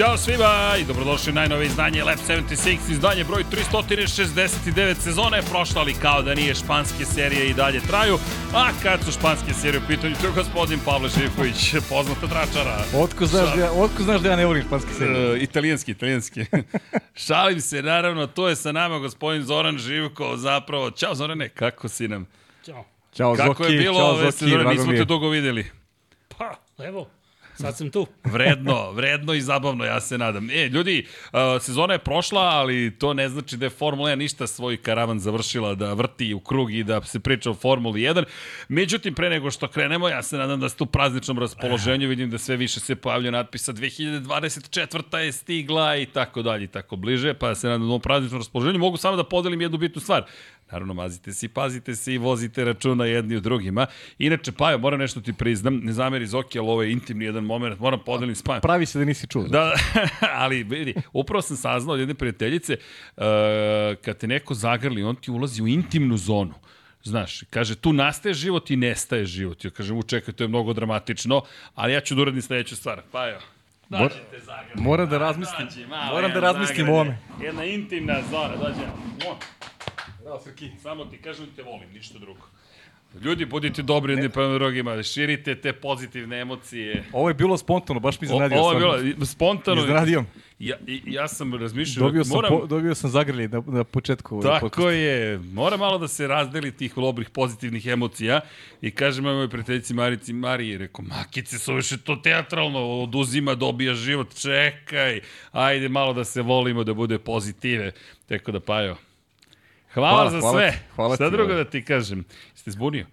Ćao svima i dobrodošli u najnove izdanje Lab 76, izdanje broj 369 sezone je prošla, ali kao da nije španske serije i dalje traju, a kad su španske serije u pitanju, to je gospodin Pavle Živković, poznata tračara. Otko znaš, da ja, otko znaš da ja ne volim španske serije? Uh, italijanski, italijanski. Šalim se, naravno, to je sa nama gospodin Zoran Živko, zapravo. Ćao Zorane, kako si nam? Ćao. Ćao Kako Zoki, je bilo čao ove Zoki, sezone, drago nismo te dugo videli. Pa, evo, sad sam tu. Vredno, vredno i zabavno, ja se nadam. E, ljudi, uh, sezona je prošla, ali to ne znači da je Formula 1 ništa svoj karavan završila da vrti u krug i da se priča o Formuli 1. Međutim, pre nego što krenemo, ja se nadam da ste u prazničnom raspoloženju, vidim da sve više se pojavlja natpisa 2024. je stigla i tako dalje i tako bliže, pa ja se nadam da u prazničnom raspoloženju mogu samo da podelim jednu bitnu stvar. Naravno, mazite se i pazite se i vozite računa jedni u drugima. Inače, Pajo, moram nešto ti priznam, ne zameri Zoki, ali ovo je intimni jedan moment, moram podelim s Pajom. Pravi se da nisi čuo. Da, ali vidi, upravo sam saznao od jedne prijateljice, uh, kad te neko zagrli, on ti ulazi u intimnu zonu. Znaš, kaže, tu nastaje život i nestaje život. Ja kažem, u čekaj, to je mnogo dramatično, ali ja ću da uradim sledeću stvar. Pa evo, Dođete zagrli. Moram da razmislim, moram da razmislim o ovome. Jedna intimna zona, dođe. Bravo, Srki. Samo ti kažem da te volim, ništa drugo. Ljudi, budite dobri jedni prema drugima, širite te pozitivne emocije. Ovo je bilo spontano, baš mi iznenadio. ovo je bilo spontano. Iznenadio. Ja, ja sam razmišljao, Dobio sam, moram, po, dobio sam zagrlje na, na početku. Tako podcasta. je. Mora malo da se razdeli tih dobrih pozitivnih emocija i kažem mojoj prijateljici Marici Mariji, rekao, makice su više to teatralno, oduzima, dobija život, čekaj, ajde malo da se volimo, da bude pozitive. Tako da, Pajo, hvala, Hvala, za hvala sve. ti, hvala Šta ti, drugo ovaj. da ti kažem? Jeste zbunio?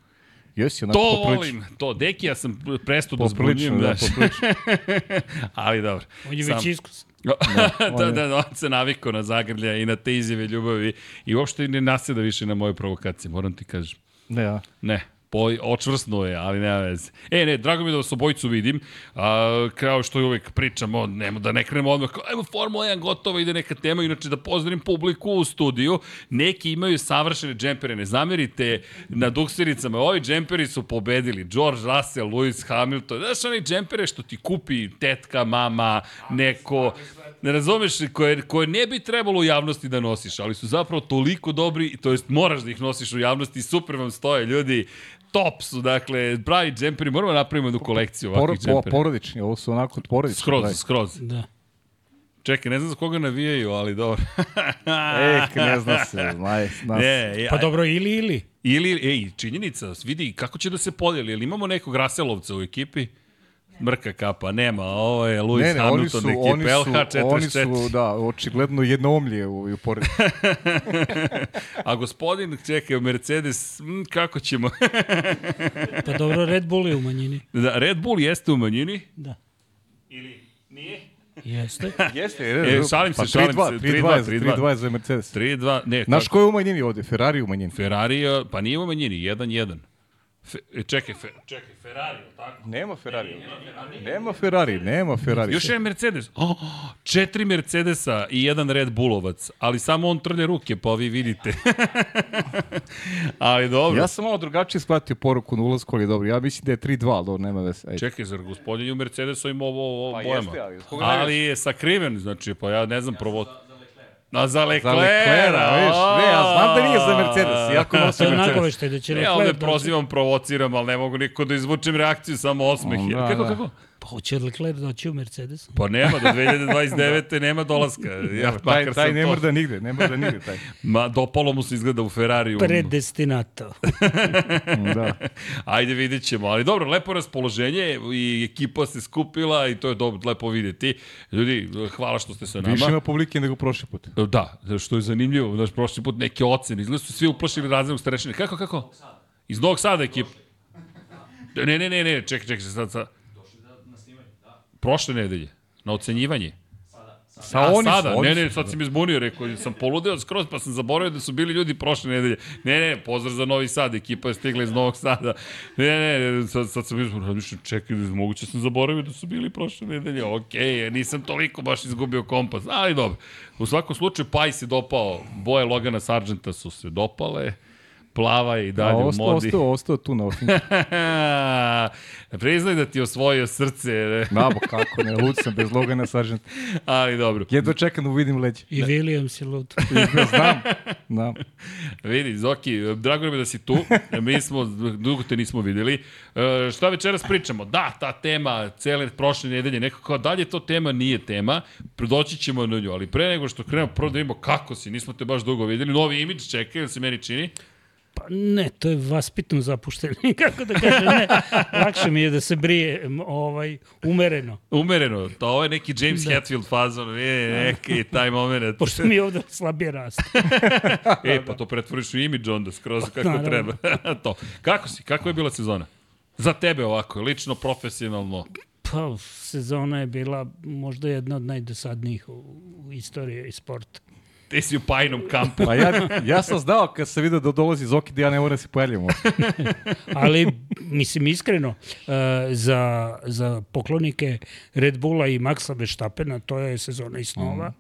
Jesi, onako To poprilično. volim, to. Deki, ja sam presto da zbunjujem. da, znaš. poprilično. Ali dobro. On je Sam- već iskus. da, on da, je- da, on se navikao na zagrlja i na te izjave ljubavi i uopšte ne nasjeda više na moje provokacije, moram ti kažem. Ne, ja. Ne, po, očvrsno je, ali nema veze. E, ne, drago mi je da vas obojicu vidim, a, kao što uvek pričamo, nemo da ne krenemo odmah, kao, evo Formula 1 gotova, ide neka tema, inače da pozdravim publiku u studiju, neki imaju savršene džempere, ne zamerite na duksiricama, ovi džemperi su pobedili, George Russell, Lewis Hamilton, znaš oni džempere što ti kupi tetka, mama, neko, ne razumeš, koje, koje ne bi trebalo u javnosti da nosiš, ali su zapravo toliko dobri, to jest moraš da ih nosiš u javnosti, super vam stoje, ljudi, top su, dakle, pravi džemperi, moramo napravimo jednu kolekciju Por, ovakvih po, džempera. porodični, ovo su onako porodični. Skroz, pravi. skroz. Da. Čekaj, ne znam za koga navijaju, ali dobro. Eh, ne zna se, znaj, zna se. Ne, ja, Pa dobro, ili, ili. Ili, ej, činjenica, vidi kako će da se podijeli, ili imamo nekog Raselovca u ekipi? Mrka kapa, nema, ovo je Lewis Ne, ne, oni Hamilton su, ekipe, oni su, LH44. oni su, da, očigledno jednoumlje u, u porodici. A gospodin, čekaj, Mercedes, m, kako ćemo? Pa dobro, Red Bull je u manjini. da, Red Bull jeste u manjini? Da. Ili nije? Jeste. Jeste, E, šalim se, pa šalim 3-2, se, 3-2, 3-2, 3-2, 3-2 za Mercedes. 3-2, ne, Znaš ko je u manjini ovde? Ferrari u manjini. Ferrari, je- pa nije u manjini, 1-1. Fe, e, čekaj, fe, čekaj, Ferrari, je li tako? Nema Ferrari. Nema Ferrari, nema Ferrari. Još jedan Mercedes. Oh, četiri Mercedesa i jedan Red Bullovac, ali samo on trlje ruke, pa vi vidite. ali dobro. Ja sam malo drugačije shvatio poruku na ulazku, ali dobro. Ja mislim da je 3-2, ali dobro, nema veze. Ajde. Čekaj, zar gospodin je u Mercedesovim ovo, ovo Pa bojama? jeste, ali ali je sakriven, znači, pa ja ne znam provo... A za Za Leclerc, vidiš? Ne, ja znam da nije za Mercedes, iako To nosi je Mercedes. nagoveštaj da će Ja ovde Leclerc prozivam, provociram, ali ne mogu niko da izvučem reakciju, samo osmeh. Kako, da. kako? Pa hoće Leclerc doći u Mercedes? Pa nema, do 2029. nema dolaska. Ja, Taj, makar taj sam ne mrda nigde, ne mrda nigde taj. Ma, dopalo mu se izgleda u Ferrariju. Predestinato. Da. Ajde, vidjet ćemo. Ali dobro, lepo raspoloženje i ekipa se skupila i to je dobro, lepo vidjeti. Ljudi, hvala što ste sa nama. Više ima publike nego prošli put. Da, što je zanimljivo, znaš, prošli put neke ocene, izgleda su svi uplašili razrednog starešine. Kako, kako? Iz Novog Sada ekipa. Ne, ne, ne, ne, čekaj, čekaj, sad, sad. Prošle nedelje, na ocenjivanje. Sa A oni sada, su, oni ne, ne, sad si mi zbunio, rekao, sam poludeo skroz, pa sam zaboravio da su bili ljudi prošle nedelje. Ne, ne, pozdrav za Novi Sad, ekipa je stigla iz Novog Sada. Ne, ne, ne sad, sad sam izbunio, razmišljam, čekaj, moguće sam zaboravio da su bili prošle nedelje. Okej, nisam toliko baš izgubio kompas, ali dobro. U svakom slučaju, Paj se dopao, boje Logana Sargenta su se dopale, plava i A dalje u ostao, modi. ostao, ostao tu na ofincu. Priznaj da ti osvojio srce, Da, bo kako ne, lud sam bez Logana Sargent. ali dobro. Jedno čekam da uvidim leđe. I Williams je lud. Znam, znam. Vidi, Zoki, drago nam je da si tu. Mi smo, dugo te nismo videli. E, šta večeras pričamo? Da, ta tema cele prošle nedelje, nekako dalje to tema nije tema, doći ćemo na nju, ali pre nego što krenemo, prvo da vidimo kako si, nismo te baš dugo videli, novi imidž čeka, ili se meni čini? Pa ne, to je vaspitno zapušteno. Kako da kažem, ne. Lakše mi je da se brije ovaj, umereno. Umereno, to ovo je neki James da. Hetfield fazon, je, neki taj moment. Pošto mi ovde slabije raste. e, pa to pretvoriš u imidž onda, skroz kako naravno. treba. to. Kako si, kako je bila sezona? Za tebe ovako, lično, profesionalno. Pa, sezona je bila možda jedna od najdosadnijih u, u istoriji sporta. Ti si u pajnom kampu. Pa ja, ja sam znao kad sam vidio da dolazi Zoki da ja ne moram da se pojavljam. Ali, mislim, iskreno, uh, za, za poklonike Red Bulla i Maxa Verstappena, to je sezona i snova.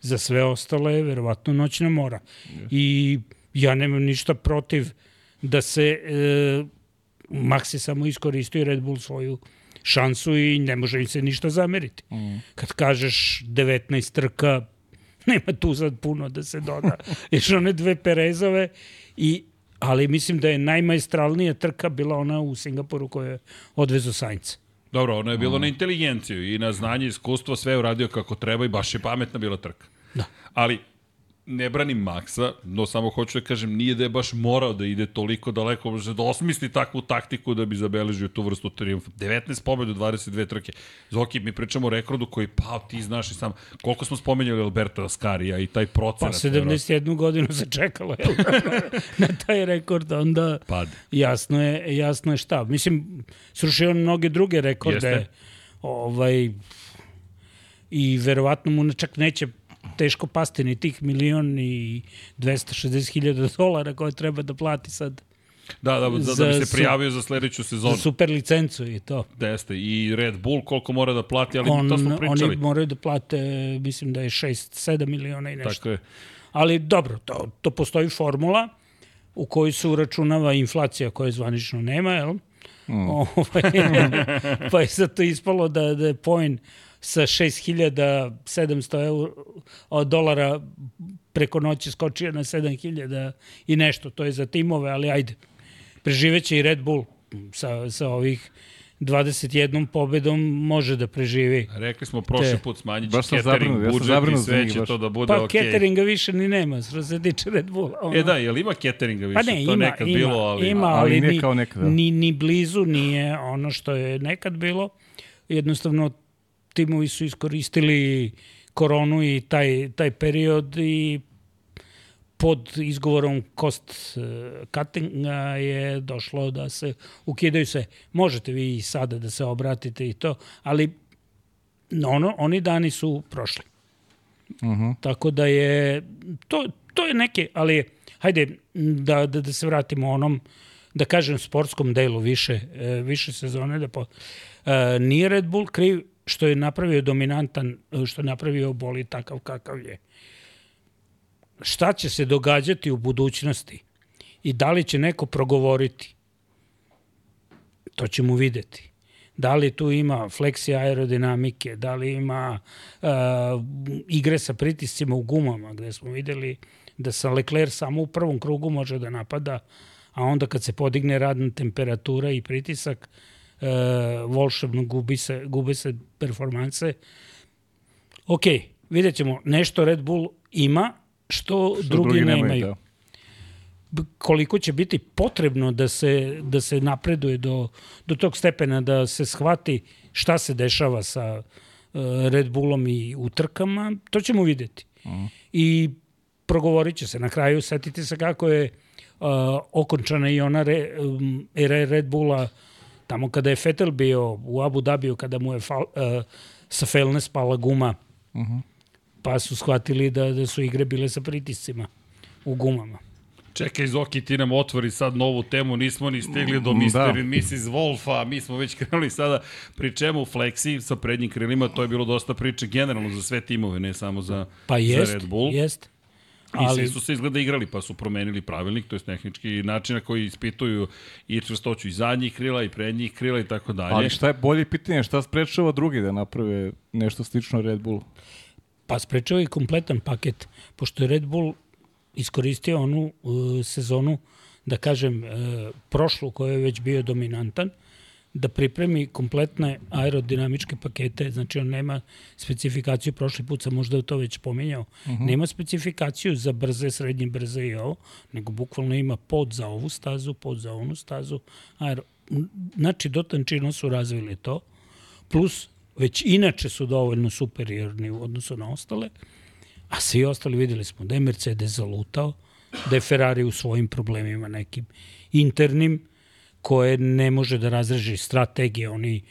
Za sve ostale je verovatno noćna mora. I ja nemam ništa protiv da se uh, Max je samo iskoristio i Red Bull svoju šansu i ne može im se ništa zameriti. Kad kažeš 19 trka, nema tu sad puno da se doda. Još one dve Perezove, i, ali mislim da je najmajstralnija trka bila ona u Singapuru koja je odvezu Sainz. Dobro, ono je bilo na inteligenciju i na znanje, iskustvo, sve je uradio kako treba i baš je pametna bila trka. Da. Ali, ne branim Maksa, no samo hoću da kažem, nije da je baš morao da ide toliko daleko, može da osmisli takvu taktiku da bi zabeležio tu vrstu triumfa. 19 pobjeda u 22 trke. Zoki, mi pričamo o rekordu koji, pa, ti znaš i sam, koliko smo spomenjali Alberto Ascarija i taj Pa procenat. 71 godinu se čekalo jel, na, taj rekord, onda Pad. jasno je, jasno je šta. Mislim, srušio on mnoge druge rekorde. Jeste. Ovaj, I verovatno mu čak neće teško pasti ni tih milion i 260 hiljada dolara koje treba da plati sad Da, da, da, da Za bi se prijavio za sledeću sezonu. za super licencu i to. Jeste, i Red Bull koliko mora da plati, ali On, to smo pričali. oni moraju da plate, mislim da je 6-7 miliona i nešto. Tako je. Ali dobro, to, to postoji formula u kojoj se uračunava inflacija koje zvanično nema, jel? Mm. Ovaj, pa je zato ispalo da, da je poen sa 6700 eura, od dolara preko noći skočio na 7000 i nešto. To je za timove, ali ajde. Preživeće i Red Bull sa, sa ovih 21 pobedom može da preživi. Rekli smo prošli Te. put smanjit će Baš sam catering zabrinut, ja budžet i sve će baš. to da bude Pa okej. okay. cateringa više ni nema, što se tiče Red Bulla. Ono. E da, jel ima cateringa više? Pa ne, to je ima, nekad ima, bilo, ali... ima, Ali ali, nije ni, kao nekada. ni, ni blizu nije ono što je nekad bilo. Jednostavno, timovi su iskoristili koronu i taj, taj period i pod izgovorom cost eh, cuttinga je došlo da se ukidaju se. Možete vi i sada da se obratite i to, ali ono, oni dani su prošli. Uh -huh. Tako da je, to, to je neke, ali hajde da, da, da se vratimo onom, da kažem, sportskom delu više, e, više sezone. Da po, e, nije Red Bull kriv što je napravio dominantan, što je napravio boli takav kakav je. Šta će se događati u budućnosti i da li će neko progovoriti, to ćemo videti. Da li tu ima fleksija aerodinamike, da li ima uh, igre sa pritiscima u gumama, gde smo videli da sa Leclerc samo u prvom krugu može da napada, a onda kad se podigne radna temperatura i pritisak, uh, volšebno gubi se, gube se performanse. Ok, vidjet ćemo, nešto Red Bull ima, što, Što drugi, nemaju. nemaju, da. Koliko će biti potrebno da se, da se napreduje do, do tog stepena, da se shvati šta se dešava sa uh, Red Bullom i utrkama, to ćemo videti. Uh -huh. I progovorit će se. Na kraju setite se kako je uh, okončana i ona re, um, era Red Bulla tamo kada je Vettel bio u Abu Dhabiju, kada mu je fal, uh, sa Felne spala guma, uh -huh. pa su shvatili da, da su igre bile sa pritiscima u gumama. Čekaj, Zoki, ti nam otvori sad novu temu, nismo ni stigli do Mm, Mr. da. i Mrs. Wolfa, mi smo već krenuli sada, pri čemu Flexi sa prednjim krilima, to je bilo dosta priče generalno za sve timove, ne samo za, Pa za jest, Red Bull. jest. Ali... Ali- I svi su se izgleda igrali, pa su promenili pravilnik, to je tehnički način na koji ispituju i čvrstoću i zadnjih krila i prednjih krila i tako dalje. Ali šta je bolje pitanje, šta sprečava drugi da naprave nešto slično Red Bullu? Pa sprečava i kompletan paket, pošto je Red Bull iskoristio onu uh, sezonu, da kažem, uh, prošlu koja je već bio dominantan, da pripremi kompletne aerodinamičke pakete, znači on nema specifikaciju, prošli put sam možda to već pominjao, uh -huh. nema specifikaciju za brze, srednje brze i ovo, nego bukvalno ima pod za ovu stazu, pod za onu stazu, aero, znači do tančina su razvili to, plus već inače su dovoljno superiorni u odnosu na ostale, a svi ostali videli smo da je Mercedes zalutao, da je Ferrari u svojim problemima nekim internim, koje ne može da razreži strategije, oni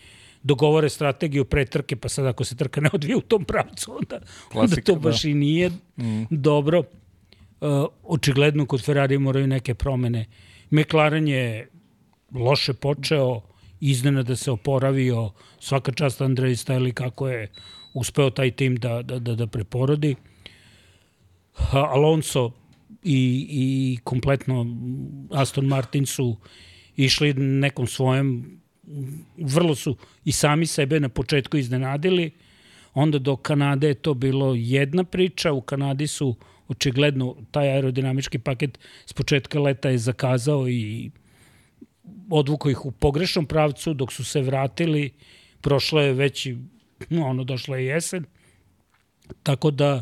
dogovore strategiju pre trke, pa sad ako se trka ne odvije u tom pravcu, onda, onda Klasika, to baš da. i nije mm. dobro. Uh, očigledno kod Ferrari moraju neke promene. McLaren je loše počeo, iznenada se oporavio, svaka čast Andrej Stajli kako je uspeo taj tim da, da, da, da preporodi. Alonso i, i kompletno Aston Martin su išli nekom svojem, vrlo su i sami sebe na početku iznenadili, onda do Kanade je to bilo jedna priča, u Kanadi su očigledno taj aerodinamički paket s početka leta je zakazao i odvuko ih u pogrešnom pravcu, dok su se vratili, prošlo je već no, ono, došla je jesen, tako da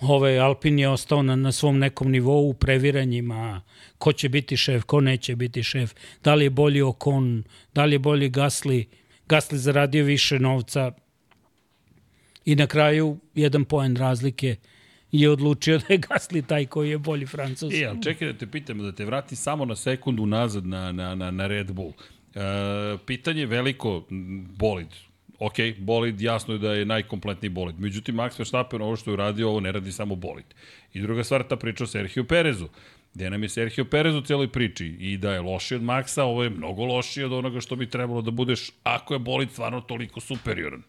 ovaj Alpin je ostao na, na svom nekom nivou u previranjima, ko će biti šef, ko neće biti šef, da li je bolji Okon, da li je bolji Gasli, Gasli zaradio više novca i na kraju jedan poen razlike je odlučio da je Gasli taj koji je bolji Francus. E, ali čekaj da te pitam, da te vrati samo na sekundu nazad na, na, na, na Red Bull. E, pitanje veliko, bolid. Ok, bolid, jasno je da je najkompletniji bolid. Međutim, Max Verstappen ovo što je uradio, ovo ne radi samo bolid. I druga stvar, ta priča o Sergio Perezu. Gde nam je Sergio Perez u cijeloj priči i da je loši od Maxa, ovo je mnogo lošije od onoga što bi trebalo da budeš ako je bolid stvarno toliko superioran.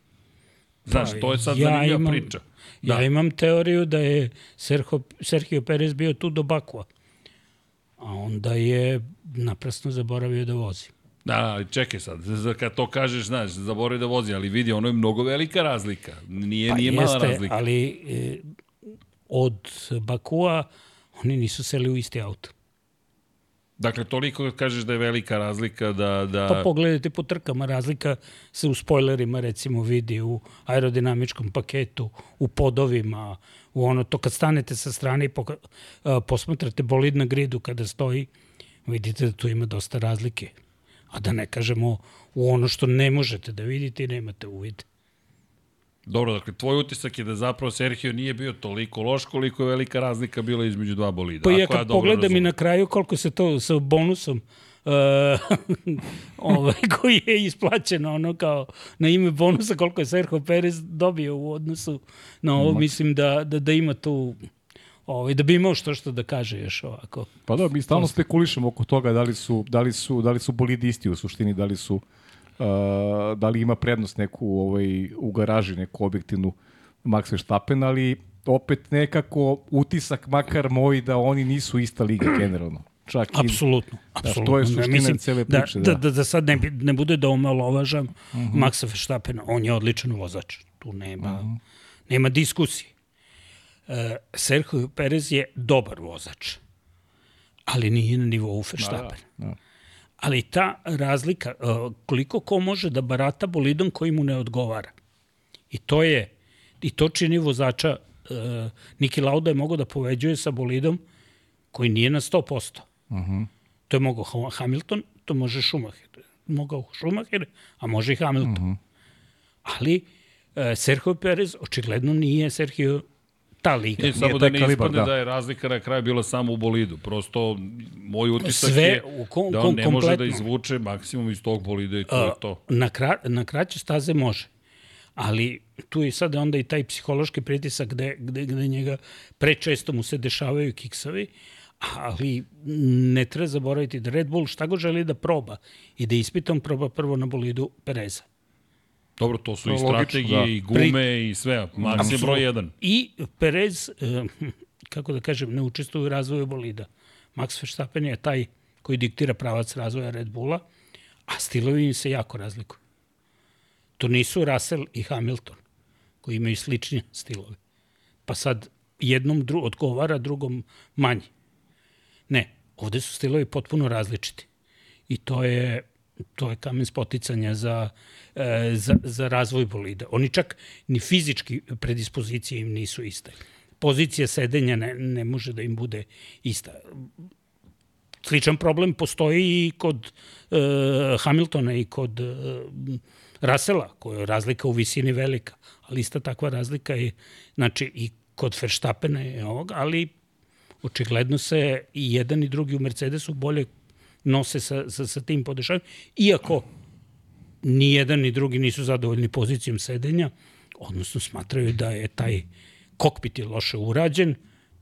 Znaš, Pa, to je sad ja zanimljiva imam- priča. Da. Ja imam teoriju da je Sergio, Sergio Perez bio tu do Bakua, a onda je naprasno zaboravio da vozi. Da, ali čekaj sad, kad to kažeš, znaš, zaboravi da vozi, ali vidi, ono je mnogo velika razlika. Nije, Pa nije mala razlika. ali e, od Bakua oni nisu seli u isti auto. Dakle, toliko kažeš da je velika razlika da... da... Pa pogledajte po trkama, razlika se u spoilerima recimo vidi u aerodinamičkom paketu, u podovima, u ono, to kad stanete sa strane i poka, a, posmatrate bolid na gridu kada stoji, vidite da tu ima dosta razlike. A da ne kažemo u ono što ne možete da vidite i nemate uvid. Dobro, dakle, tvoj utisak je da zapravo Sergio nije bio toliko loš koliko je velika razlika bila između dva bolida. Pa ja kad pogledam i razumem. na kraju koliko se to sa bonusom uh, ovaj, koji je isplaćen ono kao na ime bonusa koliko je Sergio Perez dobio u odnosu na ovo, mislim da, da, da ima tu ovaj, da bi imao što što da kaže još ovako. Pa da, mi stalno spekulišemo oko toga da li su, da li su, da li su bolidi isti u suštini, da li su uh, da li ima prednost neku ovaj, u garaži, neku objektivnu Max Verstappen, ali opet nekako utisak, makar moj, da oni nisu ista liga generalno. Čak i, Apsolutno. apsolutno. to je suština mislim cele da, priče, Da, da. da, da sad ne, ne bude da omalovažam uh -huh. Maxa Verstappena. On je odličan vozač. Tu nema, uh -huh. nema diskusije. Uh, Sergio Perez je dobar vozač, ali nije na nivou Verstappena. Da, da. Ali ta razlika, uh, koliko ko može da barata bolidom koji mu ne odgovara. I to je, i to čini vozača, uh, Niki Lauda je mogao da poveđuje sa bolidom koji nije na 100%. Uh -huh. To je mogao Ha- Hamilton, to može Schumacher. Mogao Schumacher, a može i Hamilton. Uh -huh. Ali Sergio Perez očigledno nije Sergio ta liga. I samo da ne kalibar, ispadne da. da. je razlika na kraju bila samo u bolidu. Prosto, moj utisak Sve je u kom- da on kom- ne može da kompletno. izvuče maksimum iz tog bolida i to je to. Na, kra, na kraće staze može. Ali tu je sada onda i taj psihološki pritisak gde, gde, gde njega prečesto mu se dešavaju kiksovi, ali ne treba zaboraviti da Red Bull šta go želi da proba i da ispitom proba prvo na bolidu Pereza. Dobro, to su To i je logično, strategije, da. i gume, i sve. Je broj jedan. I Perez, eh, kako da kažem, ne učestvuju u razvoju bolida. Max Verstappen je taj koji diktira pravac razvoja Red Bulla, a stilovi im se jako razlikuju. To nisu Russell i Hamilton, koji imaju slične stilove. Pa sad jednom dru, odgovara, drugom manje. Ne, ovde su stilovi potpuno različiti. I to je to je kamen spoticanja za, e, za, za razvoj bolida. Oni čak ni fizički predispozicije im nisu iste. Pozicija sedenja ne, ne može da im bude ista. Sličan problem postoji i kod e, Hamiltona i kod e, Rasela, koja je razlika u visini velika, ali ista takva razlika je znači, i kod Verstappena je ovog, ali očigledno se i jedan i drugi u Mercedesu bolje nose sa, sa, sa tim podešavanjem, iako ni jedan ni drugi nisu zadovoljni pozicijom sedenja, odnosno smatraju da je taj kokpit je loše urađen,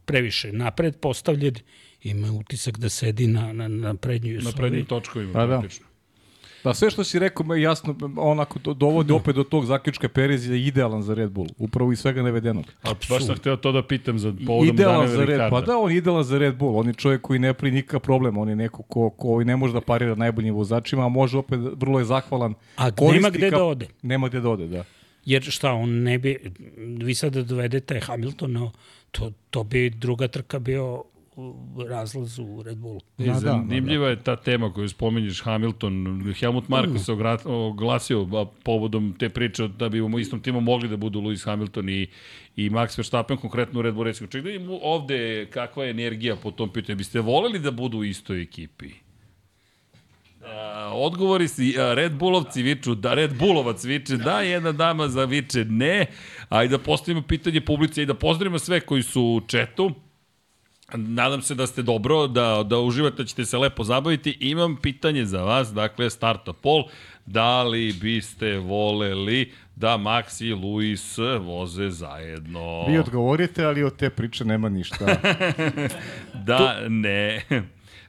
previše napred postavljen, ima utisak da sedi na, na, na prednjoj Na prednjim točkovima, Pa da. praktično. Da, sve što si rekao jasno, onako do- dovodi opet do tog zaključka Perez je idealan za Red Bull, upravo iz svega navedenog. A baš sam hteo to da pitam za povodom idealan Daniela za Red, Ricarda. pa da, on je idealan za Red Bull, on je čovjek koji ne pri nikakav problem, on je neko ko, ko ne može da parira najboljim vozačima, a može opet, vrlo je zahvalan. A nema gde da ode. Nema gde da ode, da. Jer šta, on ne bi, vi sada dovedete Hamiltona, to, to bi druga trka bio u razlaz u Red Bullu. I Da, da, zanimljiva je ta tema koju spominješ Hamilton. Helmut Marko Mm. se oglasio povodom te priče da bi u istom timu mogli da budu Lewis Hamilton i, i Max Verstappen, konkretno u Red Bull Racing. Ček da im ovde kakva je energija po tom pitanju. Biste voleli da budu u istoj ekipi? A, odgovori si, a, Red Bullovci viču, da Red Bullovac viče, da, jedna dama za viče, ne. A i da postavimo pitanje publice i da pozdravimo sve koji su u četu. Nadam se da ste dobro, da, da uživate, da ćete se lepo zabaviti. Imam pitanje za vas, dakle, starta pol. Da li biste voleli da Max i Luis voze zajedno? Vi odgovorite, ali od te priče nema ništa. Da, ne.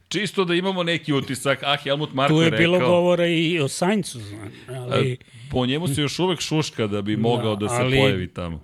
Čisto da imamo neki utisak. Ah, Helmut Marko Tu je rekao... bilo govora i o Saincu, znam, ali Po njemu se još uvek šuška da bi mogao da, Da, se ali- pojavi tamo.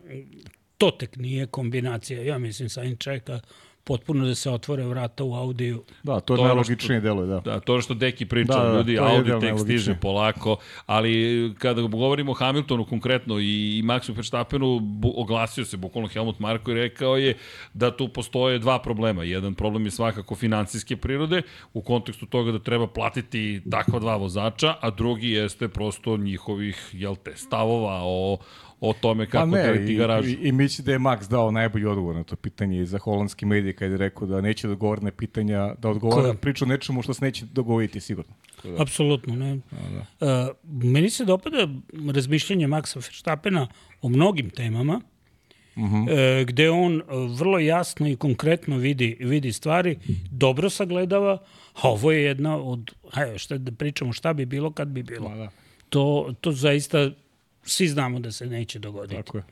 to tek nije kombinacija. Ja mislim Sainz čeka potpuno da se otvore vrata u Audiju. Da, to je To najlogičnije deluje, da. Da, to je što Deki priča, Da, da, ljudi, Audi tek najlogičnije. stiže polako, ali kada govorimo o Hamiltonu konkretno i, i Maxu Verstappenu, bu, oglasio se bukvalno Helmut Marko i rekao je da tu postoje dva problema. Jedan problem je svakako financijske prirode, u kontekstu toga da treba platiti takva dva vozača, a drugi jeste prosto njihovih, jel te, stavova o, o tome kako Pa deliti i, garažu. i, i misli da je Max dao najbolji odgovor na to pitanje i za holandski medije kada je rekao da neće da odgovori na pitanja, da odgovara Ko? priču o nečemu što se neće dogovoriti sigurno. Da. Apsolutno, ne. Da. Uh, meni se dopada razmišljanje Maxa Verstappena o mnogim temama, Uh -huh. e, gde on vrlo jasno i konkretno vidi, vidi stvari, dobro sagledava, a ovo je jedna od, hajde, šta da pričamo, šta bi bilo kad bi bilo. da. To, to zaista svi znamo da se neće dogoditi. Tako je.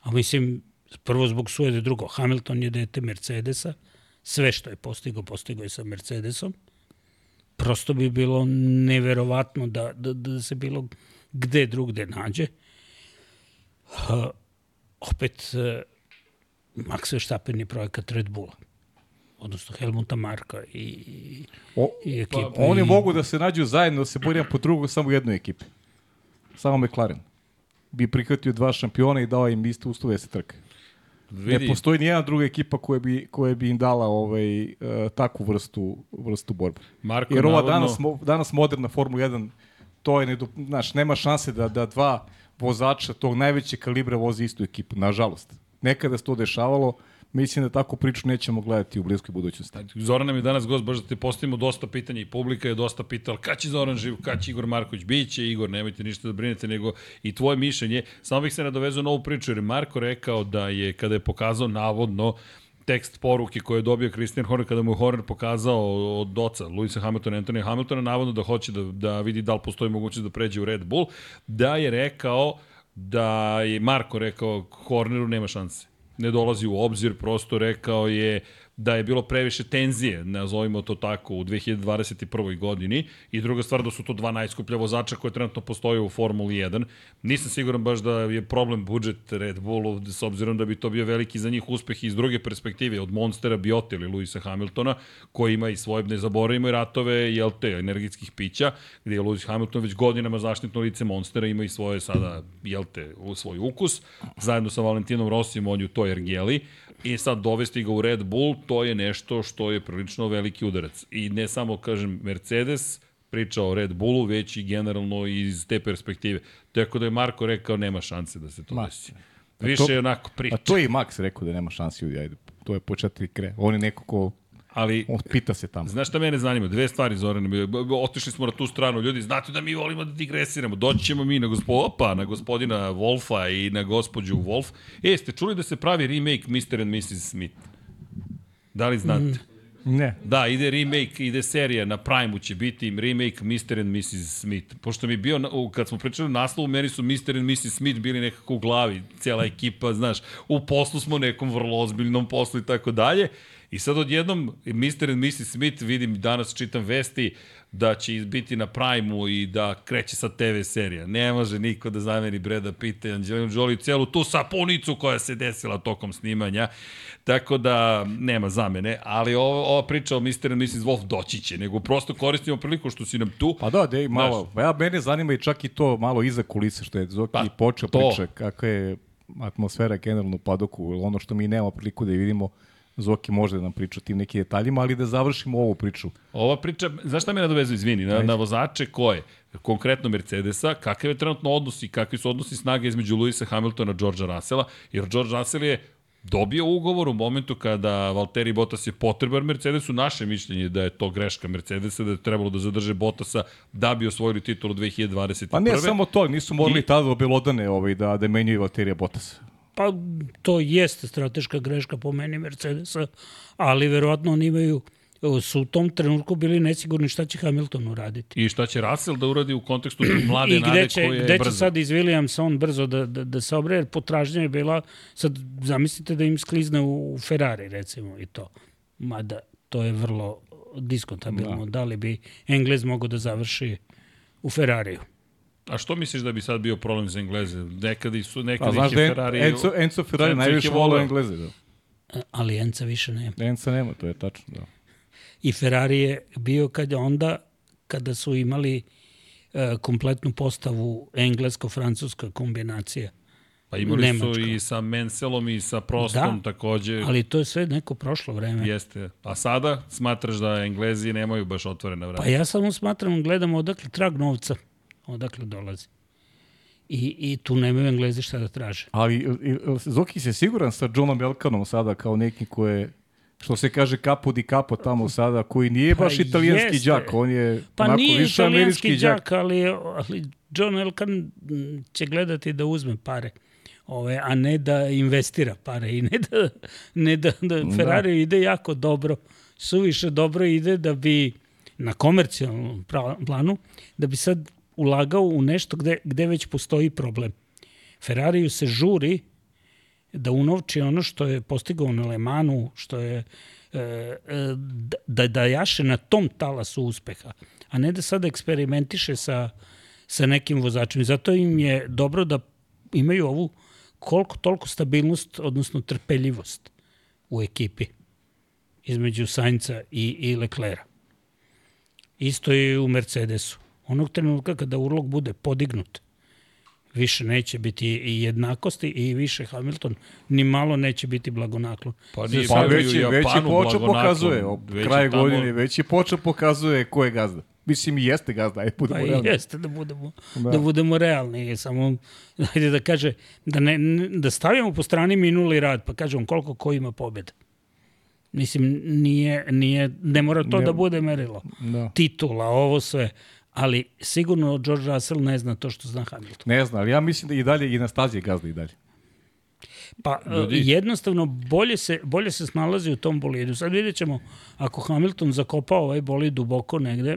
A mislim, prvo zbog sujede, drugo, Hamilton je dete Mercedesa, sve što je postigao, postigao je sa Mercedesom. Prosto bi bilo neverovatno da, da, da se bilo gde drugde nađe. Uh, opet, uh, Max Verstappen je projekat Red Bulla odnosno Helmuta Marka i, O, i ekipe. pa, oni I- mogu da se nađu zajedno, da se bori jedan po drugog samo u jednoj ekipi. Samo McLaren. Bi prihvatio dva šampiona i dao im iste uslove da se trke. Vidi, Ne postoji nijedna druga ekipa koja bi, koja bi im dala ovaj, uh, takvu vrstu, vrstu borbe. Marko Jer ova navodno- danas, mo- danas moderna Formula 1, to je, nedo, znaš, nema šanse da, da dva vozača tog najvećeg kalibra vozi istu ekipu, nažalost. Nekada se to dešavalo, mislim da takvu priču nećemo gledati u bliskoj budućnosti. Zoran nam je danas gost, baš da te postavimo dosta pitanja i publika je dosta pitala kada će Zoran živ, kada će Igor Marković, biće Igor, nemojte ništa da brinete, nego i tvoje mišljenje. Samo bih se nadovezao na ovu priču, jer je Marko rekao da je, kada je pokazao navodno tekst poruke koje je dobio Christian Horner kada mu je Horner pokazao od oca Luisa Hamiltona Antonija Hamiltona navodno da hoće da, da vidi da li postoji mogućnost da pređe u Red Bull, da je rekao da je Marko rekao Horneru nema šanse ne dolazi u obzir, prosto rekao je da je bilo previše tenzije, nazovimo to tako, u 2021. godini i druga stvar da su to dva najskuplja vozača koje trenutno postoje u Formuli 1. Nisam siguran baš da je problem budžet Red Bullu, s obzirom da bi to bio veliki za njih uspeh iz druge perspektive, od Monstera Biota ili Luisa Hamiltona, koji ima i svoje, ne zaboravimo i ratove, jel te, energetskih pića, gde je Lewis Hamilton već godinama zaštitno lice Monstera, ima i svoje sada, jel te, u svoj ukus, zajedno sa Valentinom Rossijem, on ju to ergeli, i sad dovesti ga u Red Bull, to je nešto što je prilično veliki udarac. I ne samo, kažem, Mercedes, priča o Red Bullu, već i generalno iz te perspektive. Tako da je Marko rekao nema šanse da se to Ma, desi. Više je onako priča. A to je i Max rekao da nema šansi, ljudi, ajde. To je početak kre. On je neko ko Ali pita se tamo. Znaš šta mene zanima? Dve stvari, Zoran. Otišli smo na tu stranu. Ljudi, znate da mi volimo da digresiramo. Doći ćemo mi na, gospo, opa, na gospodina Wolfa i na gospođu Wolf. E, ste čuli da se pravi remake Mr. and Mrs. Smith? Da li znate? Mm. Ne. Da, ide remake, ide serija na Prime-u će biti remake Mr. and Mrs. Smith. Pošto mi je bio, kad smo pričali o naslovu, meni su Mr. and Mrs. Smith bili nekako u glavi, cijela ekipa, znaš, u poslu smo nekom vrlo ozbiljnom poslu i tako dalje. I sad odjednom Mr. and Mrs. Smith vidim danas čitam vesti da će biti na Prime-u i da kreće sa TV serija. Ne može niko da zameni Breda Pitta i Angelina Jolie celu tu sapunicu koja se desila tokom snimanja. Tako da nema zamene, ali ovo, ova priča o Mr. and Mrs. Wolf doći će, nego prosto koristimo priliku što si nam tu. Pa da, dej, malo. Pa ja, mene zanima i čak i to malo iza kulisa što je Zoki pa, počeo to. priča, kakva je atmosfera generalno u padoku, ono što mi nemamo priliku da vidimo Zoki može da nam priča o tim nekim detaljima, ali da završimo ovu priču. Ova priča, znaš šta me nadovezuje, izvini, na, na vozače koje? Konkretno Mercedesa, kakav je trenutno odnos i kakvi su odnosi snaga između Luisa Hamiltona i Georgea Russella, jer George Russell je dobio ugovor u momentu kada Valtteri Bottas je potreban Mercedesu, naše mišljenje da je to greška Mercedesa, da je trebalo da zadrže Bottasa da bi osvojili titulu 2021. Pa ne samo to, nisu morali I... tada obelodane ovaj, da, da menjuju Valtteri Bottasa. Pa to jeste strateška greška po meni Mercedesa, ali verovatno oni imaju su u tom trenutku bili nesigurni šta će Hamilton uraditi. I šta će Russell da uradi u kontekstu mlade I nade će, koje je gde brzo. će sad iz Williamsa brzo da, da, da se obre, jer potražnja je bila, sad zamislite da im sklizne u Ferrari recimo i to. Mada to je vrlo diskutabilno. Da, da li bi Englez mogao da završi u Ferrariju? A što misliš da bi sad bio problem za Engleze? Nekada su nekada A znaš da je Ferrari... Enzo, Enzo Ferrari Enzo je najviše volao Engleze. Da. Ali Enca više nema. Enca nema, to je tačno. Da. I Ferrari je bio kad je onda, kada su imali e, kompletnu postavu englesko-francuska kombinacija. Pa imali Nemačka. su i sa Menselom i sa Prostom Da, takođe. Ali to je sve neko prošlo vreme. Jeste. A sada smatraš da Englezi nemaju baš otvorena vrata? Pa ja samo smatram, gledam odakle trag novca, odakle dolazi. I, I tu nemaju Englezi šta da traže. Ali i- i- Zoki se siguran sa Johnom Elkanom sada kao neki ko je što se kaže capo di capo tamo sada, koji nije Pa baš italijanski jeste. đak, on je Pa onako nije više američki đak, ali, ali John Elkan će gledati da uzme pare. Ove, a ne da investira pare i ne da, ne da, da Ferrari da. ide jako dobro, suviše dobro ide da bi na komercijalnom planu, da bi sad ulagao u nešto gde, gde već postoji problem. Ferrariju se žuri da unovči ono što je postigao na Le Manu, što je e, e, da, da jaše na tom talasu uspeha, a ne da sada eksperimentiše sa, sa nekim vozačem. I Zato im je dobro da imaju ovu koliko toliko stabilnost, odnosno trpeljivost u ekipi između Sainca i, i Leclera. Isto je u Mercedesu. Onog trenutka kada urlog bude podignut, više neće biti i jednakosti i više Hamilton ni malo neće biti blagonaklon. Pa nije Pa već, je, već je počeo pokazuje, Već kraj tamo- godine, već je počeo pokazuje ko je gazda. Mislim, i jeste gazda, ajde Pa budemo i realni. jeste da budemo, Da. da. budemo realni. Samo, ajde da kaže, da, ne, da stavimo po strani minuli rad, pa kažemo koliko ko ima pobjeda. Mislim, nije, nije, ne mora to Ne- da bude merilo. Da. Titula, ovo sve. Ali sigurno George Russell ne zna to što zna Hamilton. Ne znam, ali ja mislim da i dalje i na stazi je gazda i dalje. Pa Ljudi. Ljudi. jednostavno bolje se, bolje se snalazi u tom bolidu. Sad vidjet ćemo, ako Hamilton zakopa ovaj bolid duboko negde,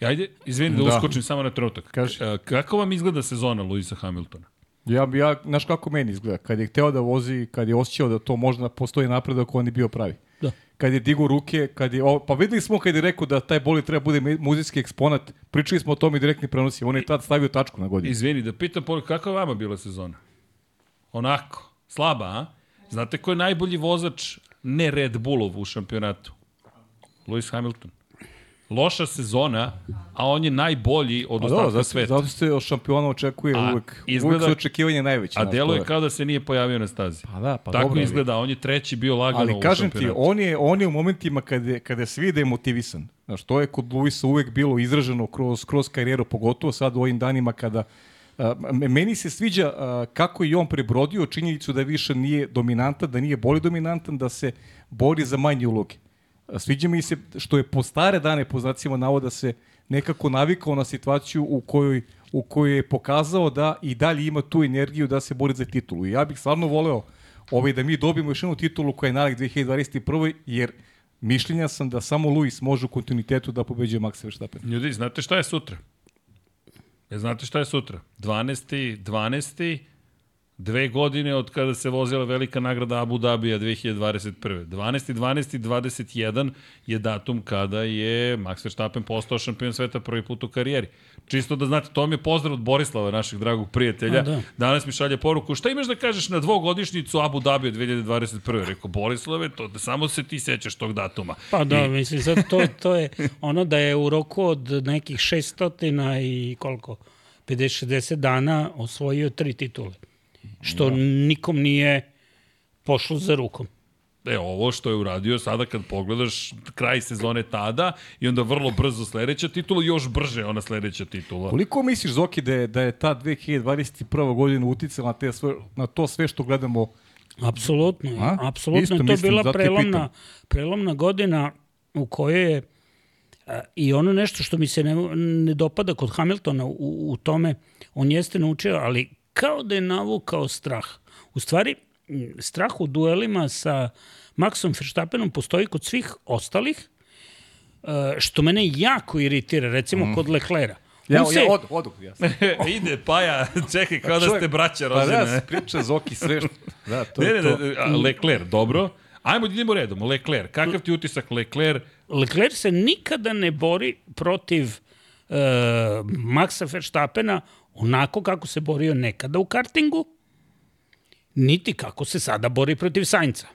Ajde, izvini da, Da. uskočim samo na trenutak. Kaži. E, Kako vam izgleda sezona Luisa Hamiltona? Ja bi ja, znaš kako meni izgleda, kad je hteo da vozi, kad je osjećao da to možda postoji napredak, on je bio pravi. Da. Kad je digo ruke, kad je, o, pa videli smo kad je rekao da taj bolid treba bude muzijski eksponat, pričali smo o tome i direktni prenosi, on je tad stavio tačku na godinu. Izvini, da pitam, Poli, kakva je vama bila sezona? Onako, slaba, a? Znate ko je najbolji vozač ne Red Bullov u šampionatu? Lewis Hamilton. Loša sezona, a on je najbolji od Pa ostatka zato, sveta. zato se od šampiona očekuje A, uvek, izgleda- uvek su očekivanje najveće. A delo je kao da se nije pojavio na stazi. Pa da, pa Tako dobro, izgleda, on je treći bio lagano Ali kažem ti, on je, on je u momentima kada, kada se vidi da je motivisan. Znaš, to je kod Luisa uvek bilo izraženo kroz, kroz karijeru, pogotovo sad u ovim danima kada a, meni se sviđa a, kako je on prebrodio činjenicu da više nije dominantan, da nije boli dominantan, da se bori za manje uloge. Sviđa mi se što je po stare dane, po znacima navoda, se nekako navikao na situaciju u kojoj, u kojoj je pokazao da i dalje ima tu energiju da se bori za titulu. I ja bih stvarno voleo ovaj, da mi dobijemo još jednu titulu koja je narak 2021. jer mišljenja sam da samo Luis može u kontinuitetu da pobeđuje Maxa Verstappen. Ljudi, znate šta je sutra? E, znate šta je sutra? 12. 12. Dve godine od kada se vozila velika nagrada Abu Dhabija 2021. 12. 12. 21 je datum kada je Max Verstappen postao šampion sveta prvi put u karijeri. Čisto da znate, to vam je pozdrav od Borislava, našeg dragog prijatelja. A, da. Danas mi šalje poruku, šta imaš da kažeš na dvogodišnicu Abu Dhabija 2021. Rekao, Borislave, to, da samo se ti sećaš tog datuma. Pa da, I- mislim, sad to, to je ono da je u roku od nekih 600 i koliko, 50-60 dana osvojio tri titule. Što da. nikom nije pošlo za rukom. E, ovo što je uradio sada kad pogledaš kraj sezone tada i onda vrlo brzo sledeća titula, još brže ona sledeća titula. Koliko misliš, Zoki, da je, da je ta 2021. godina uticala na, te sve, na to sve što gledamo Apsolutno, A? apsolutno Isto je to mislim, bila prelomna, prelomna godina u kojoj je a, i ono nešto što mi se ne, ne dopada kod Hamiltona u, u tome, on jeste naučio, ali kao da je navukao strah. U stvari, strah u duelima sa Maxom Verstappenom postoji kod svih ostalih, a, što mene jako iritira, recimo mm. kod Leclera. Ja, se- ja odu, odu. Ja. Ide, Paja, čekaj, kao da Čovjek- ste braća Pa rođene. da, priča Zoki sve što... Da, to ne, je ne, to. ne, a, Leclerc, dobro. Ajmo da idemo redom. Leclerc, kakav ti utisak Leclerc? Leclerc se nikada ne bori protiv uh, Maxa Verstappena onako kako se borio nekada u kartingu, niti kako se sada bori protiv Sainca.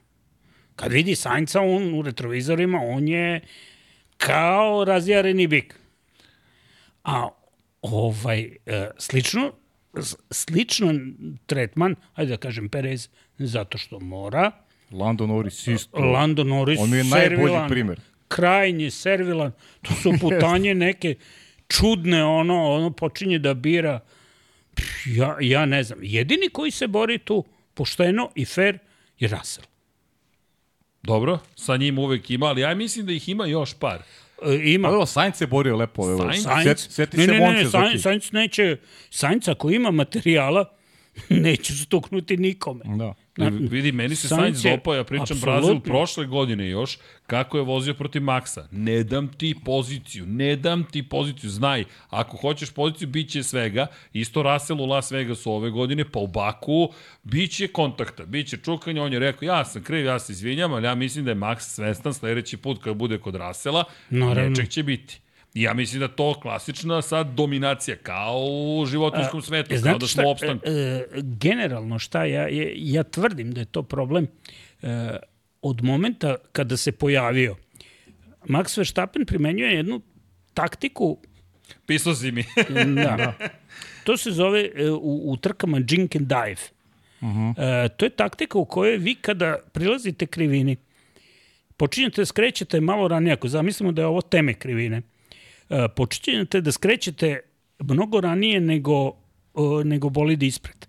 Kad vidi Sainca on u retrovizorima, on je kao razjareni bik. A ovaj, e, slično, s- sličan tretman, ajde da kažem Perez, zato što mora, Lando Norris isto. Lando Norris On je najbolji servilan, primer. Krajnje servilan. To su putanje neke čudne, ono, ono počinje da bira. Ja, ja ne znam. Jedini koji se bori tu pošteno i fair je Russell. Dobro, sa njim uvek ima, ali ja mislim da ih ima još par. E, ima Pa dobro, Sainz se borio lepo. evo. Sainz? Sjeti, sjeti ne, se ne, ne, ne. Sainz, Sainz neće, Sainz ako ima materijala, neće stuknuti nikome. Da. Na- Vidi, meni se Sainz dopao, ja pričam apsolutno. Brazil prošle godine još, kako je vozio protiv Maxa. Ne dam ti poziciju, ne dam ti poziciju, znaj, ako hoćeš poziciju, bit će svega. Isto Russell u Las Vegasu ove godine, pa u Baku, bit će kontakta, bit će čukanja, on je rekao, ja sam kriv, ja se izvinjam, ali ja mislim da je Max svestan sledeći put kad bude kod Russella, Naravno. nečeg će biti. I ja mislim da to klasična sad dominacija, kao u životinskom svetu, kao znate da šta, smo opstanku. e, e, generalno šta ja, je, ja tvrdim da je to problem e, od momenta kada se pojavio. Max Verstappen primenjuje jednu taktiku, Pisao si mi. da, to se zove e, u, u trkama jink and dive. Uh -huh. e, to je taktika u kojoj vi kada prilazite krivini, počinjete da skrećete malo ranije, ako zamislimo da je ovo teme krivine, e, počinjete da skrećete mnogo ranije nego, e, nego bolid ispred.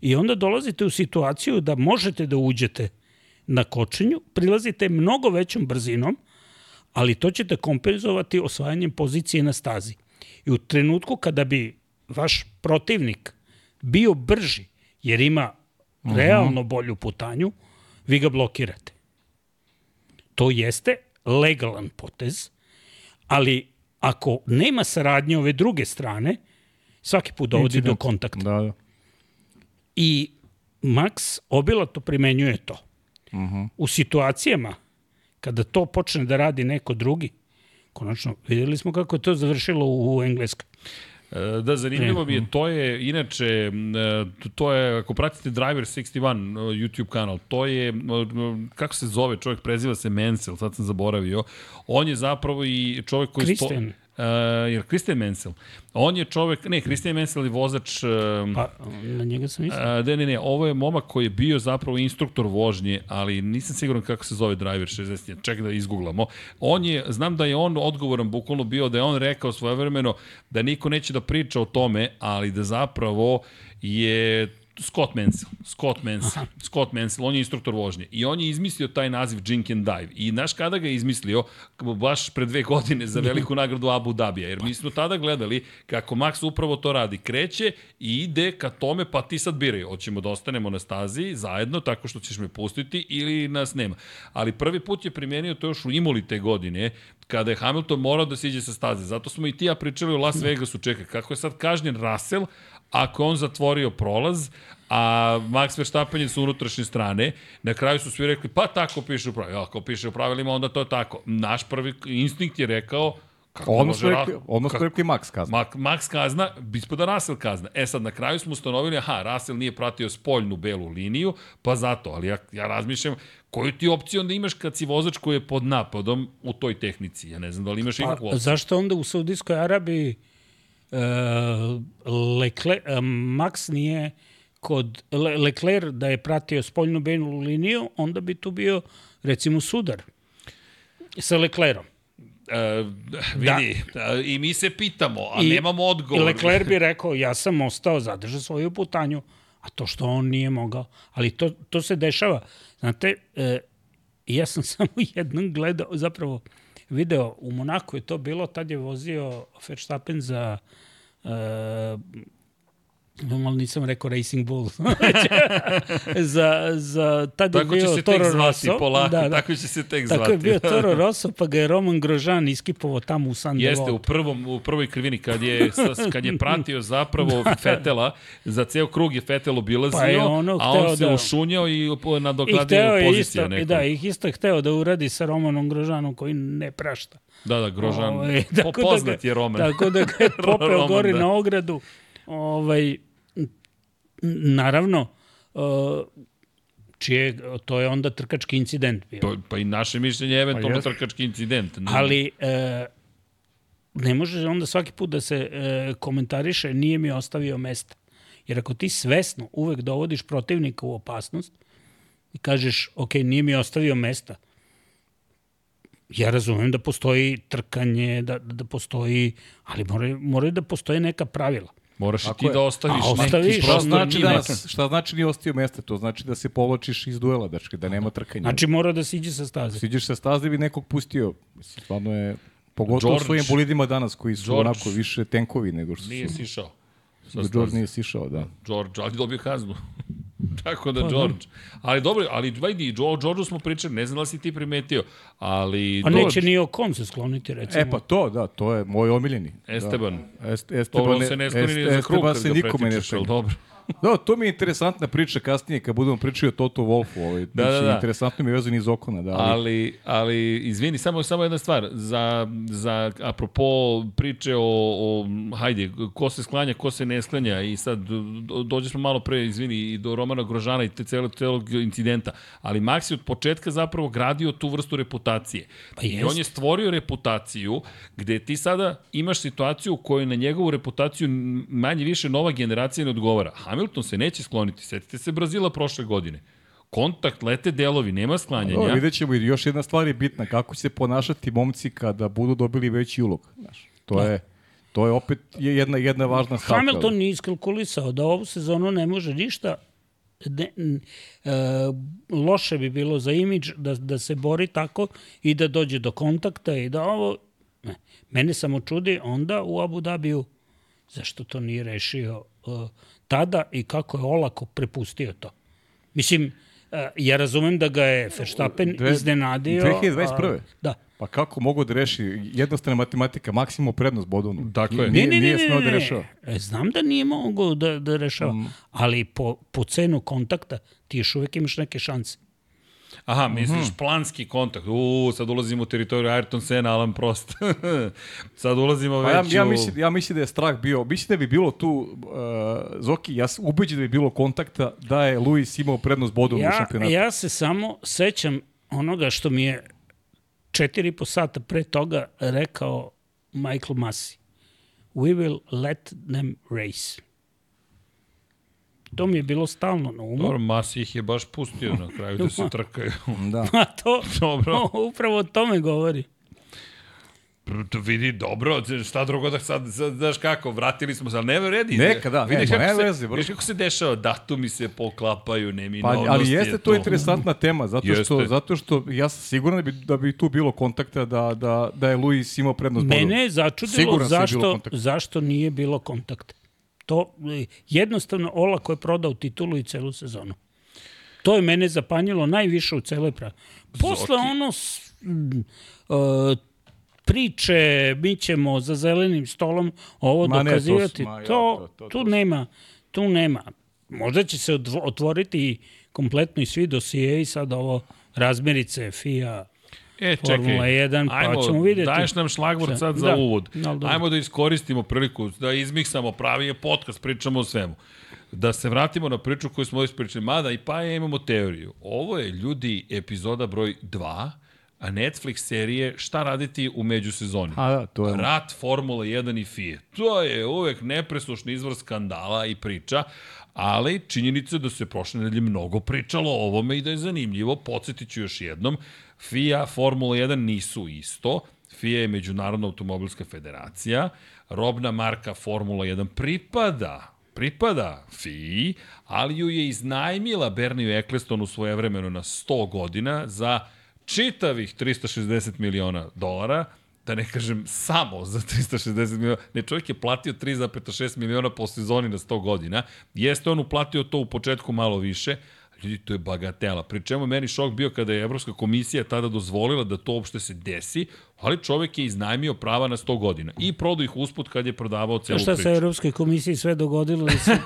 I onda dolazite u situaciju da možete da uđete na kočenju, prilazite mnogo većom brzinom, ali to ćete kompenzovati osvajanjem pozicije na stazi. I u trenutku kada bi vaš protivnik bio brži, jer ima realno bolju putanju, vi ga blokirate. To jeste legalan potez, ali ako nema saradnje ove druge strane, svaki put dovodi do Incident. kontakta. Da, da. I Max obilato primenjuje to. Uh Mhm. -huh. U situacijama kada to počne da radi neko drugi, konačno videli smo kako je to završilo u Engleskoj. E, Da, zanimljivo mi je, to je, inače, e, to je, ako pratite Driver 61 e, YouTube kanal, to je, kako se zove, čovjek preziva se Mansell, sad sam zaboravio, on je zapravo i čovjek koji... Christian. Uh, jer Christian Mansell. On je čovek, ne, Christian Mansell je vozač... Uh, Pa, na njega sam mislio. A, ne, ne, ne, ovo je momak koji je bio zapravo instruktor vožnje, ali nisam siguran kako se zove driver 60. Čekaj da izgooglamo. On je, znam da je on odgovoran bukvalno bio da je on rekao svojevremeno da niko neće da priča o tome, ali da zapravo je Scott Mansell. Scott Mansell. Aha. Scott Mansell, on je instruktor vožnje. I on je izmislio taj naziv Jink and Dive. I znaš kada ga je izmislio? Baš pre dve godine za veliku nagradu Abu Dhabija. Jer mi smo tada gledali kako Max upravo to radi. Kreće i ide ka tome, pa ti sad biraj. Hoćemo da ostanemo na stazi zajedno, tako što ćeš me pustiti ili nas nema. Ali prvi put je primenio to još u Imoli te godine, kada je Hamilton morao da siđe sa staze. Zato smo i ti ja pričali u Las Vegasu. Čekaj, kako je sad kažnjen Russell, ako on zatvorio prolaz, a Max Verstappen je su unutrašnje strane, na kraju su svi rekli, pa tako piše u pravilima. Ako piše u pravilima, onda to je tako. Naš prvi instinkt je rekao, kako može su rekli, kako- rekli Max kazna. Max, Max kazna, ispada Russell kazna. E sad, na kraju smo ustanovili, aha, Russell nije pratio spoljnu belu liniju, pa zato, ali ja, ja razmišljam, koju ti opciju onda imaš kad si vozač koji je pod napadom u toj tehnici? Ja ne znam da li imaš ikakvu Pa, opciju. zašto onda u Saudijskoj Arabiji Lekle, uh, Max nije kod Le, Leclerc da je pratio spoljnu benu liniju, onda bi tu bio recimo sudar sa Leclerom. E, vidi, da. i mi se pitamo, a I, nemamo I odgovor. Leclerc bi rekao, ja sam ostao, zadržao svoju putanju, a to što on nije mogao. Ali to, to se dešava. Znate, e, ja sam samo jednom gledao, zapravo video, u Monaku je to bilo, tad je vozio Verstappen za e, Malo nisam rekao Racing Bull. za, za, tad je Tako će bio se Toro tek zvati, Rosso. polako, Da, da. tako će se tek Tako zvati. je bio Toro Rosso, pa ga je Roman Grožan iskipovao tamo u San Jeste, u prvom u prvoj krivini kad je kad je pratio zapravo Fetela, za ceo krug je Fetel obilazio, Pa je ono a on se da- ušunjao i nadoknadio hteo je poziciju isto, da, ih isto je hteo da uradi sa Romanom Grožanom koji ne prašta. Da, da, Grožan, Ovaj, po, poznat ga, je Roman. Tako da ga je popeo Roman, gori da. na ogradu. Ovaj, naravno, uh, čije, to je onda trkački incident bio. Pa, pa i naše mišljenje je eventualno jeste. trkački incident. Ne- Ali e, ne može onda svaki put da se e, komentariše nije mi ostavio mesta. Jer ako ti svesno uvek dovodiš protivnika u opasnost i kažeš, ok, nije mi ostavio mesta, ja razumem da postoji trkanje, da, da postoji, ali moraju, moraju da postoje neka pravila. Moraš i Tako ti je. da ostaviš A, neki ostaviš, Šta prostor znači, da, šta znači nije ostio mesta? To znači da se povlačiš iz duela, dačke, da nema trkanja. Znači mora da siđe sa staze. Siđeš sa staze i bi nekog pustio. Mislim, stvarno je, pogotovo George- svojim bolidima danas koji su George- onako više tenkovi nego što su. Nije sišao. Sa Da George nije sišao, da. George, ali dobio kaznu. Tako da, Pa, George. Ali dobro, ali vidi, o Georgeu smo pričali, ne znam da li si ti primetio, ali... A George- neće ni Okon se skloniti, recimo. E pa to, da, to je moj omiljeni. Esteban. Da. Est, Esteban, Dobro, on se ne skloni ni za krug Esteban kad se ga nikome ne pretičeš, ali skloni. dobro. Da, to mi je interesantna priča kasnije kad budemo pričali o Toto Wolfu. Ovaj, Da, da, da. Interesantno mi je vezano iz okona. Da, ali, Ali, ali izvini, samo, samo jedna stvar. Za, za apropo priče o, o, hajde, ko se sklanja, ko se ne sklanja i sad do- dođe smo malo pre, izvini, i do Romana Grožana i te celog, celog incidenta. Ali Max je od početka zapravo gradio tu vrstu reputacije. Pa I on je stvorio reputaciju gde ti sada imaš situaciju u kojoj na njegovu reputaciju manje više nova generacija ne odgovara. Hamilton se neće skloniti. Setite se Brazila prošle godine. Kontakt, lete delovi, nema sklanjanja. Dobro, vidjet ćemo i još jedna stvar je bitna, kako će se ponašati momci kada budu dobili veći ulog. Znaš, to, je, to je opet je jedna, jedna važna stavka. Hamilton nije iskalkulisao da ovu sezonu ne može ništa ne, n- e, loše bi bilo za imidž da, da se bori tako i da dođe do kontakta i da ovo... Ne. Mene samo čudi onda u Abu Dhabiju zašto to nije rešio e, tada i kako je olako prepustio to. Mislim, e, ja razumem da ga je Verstappen Dve- iznenadio. 2021.. a- Da. Pa kako mogu da reši jednostavna matematika, maksimum prednost bodovnu. Dakle. nije, Ne, ne, nije ne, smeo da rešava. E, znam da nije mogao da, da rešava, Mm. ali po, po cenu kontakta ti još uvek imaš neke šanse. Aha, misliš Mhm. planski kontakt. U, sad ulazimo u teritoriju Ayrton Sena, Alan Prost. sad ulazimo Pa već ja, ja, u... mislim, ja mislim da je strah bio, mislim da bi bilo tu, uh, Zoki, ja sam ubeđen da bi bilo kontakta da je Luis imao prednost bodovnu u Ja, šampionatu. ja se samo sećam onoga što mi je četiri i po sata pre toga rekao Michael Masi. We will let them race. To mi je bilo stalno na umu. Dobro, Masi ih je baš pustio na kraju da se trkaju. Da. A to, Dobro. upravo o tome govori. To vidi, dobro, šta drugo da sad, sad znaš kako, vratili smo se, ali nema redi. Neka, da, nema, nema se, veze, bro. Vidiš kako se dešava, datumi se poklapaju, Pa, neminovnosti ali jeste je to interesantna tema, zato što, Jeste. zato što ja sam siguran da bi, da bi tu bilo kontakta da, da, da je Luis imao prednost. Mene je začudilo da zašto, zašto nije bilo kontakta. To e, jednostavno Olako je prodao titulu i celu sezonu. To je mene zapanjilo najviše u celoj pravi. Posle Zoki. ono s, m, e, priče, mi ćemo za zelenim stolom ovo Ma ne, to dokazivati, su- ma ja, to, to- to- tu to nema, tu nema. Možda će se otvoriti kompletno i svi dosije i sad ovo razmerice FIA, E, čekaj. Formula 1, pa Ajmo, ćemo videti. Daješ nam šlagvort Šta? sad za Da, uvod. dobro. Ajmo da iskoristimo priliku, da izmiksamo pravi je podcast, pričamo o svemu. Da se vratimo na priču koju smo ovdje pričali, mada i pa ja imamo teoriju. Ovo je, ljudi, epizoda broj 2, a Netflix serije Šta raditi u međusezoni. A da, to je... Rat Formula 1 i FIE. To je uvek nepresušni izvor skandala i priča, ali činjenica je da se prošle nedelje mnogo pričalo o ovome i da je zanimljivo. Podsjetit ću još jednom, FIA, Formula 1 nisu isto. FIA je Međunarodna automobilska federacija, robna marka Formula 1 pripada pripada FII, ali ju je iznajmila Berniju Ecclestonu svojevremeno na 100 godina za čitavih 360 miliona dolara, da ne kažem samo za 360 miliona, ne čovjek je platio 3,6 miliona po sezoni na 100 godina, jeste on uplatio to u početku malo više, ljudi, to je bagatela. Pri čemu meni šok bio kada je Evropska komisija tada dozvolila da to uopšte se desi, ali čovjek je iznajmio prava na 100 godina i prodao ih usput kad je prodavao celu Šta priču. se Europskoj komisiji sve dogodilo? da se-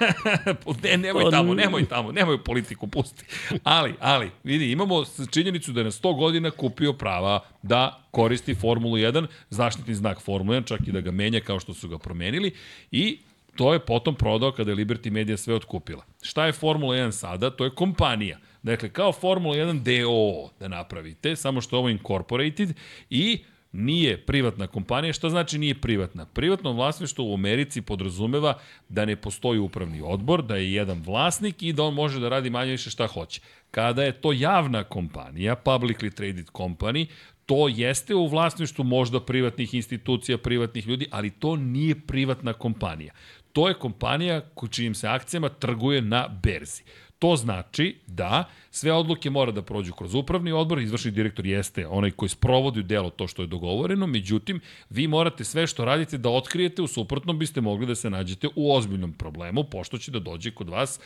ne, nemoj tamo, nemoj tamo, nemoj politiku, pusti. Ali, ali, vidi, imamo činjenicu da je na 100 godina kupio prava da koristi Formulu 1, zaštitni znak Formula 1, čak i da ga menja kao što su ga promenili i to je potom prodao kada je Liberty Media sve otkupila. Šta je Formula 1 sada? To je kompanija. Dakle, kao Formula 1 DO da napravite, samo što je ovo incorporated i nije privatna kompanija. Šta znači nije privatna? Privatno vlasništvo u Americi podrazumeva da ne postoji upravni odbor, da je jedan vlasnik i da on može da radi manje više šta hoće. Kada je to javna kompanija, publicly traded company, to jeste u vlasništvu možda privatnih institucija, privatnih ljudi, ali to nije privatna kompanija. To je kompanija ko- čijim se akcijama trguje na berzi. To znači da sve odluke mora da prođu kroz upravni odbor, izvršni direktor jeste onaj koji sprovodi u delo to što je dogovoreno, međutim, vi morate sve što radite da otkrijete, u suprotnom biste mogli da se nađete u ozbiljnom problemu, pošto će da dođe kod vas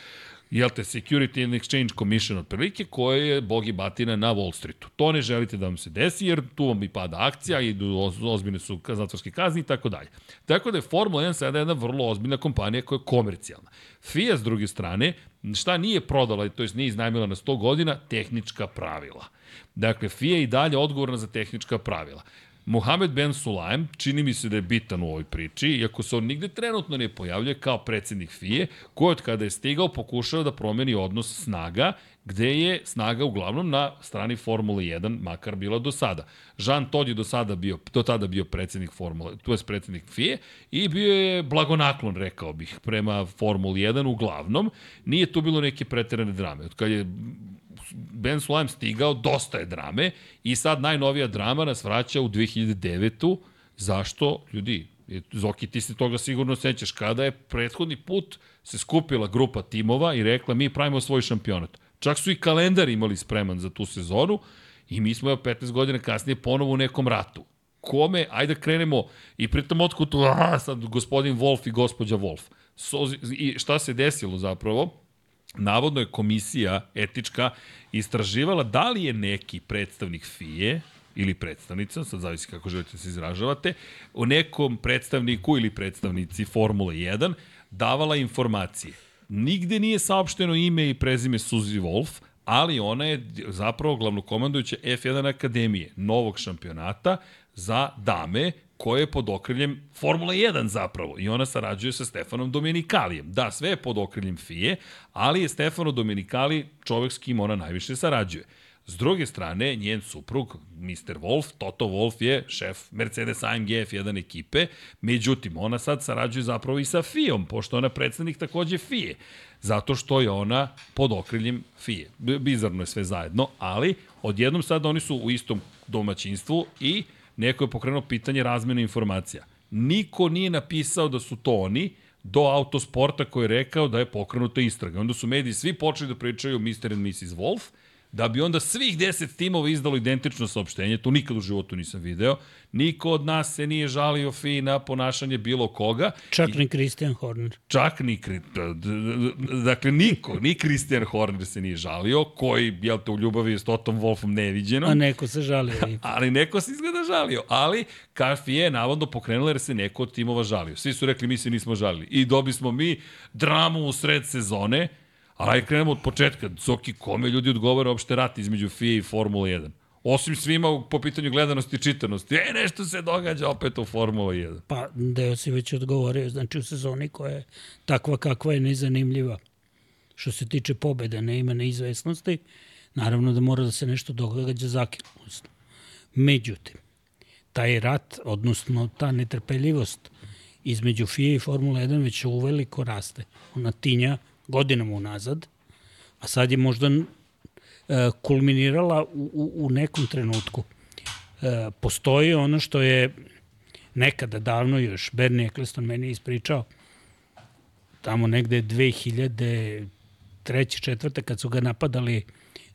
jel te, Security and Exchange Commission otprilike, koje je bog i batina na Wall Streetu. To ne želite da vam se desi, jer tu vam i pada akcija, oz- ozbiljne su zatvorske kazni i tako dalje. Tako da je Formula 1 sada jedna vrlo ozbiljna kompanija koja je komercijalna. FIA, s druge strane, šta nije prodala, to jest nije iznajmila na 100 godina, tehnička pravila. Dakle, FIA je i dalje odgovorna za tehnička pravila. Mohamed Ben Sulaim, čini mi se da je bitan u ovoj priči, iako se on nigde trenutno ne pojavljuje kao predsednik FIE, koji od kada je stigao pokušao da promeni odnos snaga, gde je snaga uglavnom na strani Formule 1, makar bila do sada. Jean Todt je do, sada bio, do tada bio predsednik Formule, to je predsednik FIE, i bio je blagonaklon, rekao bih, prema Formuli 1 uglavnom. Nije tu bilo neke preterane drame. Od kad je Ben Sulaim stigao, dosta je drame i sad najnovija drama nas vraća u 2009. Zašto? Ljudi, Zoki, ti se toga sigurno sećaš, kada je prethodni put se skupila grupa timova i rekla mi pravimo svoj šampionat. Čak su i kalendar imali spreman za tu sezonu i mi smo evo 15 godina kasnije ponovo u nekom ratu. Kome, ajde da krenemo i pritom otkud tu, sad gospodin Wolf i gospođa Wolf. So, I šta se desilo zapravo? Navodno je komisija etička istraživala da li je neki predstavnik FIE ili predstavnica, sad zavisi kako želite da se izražavate, o nekom predstavniku ili predstavnici Formule 1 davala informacije. Nigde nije saopšteno ime i prezime Suzy Wolf, ali ona je zapravo glavnokomandujuća F1 Akademije, novog šampionata za dame koje je pod okriljem Formula 1 zapravo i ona sarađuje sa Stefanom Domenikalijem. Da, sve je pod okriljem FIE, ali je Stefano Domenikali čovek s kim ona najviše sarađuje. S druge strane, njen suprug, Mr. Wolf, Toto Wolf je šef Mercedes AMG F1 ekipe, međutim, ona sad sarađuje zapravo i sa FIA-om, pošto ona predsednik takođe FIA, zato što je ona pod okriljem FIA. Bizarno je sve zajedno, ali odjednom sad oni su u istom domaćinstvu i neko je pokrenuo pitanje razmene informacija. Niko nije napisao da su to oni, do autosporta koji je rekao da je pokrenuta istraga. Onda su mediji svi počeli da pričaju Mr. and Mrs. Wolf, da bi onda svih 10 timova izdalo identično saopštenje, to nikad u životu nisam video, niko od nas se nije žalio fi na ponašanje bilo koga. Čak ni Christian Horner. Čak ni, dakle niko, ni Christian Horner se nije žalio, koji, jel te, u ljubavi s Totom Wolfom neviđeno. A neko se žalio. ali neko se izgleda žalio, ali Kafi je navodno pokrenula jer se neko od timova žalio. Svi su rekli mi se nismo žalili. I dobi smo mi dramu u sred sezone, Ali krenemo od početka. Soki, kome ljudi odgovara uopšte rat između FIA i Formula 1? Osim svima po pitanju gledanosti i čitanosti. E, nešto se događa opet u Formula 1. Pa, deo si već odgovorio. Znači, u sezoni koja je takva kakva je nezanimljiva. Što se tiče pobeda, ne ima neizvesnosti. Naravno da mora da se nešto događa zakinulost. Međutim, taj rat, odnosno ta netrpeljivost između FIA i Formula 1 već uveliko raste. Ona tinja godinama unazad, a sad je možda e, kulminirala u, u, u nekom trenutku. E, postoji ono što je nekada davno još Bernie Eccleston meni ispričao, tamo negde 2003. četvrte kad su ga napadali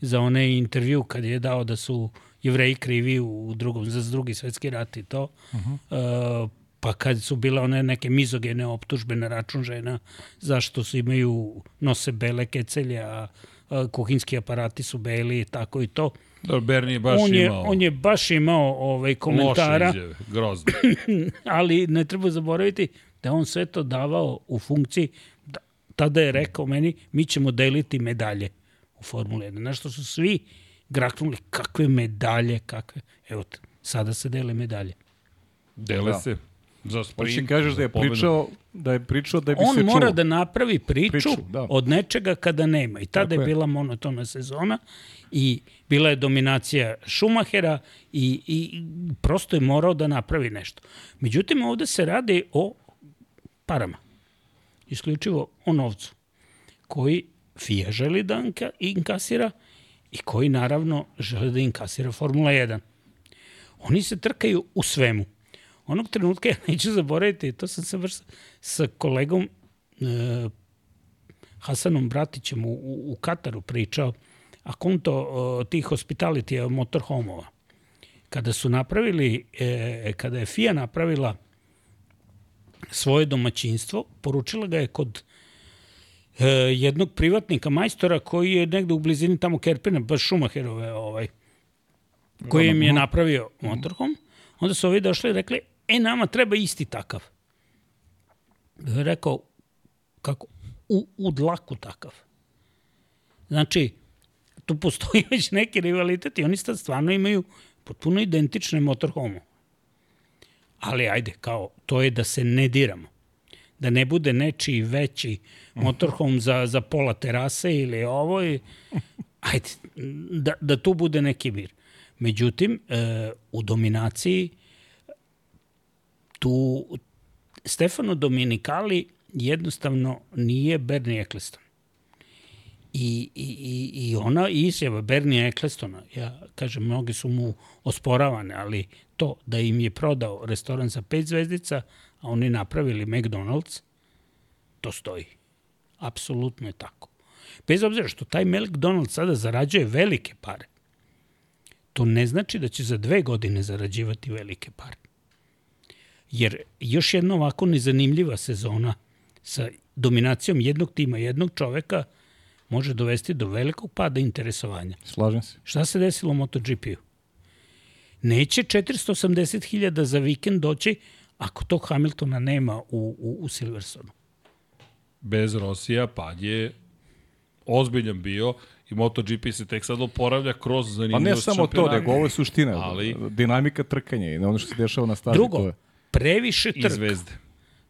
za onaj intervju kad je dao da su jevreji krivi u drugom, za drugi svetski rat i to. Uh -huh. uh, pa kad su bile one neke mizogene optužbe na račun žena zašto su imaju nose bele kecelje, a, a kuhinski aparati su beli i tako i to. Da, Bernie je baš on je, imao... On je baš imao ovaj, komentara. Loše izjave, grozno. ali ne treba zaboraviti da on sve to davao u funkciji, da, tada je rekao meni, mi ćemo deliti medalje u Formule 1. Znaš što su svi graknuli, kakve medalje, kakve... Evo, sada se dele medalje. Dele da. se. Za sprint, Hoće kažeš da je pričao da je pričao da bi On se čuo. On mora da napravi priču, priču da. od nečega kada nema. I tada Tako je, je bila monotona sezona i bila je dominacija Šumahera i, i prosto je morao da napravi nešto. Međutim, ovde se radi o parama. Isključivo o novcu koji FIA želi da inkasira i koji naravno žele da inkasira Formula 1. Oni se trkaju u svemu onog trenutka ja neću zaboraviti, to sam se vrst sa kolegom e, Hasanom Bratićem u, u, u Kataru pričao, a konto tih hospitality motorhomova. Kada su napravili, e, kada je FIA napravila svoje domaćinstvo, poručila ga je kod e, jednog privatnika majstora koji je negde u blizini tamo Kerpina, baš Šumacherove, ovaj, koji im je napravio motorhom. Onda su ovi došli i rekli, e, nama treba isti takav. Rekao, kako? U, u dlaku takav. Znači, tu postoji već neki rivalitet i oni sad stvarno imaju potpuno identične motorhome. Ali ajde, kao, to je da se ne diramo. Da ne bude nečiji veći motorhome za, za pola terase ili ovo. I, ajde, da, da tu bude neki mir. Međutim, e, u dominaciji tu Stefano Dominikali jednostavno nije Bernie Eccleston. I, i, i ona izjava Bernie Ecclestona, ja kažem, mnogi su mu osporavane, ali to da im je prodao restoran za pet zvezdica, a oni napravili McDonald's, to stoji. Apsolutno je tako. Bez obzira što taj McDonald's sada zarađuje velike pare, to ne znači da će za dve godine zarađivati velike pare. Jer još jedna ovako nezanimljiva sezona sa dominacijom jednog tima, jednog čoveka, može dovesti do velikog pada interesovanja. Slažem se. Šta se desilo u MotoGP-u? Neće 480.000 za vikend doći ako tog Hamiltona nema u, u, u Silversonu. Bez Rosija pad je ozbiljan bio i MotoGP se tek sad oporavlja kroz Pa zanimljivost ne samo to, nego ovo je suština. Ali- Dinamika trkanja i ono što se dešava na stazi. Drugo, To je. Previše I trk, zvezde.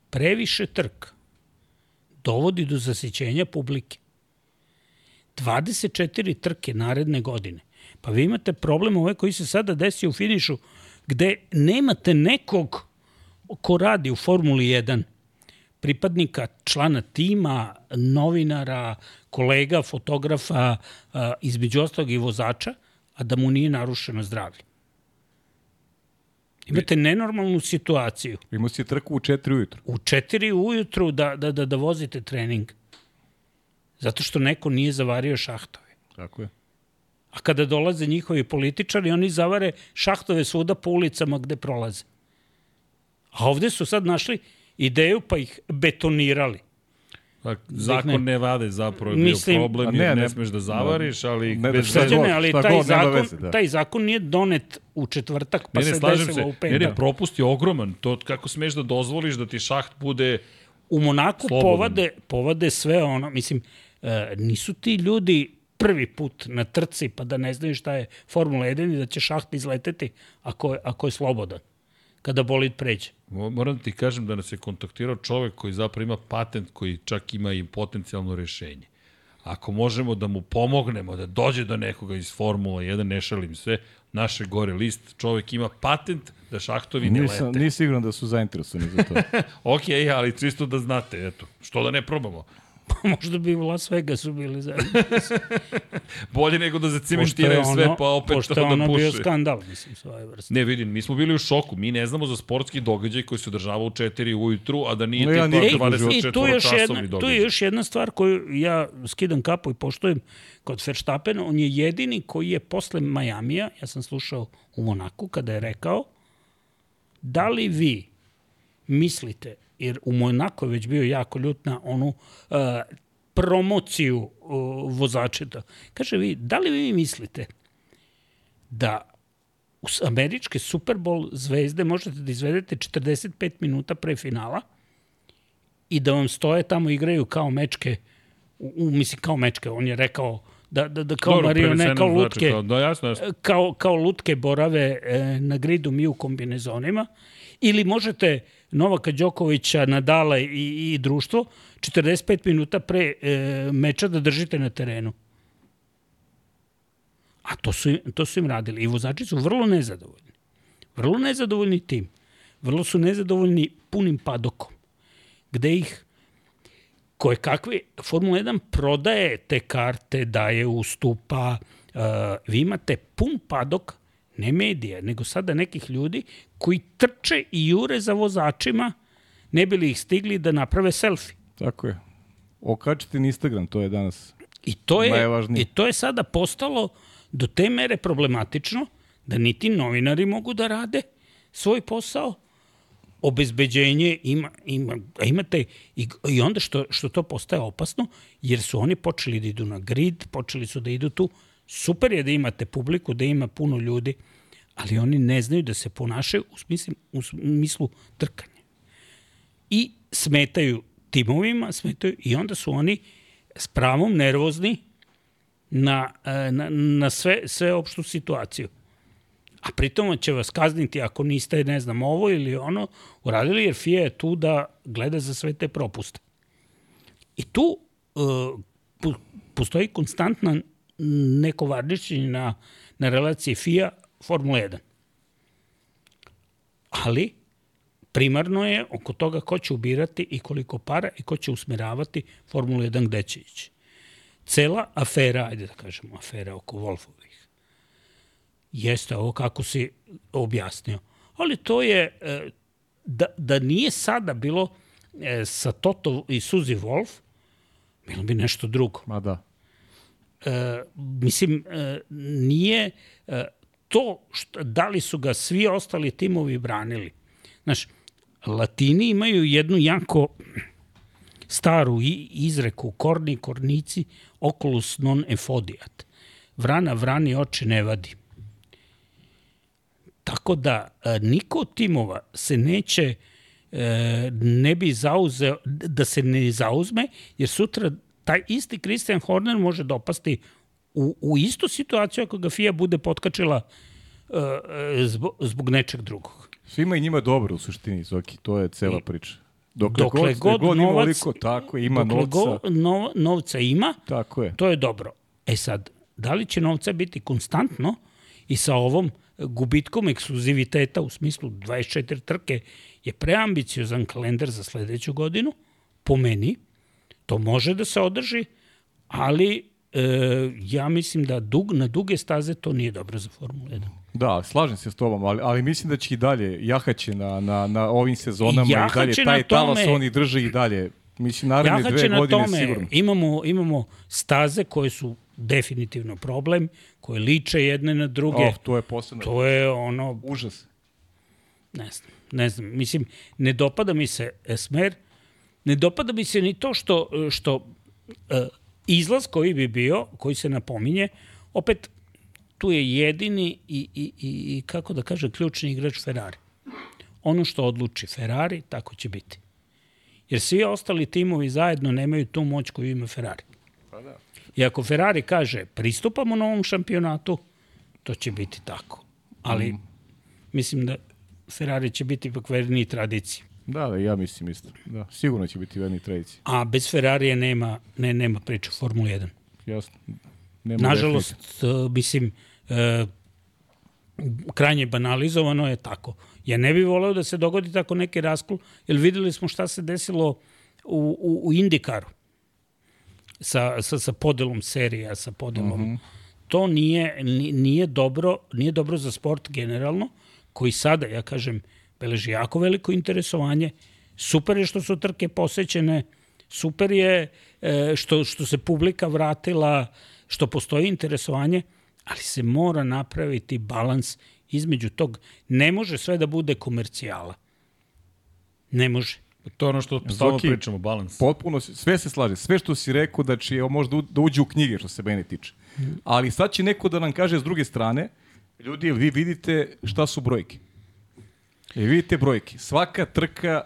previše trk dovodi do zasićenja publike. 24 trke naredne godine. Pa vi imate problem ovaj koji se sada desi u finišu gde nemate nekog ko radi u Formuli 1 pripadnika, člana tima, novinara, kolega, fotografa, između ostalog i vozača, a da mu nije narušeno zdravlje. Imate nenormalnu situaciju Imao si trku u 4 ujutru. u 4 ujutru da, da, da, da vozite trening. Zato što neko nije zavario šahtove. Tako je. A kada dolaze njihovi političari, oni zavare šahtove svuda po ulicama gde prolaze. A ovde su sad našli ideju pa ih betonirali. Pa, zakon ne vade zapravo je bio Mislim- problem, A jer ne, ne, ne. smeš da zavariš, ali Ne, bez šta veze- god, Srđane, ali taj god, zakon, veze, da. taj zakon nije donet u četvrtak, pa ne, ne, se desilo se. u Ne, petak. ne, propust je ogroman. To kako smeš da dozvoliš da ti šaht bude... U Monaku Slobodan. povade, povade sve ono, mislim, e, nisu ti ljudi prvi put na trci pa da ne znaju šta je Formula 1 i da će šaht izleteti ako je, ako je slobodan kada bolid pređe. Mo- Moram da ti kažem da nas je kontaktirao čovek koji zapravo ima patent koji čak ima i potencijalno rešenje. Ako možemo da mu pomognemo da dođe do nekoga iz Formula 1, ne šalim se, naše gore list, čovek ima patent da šahtovi ne Nisam, lete. nisam siguran da su zainteresovani za to. Ok, ali čisto da znate, eto, što da ne probamo. Možda bi u Las Vegasu bili zajedno. Bolje nego da zacementiraju sve, pa opet pošto to je da ono bio puše. skandal, mislim, svoje vrste. Ne, vidim, mi smo bili u šoku. Mi ne znamo za sportski događaj koji se održava u 4 ujutru, a da nije No, ja tipa nikad u 24 I tu je, još jedna, tu je događaj. još jedna stvar koju ja skidam kapu i poštujem kod Verstappena. On je jedini koji je posle Majamija, ja sam slušao u Monaku kada je rekao, da li vi mislite, jer u Monaku je već bio jako ljut na onu uh, promociju uh, vozačeta. Kaže vi, da li vi mislite da u američke Super Bowl zvezde možete da izvedete 45 minuta pre finala i da vam stoje tamo igraju kao mečke, u, u, mislim kao mečke, on je rekao da, da, da kao Dobro, marione, preneseno kao znači lutke, Kao, da, jasno, jasno. kao, kao lutke borave e, na gridu mi u kombinezonima ili možete Novaka Đokovića, Nadala i, i društvo 45 minuta pre e, meča da držite na terenu. A to su, to su im radili. I vozači su vrlo nezadovoljni. Vrlo nezadovoljni tim. Vrlo su nezadovoljni punim padokom. Gde ih koje kakve Formula 1 prodaje te karte, daje ustupa, uh, vi imate pun padok, ne medija, nego sada nekih ljudi koji trče i jure za vozačima, ne bili ih stigli da naprave selfie. Tako je. Okačite na Instagram, to je danas. I to je, Najvažnije. I to je sada postalo do te mere problematično da niti novinari mogu da rade svoj posao, obezbeđenje ima, ima, a imate i, i onda što, što to postaje opasno, jer su oni počeli da idu na grid, počeli su da idu tu, super je da imate publiku, da ima puno ljudi, ali oni ne znaju da se ponašaju u smislu, u smislu trkanja. I smetaju timovima, smetaju i onda su oni s pravom nervozni na, e, na, na sve, sve opštu situaciju. A pritom će vas kazniti ako niste, ne znam, ovo ili ono uradili, jer FIA je tu da gleda za sve te propuste. I tu uh, postoji konstantna neko varničenje na, na relaciji FIA Formula 1. Ali, primarno je oko toga ko će ubirati i koliko para i ko će usmeravati Formulu 1 gde će ići. Cela afera, ajde da kažemo, afera oko Wolfovih, jeste ovo kako si objasnio. Ali to je, e, da, da nije sada bilo e, sa Toto i Suzi Wolf, bilo bi nešto drugo Ma da. e, mislim, e, nije e, to što, da li su ga svi ostali timovi branili. Znaš, Latini imaju jednu jako staru izreku, korni kornici, oculus non efodiat. Vrana vrani oči ne vadi. Tako da a, niko od timova se neće e, ne bi zauzeo, da se ne zauzme, jer sutra taj isti Christian Horner može dopasti u, u istu situaciju ako ga FIA bude potkačila e, zbog, zbog nečeg drugog. Svima i njima dobro u suštini, Zoki, to je cela priča. Dokle, Dokle god, god god ima novac- oliko, tako ima Dokle novca, go, no, novca ima, tako je. to je dobro. E sad, da li će novca biti konstantno i sa ovom gubitkom ekskluziviteta u smislu 24 trke je preambiciozan kalendar za sledeću godinu, po meni, to može da se održi, ali e, ja mislim da dug, na duge staze to nije dobro za Formulu 1. Da, slažem se s tobom, ali, ali mislim da će i dalje jahaće na, na, na ovim sezonama i, Jahaće dalje na taj talas tome- oni drže i dalje. Mislim, naredne dve na godine tome, sigurno. imamo, imamo staze koje su definitivno problem, koje liče jedne na druge. Oh, to je posebno. To je ono, Užas. ne znam, ne znam. Mislim, ne dopada mi se smer, ne dopada mi se ni to što, što uh, izlaz koji bi bio, koji se napominje, opet tu je jedini i, i, i, i kako da kaže, ključni igrač Ferrari. Ono što odluči Ferrari, tako će biti. Jer svi ostali timovi zajedno nemaju tu moć koju ima Ferrari. I ako Ferrari kaže pristupamo novom šampionatu, to će biti tako. Ali mislim da Ferrari će biti ipak verniji tradiciji. Da, da, ja mislim isto. Da, sigurno će biti verni tradici. A bez Ferrarija nema, ne, nema priče u Formuli 1. Jasno. Nema Nažalost, uh, mislim, uh, krajnje banalizovano je tako. Ja ne bih voleo da se dogodi tako neki raskol, jer videli smo šta se desilo u, u, u Indikaru sa, sa, sa podelom serija, sa podelom. Mm -hmm. To nije, ni- nije, dobro, nije dobro za sport generalno, koji sada, ja kažem, beleži jako veliko interesovanje. Super je što su trke posećene, super je e, što, što se publika vratila, što postoji interesovanje, ali se mora napraviti balans između tog. Ne može sve da bude komercijala. Ne može. To je ono što stalno pričamo, balans. Potpuno, sve se slaže. Sve što si rekao da će možda da uđe u knjige što se mene tiče. Ali sad će neko da nam kaže s druge strane, ljudi, vi vidite šta su brojke. I vidite brojke. Svaka trka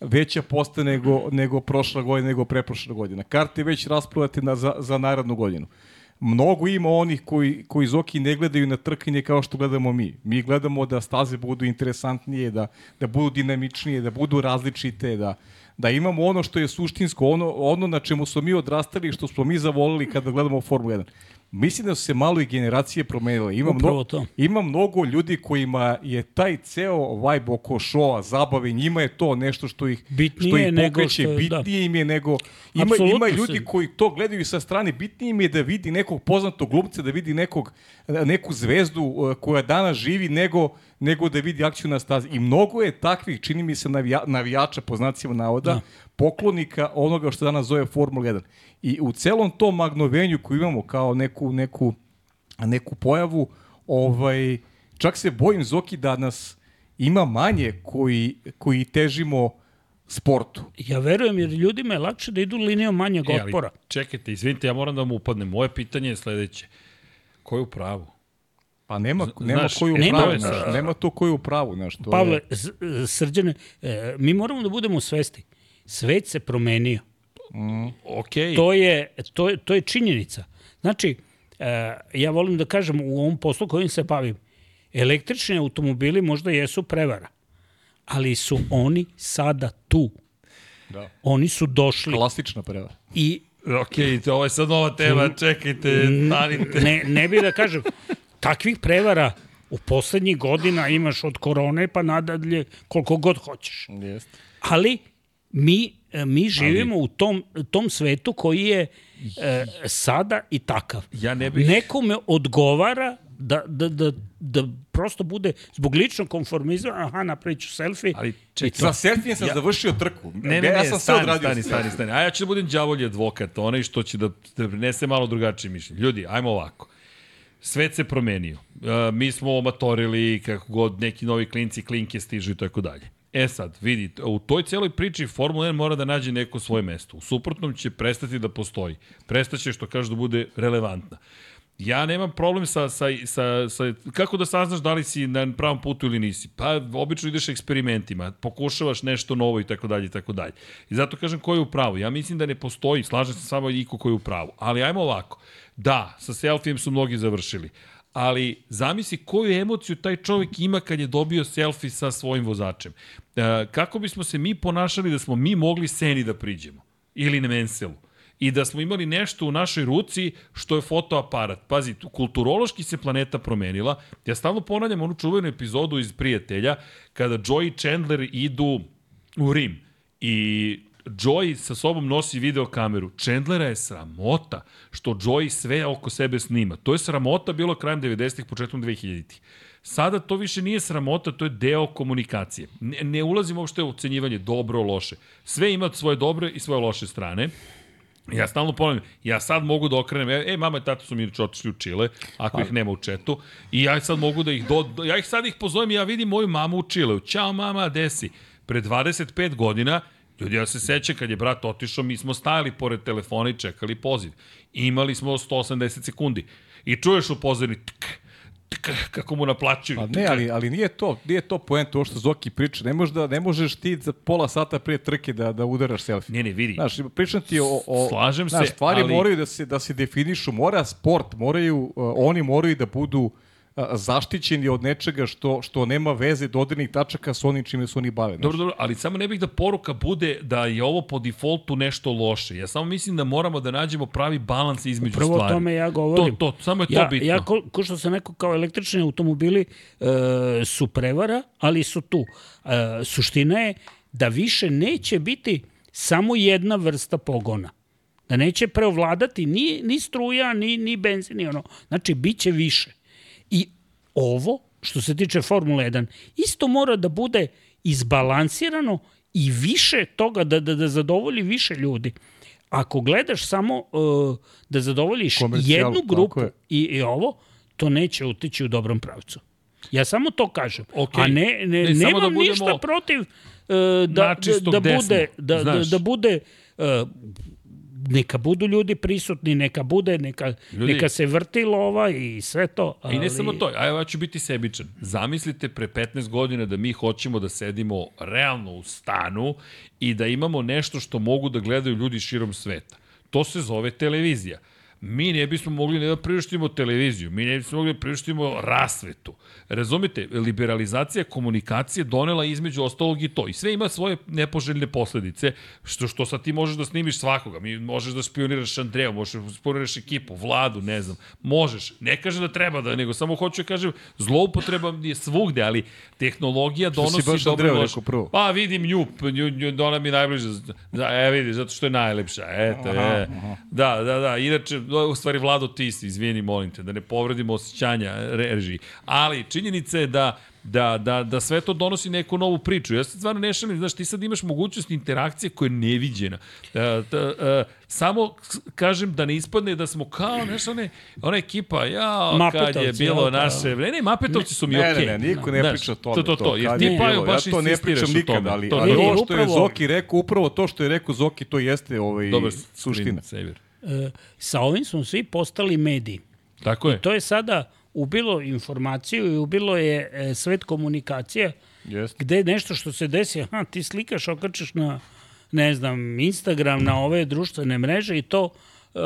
veća postaje nego, nego prošla godina, nego preprošla godina. Karte već rasprodate na, za, za narednu godinu. Mnogo ima onih koji, koji Zoki ne gledaju na trkanje kao što gledamo mi. Mi gledamo da staze budu interesantnije, da, da budu dinamičnije, da budu različite, da, da imamo ono što je suštinsko, ono, ono na čemu smo mi odrastali i što smo mi zavolili kada gledamo Formulu 1. Mislim da su se malo i generacije promenile. Ima, mno, ima mnogo ljudi kojima je taj ceo vibe oko šoa, zabave, njima je to nešto što ih, Bitnije što ih pokreće, što- da. bitnije im je nego... Ima, Apsolutno ima ljudi se- koji to gledaju sa strane, bitnije im je da vidi nekog poznatog glumca, da vidi nekog, neku zvezdu uh, koja danas živi, nego, nego da vidi akciju na stazi. I mnogo je takvih, čini mi se, navija, navijača, po znacima navoda, Da. poklonika onoga što danas zove Formula 1. I u celom tom magnovenju koju imamo kao neku, neku, neku pojavu, ovaj, čak se bojim, Zoki, da nas ima manje koji, koji težimo sportu. Ja verujem jer ljudima je lakše da idu linijom manjeg E, ali otpora. čekajte, izvinite, ja moram da vam upadnem. Moje pitanje je sledeće. Ko je u pravu? Pa nema, nema znaš, koju nema- pravu, znaš, nema to koju pravu, znaš, to Pavle, je, srđane, e, mi moramo da budemo svesti. Svet se promenio. Okej. To je, to je, to je činjenica. Znači, e, ja volim da kažem u ovom poslu kojim se bavim, električni automobili možda jesu prevara, ali su oni sada tu. Da. Oni su došli klasična prevara. i Okej, ovo je sad nova tema, čekajte, stanite. ne, ne bih da kažem, takvih prevara u poslednjih godina imaš od korone pa nadalje koliko god hoćeš. Jeste. Ali mi, e, mi živimo u tom, tom svetu koji je e, sada i takav. Ja ne bih- Nekome odgovara da, da, da, da prosto bude zbog ličnog konformizma, aha, napravit ću selfie. Ali čekaj. Sa selfijem sam ja. završio trku. Ne, ne, ja ne, sam sve stani, odradio. stani, stani, stani. A ja ću da budem đavolji advokat, onaj što će da, da prinese malo drugačije mišljenje. Ljudi, ajmo ovako. Svet se promenio. Uh, mi smo omatorili kako god neki novi klinci, klinke stižu i tako dalje. E sad, vidi, u toj celoj priči Formula 1 mora da nađe neko svoje mesto. U suprotnom će prestati da postoji. Prestaće, što kaže, da bude relevantna. Ja nemam problem sa, sa, sa, sa, kako da saznaš da li si na pravom putu ili nisi? Pa obično ideš eksperimentima, pokušavaš nešto novo i tako dalje i tako dalje. I zato kažem ko je u pravu. Ja mislim da ne postoji, slažem se samo iko ko je u pravu. Ali ajmo ovako. Da, sa selfijem su mnogi završili. Ali zamisli koju emociju taj čovjek ima kad je dobio selfie sa svojim vozačem. E, kako bismo se mi ponašali da smo mi mogli Seni da priđemo? Ili na Menselu? i da smo imali nešto u našoj ruci što je fotoaparat. Pazi, kulturološki se planeta promenila. Ja stalno ponavljam onu čuvenu epizodu iz Prijatelja, kada Joy i Chandler idu u Rim i Joy sa sobom nosi videokameru. Chandlera je sramota što Joy sve oko sebe snima. To je sramota bilo krajem 90-ih, početkom 2000-ih. Sada to više nije sramota, to je deo komunikacije. Ne, ne ulazim uopšte u ocenjivanje dobro, loše. Sve ima svoje dobre i svoje loše strane. Ja stalno ponavljam, ja sad mogu da okrenem, e, e mama i tata su mi otišli u Čile, ako pa. ih nema u četu, i ja sad mogu da ih, do, do, ja ih sad ih pozovem i ja vidim moju mamu u Čileu. Ćao mama, desi. Pre 25 godina, ljudi, ja se sećam kad je brat otišao, mi smo stajali pored telefona i čekali poziv. Imali smo 180 sekundi. I čuješ u pozorni, tk, kako mu naplaćuju. Pa ne, ali, ali nije to, nije to poenta ovo što Zoki priča. Ne, možeš da, ne možeš ti za pola sata prije trke da, da udaraš selfie. Ne, ne, vidi. Znaš, pričam ti o, o Slažem znaš, se, stvari ali... moraju da se, da se definišu. Mora sport, moraju, uh, oni moraju da budu uh, zaštićeni od nečega što, što nema veze dodirnih tačaka sa onim čime se oni bave. Dobro, dobro, ali samo ne bih da poruka bude da je ovo po defaultu nešto loše. Ja samo mislim da moramo da nađemo pravi balans između Prvo stvari. Prvo tome ja govorim. To, to, samo je ja, to bitno. Ja, ko, ko što sam rekao, kao električni automobili e, su prevara, ali su tu. E, suština je da više neće biti samo jedna vrsta pogona. Da neće preovladati ni, ni struja, ni, ni benzin, ni ono. Znači, bit će više. Ovo, što se tiče Formule 1, isto mora da bude izbalansirano i više toga, da, da, da zadovolji više ljudi. Ako gledaš samo uh, da zadovoljiš jednu grupu i, i ovo, to neće utići u dobrom pravcu. Ja samo to kažem. Okay. A ne, ne, ne nemam da budemo ništa protiv uh, da, da, da, bude, da, da, da bude uh, neka budu ljudi prisutni, neka bude, neka, ljudi, neka se vrti lova i sve to. Ali... I ne samo to, a ja ću biti sebičan. Zamislite pre 15 godina da mi hoćemo da sedimo realno u stanu i da imamo nešto što mogu da gledaju ljudi širom sveta. To se zove televizija mi ne bismo mogli ne da priuštimo televiziju, mi ne bismo mogli da priuštimo rasvetu. Razumite, liberalizacija komunikacije donela između ostalog i to. I sve ima svoje nepoželjne posledice, što, što sad ti možeš da snimiš svakoga. Mi možeš da špioniraš Andreja, možeš da špioniraš ekipu, vladu, ne znam. Možeš. Ne kaže da treba da, nego samo hoću da kažem, zloupotreba je svugde, ali tehnologija donosi što si baš Andreja rekao prvo? Pa vidim nju, nju, nju, ona mi najbliže. Da, e, vidi, zato što je najlepša. Eto, aha, je. Aha. Da, da, da. Inače, u stvari Vlado ti si, izvini, molim te, da ne povredimo osjećanja režiji. Ali činjenica je da da, da, da sve to donosi neku novu priču. Ja se stvarno ne šalim, znaš, ti sad imaš mogućnost interakcije koja je neviđena. Uh, da, uh, samo kažem da ne ispadne da smo kao, znaš, one, ona ekipa, ja, kad je bilo ja, naše... Ne, ne, Mapetovci su mi okej. Okay. Ne, ne, niko ne priča o tome. To, to, to, jer ti pa jo, baš ja to ne pričam nikad, ali, to, ali ovo što je Zoki rekao, upravo to što je rekao Zoki, to jeste ovaj, Dobar, suština. Saver. E, sa ovim smo svi postali mediji. Tako je. I to je sada ubilo informaciju i ubilo je e, svet komunikacije Jest. gde je nešto što se desi, aha, ti slikaš, okačeš na ne znam, Instagram, na ove društvene mreže i to, e,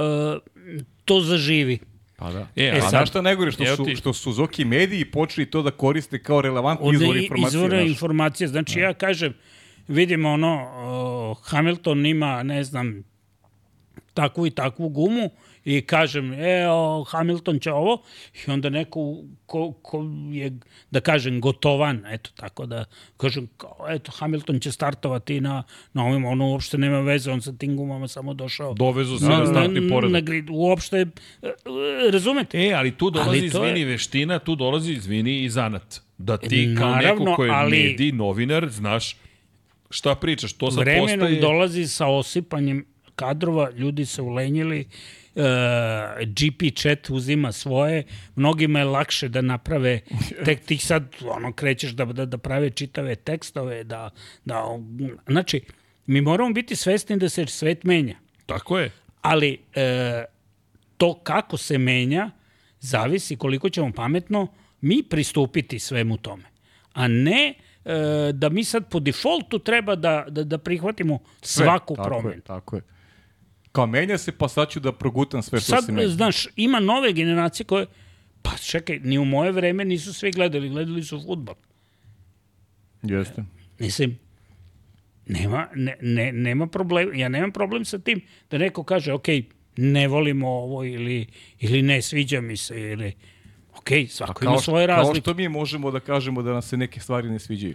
to zaživi. Pa da. E, e a sad, šta najgore, što su, što su Zoki mediji počeli to da koriste kao relevantni izvor informacije. Izvora informacije. Znači, ja kažem, vidimo ono, uh, Hamilton ima, ne znam, takvu i takvu gumu i kažem, e, o, Hamilton će ovo i onda neko ko, ko je, da kažem, gotovan, eto, tako da kažem, kao, eto, Hamilton će startovati na, na ovim, ono uopšte nema veze, on sa tim gumama samo došao. Dovezu se na startni pored. Na grid, uopšte, razumete? E, ali tu dolazi, ali izvini, je... veština, tu dolazi, izvini, i zanat. Da ti kao Naravno, neko ko je ali... medij, novinar, znaš šta pričaš, to sad Vremenom postaje... Vremenom dolazi sa osipanjem kadrova, ljudi se ulenjili, uh, e, GP chat uzima svoje, mnogima je lakše da naprave, tek ti sad ono, krećeš da, da, da prave čitave tekstove, da, da, znači, mi moramo biti svesni da se svet menja. Tako je. Ali uh, to kako se menja, zavisi koliko ćemo pametno mi pristupiti svemu tome. A ne e, da mi sad po defaultu treba da, da, da prihvatimo Sve, svaku tako promenu. Je, tako je. Kao menja se, pa sad ću da progutam sve što Sad, se menja. znaš, ima nove generacije koje, pa čekaj, ni u moje vreme nisu svi gledali, gledali su futbol. Jeste. Mislim, nema, ne, ne, nema problem, ja nemam problem sa tim da neko kaže, ok, ne volimo ovo ili, ili ne sviđa mi se ili ok, svako ima Kao, svoje kao razlike. što mi možemo da kažemo da nam se neke stvari ne sviđaju.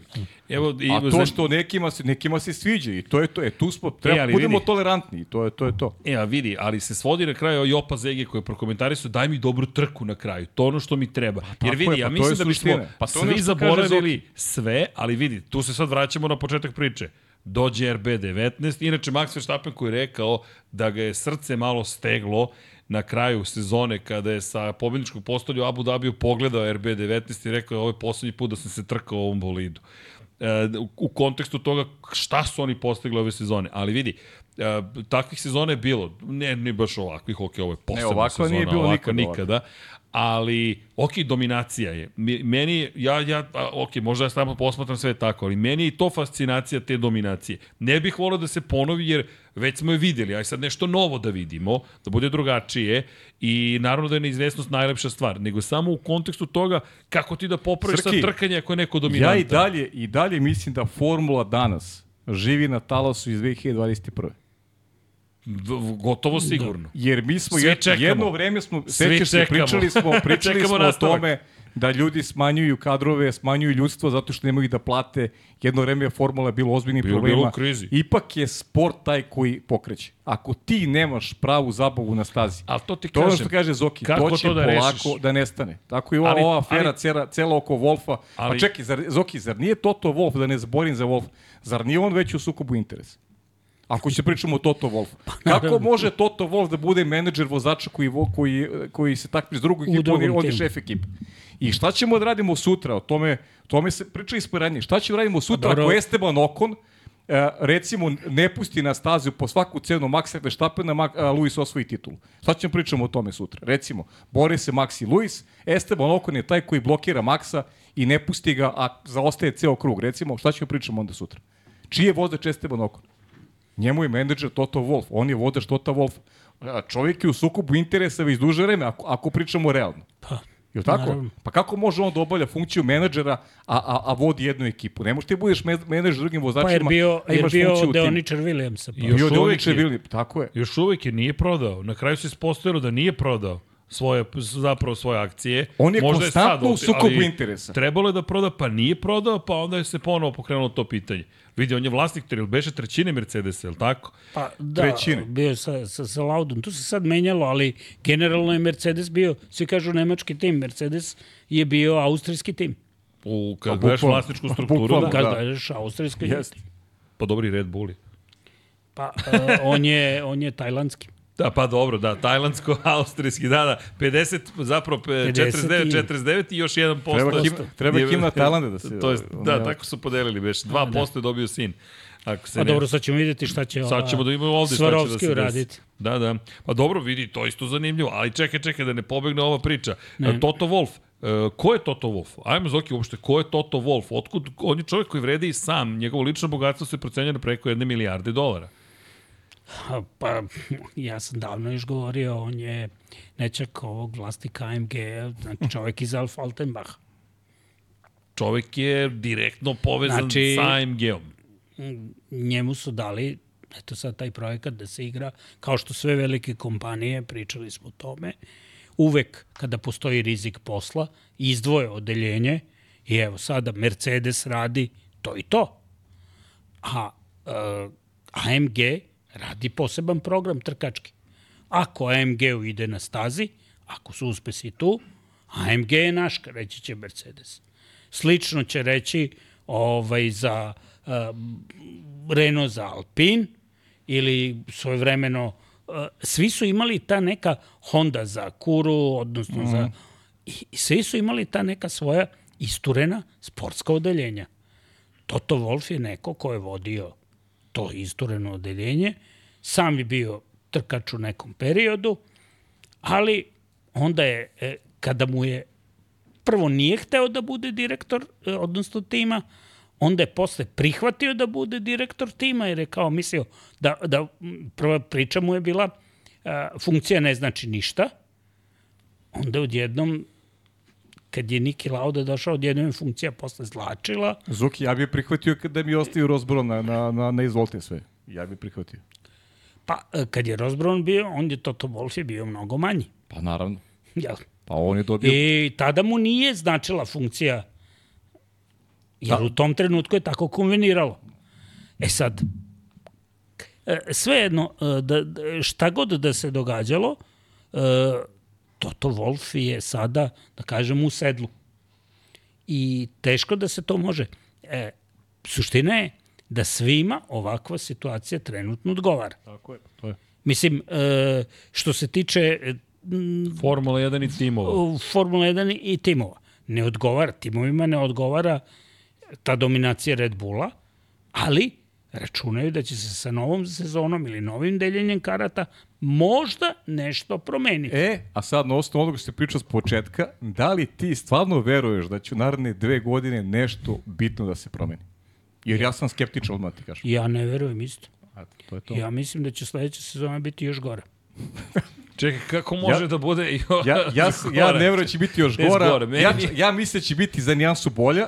Evo, i, A to što nekima se, nekima se sviđa i to je to. E, tu smo, treba, ali budemo vidi. tolerantni i to je to. Je to. E, a vidi, ali se svodi na kraju Jopa Zege koji je prokomentarisao daj mi dobru trku na kraju. To je ono što mi treba. Jer tako vidi, je, ja pa to mislim je da bismo. Pa to je svi zaboravili sve, ali vidi, tu se sad vraćamo na početak priče. Dođe RB19, inače Max Verstappen koji je rekao da ga je srce malo steglo na kraju sezone kada je sa pobjedničkog postolja Abu Dhabiju pogledao RB19 i rekao je ovo je poslednji put da sam se trkao u ovom bolidu. E, u- kontekstu toga šta su oni postigli ove sezone. Ali vidi, e, takvih sezona je bilo, ne, ne baš ovakvih, ok, ovo je posebna ovakva sezona, nije bilo nikada nikada, ali, ok, dominacija je. Meni, ja, ja, ok, možda ja samo posmatram sve tako, ali meni je i to fascinacija te dominacije. Ne bih volio da se ponovi, jer već smo je videli, aj sad nešto novo da vidimo, da bude drugačije i naravno da je neizvesnost najlepša stvar, nego samo u kontekstu toga kako ti da popraviš sad Srki, trkanje ako je neko dominantan. Ja i dalje, i dalje mislim da formula danas živi na talasu iz 2021. Gotovo sigurno. Jer mi smo Svi jed, čekamo. jedno vreme smo, sećaš se, pričali smo, pričali smo o nastavak. tome da ljudi smanjuju kadrove, smanjuju ljudstvo zato što nemaju da plate. Jedno vreme je formula bilo ozbiljnih Bilo- problema. bilo u krizi. Ipak je sport taj koji pokreće. Ako ti nemaš pravu zabavu na stazi, Ali to ti To kažem. što kaže Zoki, kako to će to da polako rešiš? da nestane. Tako i ova, Ali- ova afera ali- cela, cela oko Wolfa. Ali- Pa čekaj, zar, Zoki, zar nije Toto Wolf, da ne zborim za Wolf, zar nije on već u sukobu interesa? Ako će pričamo o Toto Wolf. Pa, Kako može Toto Wolf da bude menadžer vozača koji, koji, koji se takvi s drugog U ekipu, on on je šef ekipe. I šta ćemo da radimo sutra? O tome, tome se pričali smo ranije. Šta ćemo da radimo sutra dobro. ako Esteban Okon e, recimo ne pusti na stazu po svaku cenu Maxa Verstappena, Mak, a, Luis osvoji titulu. Šta ćemo pričamo o tome sutra? Recimo, bore se Max i Luis, Esteban Okon je taj koji blokira Maxa i ne pusti ga, a zaostaje ceo krug. Recimo, šta ćemo pričamo onda sutra? Čiji je vozač Esteban Okon? Njemu je menadžer Toto Wolf, on je vodač Tota Wolf. Čovjek je u sukobu interesa već duže vreme, ako, ako pričamo realno. Pa, Jel tako? Naravno. Pa kako može on da obavlja funkciju menadžera, a, a, a vodi jednu ekipu? Ne možeš ti budeš me- menadžer drugim vozačima, pa jer bio, a jer imaš bio funkciju. Deoničar Williamsa. Pa. Još Bio Deoničar je. Williams, tako je. Još uvek je nije prodao. Na kraju se ispostavilo da nije prodao svoje, zapravo svoje akcije. On je Možda konstantno sad u sukobu interesa. Trebalo je da proda, pa nije prodao, pa onda je se ponovo pokrenulo to pitanje. Vidi, on je vlasnik, jer beše trećine Mercedesa, je li tako? Pa da, Trećine. bio je sa, sa, sa Laudom. Tu se sad menjalo, ali generalno je Mercedes bio, svi kažu nemački tim, Mercedes je bio austrijski tim. U, kad Pa, gledaš vlasničku Pa, strukturu, bukvalno. da. Kad da. da. gledaš austrijski tim. Pa dobri Red Bulli. Pa uh, on, je, on je tajlandski. Da, pa dobro, da, tajlandsko-austrijski, da, da, 50, zapravo pe- 50 49, i- 49 i još 1%. Treba, kim, treba je- himna Tajlanda da se... To jest, ono, da, ja- tako su podelili, već 2% je dobio sin. Ako se A ne... dobro, sad ćemo vidjeti šta će Sad ćemo da imamo ovde šta će da Svarovski se uraditi. Da, da. Pa dobro, vidi, to isto zanimljivo. Ali čekaj, čekaj, da ne pobegne ova priča. Ne. Toto Wolf. E, ko je Toto Wolf? Ajmo, Zoki, uopšte, ko je Toto Wolf? Otkud, on je čovjek koji vredi i sam. Njegovo lično bogatstvo se procenja na preko jedne milijarde dolara. Pa, ja sam davno još govorio, on je nečak ovog vlasnika AMG, znači čovjek iz Alfa Altenbach. Čovjek je direktno povezan Znači- sa AMG-om. Njemu su dali, eto sad taj projekat da se igra, kao što sve velike kompanije, pričali smo o tome, uvek kada postoji rizik posla, izdvoje odeljenje i evo sada Mercedes radi to i to. A uh, AMG radi poseban program trkački. Ako AMG-u ide na stazi, ako su uspesi tu, AMG je naš, reći će Mercedes. Slično će reći ovaj, za uh, Renault za Alpine ili svojevremeno uh, svi su imali ta neka Honda za Kuru, odnosno mm. za i, i svi su imali ta neka svoja isturena sportska odeljenja. Toto Wolf je neko ko je vodio to istureno odeljenje, sam je bio trkač u nekom periodu, ali onda je, e, kada mu je prvo nije hteo da bude direktor, e, odnosno tima, onda je posle prihvatio da bude direktor tima jer je kao mislio da, da prva priča mu je bila a, funkcija ne znači ništa, onda odjednom kad je Niki Lauda došao, odjednom je funkcija posle zlačila, Zuki, ja bih prihvatio kada mi ostaju Rozboro na, na, na, na izvolte sve. Ja bih prihvatio. Pa e, kad je Rosbron bio, on je Toto Wolff je bio mnogo manji. Pa naravno. Jel? Pa on je dobio... I tada mu nije značila funkcija, jer Da. u tom trenutku je tako konveniralo. E sad, e, svejedno, e, da, da, šta god da se događalo, Toto Wolf je sada, da kažem, u sedlu. I teško da se to može. E, suština je da svima ovakva situacija trenutno odgovara. Tako je. To je. Mislim, e, što se tiče e, Formula 1 i timova. Formula 1 i timova. Ne odgovara, timovima ne odgovara ta dominacija Red Bulla, ali računaju da će se sa novom sezonom ili novim deljenjem karata možda nešto promeniti. E, a sad na osnovu onoga što pričao s početka, da li ti stvarno veruješ da će u naredne dve godine nešto bitno da se promeni? Jer ja sam skeptičan, odmah ti kažem. Ja ne verujem isto. Eto, to je to. Ja mislim da će sledeća sezona biti još gore. Čekaj, kako može Ja- da bude i Ja, ja, s- ja ne verujem da će biti još gora. gore, meni- Ja, ja mislim da će biti za nijansu bolja,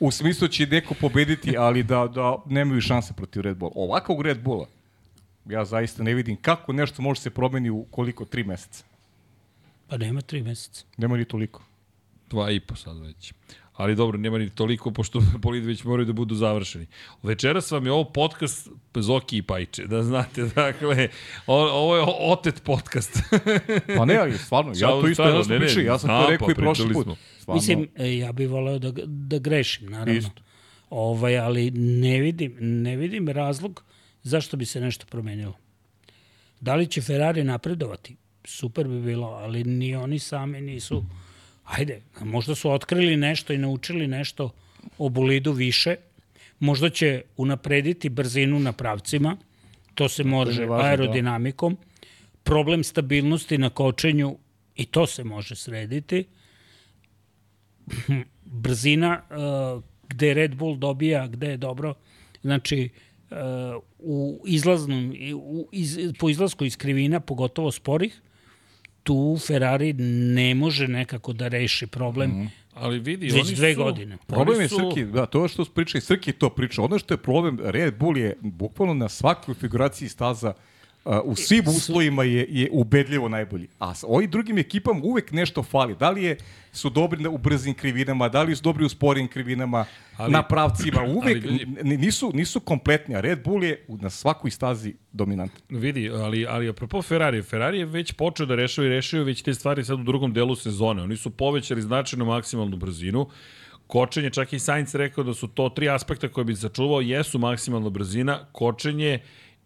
u smislu da će neko pobediti, ali da, da nemaju šanse protiv Red Bulla. Ovakvog Red Bulla, ja zaista ne vidim kako nešto može se promeni u koliko, tri meseca. Pa nema tri meseca. Nema ni toliko. Dva i po sad već. Ali dobro, nema ni toliko, pošto bolid već moraju da budu završeni. Večeras vam je ovo podcast Zoki i Pajče, da znate, dakle, o, ovo je otet podcast. Pa ne, ali stvarno, ja to isto jedno smo pričali, ja sam to rekao pa i prošli put. Stvarno, Mislim, e, ja bih voleo da, da grešim, naravno. Isto. Ovaj, ali ne vidim, ne vidim razlog zašto bi se nešto promenilo. Da li će Ferrari napredovati? Super bi bilo, ali ni oni sami nisu... Ajde, možda su otkrili nešto i naučili nešto o bolidu više. Možda će unaprediti brzinu na pravcima. To se može važno, da. aerodinamikom. Problem stabilnosti na kočenju i to se može srediti brzina uh, gde Red Bull dobija, gde je dobro, znači uh, u izlaznom, i u, iz, po izlasku iz krivina, pogotovo sporih, tu Ferrari ne može nekako da reši problem mm -hmm. Ali vidi, već oni dve su, godine. Problem oni je su- Srki, da, to što priča i Srki to priča. Ono što je problem, Red Bull je bukvalno na svakoj konfiguraciji staza uh, u svim uslovima je, je ubedljivo najbolji. A s ovim drugim ekipama uvek nešto fali. Da li je, su dobri na- u brzim krivinama, da li su dobri u sporim krivinama, Ali- na pravcima, uvek ali nisu, nisu kompletni, a Red Bull je na svakoj stazi dominantan. Vidi, ali, ali apropo Ferrari, Ferrari je već počeo da rešava i rešio već te stvari sad u drugom delu sezone. Oni su povećali značajno maksimalnu brzinu. Kočenje, čak i Sainz rekao da su to tri aspekta koje bi sačuvao, jesu maksimalna brzina, kočenje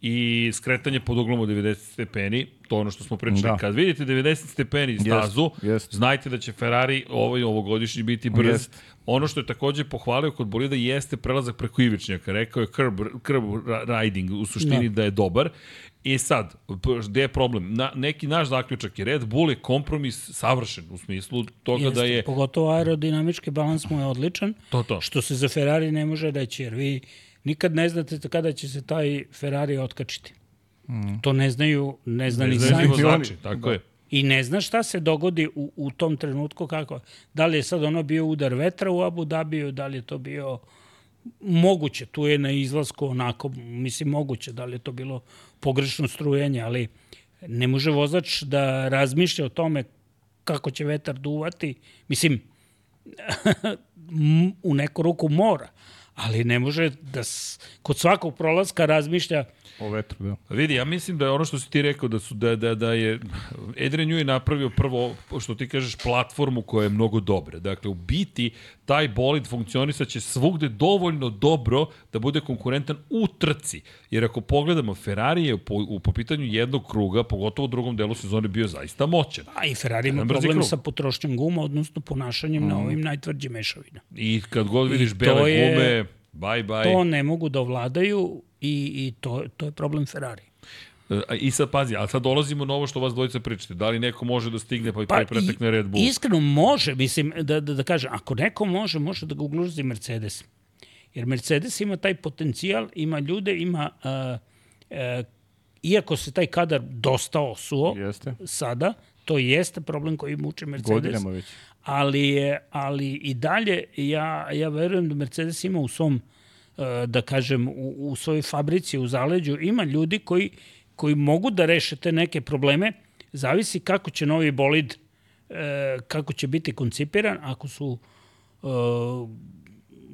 i skretanje pod uglom od 90 stepeni, to je ono što smo pričali. Da. Da. Kad vidite 90 stepeni stazu, jest. znajte da će Ferrari ovaj ovogodišnji biti brz. Jest. Ono što je takođe pohvalio kod bolida jeste prelazak preko ivičnjaka. Rekao je curb, curb riding u suštini da. da je dobar. I sad, p- gde je problem? Na, neki naš zaključak je Red Bull je kompromis savršen u smislu toga Jeste, da je Pogotovo aerodinamički balans mu je odličan, to to. što se za Ferrari ne može reći, jer vi nikad ne znate kada će se taj Ferrari otkačiti. Mm. To ne znaju, ne zna Ne ni oni. vozači, tako je. I ne zna šta se dogodi u, u tom trenutku kako. Da li je sad ono bio udar vetra u Abu Dhabiju, da li je to bio moguće, tu je na izlasku onako, mislim moguće, da li je to bilo pogrešno strujenje, ali ne može vozač da razmišlja o tome kako će vetar duvati. Mislim, u neku ruku mora, ali ne može da s, kod svakog prolaska razmišlja O vetru, da. Vidi, ja mislim da je ono što si ti rekao, da, su, da, da, da je Adrian Newey napravio prvo, što ti kažeš, platformu koja je mnogo dobra. Dakle, u biti, taj bolid funkcionisaće svugde dovoljno dobro da bude konkurentan u trci. Jer ako pogledamo, Ferrari je po, u, po pitanju jednog kruga, pogotovo u drugom delu sezone, bio zaista moćan. A i Ferrari ima Jedan brzi problem krug. sa potrošnjom guma, odnosno ponašanjem mm. na ovim najtvrđim mešavina. I kad god vidiš to bele je- gume, bye bye. To ne mogu da ovladaju i, i to, to je problem Ferrari. E, I sad pazi, a sad dolazimo na ovo što vas dvojica pričate. Da li neko može da stigne pa i pa pretekne Red Bull? Iskreno može, mislim, da, da, da kažem, ako neko može, može da ga ugluzi Mercedes. Jer Mercedes ima taj potencijal, ima ljude, ima... Uh, uh, iako se taj kadar dosta osuo Jeste. sada, to jeste problem koji muče Mercedes. Godinama već. Ali, ali i dalje ja, ja verujem da Mercedes ima u svom, uh, da kažem, u, u svojoj fabrici, u zaleđu, ima ljudi koji, koji mogu da reše te neke probleme, zavisi kako će novi bolid, uh, kako će biti koncipiran, ako su uh,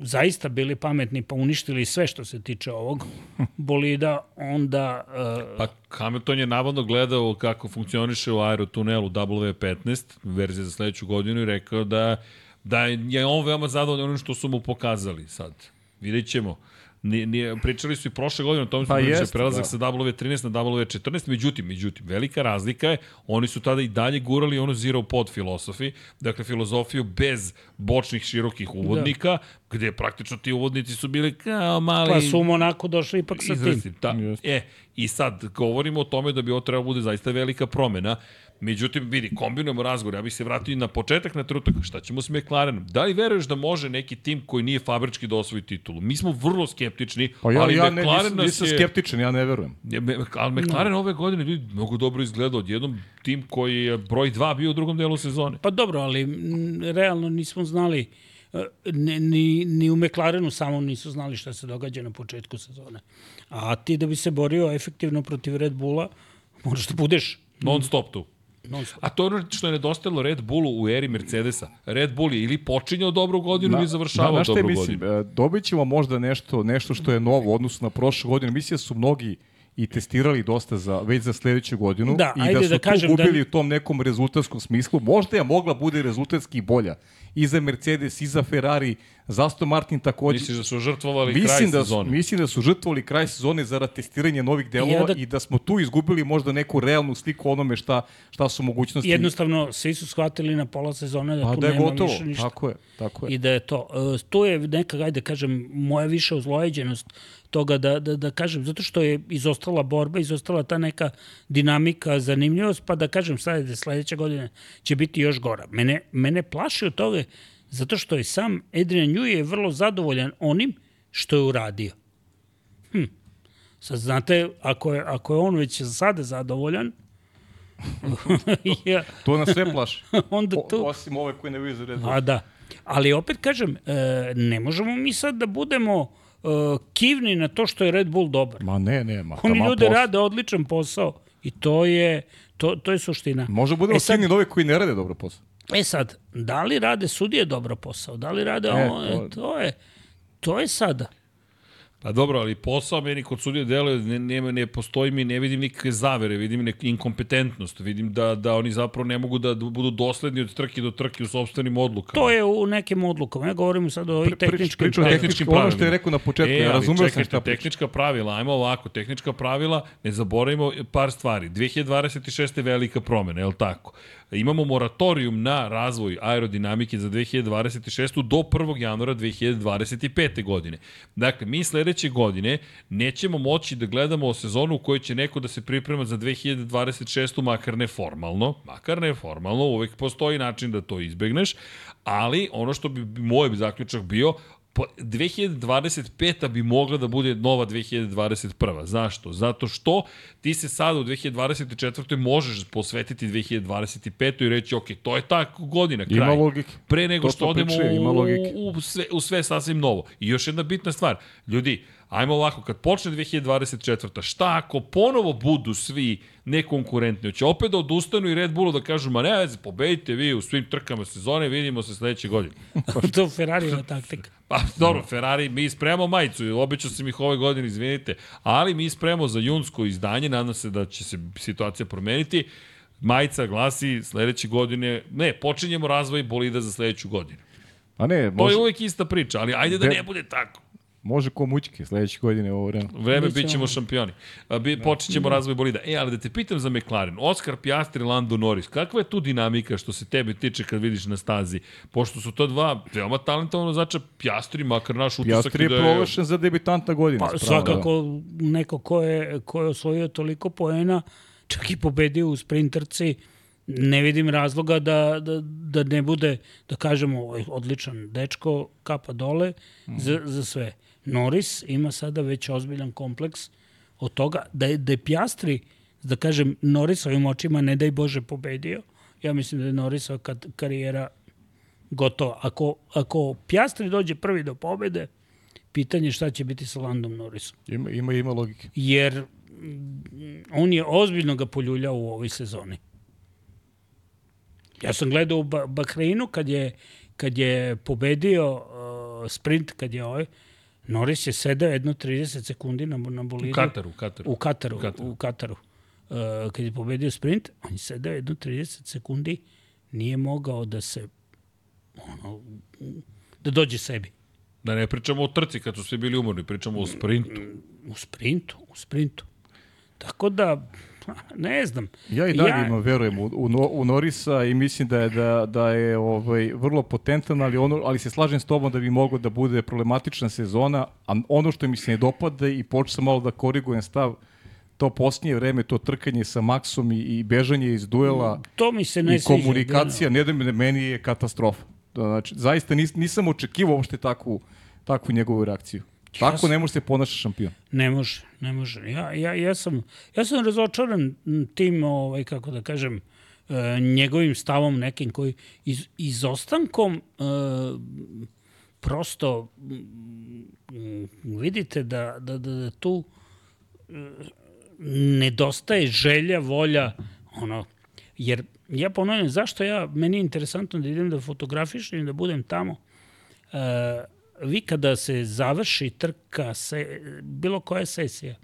zaista bili pametni pa uništili sve što se tiče ovog bolida, onda... Uh, pa Hamilton je navodno gledao kako funkcioniše u aerotunelu W15, verzija za sledeću godinu i rekao da, da je on veoma zadovoljan onim što su mu pokazali sad. Vidjet ćemo. Nije, nije, pričali su i prošle godine o tom pa jest, prelazak da. sa W13 na W14, međutim, međutim, velika razlika je, oni su tada i dalje gurali ono zero pod filosofi, dakle filozofiju bez bočnih širokih uvodnika, da. gde praktično ti uvodnici su bili kao mali... Pa su u Monaku došli ipak sa tim. Da, e, I sad, govorimo o tome da bi ovo trebalo da bude zaista velika promena. Međutim, vidi, kombinujemo razgovor. Ja bih se vratio na početak na trenutak. Šta ćemo s McLarenom? Da li veruješ da može neki tim koji nije fabrički da osvoji titulu? Mi smo vrlo skeptični, pa ja, ali ja McLaren ne, nisam, nisam skeptičan, ja ne verujem. Je, ali McLaren no. ove godine vidi, mnogo dobro izgleda od jednom tim koji je broj 2 bio u drugom delu sezone. Pa dobro, ali m, realno nismo znali e, ni, ni, ni u McLarenu samo nisu znali šta se događa na početku sezone. A ti da bi se borio efektivno protiv Red Bulla, moraš da budeš non stop tu. A to je ono što je nedostajalo Red Bullu u eri Mercedesa. Red Bull je ili počinjao dobru godinu ili završavao da, dobru mislim, godinu. E, dobit ćemo možda nešto, nešto što je novo u odnosu na prošlu godinu. Mislim da su mnogi i testirali dosta za već za sledeću godinu da, i da su da tu kažem gubili da... u tom nekom rezultatskom smislu. Možda je mogla bude rezultatski bolja i za Mercedes i za Ferrari za Aston Martin takođe. Misliš da su žrtvovali mislim kraj da su, sezone? Mislim da su žrtvovali kraj sezone zarad testiranja novih delova ja da... i da smo tu izgubili možda neku realnu sliku onome šta, šta su mogućnosti. Jednostavno, svi su shvatili na pola sezone da A, tu da nema gotovo. više ništa. Tako je, tako je. I da je to. Uh, to je neka, ajde kažem, moja više ozlojeđenost toga da, da, da kažem, zato što je izostala borba, izostala ta neka dinamika, zanimljivost, pa da kažem sad sledeće godine će biti još gora. Mene, mene plaši od toga Zato što je sam Adrian Newey je vrlo zadovoljan onim što je uradio. Hm. Sad znate, ako je, ako je on već sada zadovoljan, ja. to nas sve plaši. Onda to... O, osim ove koje ne vizu redu. A da. Ali opet kažem, e, ne možemo mi sad da budemo e, kivni na to što je Red Bull dobar. Ma ne, ne. Ma, Oni ljude posao. rade odličan posao i to je, to, to je suština. Može budemo e kivni ove koji ne rade dobro posao. E sad, da li rade sudije dobro posao? Da li rade e, ovo? To... to je to je sada. Pa dobro, ali posao meni kod sudija deluje, ne, ne, ne postoji mi, ne vidim nikakve zavere, vidim neku inkompetentnost, vidim da, da oni zapravo ne mogu da budu dosledni od trke do trke u sobstvenim odlukama. To je u nekim odlukama, ja govorim sad o ovih tehničkim Priču, pravilima. tehničkim pravilima. Ono što je rekao na početku, e, ja razumio sam šta Tehnička pravila, ajmo ovako, tehnička pravila, ne zaboravimo par stvari. 2026. je velika promena, je li tako? Imamo moratorijum na razvoj aerodinamike za 2026. do 1. januara 2025. godine. Dakle, mi sledeće godine nećemo moći da gledamo sezonu u kojoj će neko da se priprema za 2026. makar ne formalno, makar ne formalno, uvek postoji način da to izbegneš, ali ono što bi moj zaključak bio, 2025. bi mogla da bude nova 2021. Zašto? Zato što ti se sada u 2024. možeš posvetiti 2025. i reći, ok, to je ta godina, kraj. Ima logike. Pre nego to što odemo u, u, u, sve, u sve sasvim novo. I još jedna bitna stvar, ljudi, ajmo ovako, kad počne 2024. Šta ako ponovo budu svi nekonkurentni? Hoće opet da odustanu i Red Bullu da kažu, ma ne veze, pobedite vi u svim trkama sezone, vidimo se sledeće godine. to je Ferrarijeva taktika. Pa dobro, Ferrari, mi spremamo majicu, običao sam ih ove godine, izvinite, ali mi spremamo za junsko izdanje, nadam se da će se situacija promeniti. Majica glasi sledeće godine, ne, počinjemo razvoj bolida za sledeću godinu. A ne, može... To je uvek ista priča, ali ajde da ne bude tako. Može ko mućke sledeće godine ovo vreme. Vreme Bićemo- bit ćemo šampioni. Bi, počet ćemo razvoj bolida. E, ali da te pitam za McLaren. Oscar Piastri, Lando Norris. Kakva je tu dinamika što se tebe tiče kad vidiš na stazi? Pošto su to dva veoma talentovano zača Piastri, makar naš utisak Piastri je da je... proglašen za debitanta godine. Pa, svakako neko ko je, ko je osvojio toliko poena, čak i pobedio u sprinterci, ne vidim razloga da, da, da ne bude, da kažemo, ovaj odličan dečko, kapa dole za, za sve. Norris ima sada već ozbiljan kompleks od toga da je, da je Piastri, da kažem, Norrisovim očima ne daj Bože pobedio, ja mislim da je Norrisova kad, karijera gotova. Ako, ako Piastri dođe prvi do pobede, pitanje je šta će biti sa Landom Norrisom. Ima, ima, ima logike. Jer on je ozbiljno ga poljuljao u ovoj sezoni. Ja sam gledao u ba Bahreinu kad je, kad je pobedio uh, sprint, kad je ovaj, Norris je sedao jedno 30 sekundi na, na bolidu. U Kataru, u Kataru. U Kataru, U Kataru. u Kataru. Uh, kad je pobedio sprint, on je sedao jedno 30 sekundi, nije mogao da se ono, da dođe sebi. Da ne pričamo o trci kad su svi bili umorni, pričamo o sprintu. U sprintu, u sprintu. Tako da, ne znam. Ja i dalje ja... imam, verujem, u, u, u Norisa i mislim da je, da, da je ovaj, vrlo potentan, ali, ono, ali se slažem s tobom da bi moglo da bude problematična sezona, a ono što mi se ne dopada i počeo sam malo da korigujem stav, to posljednje vreme, to trkanje sa Maksom i, i bežanje iz duela To mi se ne i sviđa. komunikacija, ne da meni je katastrofa. Da, Znači, zaista nis, nisam očekivao uopšte takvu, takvu njegovu reakciju. Tako ne može se ponaša šampion. Ne može, ne može. Ja, ja, ja, sam, ja sam razočaran tim, ovaj, kako da kažem, e, njegovim stavom nekim koji iz, izostankom e, prosto mm, vidite da, da, da, da tu e, nedostaje želja, volja, ono, jer ja ponovim, zašto ja, meni je interesantno da idem da fotografišem i da budem tamo, e, vi kada se završi trka, se, bilo koja sesija,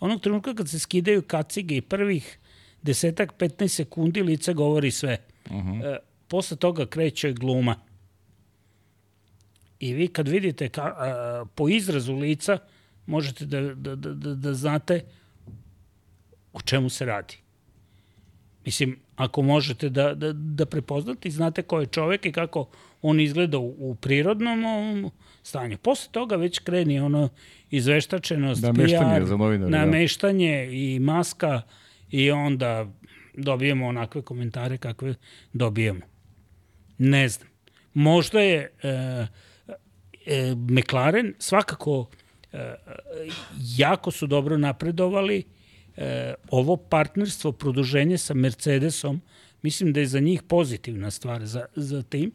onog trenutka kad se skidaju kacige i prvih desetak, 15 sekundi lice govori sve. Uh -huh. e, posle toga kreće gluma. I vi kad vidite ka, a, po izrazu lica, možete da, da, da, da, da znate o čemu se radi. Mislim, ako možete da, da, da prepoznate i znate ko je čovek i kako on izgleda u, u prirodnom stanju. Posle toga već kreni ono izveštačenost, Nameštanje PR, za novinare, da. nameštanje i maska i onda dobijemo onakve komentare kakve dobijemo. Ne znam. Možda je e, e, McLaren svakako e, jako su dobro napredovali e, ovo partnerstvo, produženje sa Mercedesom, mislim da je za njih pozitivna stvar za, za tim.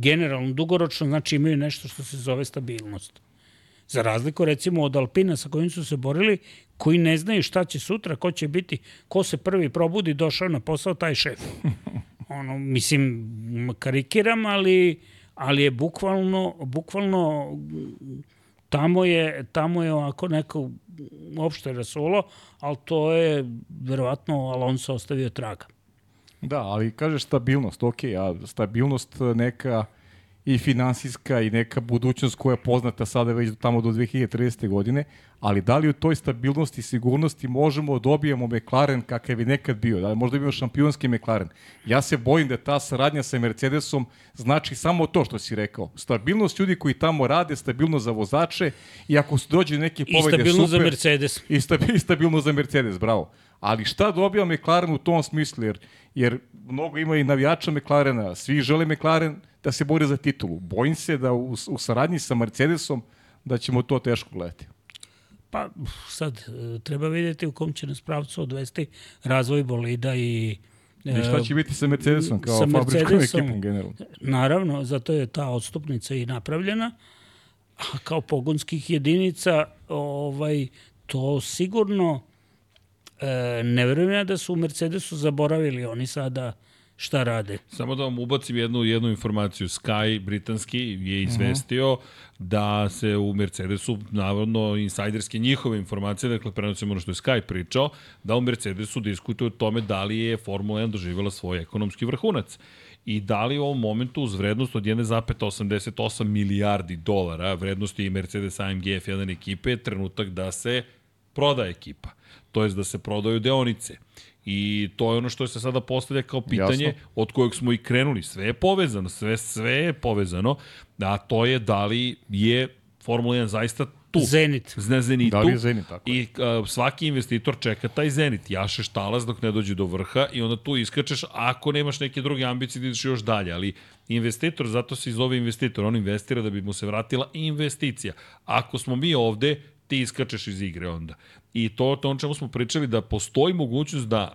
Generalno, dugoročno, znači imaju nešto što se zove stabilnost. Za razliku recimo od Alpina sa kojim su se borili, koji ne znaju šta će sutra, ko će biti, ko se prvi probudi, došao na posao, taj šef. Ono, mislim, karikiram, ali, ali je bukvalno, bukvalno tamo je, tamo je ovako neko opšte rasulo, ali to je verovatno Alonso ostavio traga. Da, ali kažeš stabilnost, ok, a stabilnost neka i finansijska i neka budućnost koja je poznata sada već tamo do 2030. godine, ali da li u toj stabilnosti i sigurnosti možemo da dobijemo McLaren kakav je nekad bio, da li možda imamo šampionski McLaren. Ja se bojim da ta saradnja sa Mercedesom znači samo to što si rekao. Stabilnost ljudi koji tamo rade, stabilnost za vozače i ako se dođe neki I pobede, stabilno super. za Mercedes. I, stabi, i stabilno za Mercedes, bravo. Ali šta dobija McLaren u tom smislu? Jer, jer mnogo ima i navijača McLarena, svi žele McLaren da se bori za titulu. Bojim se da u, u saradnji sa Mercedesom da ćemo to teško gledati. Pa sad, e, treba vidjeti u kom će nas pravcu odvesti razvoj bolida i I šta će biti sa Mercedesom kao sa fabričkom Mercedesom. ekipom generalno? Naravno, zato je ta odstupnica i napravljena. A kao pogonskih jedinica, ovaj, to sigurno e, ne verujem ja da su u Mercedesu zaboravili oni sada šta rade. Samo da vam ubacim jednu, jednu informaciju. Sky, britanski, je izvestio uh -huh. da se u Mercedesu, navodno, insajderske njihove informacije, dakle, prenosimo ono što je Sky pričao, da u Mercedesu diskutuju o tome da li je Formula 1 doživjela svoj ekonomski vrhunac. i da li u ovom momentu uz vrednost od 1,88 milijardi dolara vrednosti i Mercedes AMG F1 ekipe je trenutak da se proda ekipa. To jest da se prodaju deonice. I to je ono što se sada postavlja kao pitanje Jasno. od kojeg smo i krenuli. Sve je povezano, sve, sve je povezano, a to je da li je Formula 1 zaista tu. Zenit. Na Zenitu. Da li je Zenit, tako je. I a, svaki investitor čeka taj Zenit. Jašeš talas dok ne dođe do vrha i onda tu iskačeš ako nemaš neke druge ambicije da ideš još dalje. Ali investitor, zato se i zove investitor. On investira da bi mu se vratila investicija. Ako smo mi ovde, ti iskačeš iz igre onda. I to, to on čemu smo pričali, da postoji mogućnost da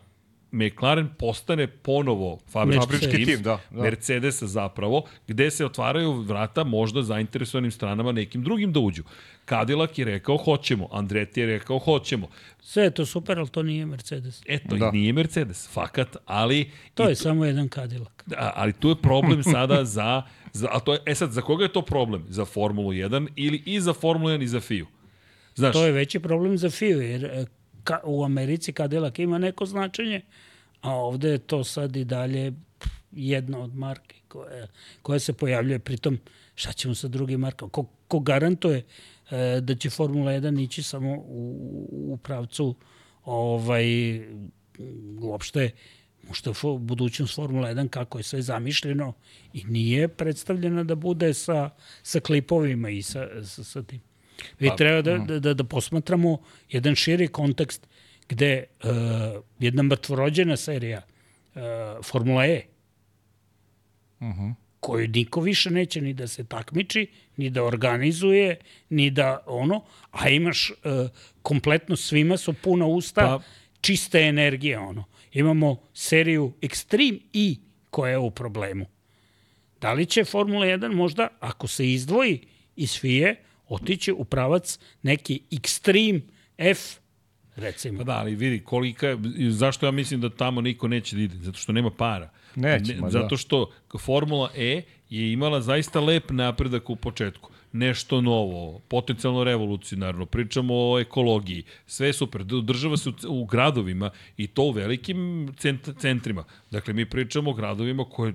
McLaren postane ponovo fabrički, Fabrički tim, da, da. Mercedesa zapravo, gde se otvaraju vrata možda zainteresovanim stranama nekim drugim da uđu. Cadillac je rekao hoćemo, Andretti je rekao hoćemo. Sve je to super, ali to nije Mercedes. Eto, Da. da. nije Mercedes, fakat, ali... To je samo jedan Cadillac. A, ali tu je problem sada za, za a to je, e sad, za koga je to problem? Za Formulu 1 ili i za Formulu 1 i za FIU? Znaš, To je veći problem za FIU, jer e, ka, u Americi Cadillac ima neko značenje, a ovde je to sad i dalje jedna od marki koja, koja se pojavljuje. Pritom, šta ćemo sa drugim markama? Ko, ko garantuje e, da će Formula 1 ići samo u, u pravcu ovaj, uopšte možda budućnost Formula 1 kako je sve zamišljeno i nije predstavljena da bude sa, sa klipovima i sa, sa, sa tim. Vi pa, treba da, da, da, da posmatramo jedan širi kontekst gde uh, jedna mrtvorođena serija uh, Formula E, uh -huh. koju niko više neće ni da se takmiči, ni da organizuje, ni da ono, a imaš uh, kompletno svima su puna usta Pa- pa, čiste energije, ono. Imamo seriju Extreme E koja je u problemu. Da li će Formula 1 možda, ako se izdvoji iz FIE, otići u pravac neki Extreme F, recimo. Pa da, ali vidi, kolika je, zašto ja mislim da tamo niko neće da ide? Zato što nema para. Neće, ma da. Zato što Formula E je imala zaista lep napredak u početku. Nešto novo, potencijalno revolucionarno, pričamo o ekologiji, sve je super, država se u, u gradovima i to u velikim cent, centrima. Dakle, mi pričamo o gradovima koje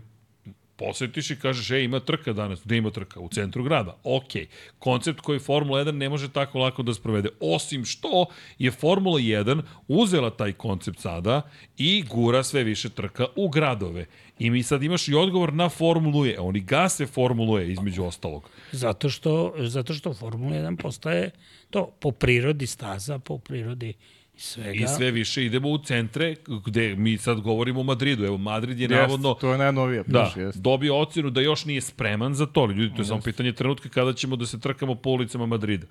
posetiš i kažeš, ej, ima trka danas. Gde ima trka? U centru grada. Ok. Koncept koji Formula 1 ne može tako lako da sprovede. Osim što je Formula 1 uzela taj koncept sada i gura sve više trka u gradove. I mi sad imaš i odgovor na Formulu E. Oni gase Formulu E, između ostalog. Zato što, zato što Formula 1 postaje to po prirodi staza, po prirodi svega. I sve više idemo u centre gde mi sad govorimo o Madridu. Evo, Madrid je Jest, navodno to je najnovija Da, priča, jest. dobio ocenu da još nije spreman za to. Ljudi, to je samo pitanje trenutka kada ćemo da se trkamo po ulicama Madrida.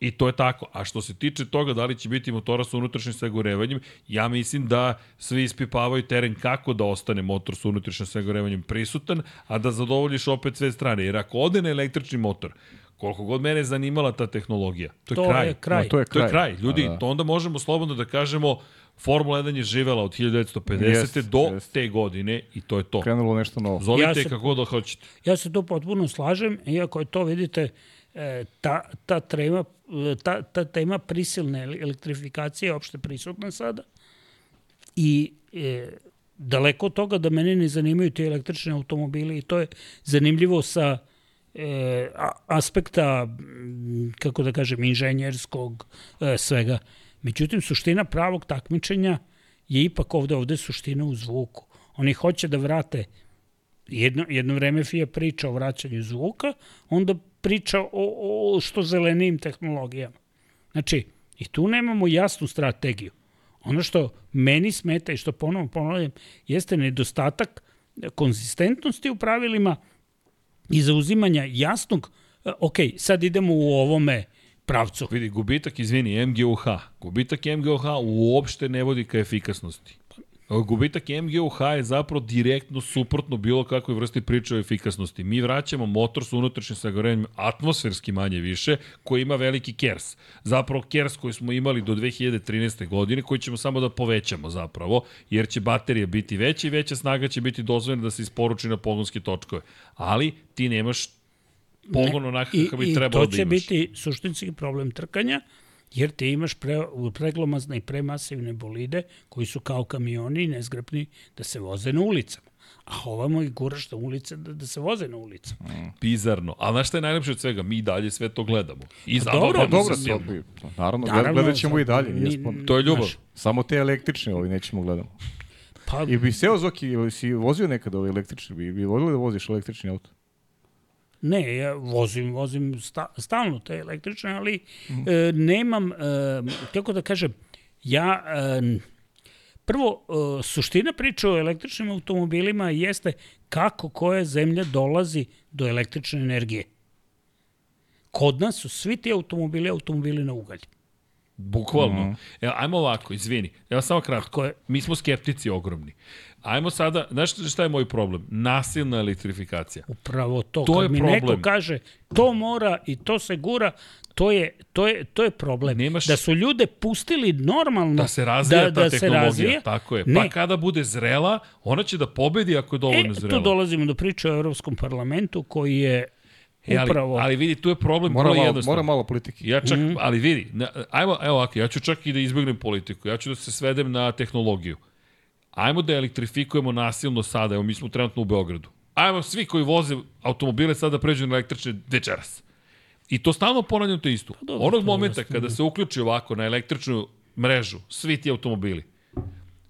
I to je tako. A što se tiče toga da li će biti motora sa unutrašnjim sagorevanjem, ja mislim da svi ispipavaju teren kako da ostane motor sa unutrašnjim sagorevanjem prisutan, a da zadovoljiš opet sve strane. Jer ako ode na električni motor, koliko god mene zanimala ta tehnologija, to je To kraj. je kraj. Ma, to je To je kraj. kraj. Ljudi, A, da. to onda možemo slobodno da kažemo Formula 1 je živela od 1950. Jeste, do jeste. te godine i to je to. Krenulo nešto novo. Zovite Ja se- kako da hoćete. Ja se tu potpuno slažem, iako je to, vidite, e, ta, ta, trema, ta, ta tema prisilne ele- elektrifikacije je opšte prisutna sada i e, daleko od toga da mene ne zanimaju ti električni automobili i to je zanimljivo sa e, a- aspekta, kako da kažem, inženjerskog e, svega. Međutim, suština pravog takmičenja je ipak ovde, ovde suština u zvuku. Oni hoće da vrate jedno, jedno vreme FIA priča o vraćanju zvuka, onda priča o, o što zelenijim tehnologijama. Znači, i tu nemamo jasnu strategiju. Ono što meni smeta i što ponovno ponavljam, jeste nedostatak konzistentnosti u pravilima i zauzimanja jasnog, e, ok, sad idemo u ovome pravcu. Vidi, gubitak, izvini, MGUH. Gubitak MGUH uopšte ne vodi ka efikasnosti. Gubitak MGUH je zapravo direktno suprotno bilo kakvoj vrsti priče o efikasnosti. Mi vraćamo motor sa unutrašnjim sagorenjem atmosferski manje više, koji ima veliki kers. Zapravo kers koji smo imali do 2013. godine, koji ćemo samo da povećamo zapravo, jer će baterija biti veća i veća snaga će biti dozvoljena da se isporuči na pogonske točkove. Ali ti nemaš pogon onako I, kako bi i trebalo to da će imaš. biti suštinski problem trkanja, jer ti imaš pre, preglomazne i premasivne bolide koji su kao kamioni i nezgrapni da se voze na ulicama. A ovamo i guraš na ulice da, da se voze na ulicama. Bizarno. Ali znaš šta je najlepše od svega? Mi dalje sve to gledamo. I dobro, dobro, se bi, naravno, Naravno, gledat ćemo i dalje. ni- jesmo. To je ljubav. Znaš, Samo te električne ovi nećemo gledamo. Pa, I bi seo Zoki, si vozio nekada ovaj električni, bi, bi volio da voziš električni auto? Ne, ja vozim, vozim sta, stalno te električne, ali e, nemam, e, kako da kažem, ja, e, prvo, e, suština priče o električnim automobilima jeste kako koja zemlja dolazi do električne energije. Kod nas su svi ti automobili automobili na ugalj. Bukvalno. Mm. Evo, ajmo ovako, izvini. Evo samo kratko. Je, Mi smo skeptici ogromni. Ajmo sada, znaš šta je moj problem? Nasilna elektrifikacija. upravo to, To kad je mi problem. neko kaže to mora i to se gura, to je, to je, to je problem. Nemaš- Da su ljude pustili normalno Da se razvija da, ta da se tehnologija. razvija, Tako je. Ne. Pa kada bude zrela, ona će da pobedi ako je dovoljno E, zrela. tu dolazimo do priče o Evropskom parlamentu koji je E, ali, upravo... ali vidi, tu je problem Mora vrlo malo, jednostavno. mora malo politike. Ja čak, mm. ali vidi, na, ajmo, evo ovako, ja ću čak i da izbjegnem politiku, ja ću da se svedem na tehnologiju. Ajmo da elektrifikujemo nasilno sada, evo mi smo trenutno u Beogradu. Ajmo svi koji voze automobile sada pređu na električne večeras. I to stalno ponavljam to isto. Pa dobro, Onog momenta kada se uključi ovako na električnu mrežu, svi ti automobili,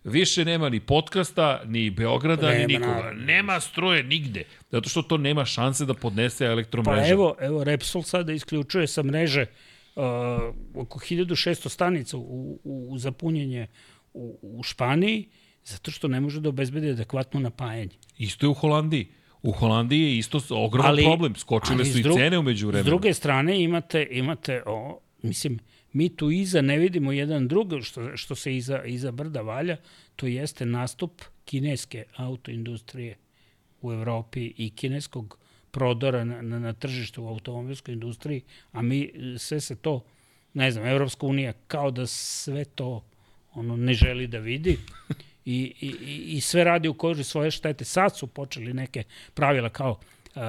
više nema ni podcasta, ni Beograda, Nema, ni nikoga. Nema struje nigde. Zato što to nema šanse da podnese elektromreža. Pa evo, evo Repsol sada isključuje sa mreže uh, oko 1600 stanica u, u, za punjenje u, u Španiji, zato što ne može da obezbedi adekvatno napajanje. Isto je u Holandiji. U Holandiji je isto s- ogroman Ali- problem. Skočile ali su s i cene umeđu S vremenu. druge strane imate, imate o, mislim, mi tu iza ne vidimo jedan drug, što, što se iza, iza brda valja, to jeste nastup kineske autoindustrije u Evropi i kineskog prodora na, na, na tržištu u automobilskoj industriji, a mi e, sve se to, ne znam, Evropska unija kao da sve to ono ne želi da vidi i, i, i- sve radi u koži svoje štete. Sad su počeli neke pravila kao uh,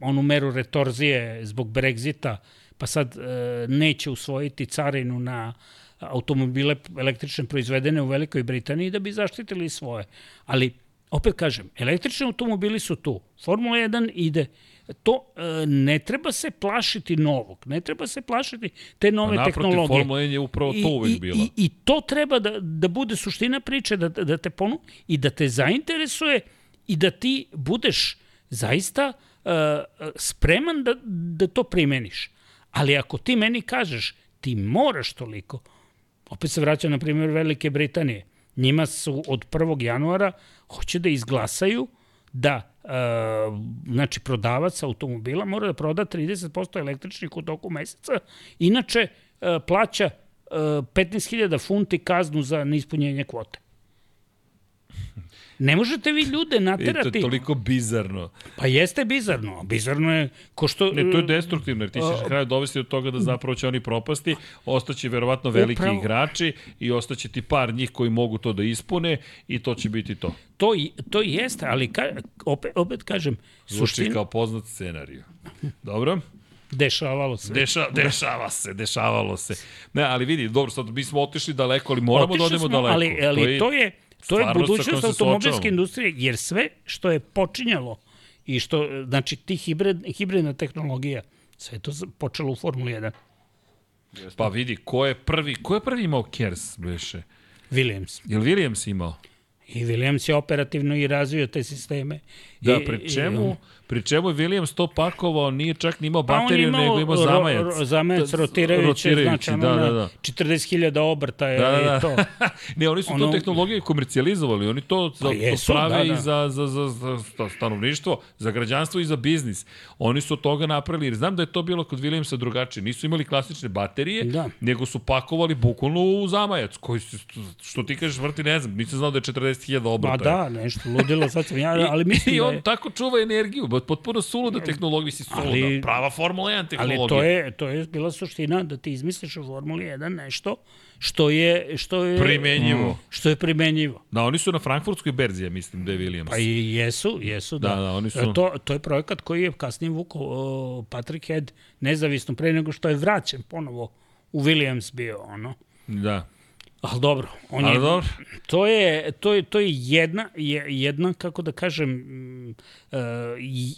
onu meru retorzije zbog Brexita, pa sad uh, neće usvojiti carinu na automobile električne proizvedene u Velikoj Britaniji da bi zaštitili svoje. Ali, opet kažem, električni automobili su tu. Formula 1 ide to e, ne treba se plašiti novog, ne treba se plašiti te nove naprotiv, tehnologije. Formula 1 je upravo to uvek i, bila. I, I to treba da, da bude suština priče, da, da te ponu i da te zainteresuje i da ti budeš zaista uh, spreman da, da to primeniš. Ali ako ti meni kažeš ti moraš toliko, opet se vraća na primjer Velike Britanije, njima su od 1. januara hoće da izglasaju da e, znači prodavac automobila mora da proda 30% električnih u toku meseca, inače e, plaća e, 15.000 funti kaznu za neispunjenje kvote. Ne možete vi ljude I to naterati. je toliko bizarno. Pa jeste bizarno. Bizarno je ko što... Ne, to je destruktivno, jer ti ćeš na kraju dovesti do toga da zapravo će oni propasti, ostaće verovatno veliki Upravo. igrači i ostaće ti par njih koji mogu to da ispune i to će biti to. To, to jeste, ali ka, opet, opet kažem, Zvuči suština, kao poznat scenariju. Dobro? dešavalo se. Deša, dešava se, dešavalo se. Ne, ali vidi, dobro, sad mi smo otišli daleko, ali moramo da Otišli odemo smo, daleko. Ali, ali to je, to je stvarnost sa budućnost automobilske industrije, jer sve što je počinjalo i što, znači, ti hibrid, hibridna tehnologija, sve je to počelo u Formuli 1. Pa vidi, ko je prvi, ko je prvi imao Kers, beše? Williams. Je li Williams imao? I Williams je operativno i razvio te sisteme. Da, I, pri i- čemu, pri čemu je Williams to pakovao, nije čak ni imao Pa on bateriju, imao nego imao ro- zamajac. ro- zamajac Da, rotirajući, rotirajući, znači da, da, na da. 40.000 obrta je, Da, da, da. je to. ne, oni su Ono- to tehnologije komercijalizovali, oni to za, Pa jesu, prave da, da. i za, za, za, za sta- stanovništvo, za građanstvo i za biznis. Oni su toga napravili, jer znam da je to bilo kod Williamsa drugačije. Nisu imali klasične baterije, Da. nego su pakovali bukvalno u zamajac, koji su, što ti kažeš, vrti, ne znam, nisam znao da je 40.000 Pa obrata. da, nešto ludilo, sad sam ja, ali mislim I da on je... tako čuva energiju, potpuno suluda tehnologija, mislim, suluda, Ali- prava Formula 1 tehnologija. Ali to je, to je bila suština da ti izmisliš u Formuli 1 nešto što je, što je, Primenjivo. što je primenjivo. Da, oni su na frankfurtskoj berzi, ja mislim, da je Williams. Pa i jesu, jesu, da. Da, da, oni su- E, To, to je projekat koji je kasnije vukao o, Patrick Head nezavisno pre nego što je vraćen ponovo u Williams bio, ono. Da. Ali dobro, on Ali je, dobro. to je, to je, to je jedna, je, jedna, kako da kažem, uh,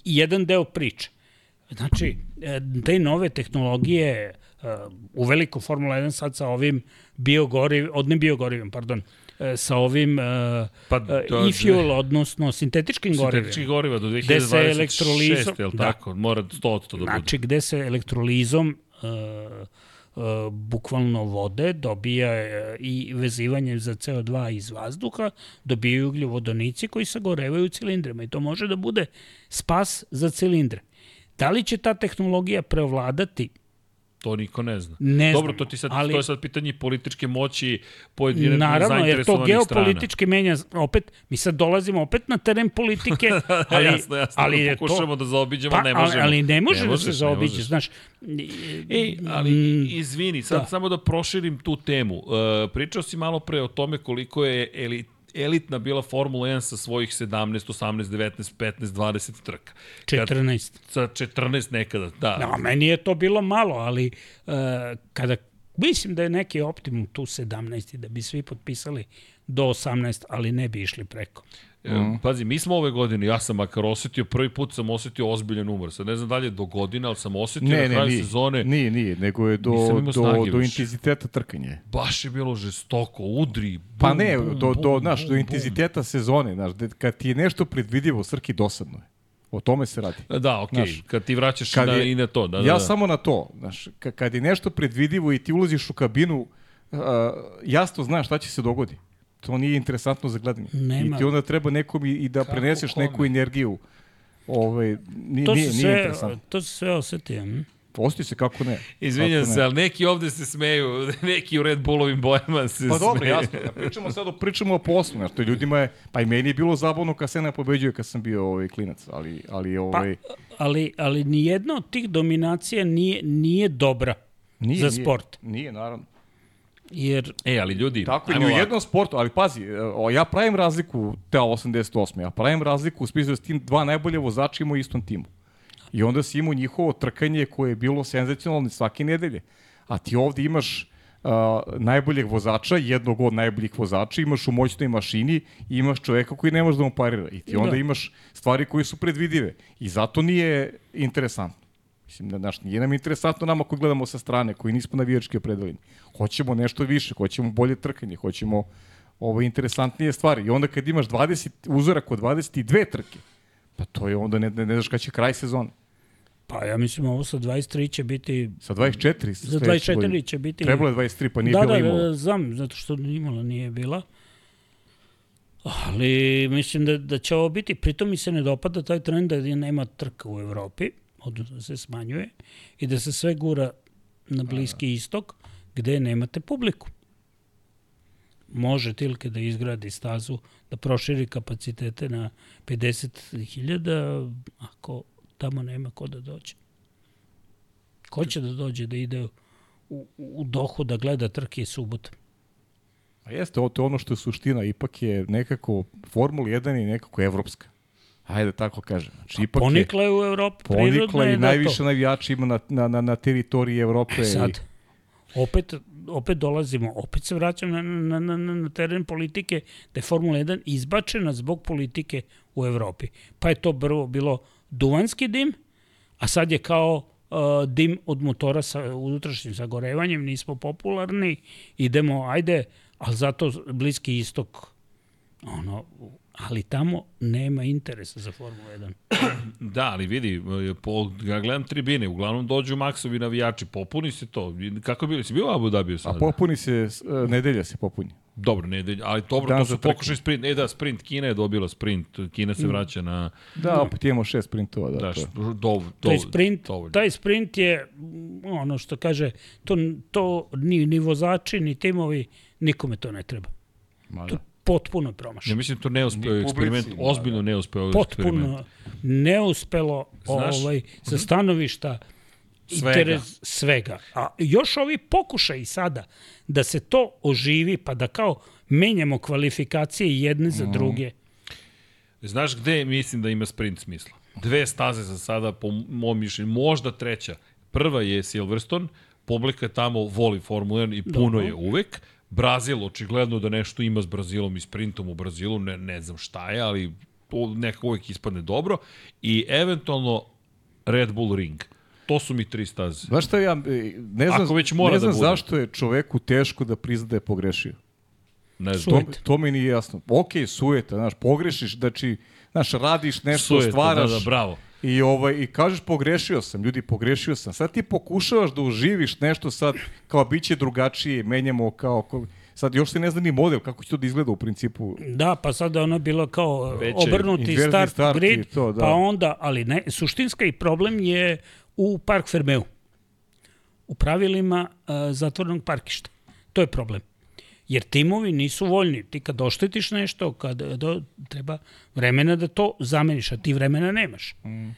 jedan deo priče. Znači, e, te nove tehnologije uh, u veliko Formula 1 sad sa ovim biogoriv, od ne biogorivim, pardon, sa ovim uh, Pa, to- e-fuel, odnosno sintetičkim gorivima. goriva do Gde se 2026, elektrolizom- je li da. tako? Mora 100% da bude. Znači, gde se elektrolizom uh, bukvalno vode dobija uh, i vezivanje za CO2 iz vazduha, dobijaju ugljovodonici koji sagorevaju u cilindrima i to može da bude spas za cilindre. Da li će ta tehnologija preovladati? To niko ne zna. Ne Dobro, znam, to, ti sad, ali- to je sad pitanje političke moći pojedine Naravno, jer to geopolitički menja, opet, mi sad dolazimo opet na teren politike, strana. ali, jasno, jasno, ali to... pokušamo da zaobiđemo, Pa, ne ali- možemo. Ali ne može Ne da možeš, se zaobiđe, znaš. Ej, ali Mm, izvini, sad da. samo da proširim tu temu. Uh, pričao si malo pre o tome koliko je elit, elitna bila Formula 1 sa svojih 17, 18, 19, 15, 20 trka. Kad, 14. sa 14 nekada, da. No, meni je to bilo malo, ali uh, kada mislim da je neki optimum tu 17 i da bi svi potpisali do 18, ali ne bi išli preko. Mm. Pazi, mi smo ove godine, ja sam makar osetio, prvi put sam osetio ozbiljan umor. Sad ne znam da li je do godine, ali sam osetio Ne, na kraju nije, sezone. nije, nije, nego je do, do, do intenziteta trkanja. Baš je bilo žestoko, udri. Bum, Pa ne, bum, do, do, bum, znaš, bum, do bum. intenziteta sezone, znaš, kad ti je nešto predvidivo, Srki, dosadno je. O tome se radi. Da, okej, Znaš, kad ti vraćaš kad na, je- i na to. Da, da, ja da. samo na to, znaš, ka- kad je nešto predvidivo i ti ulaziš u kabinu, uh, jasno znaš šta će se dogodi. To nije interesantno za gledanje. Nema. I ti onda treba nekom i, i da Kako preneseš kome? neku energiju. Ovaj, nije, To nije, se nije sve, interesantno. to se sve osetio. hm? Osti se kako ne. Izvinjam se, ne. ali neki ovde se smeju, neki u Red Bullovim bojama se Pa dobro, smeju. jasno. Da pričamo sad o, pričamo o poslu, znaš, to ljudima je, pa i meni je bilo zabavno kad se ne pobeđuje kad sam bio ovaj klinac, ali, ali ovaj, Ali, ali nijedna od tih dominacija nije, nije dobra nije, za nije, sport. Nije, naravno. Jer E, ali ljudi, Tako, ajmo ni u jednom sportu, ali pazi, e, o, ja pravim razliku, te 88. Ja pravim razliku u smislu da s tim dva najbolje vozača imaju u istom timu. I onda si imao njihovo trkanje koje je bilo senzacionalno svake nedelje. A ti ovde imaš uh, najboljeg vozača, jednog od najboljih vozača, imaš u moćnoj mašini i imaš čoveka koji ne može da mu parira. I ti onda Da. imaš stvari koje su predvidive. I zato nije interesantno. Mislim, da, znaš, nije nam interesantno nama koji gledamo sa strane, koji nismo navijački opredeljeni. Hoćemo nešto više, hoćemo bolje trkanje, hoćemo ovo interesantnije stvari. I onda kad imaš 20 uzorak od 22 trke, pa to je onda ne, ne, ne znaš kada će kraj sezone. Pa ja mislim ovo sa 23 će biti... Sa 24 Za sledeće 24 godine. će biti... Trebalo je 23, pa nije da, bilo da, imalo. da, znam, zato što imala nije bila. Ali mislim da, da će ovo biti, pritom mi se ne dopada taj trend da nema trka u Evropi, odnosno da se smanjuje, i da se sve gura na Bliski istok, gde nemate publiku. Može Tilke da izgradi stazu, da proširi kapacitete na 50.000, ako tamo nema ko da dođe. Ko će da dođe da ide u, u Dohu da gleda trke i subota? A jeste, to je ono što je suština, ipak je nekako Formula 1 je nekako evropska. Hajde tako kažem. Znači, ipak Ponikla je u prirodno ponikla je i da najviše to. navijača ima na, na, na, na teritoriji Evrope. E sad, I, opet, opet dolazimo, opet se vraćam na, na, na, na, na teren politike, da je Formula 1 izbačena zbog politike u Evropi. Pa je to prvo bilo duvanski dim, a sad je kao uh, dim od motora sa unutrašnjim zagorevanjem, nismo popularni, idemo, ajde, ali zato Bliski istok, ono, ali tamo nema interesa za Formula 1. Da, ali vidi, po, ja gledam tribine, uglavnom dođu maksovi navijači, popuni se to. Kako je bilo? Si bio u Abu Dhabiju a sad? popuni se, e, nedelja se popuni. Dobro, nedelja, ali dobro, Dan to su pokušaj sprint. E da, sprint, Kina je dobila sprint. Kina se vraća na... Da, opet imamo šest sprintova. Da, Da, to je. što, dov, Taj dov, sprint, dovoljno. taj sprint je mm, ono što kaže, to, to ni, ni vozači, ni timovi, nikome to ne treba. Ma To da. je potpuno Ja promašeno. mislim da to neuspeo Ni eksperiment, publici, da, ozbiljno neuspeo eksperiment. Potpuno neuspelo Znaš- ovaj, sa stanovišta Svega. interes svega. A još ovi pokušaj sada da se to oživi, pa da kao menjamo kvalifikacije jedne za Mhm. druge. Znaš gde mislim da ima sprint smisla? Dve staze za sada, po mom mišljenju, možda treća. Prva je Silverstone, publika tamo voli Formula 1 i puno Dobro. je uvek. Brazil, očigledno da nešto ima s Brazilom i sprintom u Brazilu, ne, ne znam šta je, ali nekako uvek ispadne dobro. I eventualno Red Bull Ring. To su mi tri staze. Znaš šta ja, e, ne znam, Ako već mora ne znam da zašto je čoveku teško da prizna da je pogrešio. Ne znam. To, to mi nije jasno. Ok, sujeta, znaš, pogrešiš, znači, znaš, radiš nešto, sujeta, stvaraš. Da, da, bravo. I, ovaj, I kažeš pogrešio sam, ljudi, pogrešio sam. Sad ti pokušavaš da uživiš nešto sad, kao biće drugačije, menjamo kao... kao Sad još se ne zna ni model kako će to da izgleda u principu. Da, pa sad ono bilo kao Veće, obrnuti start, start grid, to, da. pa onda, ali ne, suštinska i problem je u Park Fermeu. U pravilima uh, zatvornog parkišta. To je problem. Jer timovi nisu voljni. Ti kad oštetiš nešto, kad do, treba vremena da to zameniš, a ti vremena nemaš. Mm.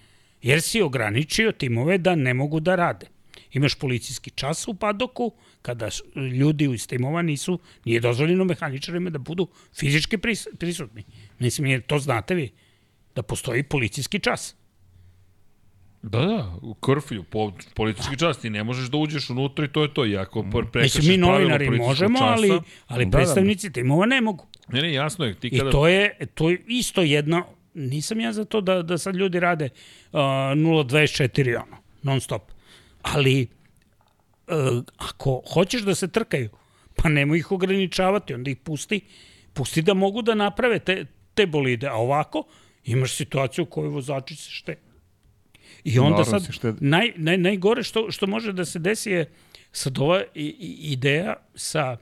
Jer si ograničio timove da ne mogu da rade. Imaš policijski čas u padoku, kada ljudi iz timova nisu, nije dozvoljeno mehaničarima da budu fizički pris, prisutni. Mislim, jer to znate vi, da postoji policijski čas. Da, da, u krflju, po, politički čas, ti ne možeš da uđeš unutra i to je to. I ako prekršiš Mislim, mi novinari možemo, časa, ali, ali da, predstavnici da, timova ne mogu. Ne, ne, jasno je. Ti kada... I to je, to je isto jedna, nisam ja za to da, da sad ljudi rade uh, 0.24, ono, non stop. Ali, uh, ako hoćeš da se trkaju, pa nemoj ih ograničavati, onda ih pusti, pusti da mogu da naprave te, te bolide. A ovako, imaš situaciju u kojoj vozači se šte I onda sad, naj, naj, najgore što, što može da se desi je sad ova ideja sa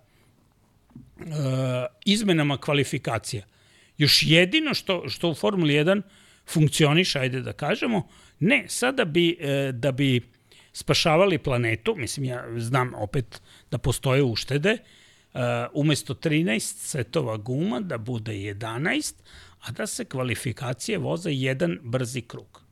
uh, izmenama kvalifikacija. Još jedino što, što u Formuli 1 funkcioniše, ajde da kažemo, ne, sada bi, uh, da bi spašavali planetu, mislim ja znam opet da postoje uštede, uh, umesto 13 setova guma da bude 11, a da se kvalifikacije voze jedan brzi krug.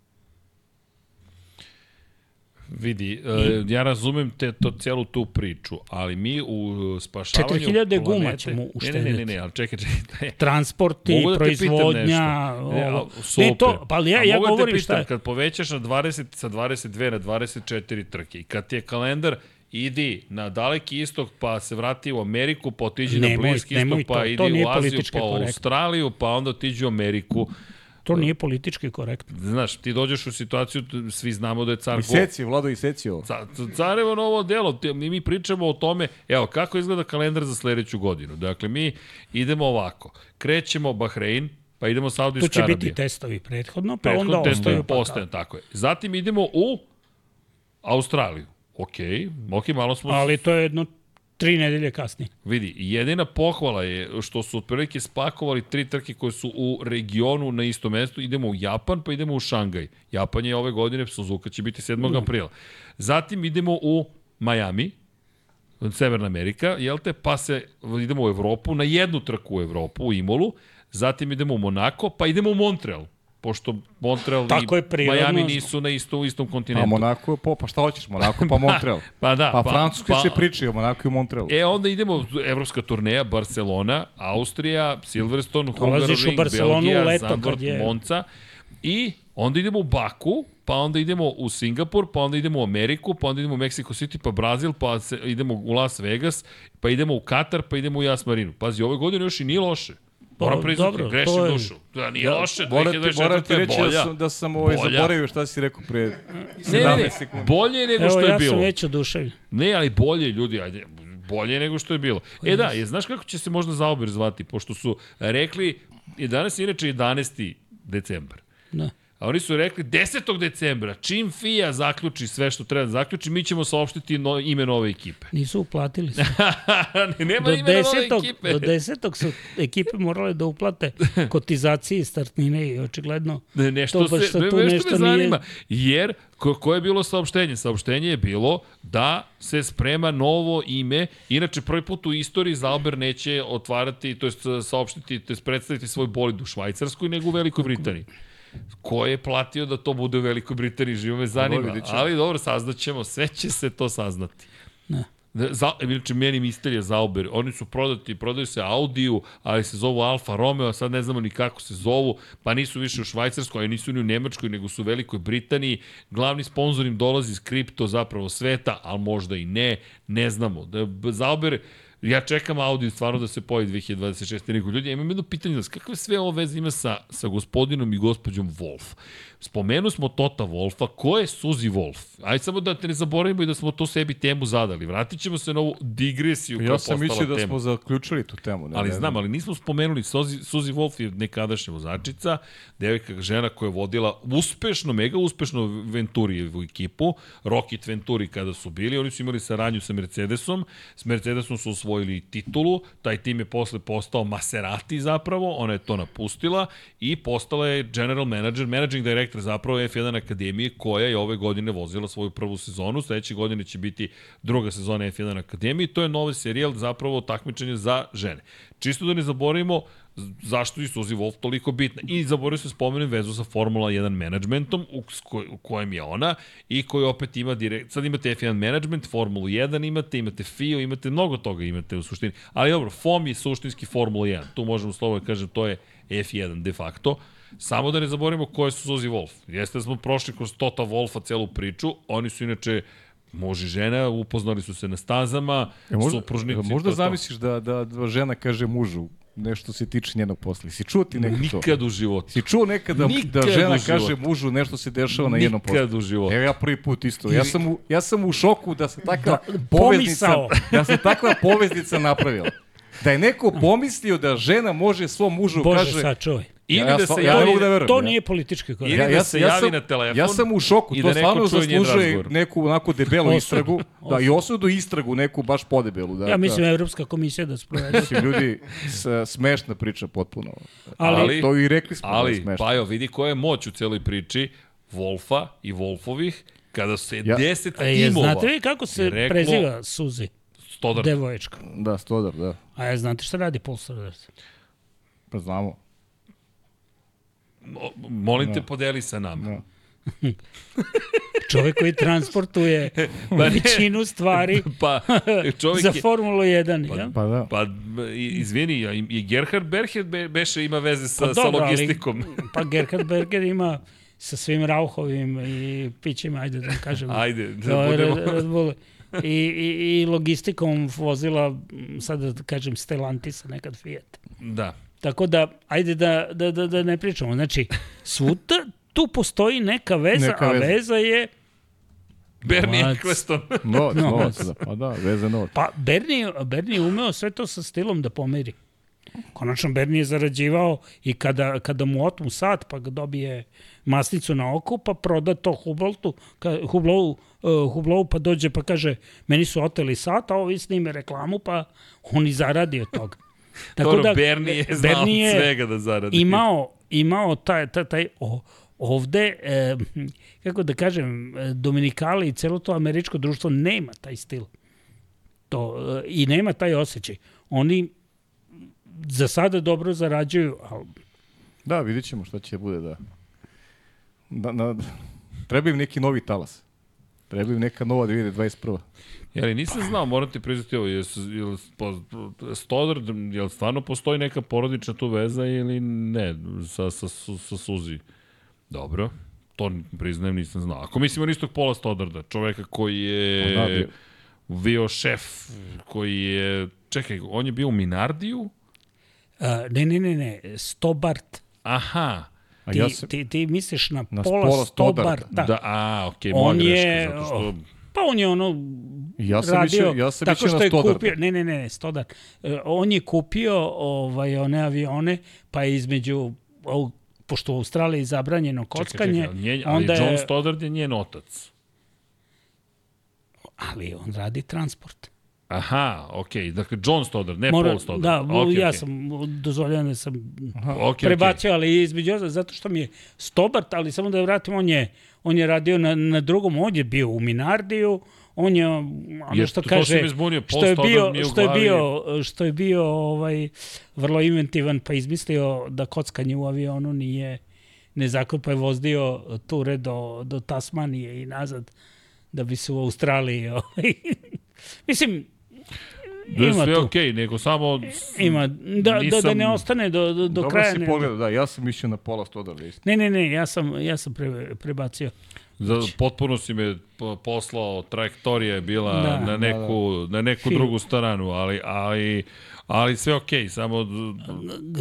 Vidi, uh, ja razumem te, to celu tu priču, ali mi u spašavanju 4000 guma ćemo uštediti. Ne, ne, ne, ne, ali čekaj, čekaj. Transporti, da proizvodnja, ne, ovo. Ne, to, pa ja, ja da govorim šta je. Kad povećaš na 20, sa 22 na 24 trke i kad ti je kalendar idi na daleki istok, pa se vrati u Ameriku, pa otiđi na bliski istok, pa to, idi to u Aziju, pa u Australiju, pa onda otiđi u Ameriku. To nije politički korektno. Znaš, ti dođeš u situaciju, svi znamo da je car... Iseci, Vlado Isecio. Ca, carevo novo delo, mi, mi pričamo o tome, evo, kako izgleda kalendar za sledeću godinu. Dakle, mi idemo ovako, krećemo Bahrein, pa idemo Saudijska Arabija. To će biti testovi prethodno, pa Prethodno onda ostaju. Pa ostaju, tako je. Zatim idemo u Australiju. Ok, ok, malo smo... Ali to je jedno Tri nedelje kasnije. Vidi, jedina pohvala je što su otprilike spakovali tri trke koje su u regionu na istom mestu. Idemo u Japan, pa idemo u Šangaj. Japan je ove godine, Suzuka će biti 7. Mm. aprila. Zatim idemo u Miami, Severna Amerika, jel te, pa se idemo u Evropu, na jednu trku u Evropu, u Imolu, zatim idemo u Monako, pa idemo u Montreal pošto Montreal Tako i Miami nisu na isto, u istom kontinentu. A Monako, po, pa šta hoćeš, Monako pa Montreal. pa da. Pa, pa francuski pa, se priča o Monako i Montrealu. E, onda idemo evropska turneja, Barcelona, Austrija, Silverstone, Hungaroring, Belgija, leto, Zandvoort, je... Monca. I onda idemo u Baku, pa onda idemo u Singapur, pa onda idemo u Ameriku, pa onda idemo u Mexico City, pa Brazil, pa se, idemo u Las Vegas, pa idemo u Katar, pa idemo u Jas Marinu. Pazi, ove godine još i nije loše. Moram priznati, dobro, grešim je... dušu. Da nije ja, loše, 2024. Moram ti reći bolja. da sam, da sam ovaj zaboravio šta si rekao pre 17 ne, sekundi. Bolje nego Evo, što je ja bilo. Evo, ja sam već oduševljen. Ne, ali bolje, ljudi, ajde, bolje nego što je bilo. E da, je, znaš kako će se možda zaober zvati, pošto su rekli, i danas je inače 11. decembar. Da. A oni su rekli 10. decembra, čim FIA zaključi sve što treba da zaključi, mi ćemo saopštiti no, ime nove ekipe. Nisu uplatili se. Nema do ime desetog, nove ekipe. Do 10. su ekipe morale da uplate kotizaciji startnine i očigledno ne, nešto to se, tu nešto, nešto me zanima. Nije... Jer ko, koje je bilo saopštenje? Saopštenje je bilo da se sprema novo ime. Inače, prvi put u istoriji Zalber neće otvarati, to je saopštiti, to je predstaviti svoj bolid u Švajcarskoj, nego u Velikoj Britaniji. Ko je platio da to bude u Velikoj Britaniji, živo me zanima. Ali dobro, saznaćemo, sve će se to saznati. Ne. Da, Za, inače, meni misterija Zauber. Oni su prodati, prodaju se Audiju, ali se zovu Alfa Romeo, a sad ne znamo ni kako se zovu, pa nisu više u Švajcarskoj, a nisu ni u Nemačkoj, nego su u Velikoj Britaniji. Glavni sponsor im dolazi iz kripto zapravo sveta, ali možda i ne, ne znamo. Da, Zauber, Ja čekam Audi stvarno da se pojavi 2026. Nego ljudi, ja imam jedno pitanje kakve sve ovo veze ima sa, sa gospodinom i gospođom Wolf? Spomenu smo Tota Wolfa, ko je Suzy Wolf? Ajde samo da te ne zaboravimo i da smo to sebi temu zadali. Vratit ćemo se na ovu digresiju koja Ja je sam mislio da smo zaključili tu temu. Ne, Ali ne znam, ali nismo spomenuli, Suzy, Suzy Wolf je nekadašnja vozačica, devojka, žena koja je vodila uspešno, mega uspešno Venturijevu ekipu, Rocket Venturi kada su bili, oni su imali saradnju sa Mercedesom, s Mercedesom su osvojili titulu, taj tim je posle postao Maserati zapravo, ona je to napustila i postala je general manager, managing director zapravo F1 Akademije koja je ove godine vozila svoju prvu sezonu, sledeće godine će biti druga sezona F1 Akademije, to je novi serijal zapravo takmičenje za žene. Čisto da ne zaboravimo zašto je Suzy Wolf toliko bitna. I zaboravio se spomenem vezu sa Formula 1 managementom u, koj, u kojem je ona i koji opet ima direkt, sad imate F1 management, Formulu 1 imate, imate FIO, imate mnogo toga imate u suštini. Ali dobro, FOM je suštinski Formula 1. Tu možemo slovo da kažem, to je F1 de facto. Samo da ne zaboravimo ko je Suzy Wolf. Jeste da smo prošli kroz Tota Wolfa celu priču, oni su inače Može žena, upoznali su se na stazama, E, možda, supružnici. možda to zamisliš da, da, da žena kaže mužu nešto se tiče njenog posla. Si čuo ti nekad to? Nikad u životu. Si čuo nekad da, Nikad da žena kaže mužu nešto se dešava na njenom poslu? Nikad u životu. Evo ja prvi put isto. Ja sam u, ja sam u šoku da se takva Da, poveznica, pomisao. da se takva poveznica napravila. Da je neko pomislio da žena može svom mužu Bože, kaže... sačuvaj. Ili Ja- ja da se ja ne javi, mogu da verujem. To ja. nije politički korak. Ili da se javi na telefon Ja sam u šoku, to da stvarno zaslužuje neku onako debelu Osudu. istragu. Da, i osudu i istragu neku baš podebelu. Da, Ja mislim Evropska komisija da sprovede. Mislim, ljudi, s, smešna priča potpuno. Ali- Ali, to i rekli smo da je Ali, smešno. Pajo, vidi koja je moć u celoj priči Wolfa i Wolfovih, kada se Ja- ja, 10 E, timova znate vi kako se reklo- preziva Suzi? Stodar. Devoječka. Da, Stodar, da. A ja znate šta radi Paul Stodar? Pa znamo. Mo- Molim te, podeli sa nama. Da. Čovek koji transportuje Pa ne. većinu stvari Pa, čovjek za. Formulu 1. ja? Pa da. Pa, i- izvini, a i Gerhard Berger be, beše ima veze sa, Pa sa dobro, ali- logistikom. Pa Gerhard Berger ima sa svim Rauhovim i pićima, ajde da kažem. Ajde, da Da, budemo... Red- Red Bull. I, i, I logistikom vozila, sad da kažem, Stellantisa, nekad Fiat. Da. Tako da, ajde da, da, da, da ne pričamo. Znači, svuda tu postoji neka veza, Neka a veza. veza je... Bernie Novac. Eccleston. Novac, Novac. da. Pa da, veze novac. Pa Bernie, Bernie je umeo sve to sa stilom da pomeri. Konačno Bernie je zarađivao i kada, kada mu otmu sat, pa ga dobije masnicu na oko, pa proda to Hublautu, ka, Hublovu, uh, Hublovu, pa dođe pa kaže, meni su oteli sat, a ovi snime reklamu, pa on i zaradi od toga. Dobro, Bernie je znao Bernie je svega da zaradi. imao, imao taj, taj, taj o, ovde, e, kako da kažem, e, Dominikali i celo to američko društvo nema taj stil. To, e, I nema taj osjećaj. Oni za sada dobro zarađuju, ali Da, vidit ćemo šta će bude, da. da na, treba im neki novi talas. Treba im neka nova 2021. Jeli, nisam znao, moram ti priznati ovo, je, je, po, Stodar, je li stvarno postoji neka porodična tu veza ili ne, sa, sa, sa, sa Suzi? Dobro, to priznajem, nisam znao. Ako mislimo na istog pola Stodarda, čoveka koji je da, bio. bio šef, koji je, čekaj, on je bio u Minardiju? a, ne, ne, ne, ne, Stobart. Aha, A Ti, ja sam, ti, ti misliš na, Na pola, pola Stobarta. Stobarta. da, a, okej, On moja greška, je- zato što... Pa on je ono ja sam radio mislio, ja sam tako što je Stodarda. kupio, ne, ne, ne, ne, Stodar. E, on je kupio ovaj, one avione, pa je između, ovog, pošto u Australiji je zabranjeno kockanje, Čekaj, čekaj, ali onda John je, Stoddard je njen otac. ali on radi transport. Aha, okej, dakle John Stoddard, ne Mora, Paul Stoddard. da, okay, ja okay. sam dozvoljan da sam okay, prebacio, ali između ostalog, zato što mi je Stobart, ali samo da vratim, on je, on je radio na, na drugom, on je bio u Minardiju, on je ono što to- to si kaže me zbunio, što je bio što je bio što je bio ovaj vrlo inventivan pa izmislio da kockanje u avionu nije nezakonito pa je vozdio ture do do Tasmanije i nazad da bi se u Australiji ovaj Mislim, Da je ima sve okej, nego samo... Ima, da, da, da Nisam- ne ostane do, do, do Dobro kraja. si Ne, pogledao, da, ja sam mišljao na pola sto da isto. ne, ne, ne, ja sam, ja sam pre, prebacio. Za, potpuno si me po- poslao, trajektorija je bila Da, na da, neku, na neku Film. drugu stranu, ali, ali, ali sve okej, samo...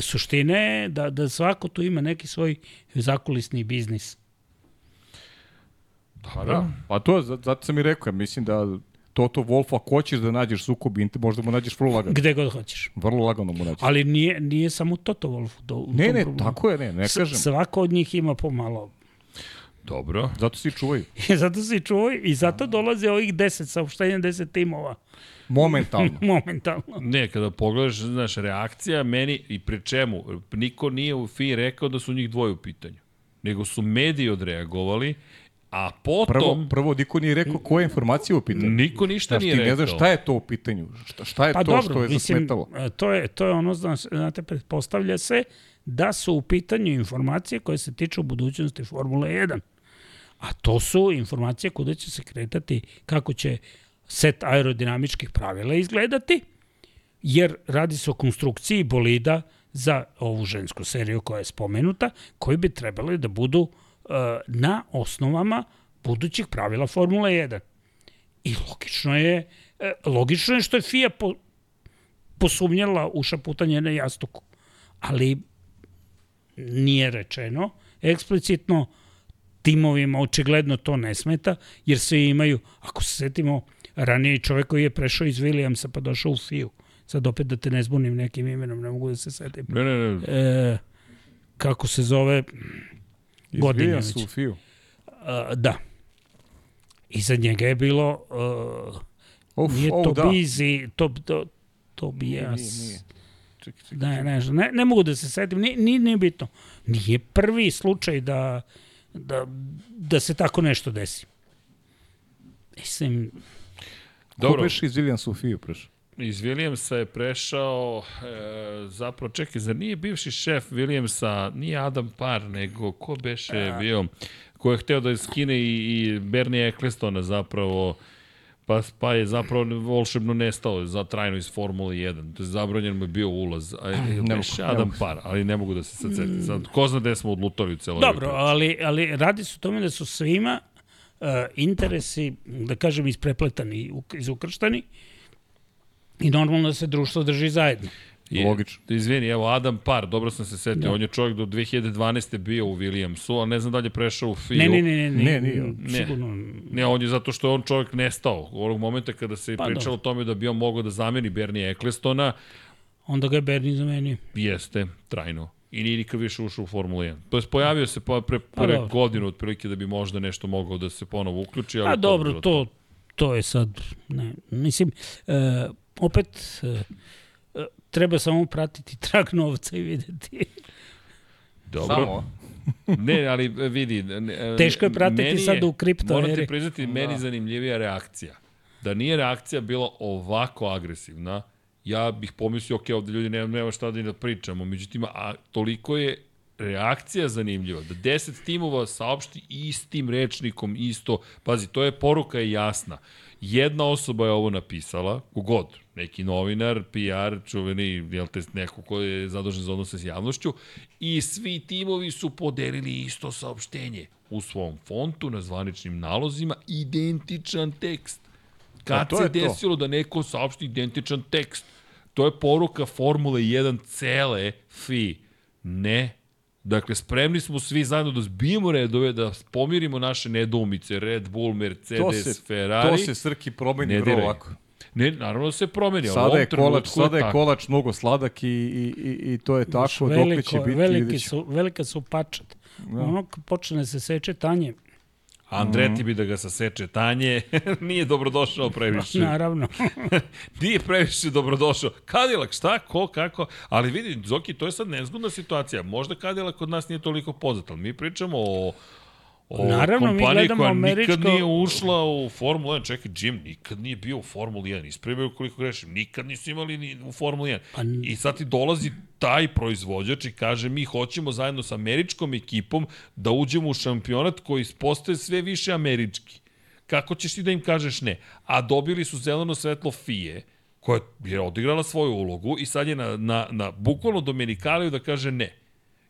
Suština je da, da svako tu ima neki svoj zakulisni biznis. Pa da. Pa to, zato sam i rekao, mislim da Toto Wolf, ako hoćeš da nađeš sukob, možda mu nađeš vrlo lagano. Gde god hoćeš. Vrlo lagano mu nađeš. Ali nije, nije samo Toto Wolf. Do, Ne, ne, tako je, ne, ne S- kažem. Svako od njih ima pomalo. Dobro. Zato čuvaju. I zato se čuvaju i zato dolaze ovih 10 saopštenja, 10 timova. Momentalno. Momentalno. Ne, kada pogledaš, znaš, reakcija meni i pri čemu, niko nije u FI rekao da su njih dvoje u pitanju. Nego su mediji odreagovali, a potom Prvo, prvo niko nije rekao koja je informacija u pitanju. niko ništa Znaš, nije ti rekao. ne znaš šta je to u pitanju. Šta, šta je Pa to dobro, što je mislim, zasmetalo. to je, to je ono, znaš, znate, pretpostavlja se da su u pitanju informacije koje se tiču budućnosti Formule 1. A to su informacije kuda će se kretati, kako će set aerodinamičkih pravila izgledati, jer radi se o konstrukciji bolida za ovu žensku seriju koja je spomenuta, koji bi trebali da budu e, na osnovama budućih pravila Formule 1. I logično je, e, logično je što je FIA po, posumnjala u šaputanje na jastuku. Ali nije rečeno eksplicitno timovima očigledno to ne smeta, jer svi imaju, ako se setimo, ranije čovek koji je prešao iz Williamsa pa došao u FIU. Sad opet da te ne zbunim nekim imenom, ne mogu da se setim. Ne, ne, ne. E, kako se zove, već. se u fiju. a, da. Iza njega je bilo, uh, Uf, nije oh, to da. Bizi, to, to, to bi Nije, ja... nije, nije. Čekaj, čekaj. Ne, ne, ne, ne mogu da se setim, nije, nije, nije bitno. Nije prvi slučaj da, da, da se tako nešto desi. Mislim, Ko Dobro, beš iz Williamsa u fiju prešao? iz Williamsa je prešao, e, zapravo, čekaj, zar nije bivši šef Williamsa, nije Adam Parr, nego ko beše bio, ko je hteo da skine i, i Bernie Ecclestona zapravo, pa, pa je zapravo volšebno nestao za trajno iz Formule 1. To je zabranjen mu je bio ulaz. A, Ne mogu, ne Adam mogu. Parr, ali ne mogu da se sad setim. Sad, ko zna gde smo odlutali u celoj dobro, ali, ali radi se o tome da su svima uh, interesi, da kažem, isprepletani, uk- izukrštani i normalno da se društvo drži zajedno. Je, Logično. Izvini, evo Adam Parr, dobro sam se setio, Da. on je čovjek do 2012. bio u Williamsu, ali ne znam da li je prešao u FIU. Ne, ne, ne, ne, ne, Ne, nije. Ne. Sigurno. Ne, on je zato što je on čovjek nestao. Onog momenta kada se Pa, pa, pričalo o tome da bi on mogao da zameni Bernie Ecclestona, Onda ga je Bernie zamenio. jeste, trajno. I nije nikad više ušao u Formulu 1. To je pojavio se pa pre, Pa pre dobro. godinu otprilike da bi možda nešto mogao da se ponovo uključi. Ali A to dobro, to, to je sad, ne, mislim, e, opet e, treba samo pratiti trag novca i videti. Dobro. Samo. ne, ali e, vidi. Ne, Teško je pratiti meni sad u kripto ti priznati, meni Da. zanimljivija reakcija. Da nije reakcija bila ovako agresivna, ja bih pomislio, ok, ovde ljudi nema, nema šta da, i da pričamo, međutim, a toliko je reakcija zanimljiva, da 10 timova saopšti istim rečnikom isto, pazi, to je poruka je jasna. Jedna osoba je ovo napisala, kogod, neki novinar, PR, čuveni, jel te, neko ko je zadužen za odnose s javnošću, i svi timovi su podelili isto saopštenje u svom fontu, na zvaničnim nalozima, identičan tekst. Pa Kad to se je to. desilo da neko saopšti identičan tekst? To je poruka Formule 1 cele FI. Ne. Dakle, spremni smo svi zajedno da zbijemo redove, da pomirimo naše nedoumice, Red Bull, To Mercedes, se, Ferrari. to se Srki Ne vrlo lako. Ne, naravno da se promeni, Sada je kolač, sada je tako. kolač mnogo sladak i, i, i, i to je tako, dokle veliko, će biti veliki su, velika su pačat. Da. Ono počne se seče tanje, Andreti bi da ga saseče tanje, nije dobrodošao previše. naravno. Nije previše dobrodošao. Kadilak, šta, ko, kako? Ali vidi, Zoki, to je sad nezgodna situacija. Možda Kadilak kod nas nije toliko poznat, ali mi pričamo o O Naravno, mi gledamo koja američko- nikad nije ušla u Formulu 1. Čekaj, Jim nikad nije bio u Formuli 1. Ispravljaju koliko grešim. Nikad nisu imali ni u Formuli 1. Pa n- I sad ti dolazi taj proizvođač i kaže mi hoćemo zajedno sa američkom ekipom da uđemo u šampionat koji postaje sve više američki. kako ćeš ti da im kažeš ne? A dobili su zeleno svetlo FIE, koja je odigrala svoju ulogu i sad je na, na, na bukvalno Domenikaliju da kaže ne.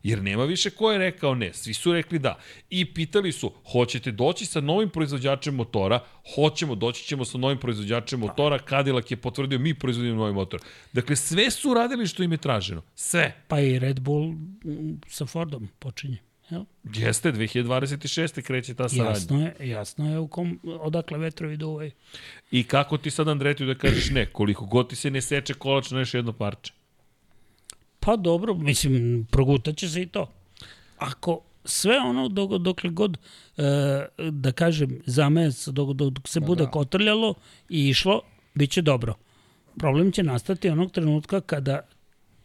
Jer nema više ko je rekao ne, svi su rekli da. I pitali su, hoćete doći sa novim proizvođačem motora? Hoćemo, doći ćemo sa novim proizvođačem motora. Cadillac je potvrdio, mi proizvodimo novi motor. Dakle, sve su radili što im je traženo. Sve. Pa i Red Bull mm, sa Fordom počinje. Jel? Jeste, 2026. kreće ta saradnja. Jasno je, jasno je u kom, odakle vetrovi duvaju. I kako ti sad Andretiju da kažeš ne? Koliko god ti se ne seče kolač na još jedno parče. Pa dobro, mislim, progutaće se i to. Ako sve ono dok, dokle god, e, da kažem, zamec, dok, dok, dok se da, bude da. kotrljalo i išlo, bit će dobro. Problem će nastati onog trenutka kada,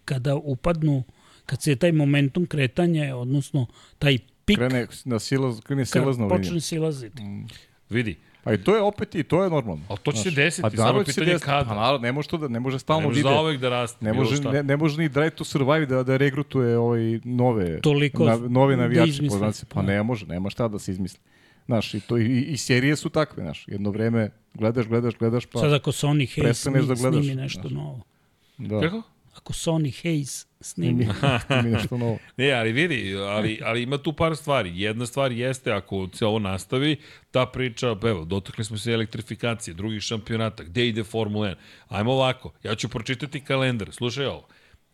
kada upadnu, kad se taj momentum kretanja, odnosno taj pik... Krene, na silaz, krene silazno Počne silaziti. Mm. Vidi, Pa i to je opet i to je normalno. A to će se desiti, pa, samo pitanje desiti. kada. Pa naravno, ne može to da ne može stalno ne može ide. za ovek da raste. Ne može ne, ne može ni Drive to Survive da da regrutuje ovaj nove Toliko na, nove da navijače, da poznaci. Pa ne može, nema šta da se izmisli. Znaš, i, to, i, i serije su takve, znaš. Jedno vreme gledaš, gledaš, gledaš, pa... Sad ako Sony Hayes da gledaš, snimi nešto znaš. novo. Da. Kako? Ako Sony Hayes snimi. nešto novo. ne, ali vidi, ali, ali ima tu par stvari. Jedna stvar jeste, ako se ovo nastavi, ta priča, evo, dotakli smo se elektrifikacije, drugih šampionata, gde ide Formula 1? Ajmo ovako, ja ću pročitati kalendar, slušaj ovo.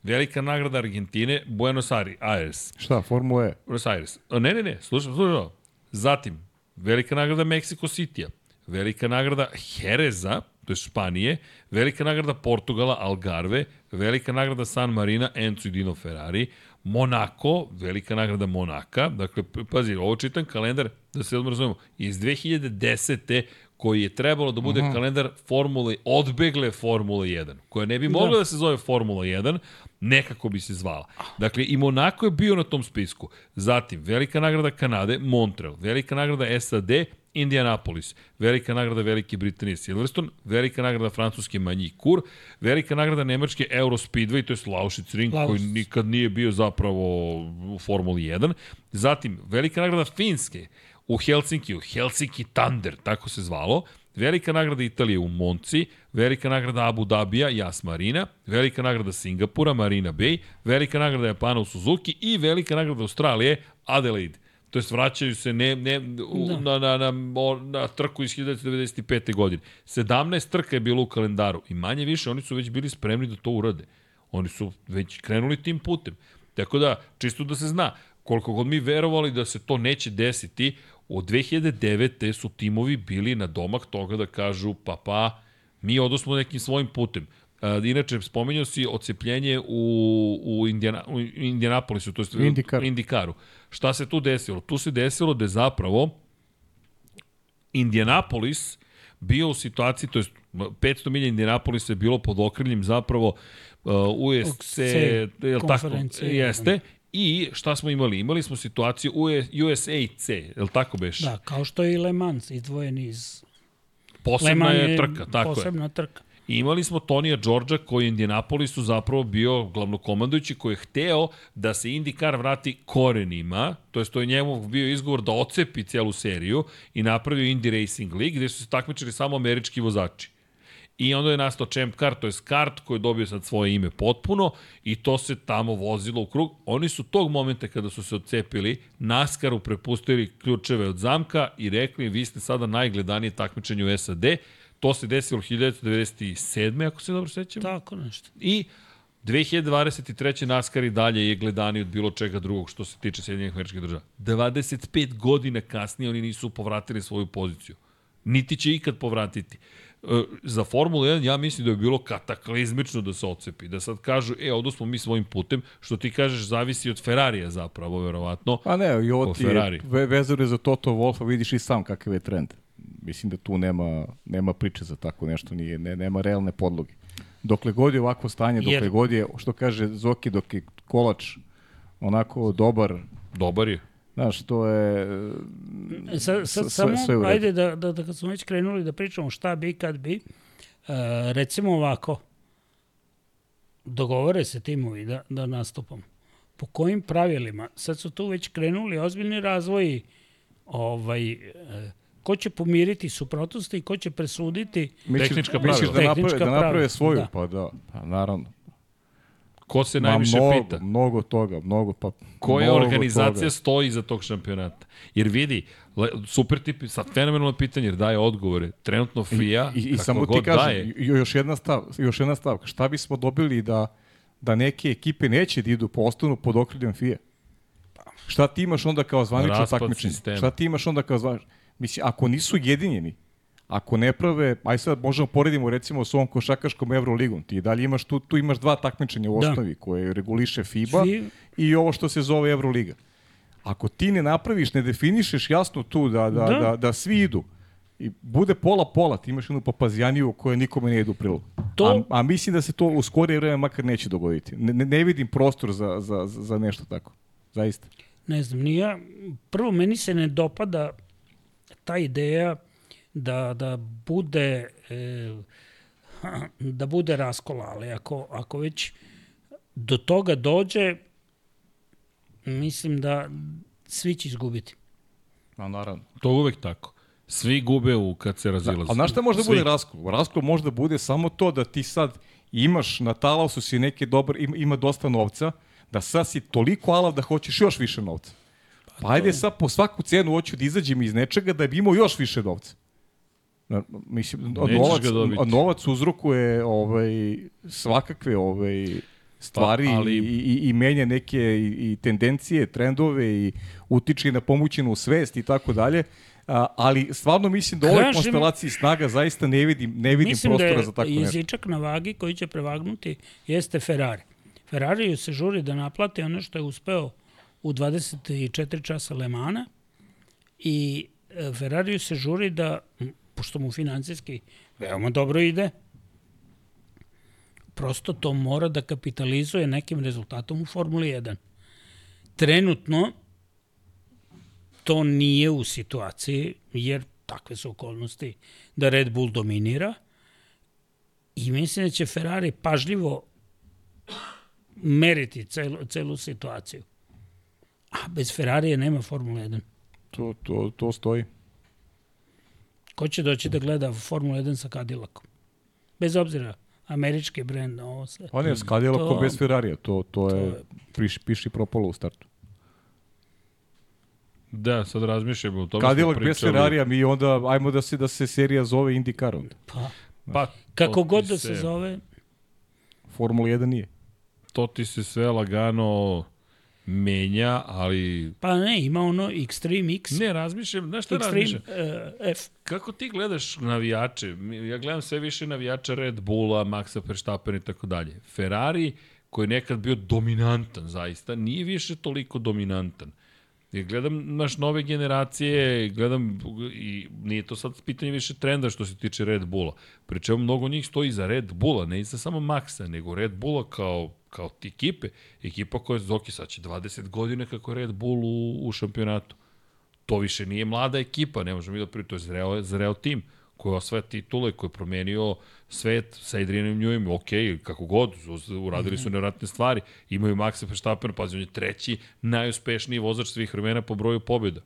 Velika nagrada Argentine, Buenos Aires. Šta, Formula E? Buenos Aires. Ne, ne, ne, slušaj, slušaj ovo. Zatim, velika nagrada Mexico City-a, velika nagrada Jereza, to je Španije, velika nagrada Portugala, Algarve, velika nagrada San Marina, Enzo i Dino Ferrari, Monako, velika nagrada Monaka, dakle, pazi, ovo čitam kalendar, da se odmah razumemo, iz 2010 koji je trebalo da bude Aha. kalendar Formule, odbegle Formule 1, koja ne bi mogla da. da se zove Formula 1, nekako bi se zvala. Dakle, i Monako je bio na tom spisku. Zatim, velika nagrada Kanade, Montreal, velika nagrada SAD, Indianapolis, velika nagrada Velike Britanije Silverstone, velika nagrada Francuske Manji Kur, velika nagrada Nemačke Eurospeedway, to je Lausitz Ring, Laus. koji nikad nije bio zapravo u Formuli 1. Zatim, velika nagrada Finske u Helsinki, u Helsinki Thunder, tako se zvalo. Velika nagrada Italije u Monci, velika nagrada Abu Dabija, Jas Marina, velika nagrada Singapura, Marina Bay, velika nagrada Japana u Suzuki i velika nagrada Australije, Adelaide to jest vraćaju se ne, ne, u, da. na, na, na, na trku iz 1995. godine. 17 trka je bilo u kalendaru i manje više oni su već bili spremni da to urade. Oni su već krenuli tim putem. Tako da, čisto da se zna, koliko god mi verovali da se to neće desiti, od 2009. su timovi bili na domak toga da kažu, pa pa, mi odosmo nekim svojim putem. Uh, inače, spomenuo si ocepljenje u, u, Indiana, u Indianapolisu, to je Indikaru. Indikaru. Šta se tu desilo? Tu se desilo da je zapravo Indianapolis bio u situaciji, to je 500 milija Indianapolisa je bilo pod okriljem zapravo uh, USC, je tako? Jeste. I šta smo imali? Imali smo situaciju USAC, je li tako beš? Da, kao što je i Le Mans izdvojen iz... Posebna je trka, tako posebna je. trka. I imali smo Tonija Đorđa koji je Indianapolisu zapravo bio glavnokomandujući koji je hteo da se IndyCar vrati korenima, to je to je njemu bio izgovor da ocepi celu seriju i napravio Indy Racing League gde su se takmičili samo američki vozači. I onda je nastao Champ Car, to je kart koji je dobio sad svoje ime potpuno i to se tamo vozilo u krug. Oni su tog momenta kada su se odcepili NASCAR-u prepustili ključeve od zamka i rekli vi ste sada najgledanije takmičenje u SAD To se desilo 1997. ako se dobro sećam. Tako nešto. I 2023. NASCAR i dalje je gledani od bilo čega drugog što se tiče Sjedinjenih američkih država. 25 godina kasnije oni nisu povratili svoju poziciju. Niti će ikad povratiti. E, za Formulu 1 ja mislim da je bilo kataklizmično da se ocepi. Da sad kažu, e, odu smo mi svojim putem, što ti kažeš zavisi od Ferrarija zapravo, verovatno. A ne, i ovo ti je vezano za Toto Wolfa, vidiš i sam kakav je trend mislim da tu nema, nema priče za tako nešto, nije, ne, nema realne podloge. Dokle god je ovako stanje, dokle Jer... god je, što kaže Zoki, dok je kolač onako dobar. Dobar je. Znaš, to je... E, sa, sa, sve, samo, sve ajde da, da, da kad smo već krenuli da pričamo šta bi, kad bi, uh, recimo ovako, dogovore se timovi da, da nastupam. Po kojim pravilima? Sad su tu već krenuli ozbiljni razvoji ovaj, uh, ko će pomiriti suprotnosti i ko će presuditi Tehnička misliš pravila. da naprave, Tehnička da naprave svoju? da. Pa da, pa naravno. Ko se Ma, najviše mnogo, pita? Mnogo toga, mnogo pa Koja mnogo organizacija toga. stoji iza tog šampionata? Jer vidi, le, super tip, sad fenomenalno pitanje, jer daje odgovore. Trenutno FIA, I, i, i kako samo ti god kažem, daje, i- još jedna, stav, još jedna stavka. Šta bismo dobili da, da neke ekipe neće da idu po ostanu pod okriljem FIA? Šta ti imaš onda kao zvanično takmičenje? Šta ti imaš onda kao zvanično? Mislim, ako nisu jedinjeni, ako ne prave, aj sad možemo poredimo recimo s ovom košakaškom Euroligom, ti dalje imaš tu, tu imaš dva takmičenja u Da. osnovi koje reguliše FIBA Fi- i ovo što se zove Euroliga. Ako ti ne napraviš, ne definišeš jasno tu da, da, da. Da. da, svi idu i bude pola-pola, ti imaš jednu papazijaniju koja nikome ne ide u prilog. To- A, a mislim da se to u skorije vreme makar neće dogoditi. Ne, ne, vidim prostor za, za, za nešto tako. Zaista. ne znam, ni ja, prvo meni se ne dopada ta ideja da, da bude e, da bude raskola, ali ako, ako već do toga dođe, mislim da svi će izgubiti. A naravno. to je uvek tako. Svi gube u kad se razilaze. Ali znaš šta može da Svi. bude raskol? Raskol može da bude samo to da ti sad imaš na talasu si neke dobar, ima, ima dosta novca, da sad si toliko alav da hoćeš još više novca. Pa ajde sad po svaku cenu hoću da izađem iz nečega da bi imao još više novca. Mislim, novac, novac uzrokuje ovaj, svakakve ovaj, stvari Pa, ali- i, i, i menja neke i, i tendencije, trendove i utiče na pomoćenu svest i tako dalje. A, ali stvarno mislim da u ovoj konstelaciji snaga zaista ne vidim, ne vidim Mislim da prostora je za tako nešto. jezičak na vagi koji će prevagnuti jeste Ferrari. Ferrariju se žuri da naplati ono što je uspeo u 24 časa Le Mana i e, Ferrariju se žuri da, pošto mu financijski veoma dobro ide, prosto to mora da kapitalizuje nekim rezultatom u Formuli 1. Trenutno to nije u situaciji, jer takve su okolnosti da Red Bull dominira i mislim da će Ferrari pažljivo meriti celu, celu situaciju. A bez Ferrarija nema Formula 1. To, to, to stoji. Ko će doći da gleda Formula 1 sa Cadillacom? Bez obzira, američki brend, ovo sve. On je skadila To- ko bez Ferrarija, to, to, je, je- piši, piši propalo u startu. Da, sad razmišljamo o tome. Cadillac bez. Ferrarija, mi onda, ajmo da se, da se serija zove IndyCar onda. Pa, Pa, kako to god da se zove, Formula 1 nije. To ti se sve lagano menja, ali... pa ne, ima ono Extreme X, Ne, razmišljam, znaš šta Extreme razmišljam? uh, F. Kako ti gledaš navijače? Ja gledam sve više navijača Red Bulla, Maxa Verstappen i tako dalje. Ferrari, koji je nekad bio dominantan zaista, nije više toliko dominantan. Ja gledam naš nove generacije, gledam i nije to sad pitanje više trenda što se tiče Red Bulla. Pri čemu mnogo njih stoji za Red Bulla, ne i za samo Maxa, nego Red Bulla kao, kao ti ekipe. Ekipa koja je Zoki sad će 20 godina kako je Red Bull u, u šampionatu to više nije mlada ekipa, ne možemo mi da pri to je zreo, zreo tim koji osvaja titule, koji je promenio svet sa Adrianom Neweyem, ok, kako god, uradili su nevratne stvari, imaju Maxa Verstappen, pazi, on je treći najuspešniji vozač svih vremena po broju pobjeda.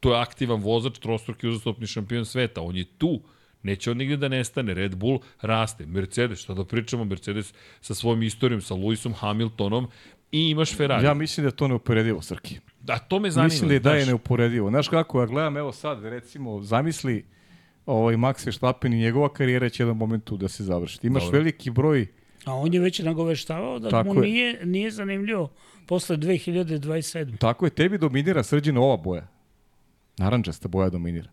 To je aktivan vozač, trostruki uzastopni šampion sveta, on je tu, Neće on nigde da nestane. Red Bull raste. Mercedes, šta da pričamo, Mercedes sa svojom istorijom, sa Lewisom Hamiltonom i imaš Ferrari. Ja mislim da je to neuporedivo, Srki. da, to me zanima. Mislim da je da je neuporedivo. Znaš kako, ja gledam, evo sad, recimo, zamisli ovaj Max Verstappen i njegova karijera će jedan momentu da se završi. Imaš Dobro. veliki broj A on je već nagoveštavao da Tako mu je. nije, nije zanimljivo posle 2027. Tako je, tebi dominira srđina ova boja. Naranđasta boja dominira.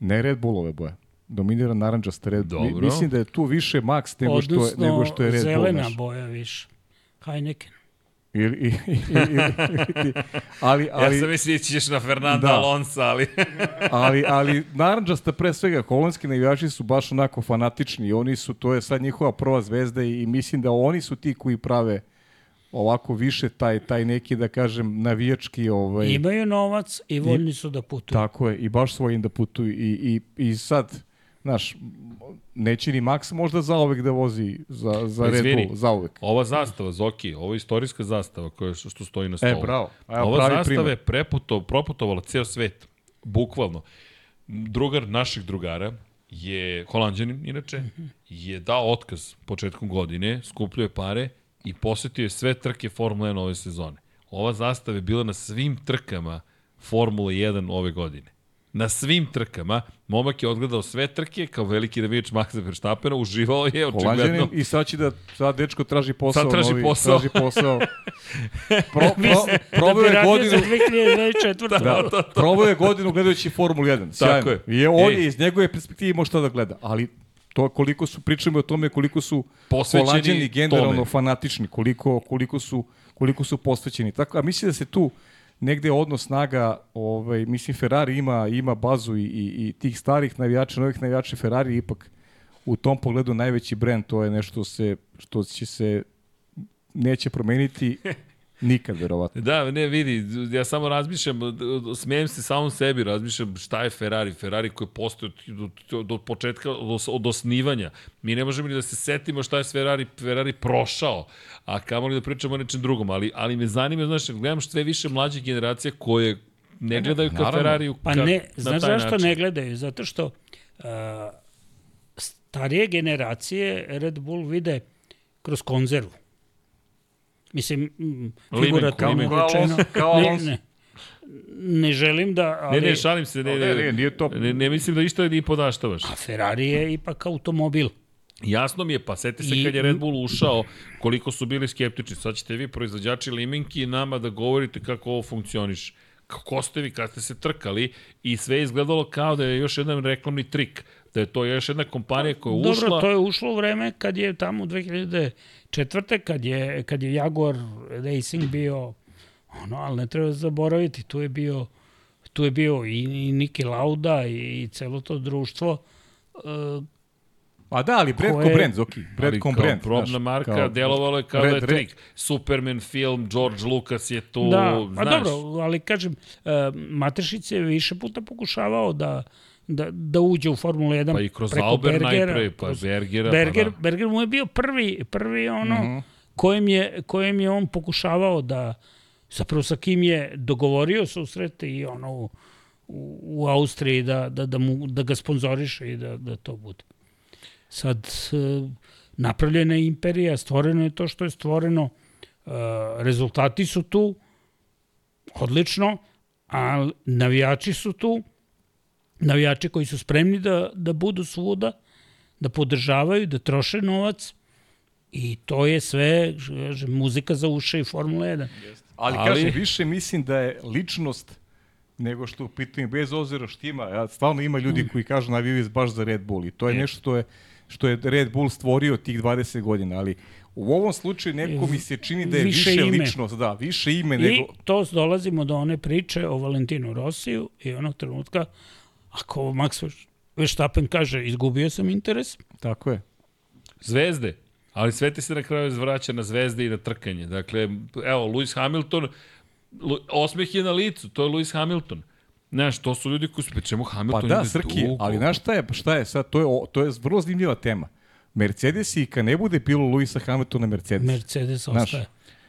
Ne Red Bullove boje. Dominira naranđasta Red Dobro. Mislim da je tu više Max nego što je, Odnosno, nego što je Red Bull. zelena znaš. boja više. Heineken. Ili, ili, ili, ili, ali, Ali, ja sam mislio da ćeš na Fernanda Da. Alonso, ali... ali, ali naranđasta pre svega, holandski navijači su baš onako fanatični i oni su, to je sad njihova prva zvezda i, i mislim da oni su ti koji prave ovako više taj, taj neki, da kažem, navijački ovaj, Imaju novac i voljni su da putuju. Tako je, i baš svojim da putuju. I, i, i sad, znaš, neće ni Max možda zauvek da vozi za, za Red. Bull, zauvek. Ova zastava, Zoki, ovo je istorijska zastava koja što, stoji na stolu. E, bravo. Evo, Ova zastava primer. je preputo, proputovala ceo svet. Bukvalno. drugar naših drugara je holandjanin, inače, je dao otkaz početkom godine, skupljuje pare i posetio je sve trke Formule 1 ove sezone. Ova zastava je bila na svim trkama Formule 1 ove godine. Na svim trkama, momak je odgledao sve trke kao veliki navijač Maxa Verstappena, uživao je očigledno. I sad će da, sad dečko traži posao. Sad traži novi, posao. Traži posao. Pro, pro, probao je godinu, za 2024. da, da, probao je godinu gledajući Formulu 1. Sjajno. Tako je. I on Ej. je iz njegove perspektive imao šta da gleda. Ali to koliko su, pričamo o tome koliko su Posvećeni generalno tome. fanatični, koliko, koliko, su, koliko su posvećeni. Tako, a mislim da se tu negde odnos snaga, ovaj, mislim Ferrari ima, ima bazu i, i, i tih starih navijača, novih navijača Ferrari ipak u tom pogledu najveći brend, to je nešto se, što će se neće promeniti nikad, verovatno. Da, ne, vidi, ja samo razmišljam, smijem se samom sebi, razmišljam šta je Ferrari, Ferrari koji postoji od, od, od početka, od, od osnivanja. Mi ne možemo ni da se setimo šta je Ferrari, Ferrari prošao, a kamo li da pričamo o nečem drugom, ali, ali me zanima, znaš, gledam sve više mlađih generacija koje ne gledaju ka naravno. Ferrariju Pa ka, ne, na znaš taj zašto način. ne gledaju? Zato što uh, starije generacije Red Bull vide kroz konzervu. Mislim, figurativno. Kao rečeno. Kao ne, ne, ne želim da... Ali, Ne, ne, šalim se, ne, Ne, ne, ne, nije to- ne, ne mislim da išta ni podaštavaš. A Ferrari je ipak automobil. Jasno mi je, pa seti se I- kad je Red Bull ušao, koliko su bili skeptični. Sad ćete vi, proizvođači limenki, nama da govorite kako ovo funkcioniš. Kako ste vi, kad ste se trkali i sve je izgledalo kao da je još jedan reklamni trik. Da je to još jedna kompanija koja je ušla... Dobro, to je ušlo u vreme kad je tamo 2004. kad je, kad je Jaguar Racing bio ono, ali ne treba zaboraviti, tu je bio tu je bio i, i Niki Lauda i, i celo to društvo uh, Pa da, ali brand Koje- ko brand, ko kao brand. probna znaš, marka, kao- delovalo je kao Red- da je Red- trik. Superman film, George Lucas je tu, da, pa znaš. dobro, ali kažem, uh, Matešić je više puta pokušavao da da, da uđe u Formulu 1 Pa i kroz preko Auber Bergera, najpre, pa kroz Bergera, Berger, pa da. Berger mu je bio prvi, prvi ono, mm. -hmm. kojem, je, kojem je on pokušavao da, zapravo sa kim je dogovorio susrete i ono u, u, u Austriji da, da, da, mu, da ga sponzoriše i da, da to bude. Sad, e, napravljena je imperija, stvoreno je to što je stvoreno, e, rezultati su tu, odlično, a navijači su tu, navijači koji su spremni da, da budu svuda, da podržavaju, da troše novac i to je sve že, muzika za uše i Formula 1. Ali, Ali- kažem, više mislim da je ličnost nego što u pitanju, bez obzira što ima, ja, stvarno ima ljudi koji kažu navijaju baš za Red Bull i to je nešto što je, što je Red Bull stvorio tih 20 godina, ali u ovom slučaju neko mi se čini da je Više više, ime. ličnost, da, više ime I nego... to dolazimo do one priče o Valentinu Rosiju i onog trenutka, ako Max Verstappen kaže izgubio sam interes, Tako je. Zvezde. Ali sve ti se na kraju zvraća na zvezde i na trkanje. Dakle, evo, Lewis Hamilton, osmeh je na licu, to je Lewis Hamilton. Znaš, to su ljudi koji su, pa čemu Pa Hamilton da, ide Srki, dugo? ali znaš šta je, šta je sad, to je, to je vrlo zanimljiva tema. Mercedes i kad ne bude bilo Luisa Hamiltona Mercedes. Mercedes Znaš, ostaje.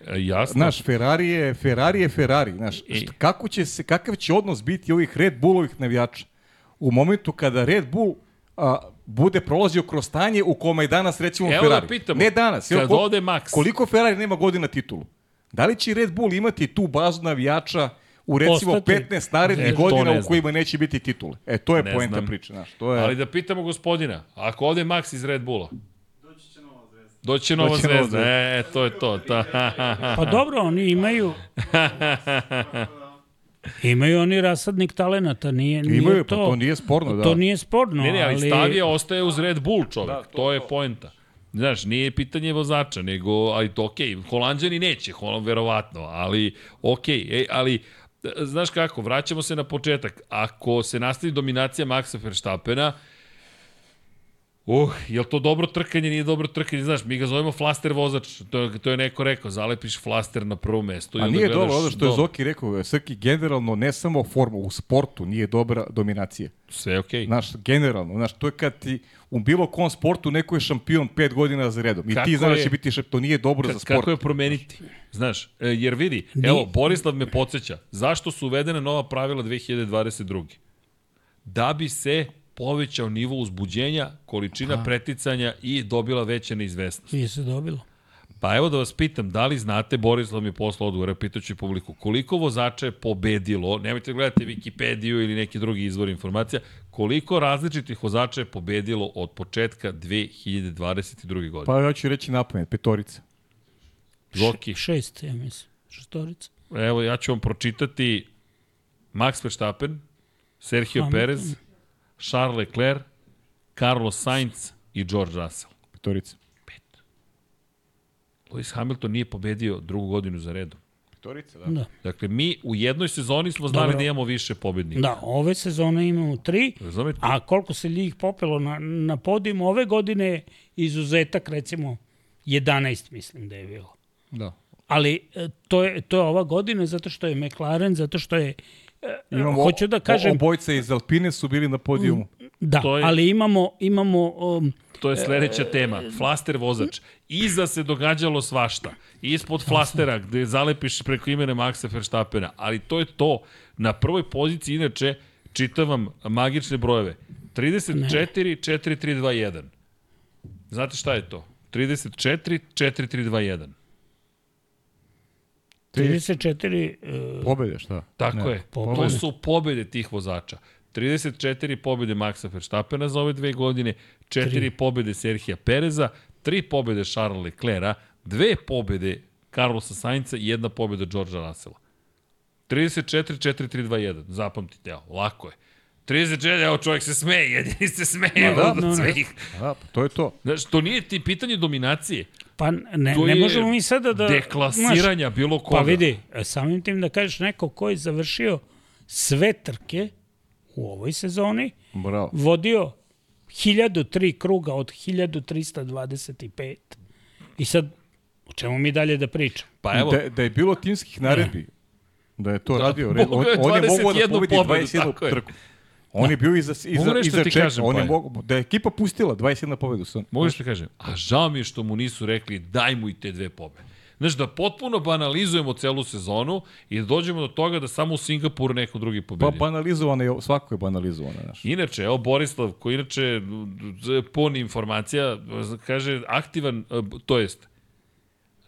E, jasno. Znaš, Ferrari je, Ferrari je Ferrari. Znaš, I- šta, kako će se, kakav će odnos biti ovih Red Bullovih navijača u momentu kada Red Bull a, bude prolazio kroz stanje u kome je danas recimo Evo Ferrari. da pitamo, Ne danas. kad evo, ko- ode Max. Koliko Ferrari nema godina titulu? Da li će Red Bull imati tu bazu navijača u recimo Ostati. 15 narednih E, to godina ne u kojima neće biti titule? E, to je Ne poenta znam. priče. Znaš, to je... Ali da pitamo gospodina, ako ode Max iz Red Bulla, Doći će nova Doći će nova zvezda. E, to je to. Ta, Pa dobro, oni imaju imaju oni rasadnik talenata, nije, nije Imaju, to, pa to nije sporno, da. To nije sporno, ne, ne, ali ali Stavija ostaje uz Red Bull čovjek. Da, to, to- je poenta. Znaš, nije pitanje vozača, nego, ali to okej, okay, Holandjani neće, Holand verovatno, ali okej, okay, ej, ali e, znaš kako, vraćamo se na početak. Ako se nastavi dominacija Maxa Verstappena, Uh, je li to dobro trkanje, nije dobro trkanje, znaš, mi ga zovemo flaster vozač, to, je- to je neko rekao, zalepiš flaster na prvo mesto. A nije dobro, ono što je Zoki rekao, Srki, generalno ne samo forma, u sportu nije dobra dominacija. Sve je okej. Znaš, generalno, znaš, to je kad ti u bilo kom sportu neko je šampion pet godina za redom. I Kako ti znaš da će biti šampion, to nije dobro za Ka- sport. Kako je promeniti? Znaš, e, jer vidi, Ni- evo, Borislav me podsjeća, zašto su uvedene nova pravila 2022. da bi se povećao nivo uzbuđenja, količina preticanja i dobila veća neizvesnost. Nije se dobilo. Pa evo da vas pitam, da li znate, Borislav mi je poslao odgovor, pitaću publiku, koliko vozača je pobedilo, nemojte da gledate Wikipediju ili neki drugi izvor informacija, koliko različitih vozača je pobedilo od početka 2022. godine? Pa ja ću reći na pamet, petorica. Zoki, Šest, ja mislim. Šestorica. evo ja ću vam pročitati Max Verstappen, Sergio Hamilton. Perez, Charles Leclerc, Carlos Sainz i George Russell. Petorica. Lewis Hamilton nije pobedio drugu godinu za redom. Petorica, da. Da. Dakle, mi u jednoj sezoni smo znali Dobro. da imamo više pobednika. Da, ove sezone imamo tri, Razumete? a koliko se njih popelo na, na podijum ove godine je izuzetak, recimo, 11 mislim da je bilo. da. Ali e, to je, to je ova godina zato što je McLaren, zato što je, Imamo, hoću da kažem, O, obojca iz Alpine su bili na podijumu. da, to je- ali imamo, imamo um, To je sledeća tema. Flaster vozač. Iza se događalo svašta. Ispod flastera gde zalepiš preko imene Maxa Verstappena. Ali to je to. Na prvoj poziciji, inače, čitam vam magične brojeve. 34, 4, 3, 2, 1. Znate šta je to? 34, 4, 3, 2, 1. 34 uh, Pobede, šta? Tako Ne. je. To Pobede. su pobede tih vozača. 34 pobede Maxa Verstappena za ove dve godine, 4 pobede Serhija Pereza, 3 pobede Charles Leclerca, dve pobede Carlosa Sainca i jedna pobeda Georgea Russella. 34, 4, 3, 2, 1. Zapamtite, evo, lako je. 34, evo čovjek se smeje, jedini se smeje da, od no, svih. Da, pa to je to. Znaš, to nije ti pitanje dominacije, Pa ne, To ne možemo mi sada da... deklasiranja bilo znaš, koga. Pa vidi, samim tim da kažeš neko ko je završio sve trke u ovoj sezoni, Bravo. vodio 1003 kruga od 1325. I sad, o čemu mi dalje da pričam? Pa evo, Da, da je bilo timskih naredbi, da je to Da, radio, on, on je mogao da 21 pobedi pobedu, 21 tako je. On je bio iza, iza, Mogu iza ti čeka, kažem, on je pa mogo, da je ekipa pustila 21 pobedu. Sam. Možeš da kažem, a žao mi je što mu nisu rekli daj mu i te dve pobede. Znaš, da potpuno banalizujemo celu sezonu i da dođemo do toga da samo u Singapuru neko drugi Pa pobedi. banalizovano je, svako je banalizovano. Znaš. Inače, evo Borislav, koji inače z- puni informacija, kaže aktivan, e, to jest,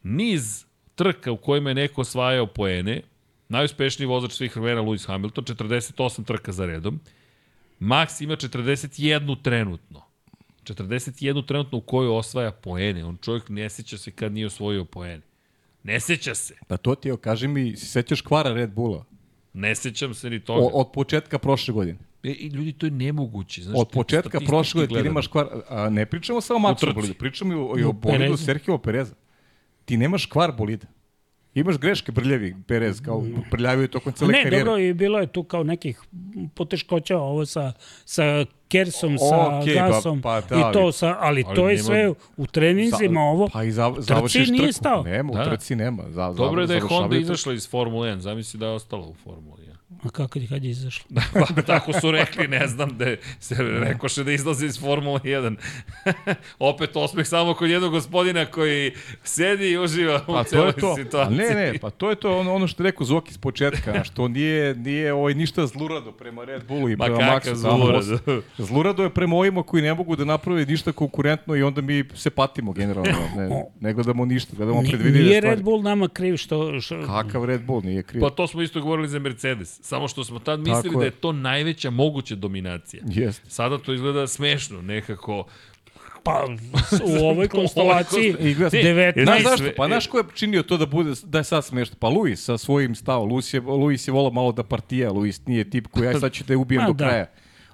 niz trka u kojima je neko osvajao poene, najuspešniji vozač svih vremena Lewis Hamilton, 48 trka za redom, Max ima 41 trenutno. 41 trenutno u kojoj osvaja poene. On čovjek ne seća se kad nije osvojio poene. Ne seća se. Pa to ti je, kaži mi, se sećaš kvara Red Bulla? Ne sećam se ni toga. O, od početka prošle godine. E, i ljudi, to je nemoguće. Znaš, Od početka prošle godine ti nemaš kvar, a ne pričamo samo o. Maxu bolidu, pričamo i o, i o O bolidu. Sergio Pereza. Ti nemaš kvar bolida. Imaš greške brljavi Perez, kao brljavio tokom cele Ne, karijere. dobro, i bilo je tu kao nekih poteškoća ovo sa, sa Kersom, sa ba- Gasom pa da, i to ali- sa, ali, ali to je nema- sve u treninzima ovo. Pa i za, završiš nije trku. stao. Nema, u Da. trci nema. Za, Dobro je da je Honda izašla iz Formule 1, zamisli da je ostala u Formuli 1. A kako ti kad je izašlo? Pa tako su rekli, ne znam da je, se rekoše da izlazi iz Formule 1. Opet osmeh samo kod jednog gospodina koji sedi i uživa u Pa to je celoj to. situaciji. Ne, ne, pa to je to ono, ono što je rekao Zoki s početka, znaš, to nije, nije ovaj, ništa zlurado prema Red Bullu i Ma prema Maxu. zlurado? Zlurado je prema ovima koji ne mogu da naprave ništa konkurentno i onda mi se patimo generalno. Ne, ne gledamo ništa, gledamo predvidive Nije stvari. Red Bull nama kriv što... što Kakav Red Bull, nije kriv. Pa to smo isto govorili za Mercedes. Samo što smo tad mislili Tako da je. je to najveća moguća dominacija. Jeste. Sada to izgleda smešno, nekako. pa u ovoj konstelaciji konst- I gleda- 19 Znaš zašto? Pa znaš ko je činio to da bude da je sad smešno? Pa Luis sa svojim stavom. Luis je, Luis je volao malo da partija. Luis nije tip koji aj sad ću te ubijem Ma, do da. kraja.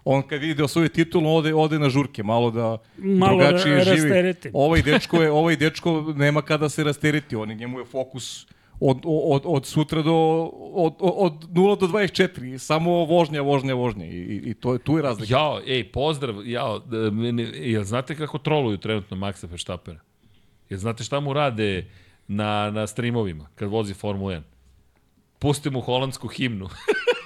On kad vidi da osvoji titulu, ode, ode na žurke, malo da Malo drugačije ra- živi. Ovaj dečko, je, ovaj dečko nema kada se rasteriti. On, je- njemu je fokus od, od, od sutra do od, od 0 do 24. Samo vožnja, vožnja, vožnja. I, i, to je, tu je razlika. Jao, ej, pozdrav, jao, mene, jel znate kako troluju trenutno Maxa Verstappena? Jel znate šta mu rade na, na streamovima kad vozi Formula 1? Pusti mu holandsku himnu.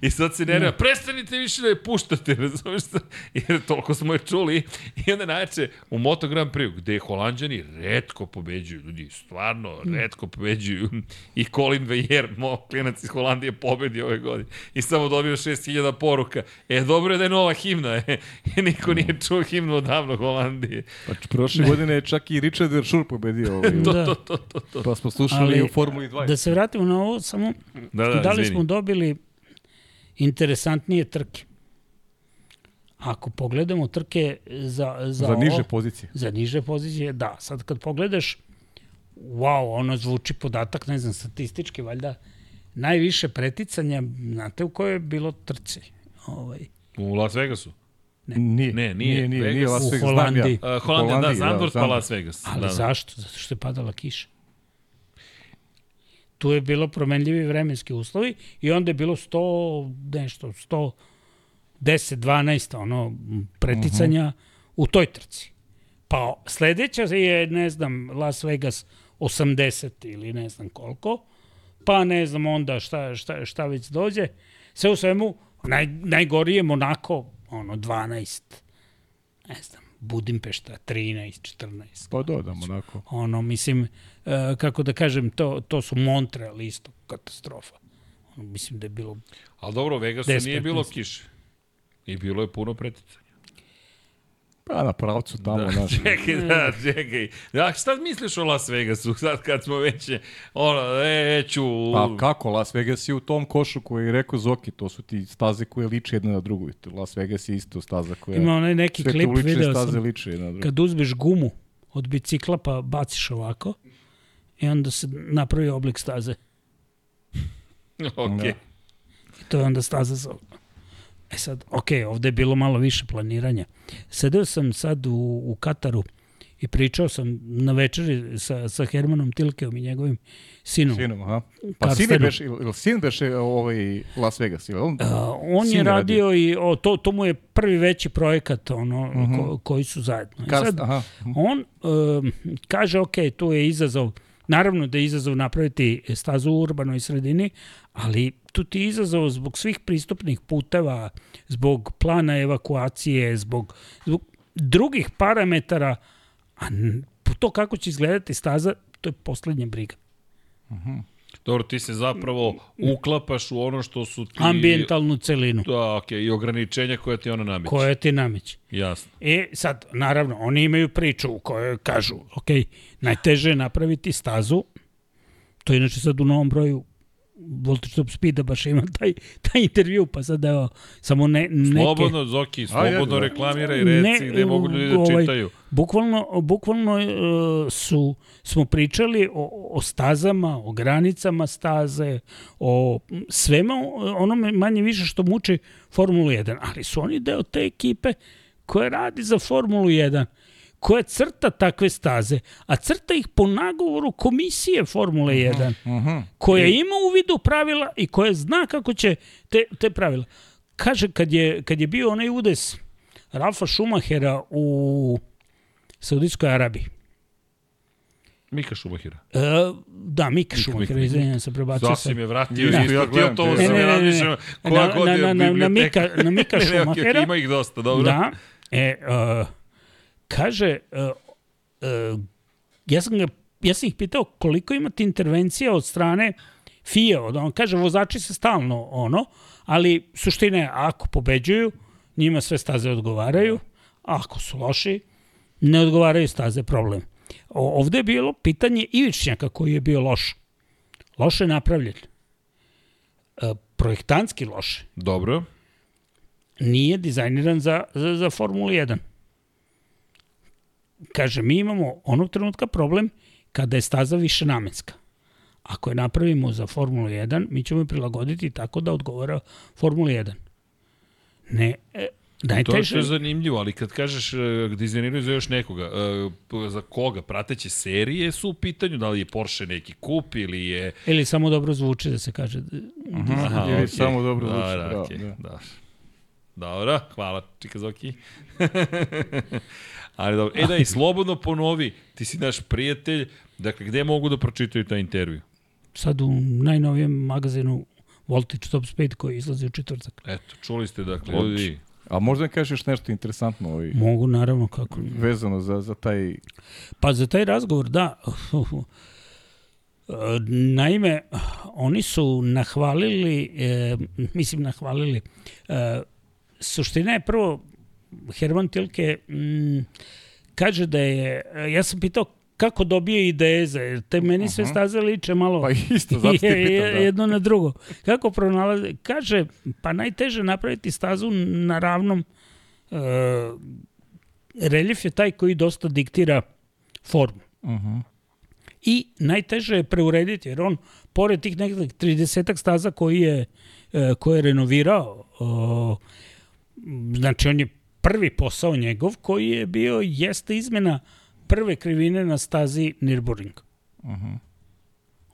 I sad se nervira, prestanite više da je puštate, razumiješ se? Jer toliko smo je čuli. I onda najče u Moto Grand Prix, gde holanđani redko pobeđuju, ljudi, stvarno redko pobeđuju. I Colin Vejer, mo, klinac iz Holandije, pobedi ove godine. I samo dobio 6000 poruka. E, dobro je da je nova himna, e. Niko nije čuo himnu odavno Holandije. Pa prošle godine je čak i Richard Verschur pobedio ovaj. To, Da. to, to, to, to. Pa smo slušali Ali, u Formuli 2. Da se vratimo na ovo, samo Da, da, da, da li izvini. smo dobili interesantnije trke. Ako pogledamo trke za, za, za niže ovo, pozicije. za niže pozicije, da. Sad kad pogledaš, wow, ono zvuči podatak, ne znam, statistički, valjda, najviše preticanja, znate u kojoj je bilo trci? Ovaj, U Las Vegasu. Nije, Ne, nije. nije, nije, nije Vegas. Las U Vegas, znam ja. Holandiji. Uh, Holandija, da, Holandiji, Zandvoort pa Zandvoort. Las Vegas. ali da, da. zašto? Zato što je padala kiša. Tu je bilo promenljivi vremenski uslovi i onda je bilo 100, nešto, 110, 12, ono, preticanja uh -huh. u toj trci. Pa sledeća je, ne znam, Las Vegas 80 ili ne znam koliko, pa ne znam onda šta, šta, šta već dođe. Sve u svemu, naj, najgori je Monako, ono, 12, ne znam, Budimpešta 13, 14. Pa dodam onako. Ono, mislim, e, kako da kažem, to, to su Montreal isto, katastrofa. Ono, mislim da je bilo... Ali dobro, u Vegasu 10, nije bilo 15. kiše. I bilo je puno preticanja. Pa na pravcu tamo, Da, znaš. čekaj, da, čekaj. Da, šta misliš o Las Vegasu sad kad smo već, ono, e, ću... Pa kako, Las Vegas je u tom košu koji je rekao Zoki, to su ti staze koje liče jedna na drugu. Las Vegas je isto staza koja... Ima onaj neki klip, video staze sam, liče jedna na drugu. kad uzmeš gumu od bicikla pa baciš ovako i onda se napravi oblik staze. Ok. Da. I to je onda staza za... E sad, ok, ovde je bilo malo više planiranja. Sedeo sam sad u, u Kataru i pričao sam na večeri sa, sa Hermanom Tilkeom i njegovim sinom. Sinom, aha. Pa sin Karstenu. beše, ili sin beše ovaj Las Vegas, ili on? Uh, on Sin je je radio i o, to, to mu je prvi veći projekat ono, uh Mhm. -huh. ko, koji su zajedno. I Karst, sad, aha. on um, kaže, ok, tu je izazov, naravno da je izazov napraviti stazu u urbanoj sredini, ali tu ti izazov zbog svih pristupnih puteva, zbog plana evakuacije, zbog, zbog drugih parametara, a to kako će izgledati staza, to je poslednja briga. Dobro, ti se zapravo uklapaš u ono što su ti... Ambientalnu celinu Da, ok, i ograničenja koja ti ona nameće. koja ti nameće. Jasno. E, sad, naravno, oni imaju priču u kojoj kažu, ok, najteže je napraviti stazu, to je inače sad u novom broju Voltage Top Speeda baš ima taj, taj intervju, pa sad evo, samo ne, neke... Slobodno, Zoki, slobodno da. reklamiraj, reci Ne, gde mogu ljudi da ovaj, čitaju. Bukvalno, bukvalno uh, su, smo pričali o, o stazama, o granicama staze, o svema onome manje više što muči Formulu 1, ali su oni deo te ekipe koja radi za Formulu 1 koja crta takve staze, a crta ih po nagovoru komisije Formule 1, Mhm. koja ima u vidu pravila i koja zna kako će te, te pravila. Kaže, kad je, kad je bio onaj udes Ralfa Schumachera u Saudijskoj Arabiji, Mika Šumahira. E, da, Mika Schumachera, Mika. izvinjam se, prebacio sam. je vratio ja ti gledam to Ne, ne, ja ne, ne, Na, koja na, god je na, na, na, biblioteka. Mika, na Mika Schumachera, ima ih dosta, dobro. Da. E, uh, kaže, uh, uh, ja sam ga ja sam ih pitao koliko imate intervencija od strane FIA, od on kaže vozači se stalno ono, ali suština je ako pobeđuju, njima sve staze odgovaraju, a ako su loši, ne odgovaraju staze, problem. O, ovde je bilo pitanje Ivičnjaka koji je bio loš. Loše napravljen. E, projektantski loše Dobro. nije dizajniran za, za, za Formulu 1. Kaže, mi imamo onog trenutka problem kada je staza više namenska. Ako je napravimo za Formulu 1, mi ćemo je prilagoditi tako da odgovara Formula 1. Ne, e, To je najteže... što je zanimljivo, ali kad kažeš uh, dizajniraju za još nekoga, p- za koga? Prateće serije su u pitanju, da li je Porsche neki kup ili je... Ili samo dobro zvuči da se kaže. Aha, Ili okej. samo dobro zvuči, Da, bravo, okej, da. da. Dobro, hvala Čikazoki. Ali dobro, e da i slobodno ponovi, ti si naš prijatelj, dakle gde mogu da pročitaju taj intervju? Sad u najnovijem magazinu Voltage Top Speed koji izlazi u četvrtak. Eto, čuli ste, dakle, ljudi, A možda mi kažeš nešto interesantno ovaj, Mogu, naravno, kako. vezano za, za taj... Pa za taj razgovor, da. Naime, oni su nahvalili, e, mislim nahvalili, e, suština je prvo, Herman Tilke m, kaže da je, ja sam pitao kako dobije ideje za, jer te meni sve staze liče malo Pa isto, zato te pitam, da. jedno na drugo. Kako pronalaze? Kaže, pa najteže napraviti stazu na ravnom e, reljef je taj koji dosta diktira formu. Uh -huh. I najteže je preurediti, jer on, pored tih nekih 30 staza koji je, e, koje je renovirao, znači on je prvi posao njegov koji je bio, jeste izmena prve krivine na stazi Nürburgring. Uh -huh.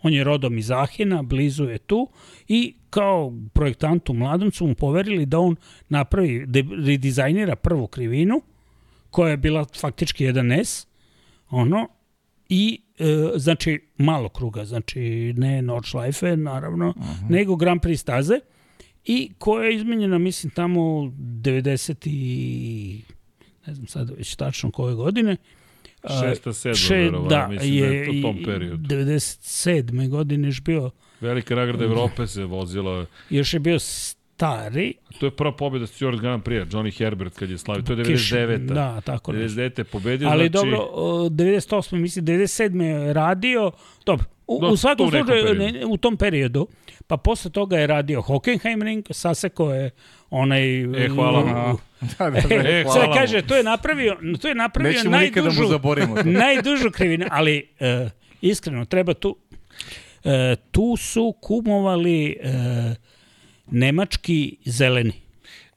On je rodom iz Ahena, blizu je tu i kao projektantu mladom su mu poverili da on napravi, da redizajnira prvu krivinu, koja je bila faktički jedan S, ono, i e, znači malo kruga, znači ne Nordschleife naravno, uh -huh. nego Grand Prix staze i koja je izmenjena mislim tamo 90 i ne znam sad već tačno koje godine. šesta, sedma, Še, verovatno, da, mislim je, da je to u tom periodu. 97. godine još bio, Velika nagrada Evrope se vozila. još je bio stari. To je prva pobjeda Stuart Grand Prix, Johnny Herbert kad je slavio. To je Kiš, 99. Da, tako nešto. 99. je pobedio, Ali znači... dobro, o, 98. mislim, 97. je radio, dobro, u, Da, u svakom u nekom slučaju, ne, u tom periodu, pa posle toga je radio Hockenheimring, saseko je onaj... E, hvala vam. Da, da, da. E, hvala kaže, to je napravio, to je napravio Nećemo najdužu, to. najdužu krivinu, ali uh, iskreno, treba tu, uh, tu su kumovali uh, nemački zeleni.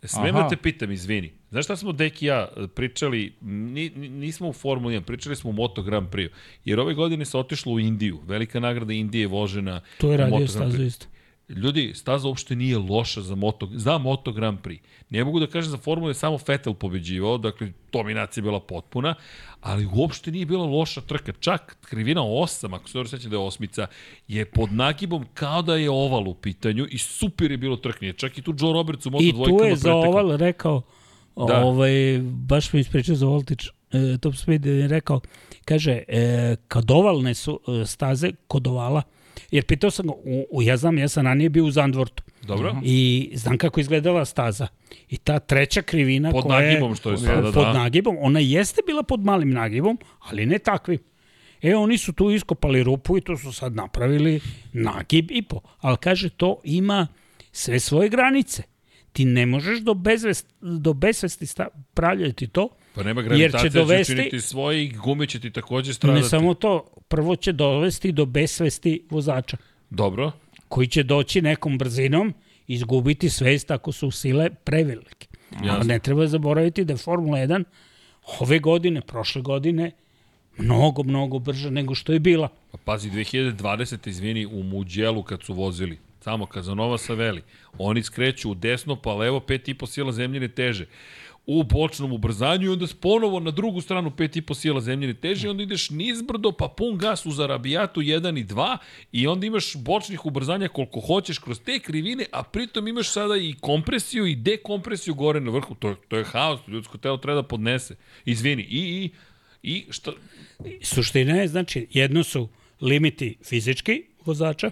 Smem da te pitam, izvini. Znaš šta smo Deki i ja pričali, ni, ni- nismo u Formuli 1, pričali smo u Moto Grand Prix, jer ove godine se otišlo u Indiju. Velika nagrada Indije je vožena To je u radio Moto Grand stazu Prix. isto. Ljudi, staza uopšte nije loša za Moto, za Moto Grand Prix. Ne mogu da kažem za Formulu je samo Vettel pobeđivao, dakle dominacija je bila potpuna, ali uopšte nije bila loša trka. Čak krivina 8, ako se dobro sećam da je osmica, je pod nagibom kao da je oval u pitanju i super je bilo trknje. Čak i tu Joe Roberts u Moto I dvojkama tu je za pretekao. oval rekao, Da. ovaj, baš mi ispričao za Voltić, e, Top Speed je rekao, kaže, e, kad ovalne su e, staze kod ovala, jer pitao sam ga, u, u, ja znam, ja sam ranije bio u Zandvortu Dobro? i znam kako izgledala staza. I ta treća krivina Pod koja nagibom što je sada, pod da. nagibom, ona jeste bila pod malim nagibom, ali ne takvim. E, oni su tu iskopali rupu i tu su sad napravili nagib i po. Ali kaže, to ima sve svoje granice. Ti ne možeš do, bezvest, do besvesti sta, pravljati to, Pa nema Jer će gravitacija, će dovesti- učiniti svoje i gume će ti takođe stradati. ne samo to, prvo će dovesti do besvesti vozača, Dobro. koji će doći nekom brzinom, izgubiti svest ako su sile prevelike. A Jasno. ne treba zaboraviti da je Formula 1 ove godine, prošle godine, mnogo, mnogo brža nego što je bila. Pa pazi, 2020. izvini, u Muđelu kad su vozili, samo Kazanova Saveli, oni skreću u desno pa levo 5,5 sila zemljine teže u bočnom ubrzanju i onda ponovo na drugu stranu 5,5 sila zemljine teže i onda ideš nizbrdo pa pun gas uz Arabijatu 1 i 2 i onda imaš bočnih ubrzanja koliko hoćeš kroz te krivine, a pritom imaš sada i kompresiju i dekompresiju gore na vrhu. To, je- to je haos, ljudsko telo treba da podnese. Izvini, i, i, i šta, Suština je, znači, jedno su limiti fizički vozača,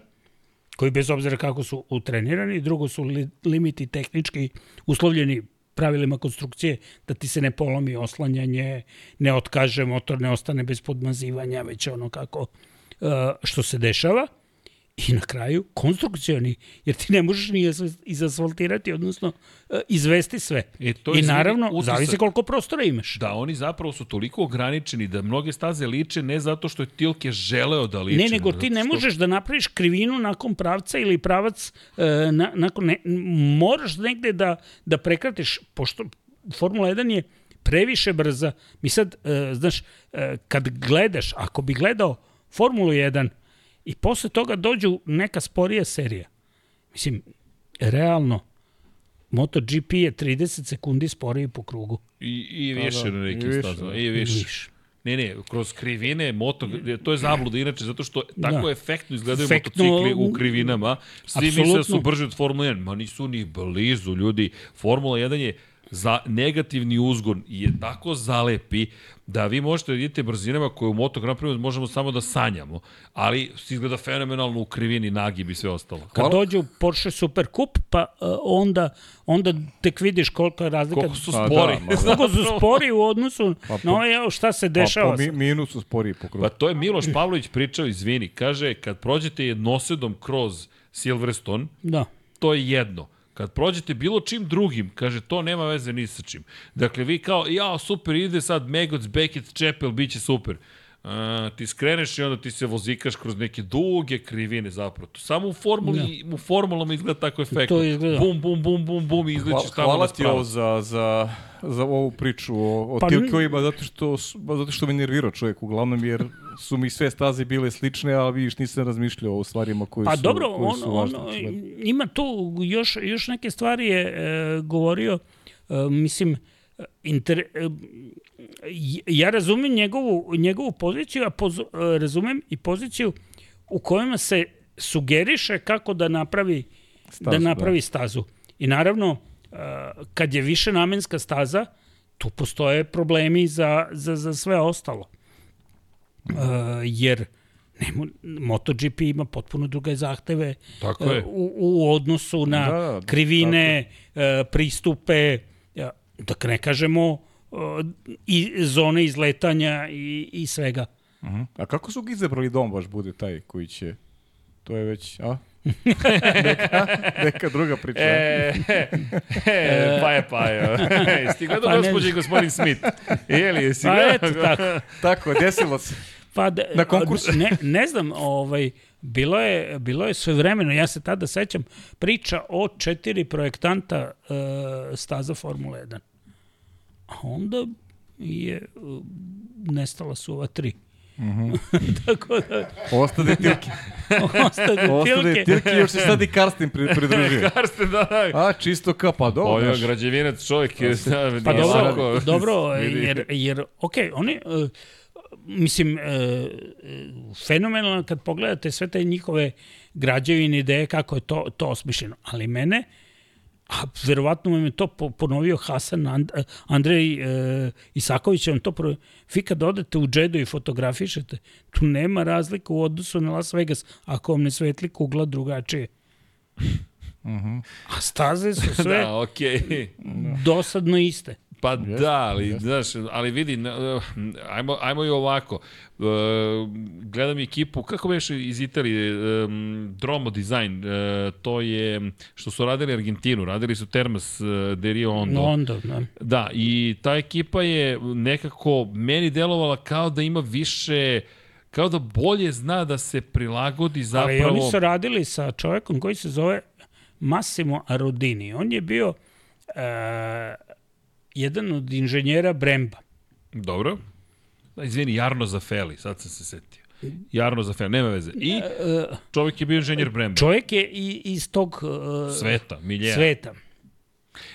koji bez obzira kako su utrenirani, drugo su li, limiti tehnički uslovljeni pravilima konstrukcije, da ti se ne polomi oslanjanje, ne otkaže motor, ne ostane bez podmazivanja, već ono kako uh, što se dešava. I na kraju konstrukcioni, jer ti ne možeš ni izas- izasfaltirati, odnosno uh, izvesti sve. E, to I naravno, utisak- zavisi koliko prostora imaš. Da, oni zapravo su toliko ograničeni da mnoge staze liče ne zato što je Tilke želeo da liče. Ne, nego ti ne što- možeš da napraviš krivinu nakon pravca ili pravac e, na, nakon ne, moraš negde da, da prekratiš, pošto Formula 1 je previše brza. Mi sad, e, znaš, e, kad gledaš, ako bi gledao Formulu 1 i posle toga dođu neka sporija serija, mislim, realno, MotoGP je 30 sekundi sporiji po krugu. I, i više da, na i nekim stazama. da. I više. Više. Ne, ne, kroz krivine, moto, to je zabluda inače, zato što tako Da. efektno izgledaju Efektno, motocikli u krivinama. Svi misle da su brži od Formula 1, ma nisu ni blizu, ljudi. Formula 1 je za negativni uzgon je tako zalepi da vi možete da idete brzinama koje u Moto Grand Prix možemo samo da sanjamo, ali izgleda fenomenalno u krivini, nagib i sve ostalo. Kad dođe u Porsche Super Cup, pa uh, onda, onda tek vidiš kolika je razlika. Koliko su Pa spori. da, ma da. Koliko su spori u odnosu Pa po- na ovo, evo, šta se Pa dešava. po mi, minusu spori po krugu. Pa to je Miloš Pavlović pričao, izvini, kaže, kad prođete jednosedom kroz Silverstone, Da. to je jedno. Kad prođete bilo čim drugim, kaže, to nema veze ni sa čim. Dakle, vi kao, ja, super, ide sad Megoc, Beckett, Čepel, bit će super. A, ti skreneš i onda ti se vozikaš kroz neke duge krivine zapravo. To samo u formuli, u formulama izgleda tako efektno. To izgleda. Bum, bum, bum, bum, bum i izlećeš Hvala, tamo hvala ti ovo za, za, za ovu priču o, o Pa tilkovima, zato što, zato što me nervirao čovjek uglavnom, jer su mi sve staze bile slične, a vidiš nisam razmišljao o stvarima koje Pa su, dobro, koje on, su on, važne. očigledno. ima tu još, još neke stvari je e, govorio, e, mislim, inter, e, ja razumem njegovu, njegovu poziciju, a poz, e, razumem i poziciju u kojima se sugeriše kako da napravi stazu, da Stazu, napravi stazu. I naravno, e, kad je više namenska staza, tu postoje problemi za, za, za sve ostalo. Jer nemo, MotoGP ima potpuno druge zahteve Tako je. u, u odnosu na Da, da, krivine, e, pristupe, da ne kažemo e, i zone izletanja i, i svega. Mhm. A kako su ga izabrali dom baš bude taj koji će... To je već, a? neka, neka druga priča. E, e, pa je, pa je. Jesi gledao Pa gospođe i gospodin Smith? Jeli, jesi Pa gledao? eto, tako. Tako, desilo se. Pa da, Na konkursu. Ne, ne znam, ovaj, bilo je, bilo je sve vremeno, ja se tada sećam, priča o četiri projektanta uh, staza Formule 1. A onda je uh, nestala su ova tri. Tako da, Ostade tilke. ostade Ostade tilke. tilke, još se sad i Karsten pri, pridružio. Karsten, da, da. A, čisto ka, pa dobro. Ovo je građevinac čovjek. je, da, Pa dobro, dobro jer, jer ok, oni, uh, mislim, uh, fenomenalno kad pogledate sve te njihove građevine ideje, kako je to, to osmišljeno. Ali mene, a verovatno vam je to po- ponovio Hasan And, Andrej uh, Isaković, vam to pro... Vi kad odete u džedu i fotografišete, tu nema razlika u odnosu na Las Vegas, ako vam ne svetli kugla drugačije. A staze su sve Da, okej. dosadno iste. Pa da, ali, znaš, ali vidi, na- ajmo, ajmo i ovako. E, gledam ekipu, kako beš iz Italije, e, Dromo Design, e, to je što su radili Argentinu, radili su Termas e, de Rio Hondo. Onda, da. Da, i ta ekipa je nekako meni delovala kao da ima više kao da bolje zna da se prilagodi zapravo... Ali oni su radili sa čovekom koji se zove Massimo Arodini. On je bio jedan od inženjera Bremba. Dobro. Da, izvini, Jarno Zafeli, sad sam se setio. Jarno Zafeli, nema veze. I Uh, čovjek je bio inženjer Bremba. čovjek je i, iz tog uh, Sveta, miljeja. sveta.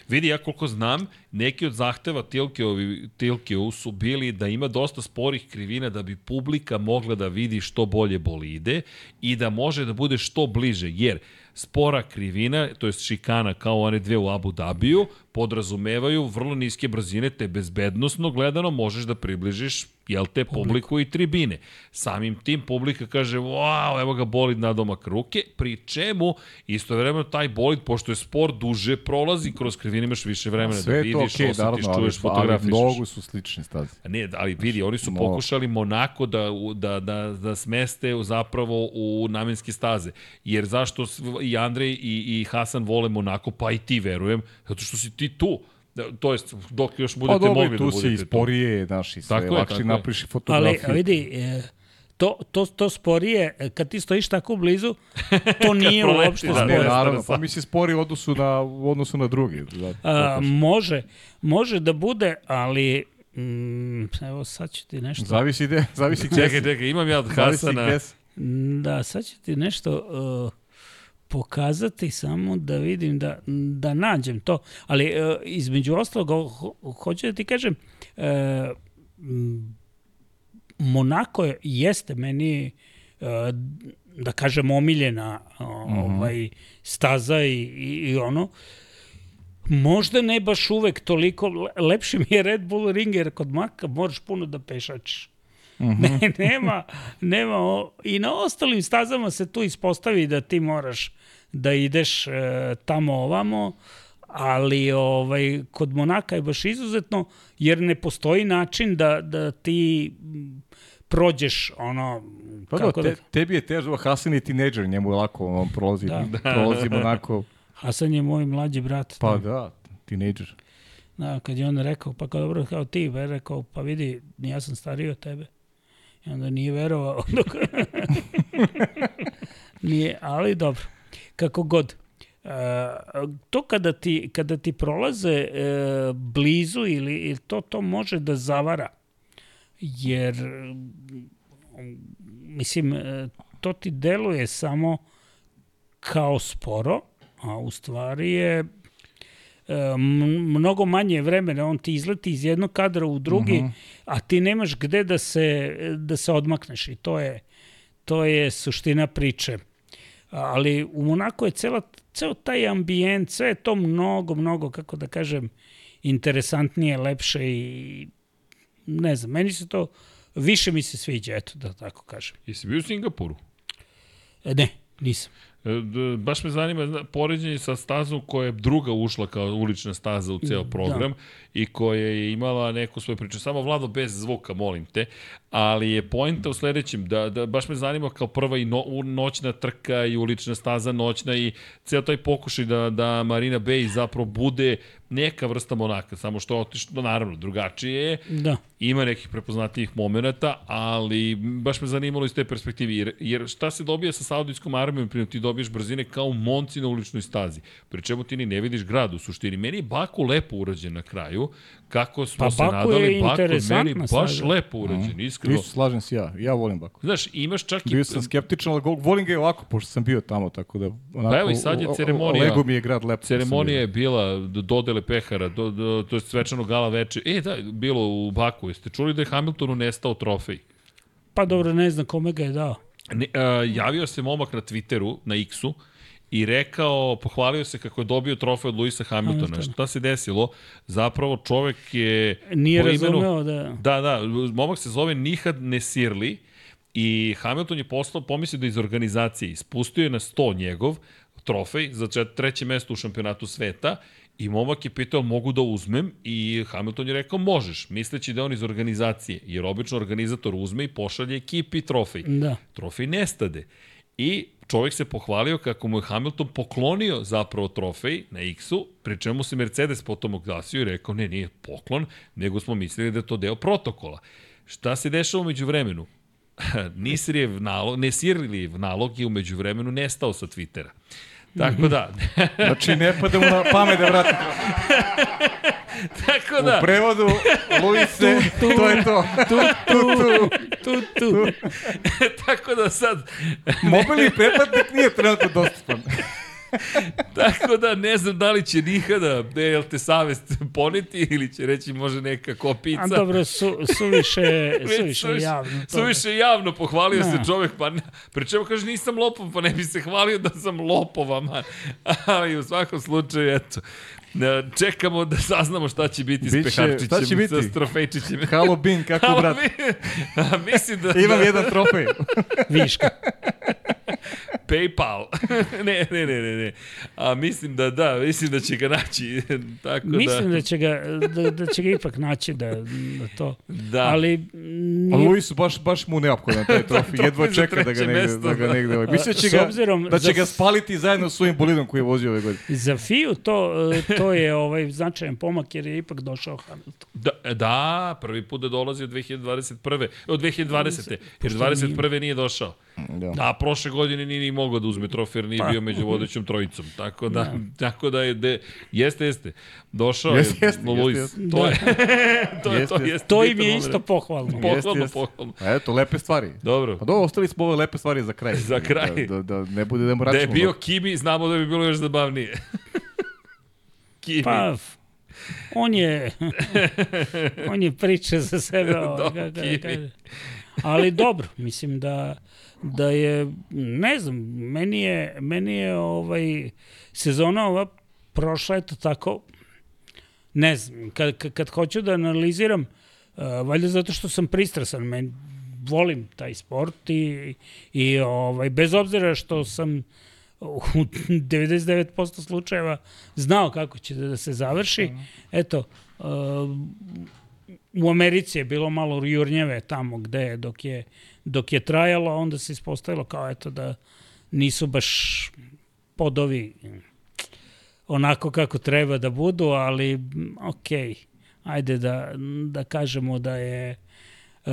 Vidi, ja koliko znam, neki od zahteva Tilkeovi, Tilkeu su bili da ima dosta sporih krivina da bi publika mogla da vidi što bolje bolide i da može da bude što bliže, jer spora krivina, to je šikana kao one dve u Abu Dhabiju, podrazumevaju vrlo niske brzine, te bezbednostno gledano možeš da približiš jel te, publiku i tribine. Samim tim publika kaže, wow, evo ga bolid na domak ruke, pri čemu istovremeno taj bolid, pošto je spor duže prolazi kroz krivine, imaš više vremena da Sve to vidiš, okej, osjetiš, naravno, ali, čuješ, ali fotografišeš. mnogo su slične staze. Ne, ali vidi, oni su pokušali Monako da, da, da, da smeste zapravo u namenske staze. Jer zašto i Andrej i, i Hasan vole Monako, pa i ti verujem, zato što si ti tu. Da, to jest, dok još budete Pa dobro, mogli da tu budete se tu. isporije, znaš, i sve Tako je, lakše je. napriši Ali fotografiju. vidi, e, to, to, to sporije, e, kad ti stojiš tako blizu, to nije proleti, uopšte da, Pa sporije. ne, ne, naravno, pa mi se spori u odnosu na, u odnosu na drugi. Da, A, može, može da bude, ali mm, evo sad ću ti nešto Zavisi gde, zavisi gde Čekaj, čekaj, imam ja od Hasana. Da, sad ću ti nešto uh, pokazati samo da vidim da, da nađem to. Ali uh, između ostalog, ho, hoću da ti kažem, uh, m, Monako je, jeste meni, uh, da kažem, omiljena uh, ovaj, staza i, i, i ono, Možda ne baš uvek toliko, le- lepši mi je Red Bull ring jer kod Maka moraš puno da pešačiš. Ne, nema, nema, o- i na ostalim stazama se tu ispostavi da ti moraš da ideš e, tamo ovamo, ali ovaj, kod Monaka je baš izuzetno, jer ne postoji način da, da ti m, prođeš ono, Pa da, kako te, da, tebi je težo, Hasan je tineđer, njemu je lako, on prolazi, Da. da. prolazi onako, Hasan je moj mlađi brat. pa da, tineđer. Da, kad je on rekao, pa kao dobro, kao ti, ba, rekao, pa vidi, ja sam stariji od tebe. I onda nije verovao. Dok... nije, ali dobro. Kako god. E, to kada ti, kada ti prolaze e, blizu ili, ili to, to može da zavara. Jer, mislim, e, to ti deluje samo kao sporo, a u stvari je e, mnogo manje vremena, on ti izleti iz jednog kadra u drugi, uh -huh. a ti nemaš gde da se, da se odmakneš i to je, to je suština priče. Ali u Monaku je cela, ceo taj ambijent, sve je to mnogo, mnogo, kako da kažem, interesantnije, lepše i ne znam, meni se to više mi se sviđa, eto da tako kažem. Jesi bio u Singapuru? E, ne, nisam. E, Baš me zanima poređenje sa stazom koja je druga ušla kao ulična staza u ceo program da. i koja je imala neku svoju priču. Samo Vlado bez zvuka, molim te. Ali je poenta u sledećem, da, da baš me zanima kao prva i no, noćna trka i ulična staza noćna i ceo taj pokušaj da, da Marina Bay zapravo bude neka vrsta Monaka, samo što je otišlo, naravno, drugačije je, Da. ima nekih prepoznatijih momenta, ali baš me zanimalo iz te perspektive, jer, jer šta se dobija sa Saudijskom armijom, primjer, ti dobiješ brzine kao u Monci na uličnoj stazi, pri čemu ti ni ne vidiš grad u suštini. Meni je Baku lepo urađen na kraju, kako smo Pa se Baku nadali, je Baku je meni baš staza. lepo urađen, iskreno. Isto slažem se ja, ja volim Baku. Znaš, imaš čak i... Bio sam skeptičan, ali volim ga i ovako, pošto sam bio tamo, tako da... Onako, Pa evo i sad je ceremonija. Lego mi je grad lepo. Ceremonija je bila do dodele pehara, do, do, to je svečano gala veče. E, da, bilo u Baku. Jeste čuli da je Hamiltonu nestao trofej? Pa dobro, ne znam kome ga je dao. Ne, a, javio se momak na Twitteru, na X-u, i rekao, pohvalio se kako je dobio trofej od Luisa Hamiltona. Hamiltona. Šta se desilo? Zapravo čovek je... Nije razumeo da... Da, da, momak se zove Nihad Nesirli i Hamilton je postao, pomislio da iz organizacije, ispustio je na 100 njegov trofej za treće mesto u šampionatu sveta i momak je pitao mogu da uzmem i Hamilton je rekao možeš, misleći da je on iz organizacije, jer obično organizator uzme i pošalje ekipi trofej. Da. Trofej nestade. I čovjek se pohvalio kako mu je Hamilton poklonio zapravo trofej na X-u, pri čemu se Mercedes potom oglasio i rekao ne, nije poklon, nego smo mislili da je to deo protokola. Šta se dešava umeđu vremenu? Nisirijev nalog, Nesirijev nalog je umeđu vremenu nestao sa Twittera. Tako da, Znači, ne pada mu na pamet da vrati. tako da, U prevodu, Luise, to je to. Tu, tu, tu, tu. tako da sad, Mobilni pretplatnik nije trenutno dostupan. tako da ne znam da li će nikada, ne, jel te savest poneti ili će reći može neka kopica. A dobro, su, suviše, suviše Suviše- javno. to. Suviše javno pohvalio Da. se čovek, pa ne, pri čemu kaže nisam lopov, pa ne bi se hvalio da sam lopova, man. Ali u svakom slučaju, eto, ne, čekamo da saznamo šta će biti s Biće- Peharčićem, šta će biti? sa Trofejčićem. Halo Bin, kako Halo, brat? mi- A, Mislim da... Imam da, jedan trofej. Viška. Paypal. ne, ne, ne, ne, ne. A mislim da da, mislim da će ga naći. Tako Mislim da... da će ga, da, da će ga ipak naći da, da to. Da. Ali A nije, Luisu baš, baš mu neophodan taj trofej. Jedva trofej za čeka da ga negde, mesto, da ga da. negde. ovaj. Mislim da će S ga, obzirom da će za- ga spaliti zajedno s svojim bolidom koji je vozio ove godine. za FIU to, e, to je ovaj značajan pomak jer je ipak došao Hamilton. Da, da, prvi put da dolazi od 2021. Od 2020. Jer Pošto 21. nije došao. Da. Da, prošle godine nije ni mogao da uzme trofej jer nije Pa. bio među vodećom trojicom. Tako da, tako da je, de, jeste, jeste. Došao Jeste, je jeste, Luis. jeste, To je, to je, Jeste, to jeste. jeste. To im je isto pohvalno. Pohvalno, Jeste, jeste. pohvalno. A eto, lepe stvari. Dobro. Pa dobro, ostali smo ove lepe stvari za kraj. Za kraj. Da, da, da ne bude da mu Da je bio Kimi, znamo da bi bilo još zabavnije. Kimi. Pa, on je, on je priča za sebe. Ovaj, Dobro, kako da Kimi. kaže. Ali dobro, mislim da, da je, ne znam, meni je, meni je ovaj, sezona ova prošla, eto tako, ne znam, kad, kad, kad hoću da analiziram, uh, valjda zato što sam pristrasan, men, volim taj sport i, i ovaj, bez obzira što sam u 99% slučajeva znao kako će da se završi, eto, uh, u Americi je bilo malo jurnjeve tamo gde je, dok je, dok je trajalo, onda se ispostavilo kao eto da nisu baš podovi onako kako treba da budu, ali ok, ajde da, da kažemo da je uh,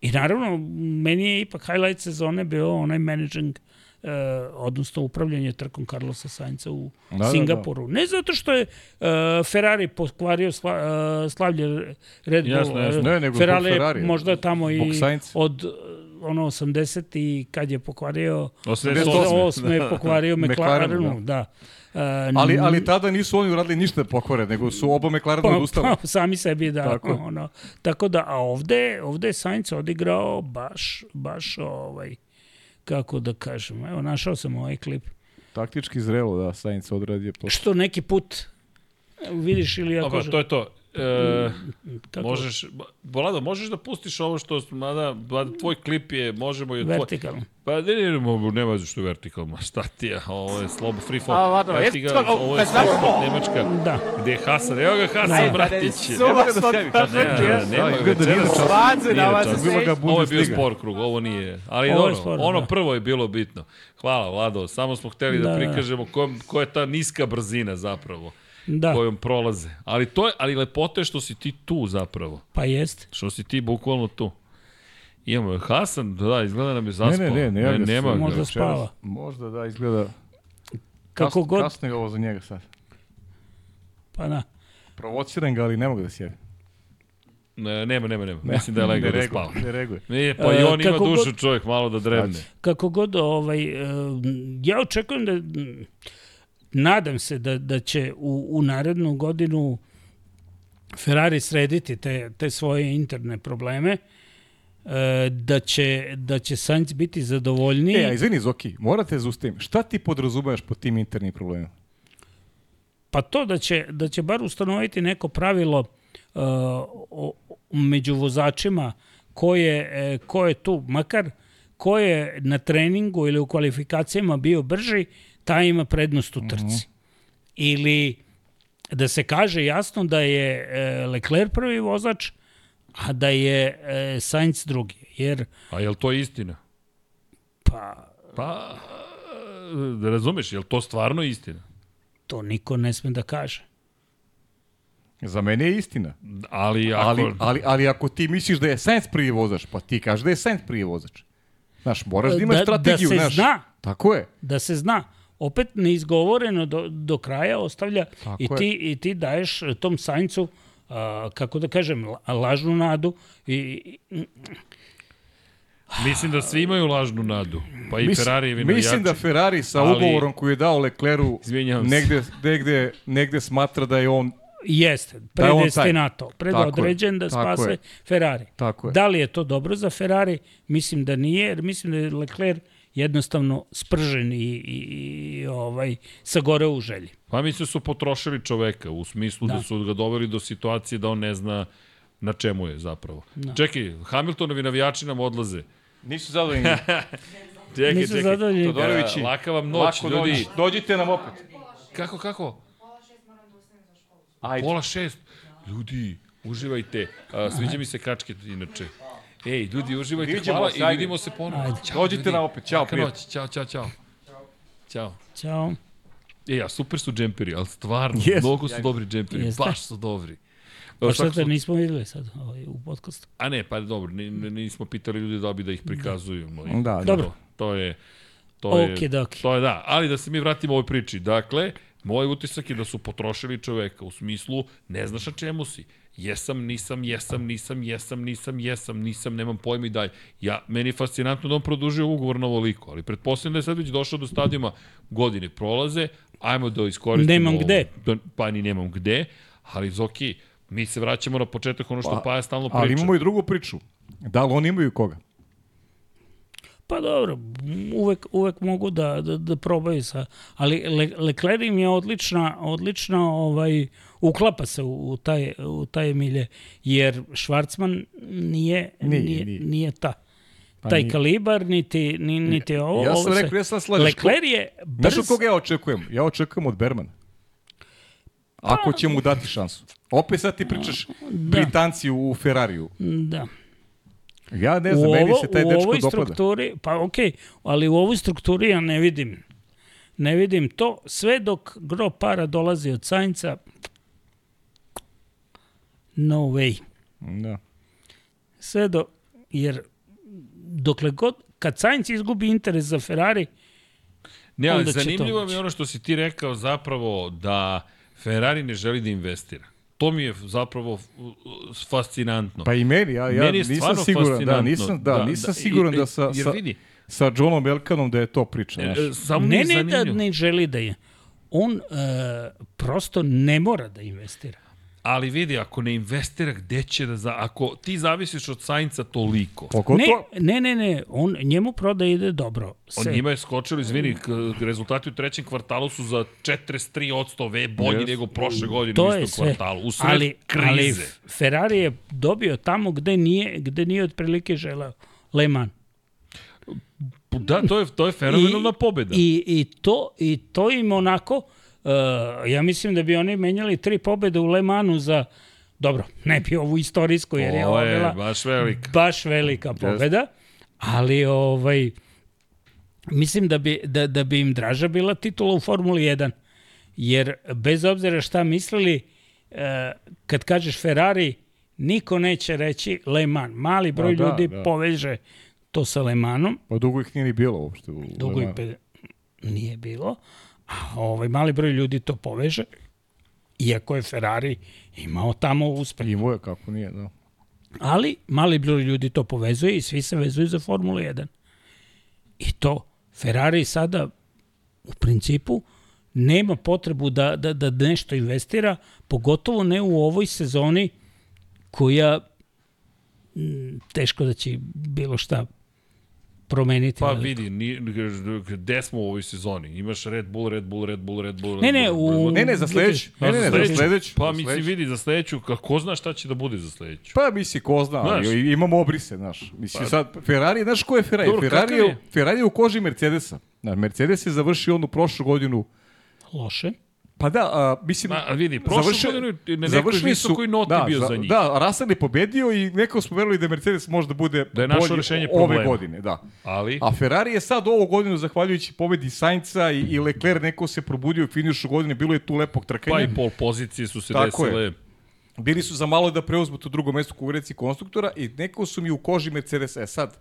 i naravno meni je ipak highlight sezone bio onaj managing uh, odnosno upravljanje trkom Carlosa Sainca u da, da, Singapuru. Ne zato što je uh, Ferrari pokvario sla, uh, slavlje Red Bull. Jasno, jasno. Ne, nego Ferrari, Ferrari. možda tamo i od ono 80 i kad je pokvario 88. 88 je pokvario McLarenu, da. Uh, Ali, ali tada nisu oni uradili ništa da pokvare, nego su oba McLarena pa, odustali. pa, sami sebi da Tako ono tako da a ovde ovde je Sainz odigrao baš baš ovaj kako da kažem evo našao sam ovaj klip Taktički zrelo, da, Sainz odradio to. što neki put vidiš ili ako Dobro, to je to. E, kako, možeš, Bolado, možeš da pustiš ovo što, mada, mada tvoj klip je, možemo i od tvoj... vertikalno Pa ne, ne, ne, nema veze što je vertikalno, šta ti je, ovo je slobo, free fall. A, ga, jetzt- oh, ovo je sagst slobo? Nemačka, da gde je Hasan, evo ga Hasan, Ne, bratić. Ne, ne, nema izgleda večeras. nije čas. Wahnsinn, Nije aber es čas. ist Bilo ga echt... Ovo je bio spor krug, ovo nije. Ali dobro, ono da. prvo je bilo bitno. Hvala, Vlado, samo smo hteli da, Da, da. prikažemo ko je ta niska brzina zapravo, da kojom prolaze. Ali to je, ali lepota je što si ti tu zapravo. pa jest Što si ti bukvalno tu. Imamo Hasan, da, izgleda nam je zaspao. Ne, ne, ne, ne, javlja se. nema ga. Možda spava. Možda da, izgleda... kako kasno, god Kasno je ovo za njega sad. pa da Provociram ga, ali ne mogu da sjede. Ne, nema, nema, nema. Mislim da je legao ne da spava. Ne reaguje. Ne, pa i E, on ima dušu god- čovjek malo da drevne. kako god ovaj e, ja očekujem da nadam se da da će u, u narednu godinu Ferrari srediti te te svoje interne probleme e, da će da će Sainz biti zadovoljniji E, a izvini Zoki, morate zaustavim. Šta ti podrazumeš pod tim internim problemima? Pa to da će, da će bar ustanoviti neko pravilo uh, o, o- među vozačima ko je, e, ko je tu, makar ko je na treningu ili u kvalifikacijama bio brži, taj ima prednost u trci. Ili da se kaže jasno da je e, Leclerc prvi vozač, a da je e, Sainz drugi. Jer, A je li to istina? pa, Pa, da razumeš, je li to stvarno istina? to niko ne sme da kaže. Za mene je istina. Ali ako... Ali, ali, ali ako ti misliš da je Sainz prvi vozač, pa ti kažeš da je Sainz prvi vozač. Znaš, moraš da imaš Da- da strategiju, se znaš. zna. Tako je. da se zna. Opet neizgovoreno do, do kraja ostavlja Tako i je. ti, i ti daješ tom Saincu, a, kako da kažem, la- lažnu nadu i, i Mislim da svi imaju lažnu nadu. Pa i Mislim- Ferrari i Mislim da Ferrari sa Ali- ugovorom koji je dao Lecleru Izvinjavam se. negde, negde, negde smatra da je on jeste, Da predestinato, predodređen da spase je. Ferrari. Tako je. Da li je to dobro za Ferrari? Mislim da nije, jer mislim da je Leclerc jednostavno spržen i, i, i ovaj, sagoreo u želji. Pa mislim da su potrošili čoveka, u smislu da. Da. da su ga doveli do situacije da on ne zna na čemu je zapravo. Da. Čekaj, Hamiltonovi navijači nam odlaze. nisu zadovoljni. Čekaj, Nisu čekaj. zadovoljni. Todorovići, E, Laka vam noć, Lako ljudi. noć. Dođite nam opet. Kako, kako? Ajde. Pola šest. Ljudi, uživajte. A, sviđa mi se kačke, inače. Ej, ljudi, uživajte. Viđemo Hvala i vidimo se ponovo. Ajde. Ćao, Dođite ljudi. nam opet. Ćao, Laka prijatno. noć. Ćao, ćao, ćao. Ćao. Ćao. E, a super su džemperi, ali stvarno, Yes. mnogo su dobri džemperi, Jeste. baš su dobri. Pa šta te su- nismo videli sad ovaj, u podcastu? A ne, pa dobro, ni- ni- nismo pitali ljudi da bi da ih prikazuju. Da, Da, Dobro. To, to je... To je, Okidoki. to je da, ali da se mi vratimo ovoj priči. Dakle, moj utisak je da su potrošili čoveka u smislu ne znaš na čemu si. Jesam, nisam, jesam, nisam, jesam, nisam, jesam, nisam, nemam pojma i dalje. Ja, meni je fascinantno da on produžio ugovor na ovoliko, ali pretpostavljam da je sad već došao do stadijuma godine prolaze, ajmo da iskoristimo... Nemam ovo. gde. Da, pa ni nemam gde, ali Zoki, mi se vraćamo na početak ono što pa, Paja stalno priča. Ali imamo i drugu priču. Da li oni imaju koga? Pa dobro, uvek, uvek mogu da, da, da probaju sa... Ali Le, Leclerc im je odlična, odlična ovaj, uklapa se u, u, taj, u taj milje, jer Švarcman nije, Nije, nije, nije. nije, ta. Pa taj nije. kalibar, niti, ni, niti ovo. Ja sam ovo rekao, ja sam slažeš. Leclerc je Znaš brz, od koga ja očekujem? Ja očekujem od Bermana. Ako će mu dati šansu. Opet sad ti pričaš Da. Britanci u Ferrariju. da. Ja ne znam, u, meni ovo, se taj u dečko ovoj dopada. strukturi, pa okej, ali u ovoj strukturi ja ne vidim. Ne vidim to, sve dok gro para dolazi od Sainca, no way. Da. Sve do, jer dokle god, kad Sainz izgubi interes za Ferrari, Ne, ali Onda će to zanimljivo mi ono što si ti rekao zapravo da Ferrari ne želi da investira. To mi je zapravo uh, uh, fascinantno. Pa i meni, ja, ja Meni nisam siguran, da, nisam, da, nisam i- siguran i- da sa, sa, vidi, sa Johnom Elkanom da je to priča. e, Znaš. samo ne, ne da ne želi da je. On e, prosto ne mora da investira. Ali vidi, ako ne investira, gde će da... Za... Ako ti zavisiš od Sainca toliko, Ne, Pogotovo, ne, ne, ne, on, njemu proda ide dobro. On Se- njima je skočilo, izvini, k- rezultati u trećem kvartalu su za 43% ve bolji Yes. nego prošle godine to u istom sve. kvartalu. U sred ali, krize. ali Ferrari je dobio tamo gde nije, gde nije otprilike želeo. Le Mans. Da, to je, to je fenomenalna pobeda. I, i, to, I to im onako, uh, ja mislim da bi oni menjali tri pobede u Le Mansu za, dobro, ne bi ovu istorijsku, jer je Ovo ova je bila baš velika. baš velika pobeda, ali ovaj, mislim da bi, da, da bi im draža bila titula u Formuli 1. Jer bez obzira šta mislili, e, kad kažeš Ferrari, niko neće reći Le Mans. Mali broj da, ljudi da. poveže to sa Le Mansom. pa dugo ih nije ni bilo uopšte. U, Dugo ih pe... nije bilo. Ovaj mali broj ljudi to poveže. Iako je Ferrari imao tamo uspeh. Imao je kako nije, da. Ali mali broj ljudi to povezuje i svi se vezuju za Formulu 1. I to Ferrari sada u principu nema potrebu da, da, da nešto investira, pogotovo ne u ovoj sezoni koja teško da će bilo šta promeniti. Pa veliko. vidi, ni, gde smo u ovoj sezoni? Imaš Red Bull, Red Bull, Red Bull, Red Bull, Ne, ne, u- Ne, ne, za sledeću. Ne, ne, ne, za sledeću. sledeću. Pa mi se sledeću. vidi za sledeću, kako zna šta će da bude za sledeću. Pa misli, ko zna, Znaš. imamo obrise, znaš. Mislim, sad, Ferrari, znaš ko je Ferrari? Dobro, Ferrari, je? Ferrari je u koži Mercedesa. Znaš, Mercedes je završio onu prošlu godinu Loše. Pa da, a, mislim... Ma, vidi, prošlu završi- godinu je na nekoj visokoj noti da, bio za njih. Da, Russell je pobedio i neko smo verili da Mercedes može da bude Da je bolji rešenje ove problema. godine. Da. Ali, A Ferrari je sad ovu godinu, zahvaljujući pobedi Sainca i, i Leclerc, neko se probudio u finišu godine, bilo je tu lepog trkanja. pa i pol pozicije su se Tako je. desile. Bili su za malo da preuzmu to drugo mesto u konkurenciji konstruktora i neko su mi u koži Mercedes. E sad,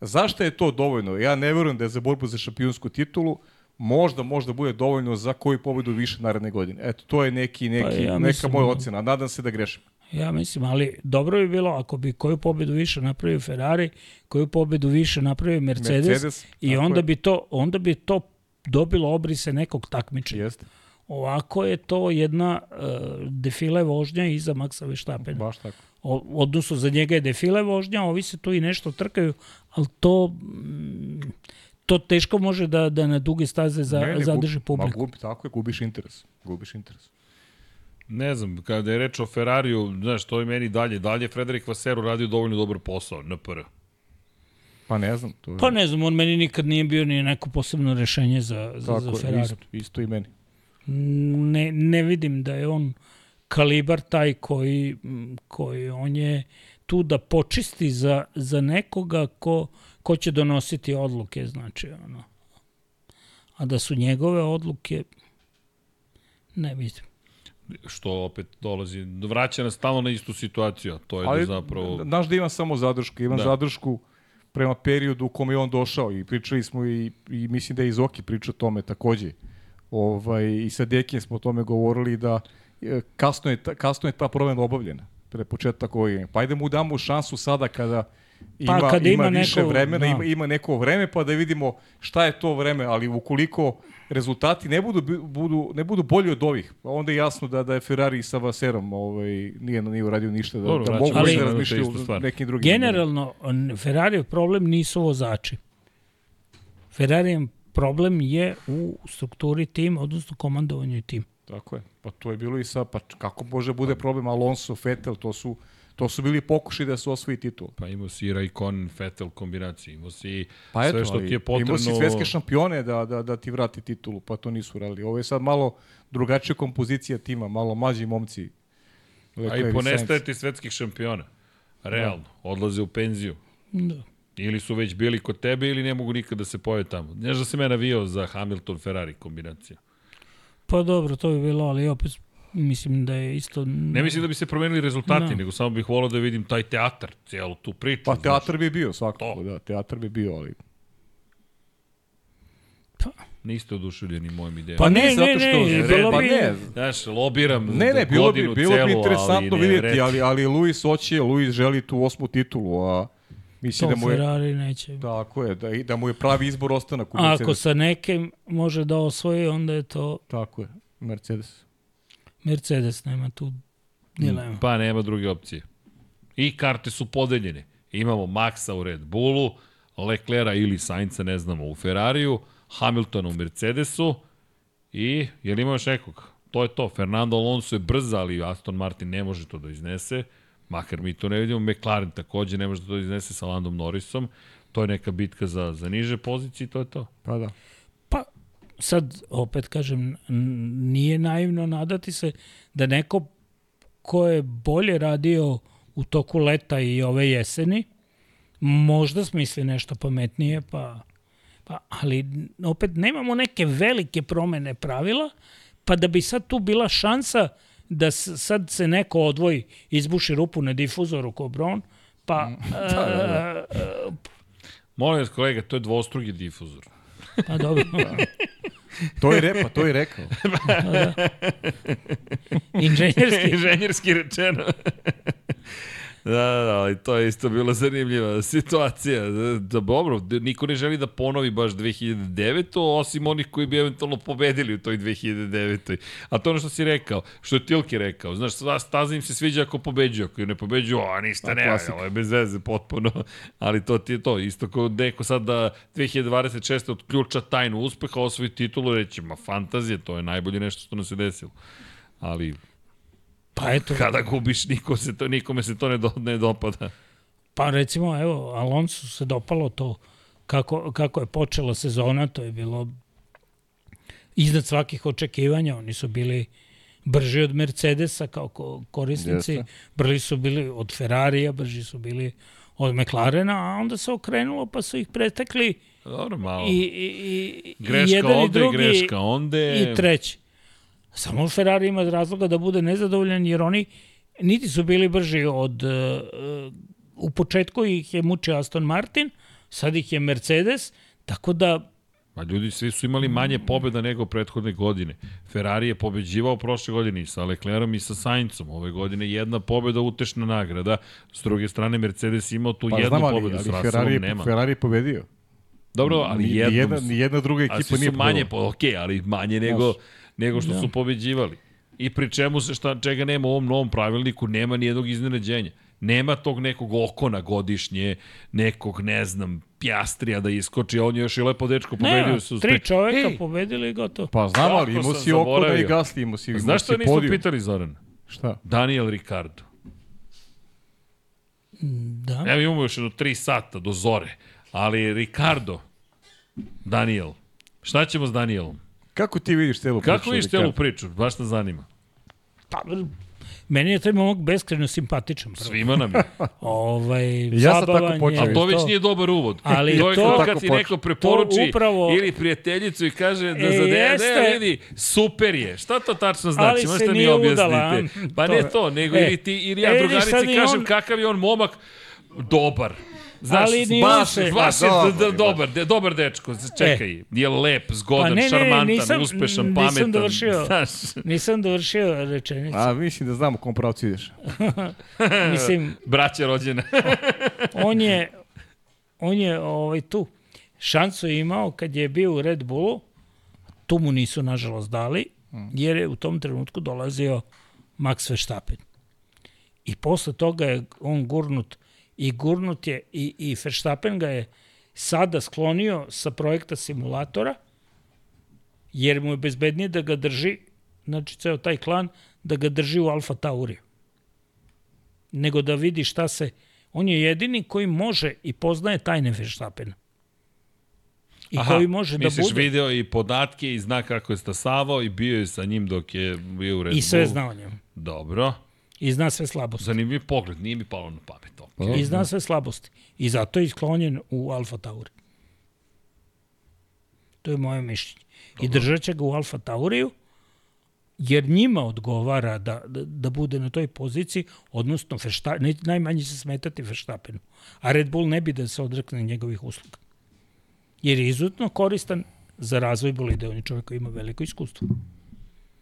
zašto je to dovoljno? Ja ne verujem da je za borbu za šampionsku titulu možda možda bude dovoljno za koju pobedu više naredne godine. Eto, to je neki, neki, Pa ja neka mislim- moja ocena. Nadam se da grešim. Ja mislim, ali dobro bi bilo ako bi koju pobedu više napravio Ferrari, koju pobedu više napravio Mercedes, Mercedes, i onda je. bi to onda bi to dobilo obrise nekog takmičenja. Jeste, Ovako je to jedna uh, defile vožnja iza Maxa Verstappena. baš tako. O, odnosno za njega je defile vožnja, ovi se tu i nešto trkaju, ali to mm, to teško može da da na duge staze za, Ne, ne, zadrži gub- publiku. Ma, gubi, tako je, gubiš interes. Gubiš interes. Ne znam, kada je reč o Ferrariju, znaš, to je meni dalje. Dalje je Frederik Vassero radio dovoljno dobar posao, NPR. Pa ne znam. To je, Pa ne znam, on meni nikad nije bio ni neko posebno rešenje za, za, tako za Ferrari. isto, isto i meni. ne, ne vidim da je on kalibar taj koji, koji on je tu da počisti za, za nekoga ko, ko će donositi odluke, znači, ono. A da su njegove odluke, ne vidim. Što opet dolazi, vraća nas stalno na istu situaciju, a to je Ali, da zapravo... znaš da imam samo zadršku. Imam Da. da. zadršku prema periodu u kome je on došao i pričali smo i, i mislim da je i Zoki pričao o tome takođe. Ovaj, I sa Dekijem smo o tome govorili da kasno je, ta, kasno je ta promena obavljena pre početak ove godine. Pa ajde mu damo šansu sada kada ima, Pa kad ima, ima više neko- vremena, da. ima, ima neko vreme pa da vidimo šta je to vreme, ali ukoliko rezultati ne budu, budu, ne budu bolji od ovih, onda je jasno da, da je Ferrari sa Vaserom ovaj, nije, nije uradio ništa, da, Dobro, da mogu se da razmišljaju stvar. nekim drugim. Generalno, Ferrarijev problem nisu vozači. Ferrarijev problem je u strukturi tima, odnosno komandovanju tima. Tako je. Pa to je bilo i sa, pa kako može bude problem Alonso, Vettel, to su, to su bili pokuši da se osvoji titul. Pa imao si i Raikkonen, Vettel kombinaciju, imao si Pa sve eto, što ali ti je potrebno. imao si svetske šampione da, da, da ti vrati titulu, pa to nisu radili. Ovo je sad malo drugačija kompozicija tima, malo mlađi momci. A Leclerc i ponestaje ti svetskih šampiona. Realno, odlaze u penziju. Da. Ili su već bili kod tebe ili ne mogu nikad da se pojave tamo. Znaš da se me navio za Hamilton-Ferrari kombinacija. Pa dobro, to bi bilo, ali opet mislim da je isto... Ne mislim da bi se promenili rezultati, Da. nego samo bih volao da vidim taj teatar, cijelu tu priču. Pa znaš. teatar bi bio svakako, To. da, teatar bi bio, ali... Niste oduševljeni mojim idejama. Pa ne, nije ne, zato što- ne, ne, bilo pa bi... ne. Znaš, lobiram Ne, ne, bilo bi, godinu bilo celu, bi interesantno ali ne vidjeti, ali, ali Luis hoće, Luis želi tu osmu titulu, a mislim To da mu je... Ferrari neće. Tako je, da, i da mu je pravi izbor ostanak u A ako Mercedesu. sa nekim može da osvoji, onda je to Tako je, Mercedes. Mercedes, nema tu dilema. Pa nema druge opcije. I karte su podeljene. Imamo Maxa u Red Bullu, Leclera ili Sainca, ne znamo, u Ferrariju, Hamiltona u Mercedesu i, je li ima još nekog? To je to. Fernando Alonso je brz, ali Aston Martin ne može to da iznese. Makar mi to ne vidimo. McLaren takođe ne može da to iznese sa Landom Norrisom. To je neka bitka za, za niže pozicije i to je to. Pa da. Sad, opet kažem, nije naivno nadati se da neko ko je bolje radio u toku leta i ove jeseni, možda smisli nešto pametnije, pa, pa ali opet nemamo neke velike promene pravila, pa da bi sad tu bila šansa da sad se neko odvoji, izbuši rupu na difuzoru ko Brown, pa da, Molim vas, kolega, to je dvostrugi difuzor. Pa dobro. To je repa, to je rekao. Inženjerski. Inženjerski rečeno. Da, da, da, ali to je isto bila zanimljiva situacija. Da, da, dobro, niko ne želi da ponovi baš 2009. osim onih koji bi eventualno pobedili u toj 2009. A to ono što si rekao, što je Tilke rekao. Znaš, sva staza im se sviđa ako pobeđuju, ako ne pobeđuju, a ništa ne, ovo je bez veze potpuno. Ali to ti je to, isto kao neko sad da 2026. otključa tajnu uspeha, osvoji titulu, reći, ma fantazije, to je najbolje nešto što nam se desilo. Ali Pa eto, kada gubiš, niko se to, nikome se to ne, do, ne dopada. Pa recimo, evo, Alonso se dopalo to kako, kako je počela sezona, to je bilo iznad svakih očekivanja, oni su bili brži od Mercedesa kao ko- korisnici, Jeste. brži su bili od Ferrarija, brži su bili od McLarena, a onda se okrenulo pa su ih pretekli Dobro, malo. i, i, i, greška i jedan ovde i drugi greška onde. i treći. Samo Ferrari ima razloga da bude nezadovoljan jer oni niti su bili brži od... Uh, u početku ih je mučio Aston Martin, sad ih je Mercedes, tako da Ma ljudi svi su imali manje pobjeda nego prethodne godine. Ferrari je pobeđivao prošle godine i sa Leclerom i sa Saincom. Ove godine jedna pobjeda utešna nagrada. S druge strane Mercedes imao tu Pa jednu znam, ali, pobedu, s ali Russellom Ferrari, nema. Ferrari je pobedio. Dobro, ali Ni- jednom nijedna, su- nijedna druga ekipa nije su manje, pobedila. po, ok, ali manje nego, nego što su pobeđivali. I pri čemu se šta, čega nema u ovom novom pravilniku, nema nijednog iznenađenja. Nema tog nekog okona godišnje, nekog, ne znam, pjastrija da iskoči, a on je još i lepo dečko pobedio ne, su. tri čoveka Ej, pobedili i gotovo. Pa znam, ali imao si Okona i? Gasli, imao si, imao Znaš što nismo podijum. pitali, Zoran? Šta? Daniel Ricardo. Da. Evo imamo još jedno tri sata do zore. Ali Ricardo, Daniel, šta ćemo s Danielom? Kako ti vidiš celu priču? Kako vidiš celu priču? Baš nas zanima. Pa, meni je taj momak beskreno simpatičan. Prvo. Svima nam je. Ovaj, Ja sam tako zabavan je, počeo. A to već nije dobar uvod. Ali to je to- kad ti neko preporuči upravo- ili prijateljicu i kaže da E, za jeste. vidi, super je. Šta to tačno znači? Ali Možete se mi nije objasnite. udala? Pa To ne to, nego E, ili ti ili ja e, drugarici kažem on- kakav je on momak, dobar. Znaš, ali ni baš, on se... baš je dobar, de, dobar dečko. Čekaj, je lep, zgodan, Pa ne, ne, šarmantan, nisam- uspešan, nisam pametan. dovršio. Znaš, Nisam dovršio rečenicu. A, mislim da znamo u kom pravcu ideš. Mislim, braća rođena. on je, on je ovaj, tu. Šansu je imao kad je bio u Red Bullu, tu mu nisu nažalost dali, jer je u tom trenutku dolazio Max Verstappen. I posle toga je on gurnut i gurnut je i, i Verstappen ga je sada sklonio sa projekta simulatora, jer mu je bezbednije da ga drži, znači ceo taj klan, da ga drži u Alfa Tauriju. Nego da vidi šta se... On je jedini koji može i poznaje tajne Verstappena. I Aha, koji može da misliš bude... video i podatke i zna kako je stasavao i bio je sa njim dok je bio u Red I sve Bullu. zna o njemu. Dobro. I zna sve slabosti. Zanimljiv pogled, nije mi palo na pamet. Okay. I zna sve slabosti. I zato je isklonjen u Alfa Tauri. To je moje mišljenje. I držat će ga u Alfa Tauriju, jer njima odgovara da, da, da bude na toj poziciji, odnosno ne, najmanje se smetati Verstappenu. A Red Bull ne bi da se odrekne njegovih usluga. Jer je izuzetno koristan za razvoj bolide. On je čovjek koji ima veliko iskustvo.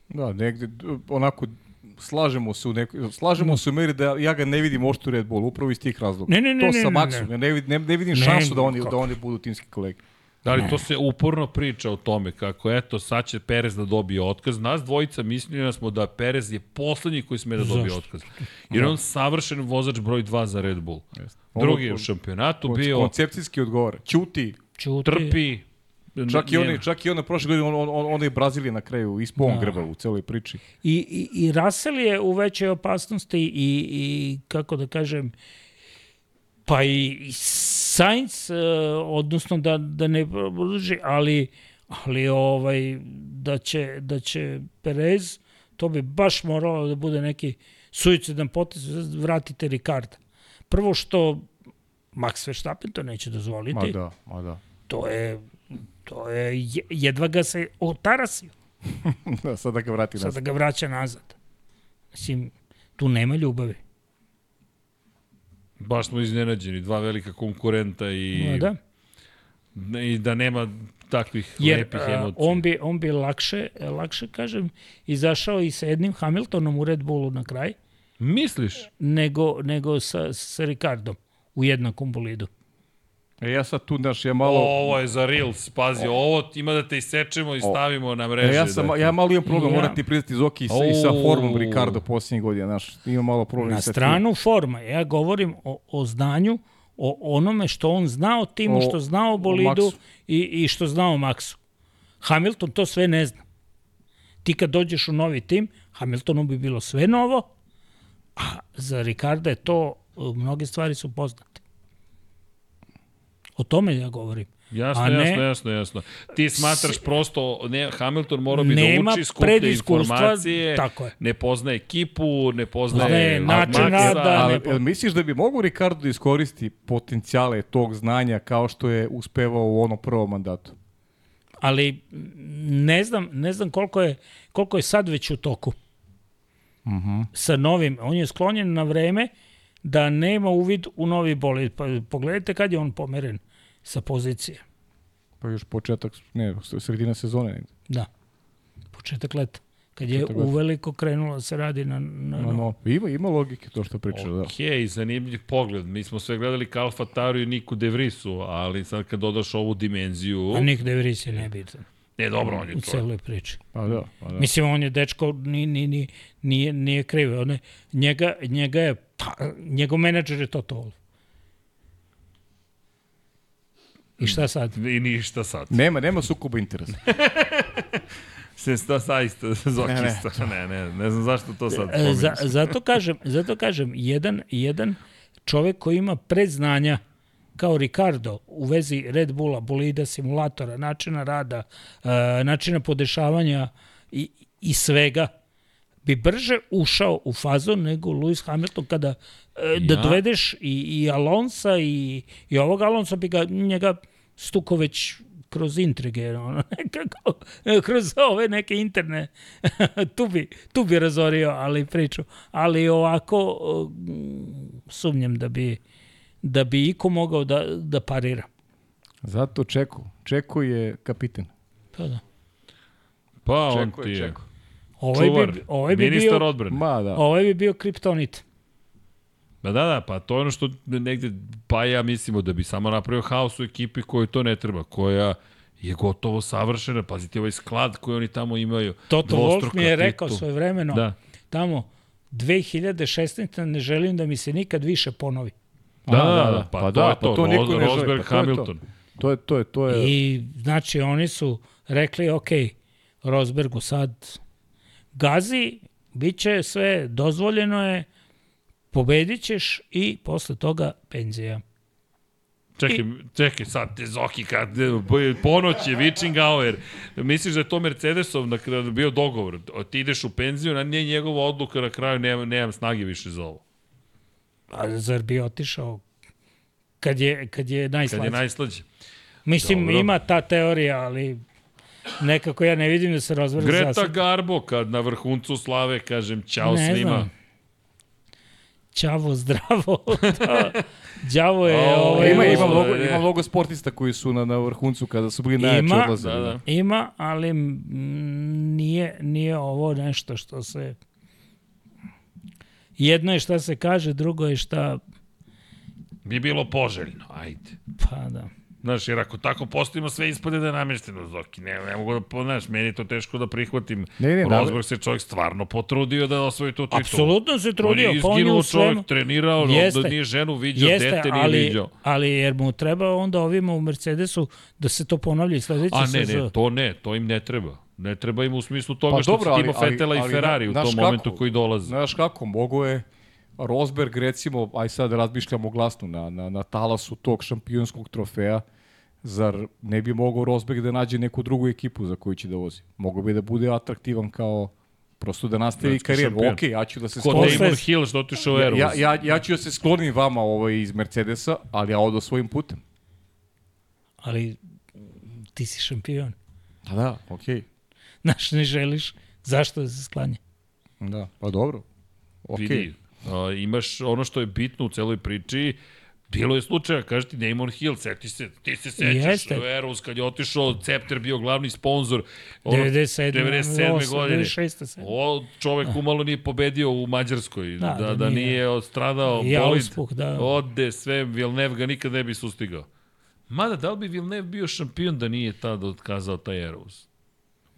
Da, negde, onako, slažemo se u nekoj, slažemo se u meri da ja ga ne vidim ošto u Red Bull, upravo iz tih razloga. Ne, ne, ne, to ne, sa Maxom, ne. ja ne, vidim, ne, ne vidim Ne, šansu da oni, kako? da oni budu timski kolege. Da li to se uporno priča o tome kako eto sad će Perez da dobije otkaz. Nas dvojica mislili smo da Perez je poslednji koji sme da dobije Zašto? otkaz. Jer on savršen vozač broj 2 za Red Bull. Ono Drugi je u šampionatu bio, Koncepcijski odgovara. Ćuti. Čuti, trpi. Čak i oni, čak i ona prošle godine, on, on, on, je Brazilija na kraju, ispao on Da. grba u celoj priči. I, i, i Russell je u većoj opasnosti i, i kako da kažem, pa i, i Sainz, e, odnosno da, da ne produži, ali, ali ovaj, da, će, da će Perez, to bi baš moralo da bude neki suicidan potez, vratite Ricarda. Prvo što Max Verstappen to neće dozvoliti, Ma da, ma da. to je, to je, je- jedva ga se otarasio. da sad da ga vrati sad da nazad. ga vraća nazad. Mislim, tu nema ljubavi. Baš smo iznenađeni, dva velika konkurenta i, I, da. i da nema takvih Jer lepih emocija. on bi, on bi lakše, lakše, kažem, izašao i sa jednim Hamiltonom u Red Bullu na kraj, Misliš? nego, nego sa, sa Ricardom u jednakom bolidu. E, ja sad tu, znaš, ja malo... Ovo je za Reels, pazi, ovo ima da te isečemo i stavimo na mreže. E, ja, sam, dakle. ja malo imam problem, Ja. moram ti priznati Zoki i sa, i sa O. formom Ricardo posljednjih godina, znaš, imam malo problem Na sa stranu forma. Ja govorim o, o znanju, o onome što on zna o timu, O- što zna o o bolidu Maxu. i, i što zna o Maxu. Hamilton to sve ne zna. Ti kad dođeš u novi tim, Hamiltonu bi bilo sve novo, a za Ricarda je to, e, mnoge stvari su poznate. O tome ja govorim. Jasno, ne- jasno, jasno, jasno. Ti smatraš prosto, ne, Hamilton mora bi da uči skuplje prediskustva, informacije, tako je. ne poznaje ekipu, ne poznaje Poznaje način Maxa, rada, Ali, ne po- jel misliš da bi mogu Ricardo da iskoristi potencijale tog znanja kao što je uspevao u onom prvom mandatu? Ali ne znam, ne znam koliko je, koliko je sad već u toku. Uh -huh. sa novim, on je sklonjen na vreme da nema uvid u novi bolid. Pa pogledajte kad je on pomeren sa pozicije. Pa još početak, ne, sredina sezone negde. Da. Početak leta. Kad je Početak leta. uveliko krenulo da se radi na, na, No, no, ima, ima logike to što priča, da. Ok, zanimljiv pogled. Mi smo sve gledali ka Alfa Tauri i Niku De Vrisu, ali sad kad dodaš ovu dimenziju... A Nick De Vries je nebitan Ne, dobro, on je u to. celoj priči. Pa da, pa da. Mislim, on je dečko, ni, ni, ni, nije, nije kriv. On je, njega, njega je, pa, njegov menadžer je Toto Wolff. I šta sad? I ništa sad. Nema, nema sukoba interesa. Se sta saista zokista. Ne, ne, ne znam zašto to sad E, spominješ. Za, zato kažem, zato kažem, jedan, jedan čovek koji ima predznanja kao Ricardo u vezi Red Bulla, bolida, simulatora, načina rada, uh, načina podešavanja i, i svega, bi brže ušao u fazu nego Lewis Hamilton kada uh, da Ja? dovedeš i, i Alonsa i, i ovog Alonsa bi ga njega stuko već kroz intrige, ono, nekako, kroz ove neke interne, tu, bi, tu bi razorio ali priču. Ali ovako, sumnjam da bi, da bi iko mogao da, da parira. Zato Čeko. Čeko je kapiten. Pa da. Pa on Čeko ti je je. Čeko. Ovaj Čuvar, bi, ovaj bi ministar bio, odbrane. Ma da. ovaj bi bio kriptonit. Da, da, da, pa to je ono što negde pa ja mislimo da bi samo napravio haos u ekipi kojoj to ne treba, koja je gotovo savršena. Pazite ovaj sklad koji oni tamo imaju. Toto Wolf mi je rekao titul. svoje vremeno, Da. tamo, 2016. ne želim da mi se nikad više ponovi. Da, da, da, da, pa, to je to, to niko Ros- ne želi, Rosberg, pa to je to. Hamilton. To je, to je, to je. I znači oni su rekli, ok, Rosbergu sad gazi, bit će sve, dozvoljeno je, pobedit ćeš i posle toga penzija. Čekaj, čekaj, sad te Zoki, kad ponoć je Vičingauer, misliš da je to Mercedesov na kraju bio dogovor, ti ideš u penziju, a nije njegova odluka na kraju, nemam, nemam snage više za ovo. A zar bi otišao kad je, kad je Kad najslađe? je najslađe. Mislim, Dobro. ima ta teorija, ali nekako ja ne vidim da se Rosberg Greta zasad. Garbo, kad na vrhuncu slave, kažem, ćao Ne svima. znam. Ćavo zdravo. da. Đavo je... O, ovaj, ima, ima, mnogo, ima mnogo sportista koji su na, na vrhuncu kada su bili Ima. najjači odlazili. Da, da. Ima, ali nije, nije ovo nešto što se... Jedno je šta se kaže, drugo je šta... Bi bilo poželjno, ajde. Pa da. Znaš, jer ako tako postavimo sve ispade da je namešteno Zoki, ne, ne mogu da, znaš, meni je to teško da prihvatim. Ne, ne, Rosberg se čovjek stvarno potrudio da osvoji tu titulu. Apsolutno se On trudio, pa on je izginuo u svemu... čovjek, trenirao, Jeste. da nije ženu viđao, Jeste, dete nije ali, viđao. ali jer mu treba onda ovima u Mercedesu da se to ponavlja i sledeće A ne, ne, to ne, to im ne treba. Ne treba im u smislu toga Pa što ali- Timo ali- Fetela ali i Ferrari u znaš tom kako? momentu koji dolaze. Znaš kako, mogo je Rosberg recimo, aj sad razmišljamo glasno, na, na, na talasu tog šampionskog trofeja, zar ne bi mogao Rosberg da nađe neku drugu ekipu za koju će da vozi? Mogu bi da bude atraktivan kao prosto da nastavi Svetski karijeru. šampion. Ok, ja ću da se Kod sklonim. Posle- Damon Hill što otišao u Ja, Airbus. ja, ja, ja ću da se sklonim vama ovaj iz Mercedesa, ali ja odo svojim putem. Ali ti si šampion. Da, da, okej. Znaš, ne želiš, zašto da se sklanja? Da, pa dobro. Okej. Vidi, a, imaš ono što je bitno u celoj priči, Bilo je slučaja, kaže ti Damon Hill, seti se, ti se sećaš, Jeste. Eros kad je otišao, Cepter bio glavni sponsor. Ono, 97. 97. 98, godine. 96. se. O, čovek umalo nije pobedio u Mađarskoj, da, Da, da, da nije. nije odstradao I bolid. auspuh, da. Ode sve, Vilnev ga nikad ne bi sustigao. Mada, da li bi Vilnev bio šampion da nije tada otkazao taj Eros?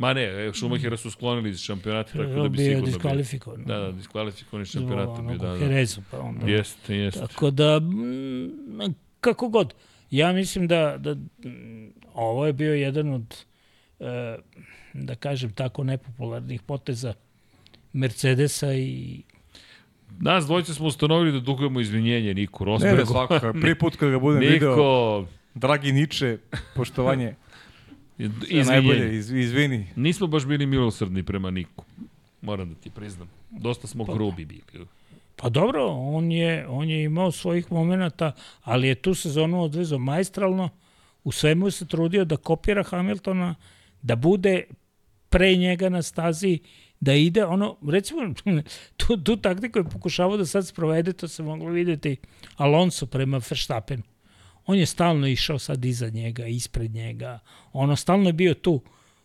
Ma ne, e, Schumachera su sklonili iz šampionata, tako da bi bio sigurno bio. diskvalifikovan. Da, da, diskvalifikovan iz šampionata bio, onog da, da. Herezu, pa onda. Jeste, jeste. Tako da, mm, kako god, ja mislim da, da ovo je bio jedan od, e, da kažem tako, nepopularnih poteza Mercedesa i Nas dvojice smo ustanovili da dugujemo izvinjenje Niku Ne, Rosbergu. ne, svakako. Prvi put kad ga budem video, Niko, dragi Niče, poštovanje, sve najbolje, izvinjenje. iz, izvini. Nismo baš bili milosrdni prema Niku. Moram da ti priznam. Dosta smo grubi bili. Pa dobro, on je, on je imao svojih momenata, ali je tu sezonu odvezao majstralno, u svemu se trudio da kopira Hamiltona, da bude pre njega na stazi, da ide ono, recimo, tu, tu taktiku je pokušavao da sad sprovede, to se moglo videti Alonso prema Verstappenu. On je stalno išao sad iza njega, ispred njega, ono stalno je bio tu,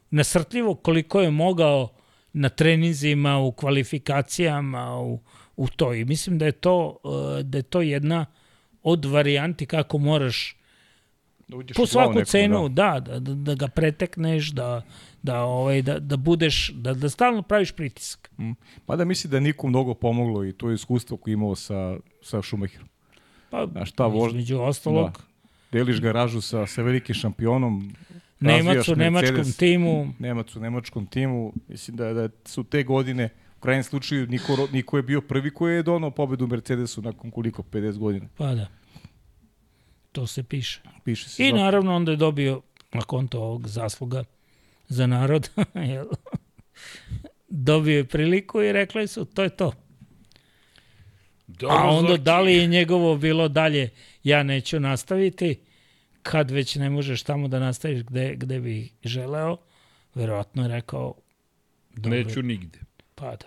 nasrtljivo koliko je mogao na treninzima, u kvalifikacijama, u, u to. I mislim da je to, uh, da je to jedna od varijanti kako moraš Da uđeš po svaku nekom, cenu, da, da, da, da ga pretekneš, da, da, ovaj, da, da budeš, da, da stalno praviš pritisak. Da. Mada misli da Niku mnogo pomoglo i to je iskustvo koje je imao sa, sa Schumacherom. Pa, Znaš šta, vož- između ostalog, Da. Deliš garažu sa, sa velikim šampionom, Nemac u nemačkom timu, Nemac u nemačkom timu. Mislim da, da su te godine, u krajnjem slučaju, Niko, Niko je bio prvi koji je donao pobedu u Mercedesu nakon koliko, 50 godina. pa da. To se piše. Piše se I zato. naravno onda je dobio na konto ovog zasluga za narod. dobio je priliku i rekli su to je to. Dobro, A onda Zoki. da li je njegovo bilo dalje, ja neću nastaviti, kad već ne možeš tamo da nastaviš gde, gde bi želeo, verovatno je rekao, dobro, Neću nigde. pa da.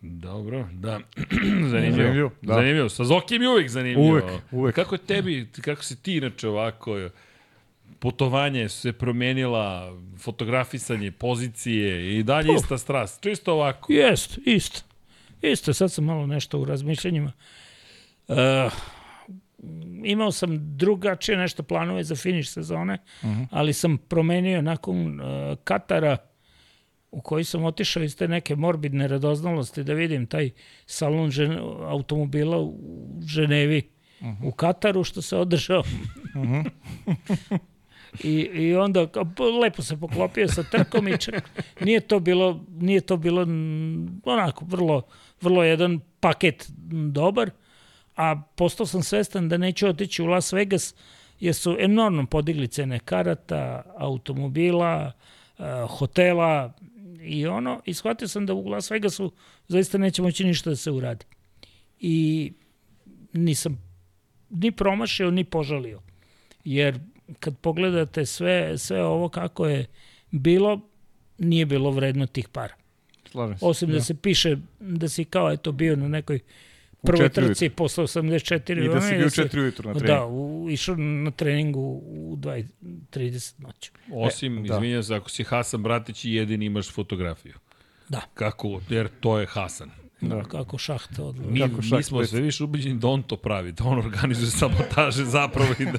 Dobro, da. zanimljivo. Zanimljivo, da. Zanimljivo. Sa Zokijem je uvijek zanimljivo. Uvek, uvek. Kako je tebi, kako si ti inače ovako, putovanje se promenila, fotografisanje, pozicije i dalje ista strast. Čisto ovako. Jest, isto. Isto, sad sam malo nešto u razmišljanjima. Uh, imao sam drugačije nešto planove za finiš sezone, uh -huh. ali sam promenio nakon uh, Katara u koji sam otišao iz te neke morbidne radoznalosti da vidim taj salon žen, automobila u Ženevi uh -huh. u Kataru što se održao. Uh -huh. I, I onda lepo se poklopio sa trkom i čak nije to bilo, nije to bilo onako vrlo, vrlo jedan paket dobar, a postao sam svestan da neću otići u Las Vegas jer su enormno podigli cene karata, automobila, hotela i ono, i shvatio sam da u Las Vegasu zaista neće moći ništa da se uradi. I nisam ni promašio, ni požalio. Jer kad pogledate sve, sve ovo kako je bilo, nije bilo vredno tih para. Slažem se. Osim da. da se piše da si kao eto bio na nekoj prvoj trci posle 84. I da si bio u 4 ujutru na treningu. Da, u, išao na treningu u 2.30 noću. Osim, e, da. izvinjam se, ako si Hasan Bratić i jedini imaš fotografiju. Da. Kako, jer to je Hasan. Da. Kako šaht odlazi. Mi, Kako šaht mi smo sve više ubeđeni da on to pravi, da on organizuje sabotaže zapravo i da,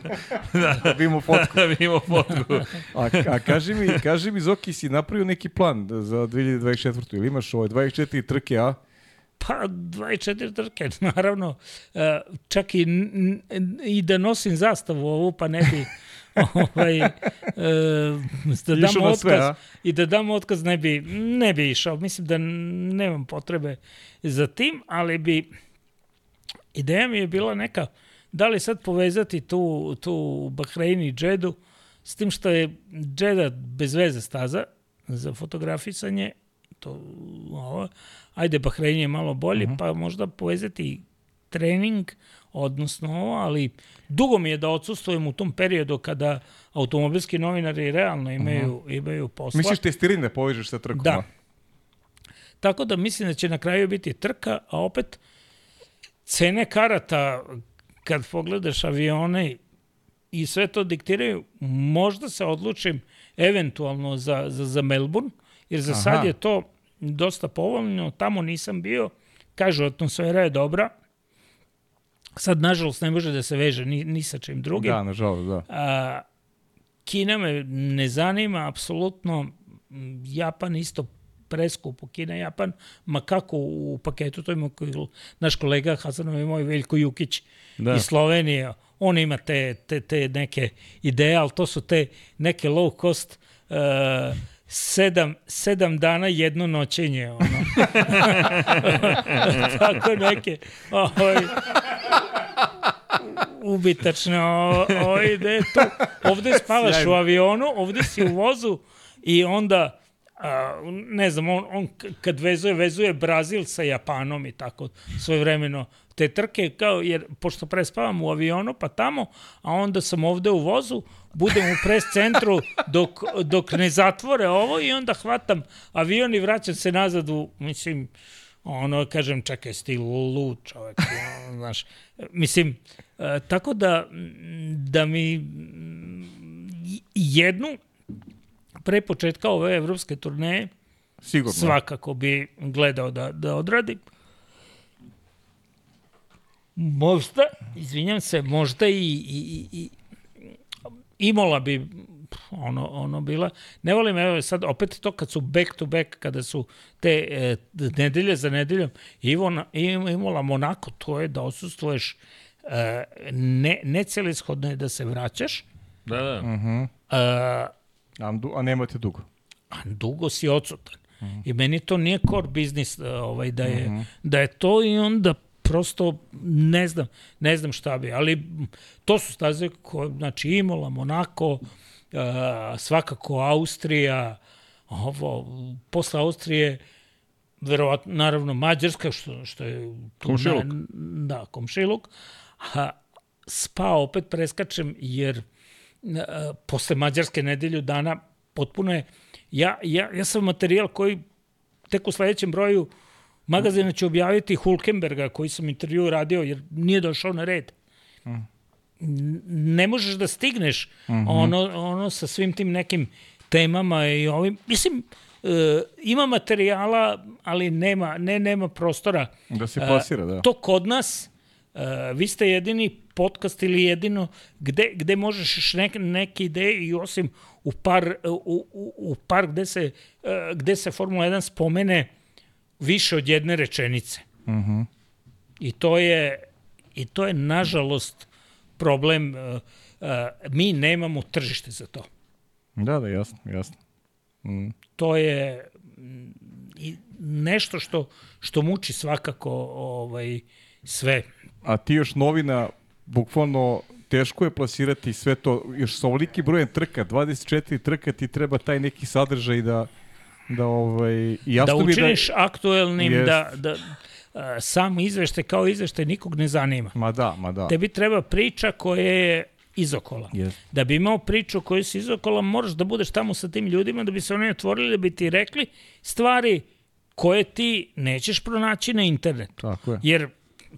da, da vidimo fotku. Da vidimo fotku. a, a kaži mi, kaži mi Zoki, si napravio neki plan za 2024. Ili imaš ovaj 24 trke, a? Pa, 24 trke, naravno. E, čak i, i da nosim zastavu ovu, pa ne bi ovaj, e, da dam otkaz sve, a? i da dam otkaz ne bi, ne bi išao. Mislim da nemam potrebe za tim, ali bi ideja mi je bila neka da li sad povezati tu, tu Bahrein i Džedu s tim što je Džeda bez veze staza za fotografisanje to ovo, ajde Bahrein je malo bolje, uh mhm. -huh. pa možda povezati trening, odnosno ovo, ali dugo mi je da odsustujem u tom periodu kada automobilski novinari realno imaju, uh -huh. imaju posla. Misliš testirine povežeš sa trkom? Da. Tako da mislim da će na kraju biti trka, a opet cene karata, kad pogledaš avione i sve to diktiraju, možda se odlučim eventualno za, za, za Melbourne, jer za Aha. sad je to dosta povoljno, tamo nisam bio, kažu atmosfera je dobra, sad nažalost ne može da se veže ni, ni sa čim drugim. Da, nažalost, da. A, Kina me ne zanima, apsolutno, Japan isto preskupo, Kina, Japan, ma kako u paketu, to ima naš kolega Hasanov i moj Veljko Jukić da. iz Slovenije, on ima te, te, te neke ideje, ali to su te neke low cost uh, sedam, sedam dana jedno noćenje, ono. Tako neke, ovaj, ubitačne, o, o, ide tu. Ovde spavaš Sjajno. u avionu, ovde si u vozu i onda a, ne znam, on, on kad vezuje, vezuje Brazil sa Japanom i tako svoje vremeno te trke, kao, jer pošto prespavam u avionu pa tamo, a onda sam ovde u vozu, budem u pres centru dok, dok ne zatvore ovo i onda hvatam avion i vraćam se nazad u, mislim, ono, kažem, čekaj, stil lud čovek, ono, znaš, mislim, e, tako da, da mi jednu pre početka ove evropske turneje Sigurno. svakako bi gledao da, da odradim. Možda, izvinjam se, možda i, i, i Imola bi ono, ono bila. Ne volim, evo sad opet to kad su back to back, kada su te e, nedelje za nedeljom, Ivona, Imola Monako, to je da osustvuješ e, ne, ne celishodno je da se vraćaš. Da, da. Uh -huh. e, a, a nemate dugo. A dugo si odsutan. Uh -huh. I meni to nije core biznis e, ovaj, da, je, uh -huh. da je to i onda prosto ne znam, ne znam šta bi, ali to su staze koje, znači Imola, Monako, uh, svakako Austrija, ovo, posle Austrije, verovatno, naravno Mađarska, što, što je... Komšiluk. Na, da, komšiluk. A spa opet preskačem, jer uh, posle Mađarske nedelju dana potpuno je... Ja, ja, ja sam materijal koji tek u sledećem broju magazina će objaviti Hulkenberga koji sam intervju radio jer nije došao na red. Ne možeš da stigneš ono, ono sa svim tim nekim temama i ovim. Mislim, e, ima materijala, ali nema, ne, nema prostora. Da se plasira, da. To kod nas, e, vi ste jedini podcast ili jedino gde, gde možeš još neke, ideje i osim u par, u, u, u par gde se, gde se Formula 1 spomene više od jedne rečenice. Mhm. I to je, i to je nažalost problem. e, e, mi nemamo tržište za to. Da, da, jasno, jasno. Mm. to je i nešto što što muči svakako ovaj sve. A ti još novina, bukvalno teško je plasirati sve to, još sa ovoliki brojem trka, 24 trka, ti treba taj neki sadržaj da, da ovaj, i Da jasno mi učiniš aktuelnim Jest. da da a, sam izveštaj kao izveštaj nikog ne zanima. Ma da, ma da. Tebi treba priča koja je izokola. Jest. Da bi imao priču koju si izokola, moraš da budeš tamo sa tim ljudima, da bi se oni otvorili, da bi ti rekli stvari koje ti nećeš pronaći na internetu. Tako je. Jer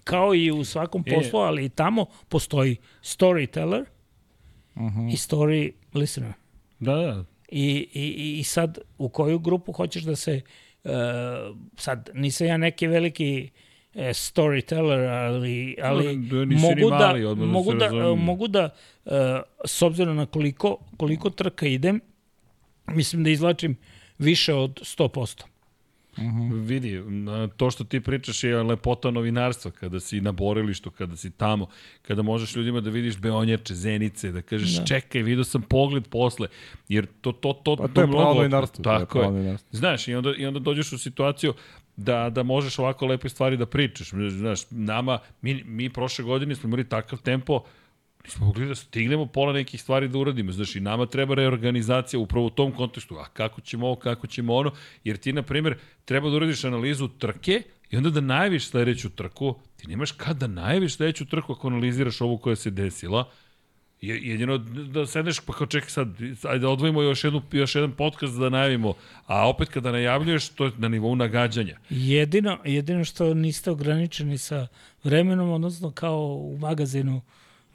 kao i u svakom E. poslu, ali i tamo postoji storyteller Mhm. i story listener. Da, da. I, i, I sad u koju grupu hoćeš da se... Uh, sad, nisam ja neki veliki uh, storyteller, ali, ali Da, mogu da, mali, da mogu da, razumemo. mogu da uh, s obzirom na koliko, koliko trka idem, mislim da izlačim više od 100%. Vidi, na- to što ti pričaš je lepota novinarstva, kada si na borilištu, kada si tamo, kada možeš ljudima da vidiš beonjače, zenice, da kažeš da. čekaj, vidio sam pogled posle, jer to, to, to, Pa to je pravo novinarstvo, to je Tako je. novinarstvo. Znaš, i onda, i onda dođeš u situaciju da, da možeš ovako lepe stvari da pričaš. Znaš, nama, mi, mi prošle godine smo imali takav tempo, nismo mogli da stignemo pola nekih stvari da uradimo. Znaš, i nama treba reorganizacija upravo u tom kontekstu. A kako ćemo ovo, kako ćemo ono? Jer ti, na primjer, treba da uradiš analizu trke i onda da najaviš sledeću trku. Ti nemaš kad da najaviš sledeću trku ako analiziraš ovu koja se desila. Je- Jedino da sedneš pa kao čekaj sad, ajde da odvojimo još, jednu, još jedan podcast da najavimo, a opet kada najavljuješ, to je na nivou nagađanja. Jedino, jedino što niste ograničeni sa vremenom, odnosno kao u magazinu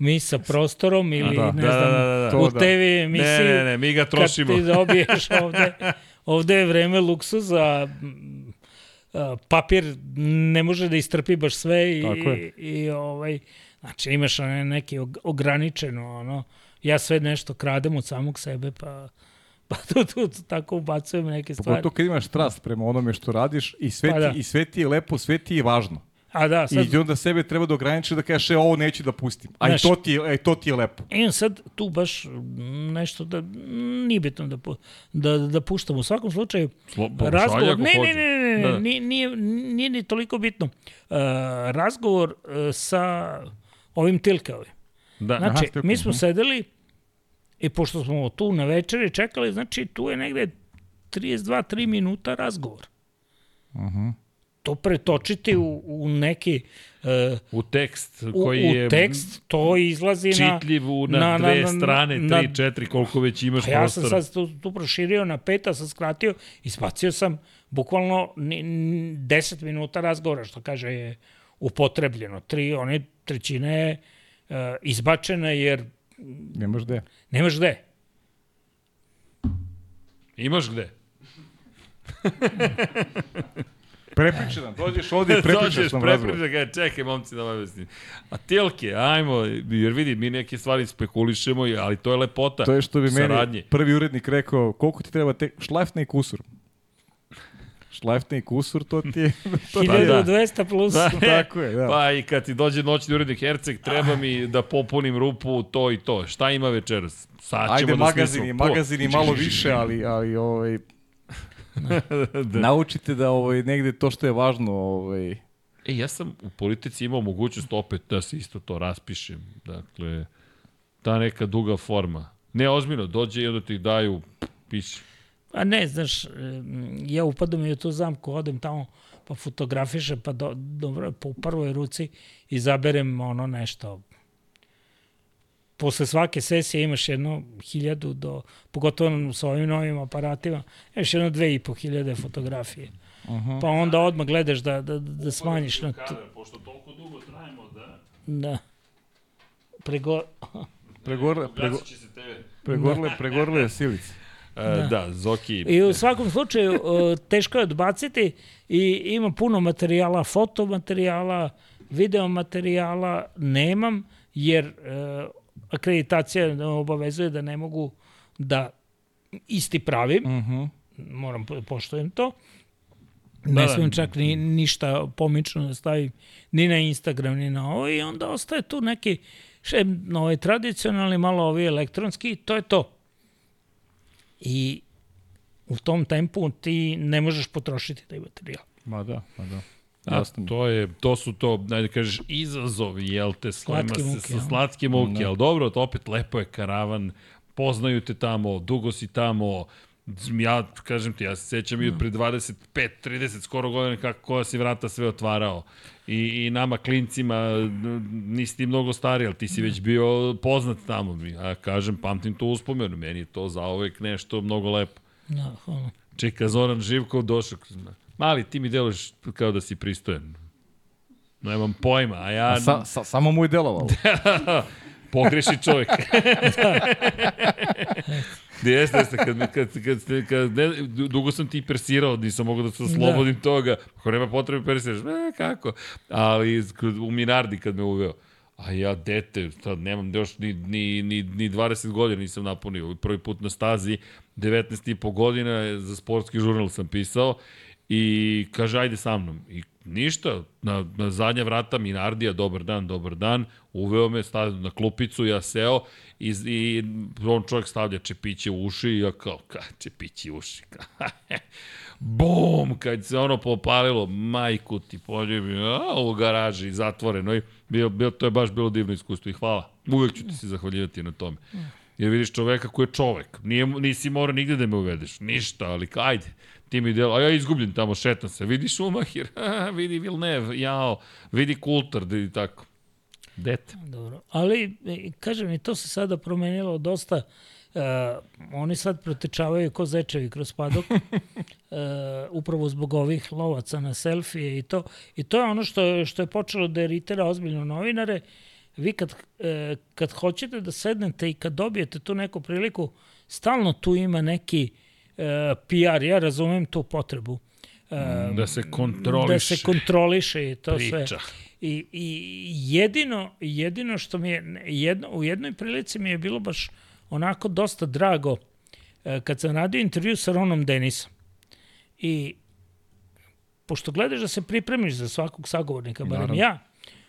mi sa prostorom ili da. ne Da, znam, da, da, da. u da. TV emisiji. Ne, ne, ne, mi ga trošimo. Kad ti dobiješ ovde, ovde je vreme luksuza, papir ne može da istrpi baš sve i, i ovaj, znači imaš neki og- ograničeno, ono, ja sve nešto kradem od samog sebe, pa pa tu, tu, tu tako ubacujem neke stvari. Pogotovo kad imaš strast prema onome što radiš i sve, Pa ti, da. i sve ti je lepo, sve ti je važno. A da, sad, I onda sebe treba da ograničiš da kažeš, e, ovo neću da pustim. A i Znaš- to ti, je, e, to ti je lepo. E, sad tu baš nešto da nije bitno da, pu- da, da puštam. U svakom slučaju, Slo- razgovor, ne, ne, ne, ne, ne, Da. nije, nije, nije ni toliko bitno. Uh, razgovor uh, sa ovim Tilkeovim. Da, Znači, Aha, mi smo mhm. sedeli i pošto smo tu na večeri čekali, znači tu je negde 32-3 minuta razgovor. Mhm. To pretočiti u, u neki uh, u tekst u, koji u je tekst, to izlazi na... čitljiv u, na, dve strane, na- tri, četiri, koliko već imaš Pa ja sam prostora. sad tu, tu proširio na pet, a sam skratio i spacio sam bukvalno ni- ni- 10 minuta razgovora, što kaže je upotrebljeno. Tri, one trećine je uh, izbačena jer Nemaš gde. nemaš gde. Imaš gde? Prepričaj nam, dođeš ovde i prepričaš Dođeš, nam razgovor. prepriča ga, čekaj momci da vam objasnim. A telke, ajmo, jer vidi, mi neke stvari spekulišemo, ali to je lepota To je što bi meni saradnje. prvi urednik rekao, koliko ti treba tek, šlajfne i kusur. Šlajfne i kusur, to ti je... to ti je- 1200 plus. Da. Tako je, da. Pa i kad ti dođe noćni urednik Herceg, treba mi da popunim rupu to i to. Šta ima večeras? Sad ćemo Ajde, da magazini, magazini malo više, ali, ali ovaj, da. naučite da ovaj, negde to što je važno, ovaj, E, ja sam u politici imao mogućnost opet da se isto to raspišem. Dakle, ta neka duga forma. Ne, ozbiljno, dođe i onda ti daju, piši. A ne, znaš, ja upadam i u tu zamku, odem tamo, pa fotografišem, pa do, dobro, po prvoj ruci izaberem ono nešto. Posle svake sesije imaš jedno hiljadu do, pogotovo sa ovim novim aparatima, imaš jedno dve i po hiljade fotografije. pa onda odmah gledaš da, da, da smanjiš na to. Pošto toliko dugo trajimo da... Da. Prego... Pregorle, prego, se tebe. pregorle, pregorle je silice. E, da. Zoki... I u svakom slučaju teško je odbaciti i ima puno materijala, fotomaterijala, videomaterijala, nemam, jer e, akreditacija obavezuje da ne mogu da isti pravim, Mhm. moram po- poštujem to. Da, Ne da. smijem čak ni, ništa pomično da stavim ni na Instagram, ni na ovo i onda ostaje tu neki še, ovaj, tradicionalni, malo ovi elektronski to je to. I u tom tempu ti ne možeš potrošiti taj materijal. Ma da, ma da. A, Jasno. mi. to je, to su to, ajde da kažeš, izazovi, jel te, s kojima Slatke se, muke, sa jel? slatke muke, Da. ali dobro, to opet lepo je karavan, poznaju te tamo, dugo si tamo, ja, kažem ti, ja se sećam i od pre 25, 30 skoro godina kako koja si vrata sve otvarao. I, i nama klincima nisi ti mnogo stariji, ali ti si već bio poznat tamo. Ja kažem, pamtim to uspomenu, meni je to zaovek nešto mnogo lepo. Da, hvala. Čeka Zoran Živkov došao. Mali, ti mi deluješ kao da si pristojan. Nemam pojma, a ja... A sa, sa, samo mu je delovalo. Pogreši čovjek. Jeste, jeste, kad, kad, kad, kad, kad ne, du- dugo sam ti persirao, nisam mogao da se oslobodim da. toga. Ako nema potrebe persiraš, e, kako? Ali u Minardi kad me uveo, a ja dete, sad nemam još ni, ni, ni, ni 20 godina nisam napunio. Prvi put na stazi, 19 i po godina, za sportski žurnal sam pisao i kaže, ajde sa mnom. I ništa, na, na zadnja vrata Minardija, dobar dan, dobar dan, uveo me, stavio na klupicu, ja seo i, i on čovjek stavlja čepiće u uši i ja kao, ka, čepići u uši, ka, bum, kad se ono popalilo, majku ti poljubi, a, u garaži, zatvoreno i bio, bio, to je baš bilo divno iskustvo i hvala. Uvek ću ti se zahvaljivati na tome. Jer vidiš čoveka koji je čovek. Nije, nisi morao nigde da me uvedeš. Ništa, ali ajde. Ti mi delo, a ja izgubljen tamo, šetam se. Vidi Šumahir, vidi Vilnev, jao, vidi Kultar, i tako. Dete. Dobro. Ali, e, kažem, i to se sada promenilo dosta. Uh, oni sad protečavaju ko zečevi kroz padok. uh, upravo zbog ovih lovaca na selfije i to. I to je ono što, je- što je počelo da iritira ozbiljno novinare. Vi kad, uh, kad hoćete da sednete i kad dobijete tu neku priliku, stalno tu ima neki uh, PR. Ja razumem tu potrebu. Uh, Da se kontroliše. da se kontroliše i to priča. sve. I, I jedino, jedino što mi je, jedno, u jednoj prilici mi je bilo baš onako dosta drago e, kad sam radio intervju sa Ronom Denisom. I pošto gledaš da se pripremiš za svakog sagovornika, barem Naravno. ja,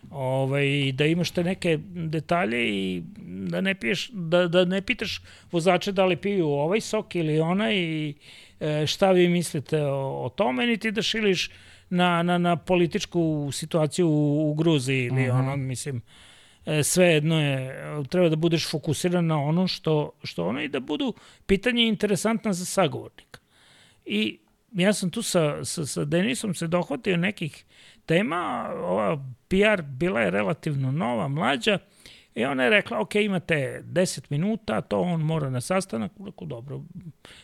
ovaj, da imaš te neke detalje i da ne, piješ, da, da ne pitaš vozače da li piju ovaj sok ili onaj i e, šta vi mislite o, o tome, niti da šiliš na, na, na političku situaciju u, u Gruziji ili uh -huh. ono, mislim, e, sve jedno je, treba da budeš fokusiran na ono što, što ono i da budu pitanje interesantna za sagovornika. I ja sam tu sa, sa, sa Denisom se dohvatio nekih tema, ova PR bila je relativno nova, mlađa, i ona je rekla, ok, imate 10 minuta, to on mora na sastanak, rekao, dobro,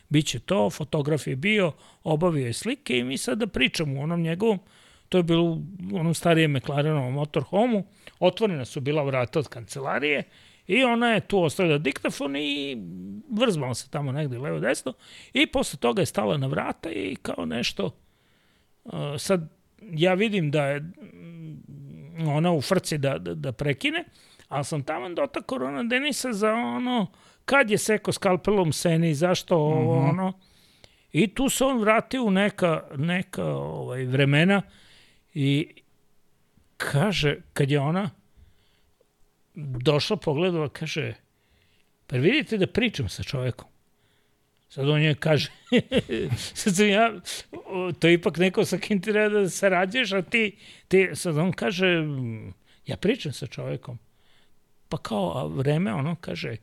bit će to, fotograf je bio, obavio je slike i mi sad da pričamo u onom njegovom, to je bilo u onom starijem McLarenovom motorhomu, otvorena su bila vrata od kancelarije i ona je tu ostavila diktafon i vrzmala se tamo negde levo desno i posle toga je stala na vrata i kao nešto sad ja vidim da je mm, ona u frci da, da, da prekine, ali sam tamo dotakao Rona Denisa za ono kad je seko skalpelom seni, zašto ovo, Mhm. ono. I tu se on vratio u neka, neka ovaj, vremena i kaže, kad je ona došla, pogledala, kaže, pa vidite da pričam sa čovekom. Sad on je kaže, sad sam ja, to je ipak neko sa kim ti treba da sarađuješ, a ti, ti, sad on kaže, "Mm, ja pričam sa čovekom. Pa kao, a vreme, ono, kaže,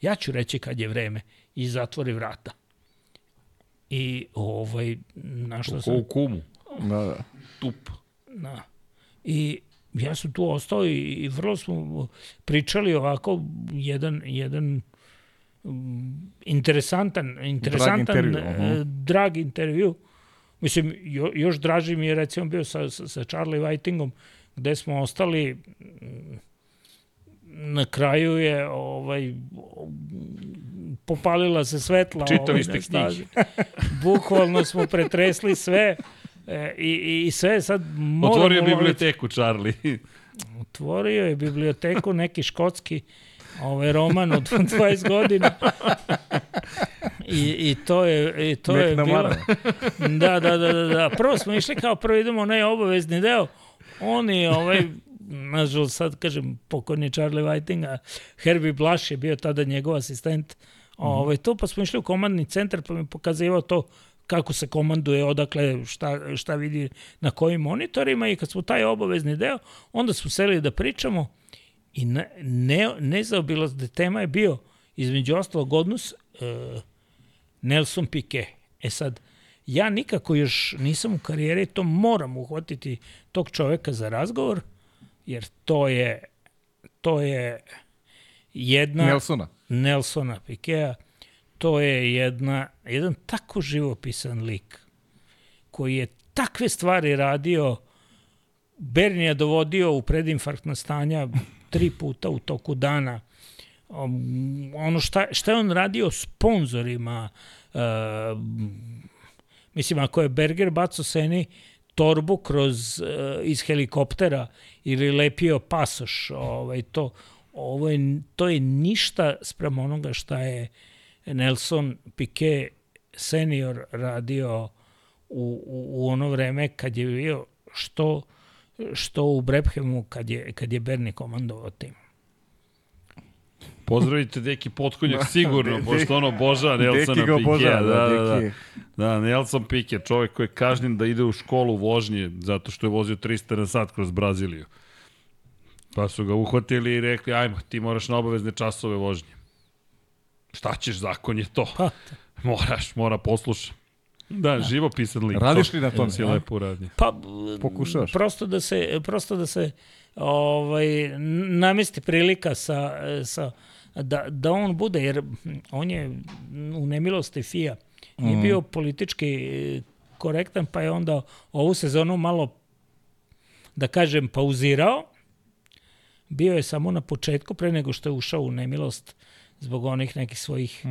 ja ću reći kad je vreme i zatvori vrata. I ovaj, našla sam, u kumu. Da, da. Tup. Da. I ja sam tu ostao i, i vrlo smo pričali ovako jedan, jedan interesantan, interesantan intervju, drag aha. intervju, drag intervju Mislim, jo, još draži mi je recimo bio sa, sa, sa Charlie Whitingom, gde smo ostali mm, na kraju je ovaj popalila se svetla Čitali ovaj, stazi. Bukvalno smo pretresli sve e, i, i sve sad moramo Otvorio biblioteku, Charlie. Otvorio je biblioteku, neki škotski ovaj roman od 20 godina. I, i to je, i to je Mek na bilo... Da, da, da, da, da. Prvo smo išli kao prvo idemo onaj obavezni deo. Oni, ovaj, nažalost sad kažem, pokojni Charlie Whiting, a Herbie Blaš je bio tada njegov asistent. Ovaj, to pa smo išli u komandni centar pa mi pokazivao to kako se komanduje, odakle, šta, šta vidi na kojim monitorima i kad smo taj obavezni deo, onda smo seli da pričamo i ne, ne, nezaobilazna tema je bio između ostalog odnos e, Nelson Piquet. E sad, ja nikako još nisam u karijeri, to moram uhvatiti tog čoveka za razgovor, jer to je to je jedna Nelsona. Nelsona Pikea, to je jedna, jedan tako živopisan lik koji je takve stvari radio, Bernija dovodio u predinfarktna stanja tri puta u toku dana. Um, ono šta, šta je on radio sponzorima, uh, mislim, ako je Berger bacao Seni torbu kroz, uh, iz helikoptera ili lepio pasoš, ovaj, to, ovo je, to je ništa sprem onoga šta je Nelson Piquet senior radio u, u, u ono vreme kad je bio što, što u Brephemu kad je, kad je Bernie komandovao tim. Pozdravite Deki Potkonjak sigurno, De- pošto ono boža Nelsona Pikea. obožava, Da, da, da. Da, Nelson Piquet, čovjek koji je kažnjen da ide u školu vožnje zato što je vozio 300 na sat kroz Braziliju. Pa su ga uhvatili i rekli, ajmo, ti moraš na obavezne časove vožnje. Šta ćeš, zakon je to. Pa, Moraš, mora posluša. Da, živopisan lik. Radiš li na tome? Si lepo uradio. Pa, Pokušavaš. Prosto da se, prosto da se ovaj, namesti prilika sa, sa, da, da on bude, jer on je u nemilosti FIA. Nije bio politički korektan, pa je onda ovu sezonu malo, da kažem, pauzirao. Bio je samo na početku, pre nego što je ušao u nemilost zbog onih nekih svojih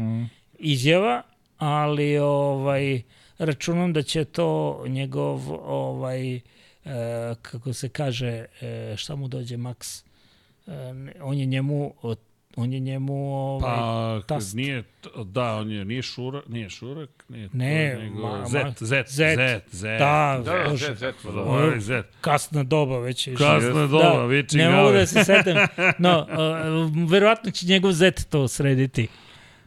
izjava, ali ovaj računam da će to njegov ovaj e, kako se kaže e, šta mu dođe Max e, on je njemu on je njemu ovaj, Pa, tast. nije, da, on je, nije šurak, nije šurak, nije to, Ne, nego ma- ma- zet, zet, Zet. zet, zet. da, Da, bože, zet, zet. Pa dobro, ovaj zet. kasna doba već je Kasna doba, witching ne mogu da se setim no, uh, verovatno će njegov zet to srediti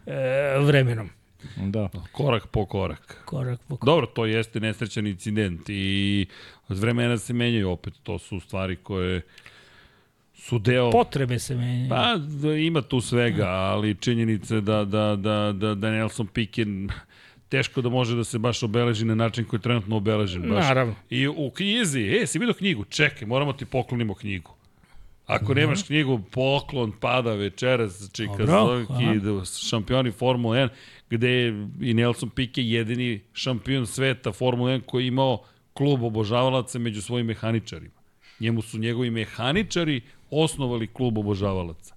uh, vremenom Da. Korak po korak. korak po korak. Dobro, to jeste nesrećan incident i od vremena se menjaju opet. To su stvari koje su deo... potrebe se menjaju Pa, da, ima tu svega, ali činjenica je da, da, da, da, da Nelson Piquet teško da može da se baš obeleži na način koji je trenutno obeležen. Baš. Naravno. I u knjizi, e, si vidio knjigu? Čekaj, moramo ti poklonimo knjigu. Ako nemaš knjigu, poklon pada večeras, čika Dobro, Zoki, da, šampioni Formule 1, gde je i Nelson Piquet jedini šampion sveta Formule 1 koji je imao klub obožavalaca među svojim mehaničarima. Njemu su njegovi mehaničari osnovali klub obožavalaca.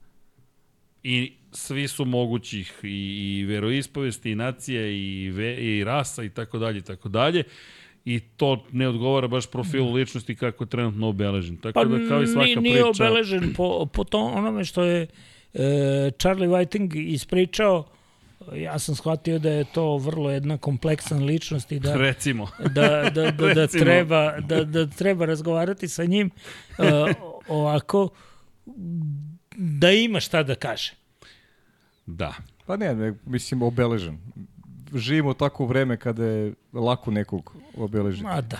I svi su mogućih i, i veroispovesti, i nacija, i, ve, i rasa, i tako dalje, i tako dalje. I to ne odgovara baš profilu ličnosti kako je trenutno obeležen. Tako Pa da kao i svaka nije, nije priča... obeležen po, po to onome što je e, Charlie Whiting ispričao. Ja sam shvatio da je to vrlo jedna kompleksna ličnost i da, Recimo. da, da, da, da, Recimo. treba, da, da treba razgovarati sa njim e, ovako da ima šta da kaže. Da. Pa ne, ne, mislim obeležen. Živimo tako vreme kada je lako nekog obeležiti. Ma da.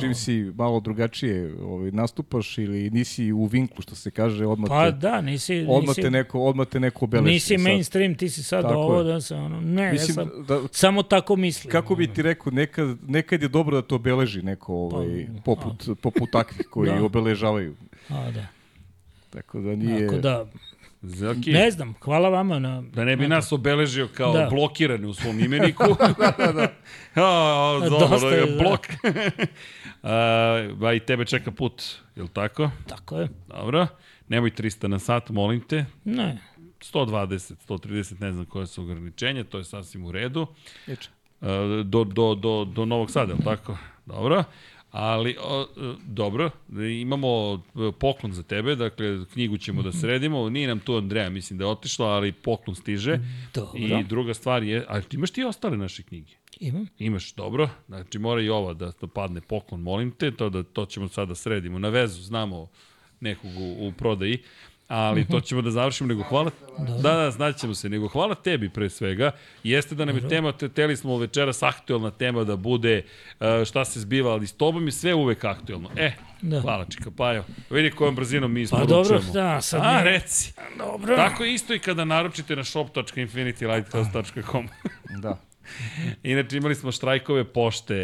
Čim si malo drugačije ovaj, nastupaš ili nisi u vinklu, što se kaže, odmah, Pa te, da, nisi, odmah, nisi, te neko, odmah te neko obeleži. nisi Sad, mainstream, ti si sad Tako ovo je. da se ono... Ne, Mislim, ja sam da, samo tako mislim. kako bi ti rekao, nekad, nekad je dobro da to obeleži neko ovaj, Pa, poput, poput takvih koji Da. obeležavaju. A, da. Tako da nije... Tako da, Zelki, Ne znam, hvala vama na... da ne bi nas obeležio kao Da. blokirani u svom imeniku. da, da, da. A, dobro, Dosta je, da. blok. Ba i tebe čeka put, je li tako? Tako je. Dobro. Nemoj 300 na sat, molim te. Ne, 120, 130, ne znam koje su ograničenja, to je sasvim u redu. Eče. E, do, do, do, do Novog Sada, je li tako? Dobro. Ali, o, dobro, imamo e, poklon za tebe, dakle, knjigu ćemo da sredimo, nije nam tu Andreja, mislim da je otišla, ali poklon stiže. Dobro. I druga stvar je, a imaš ti ostale naše knjige? imam. Imaš, dobro. Znači, mora i ova da to padne poklon, molim te, to, da, to ćemo sada sredimo. Na vezu znamo nekog u, u prodaji, ali to ćemo da završimo, nego hvala... Da, da, znaćemo se, nego hvala tebi pre svega. Jeste da nam je tema, te, teli smo večeras aktuelna tema da bude uh, šta se zbiva, ali s tobom je sve uvek aktuelno. E, Da. hvala Čika Pajo. Vidi kojom brzinom mi Pa isporučujemo. dobro, da, sad A, mi- reci. Dobro. Tako isto i kada naručite na shop.infinitylighthouse.com. Da. Inače imali smo štrajkove pošte,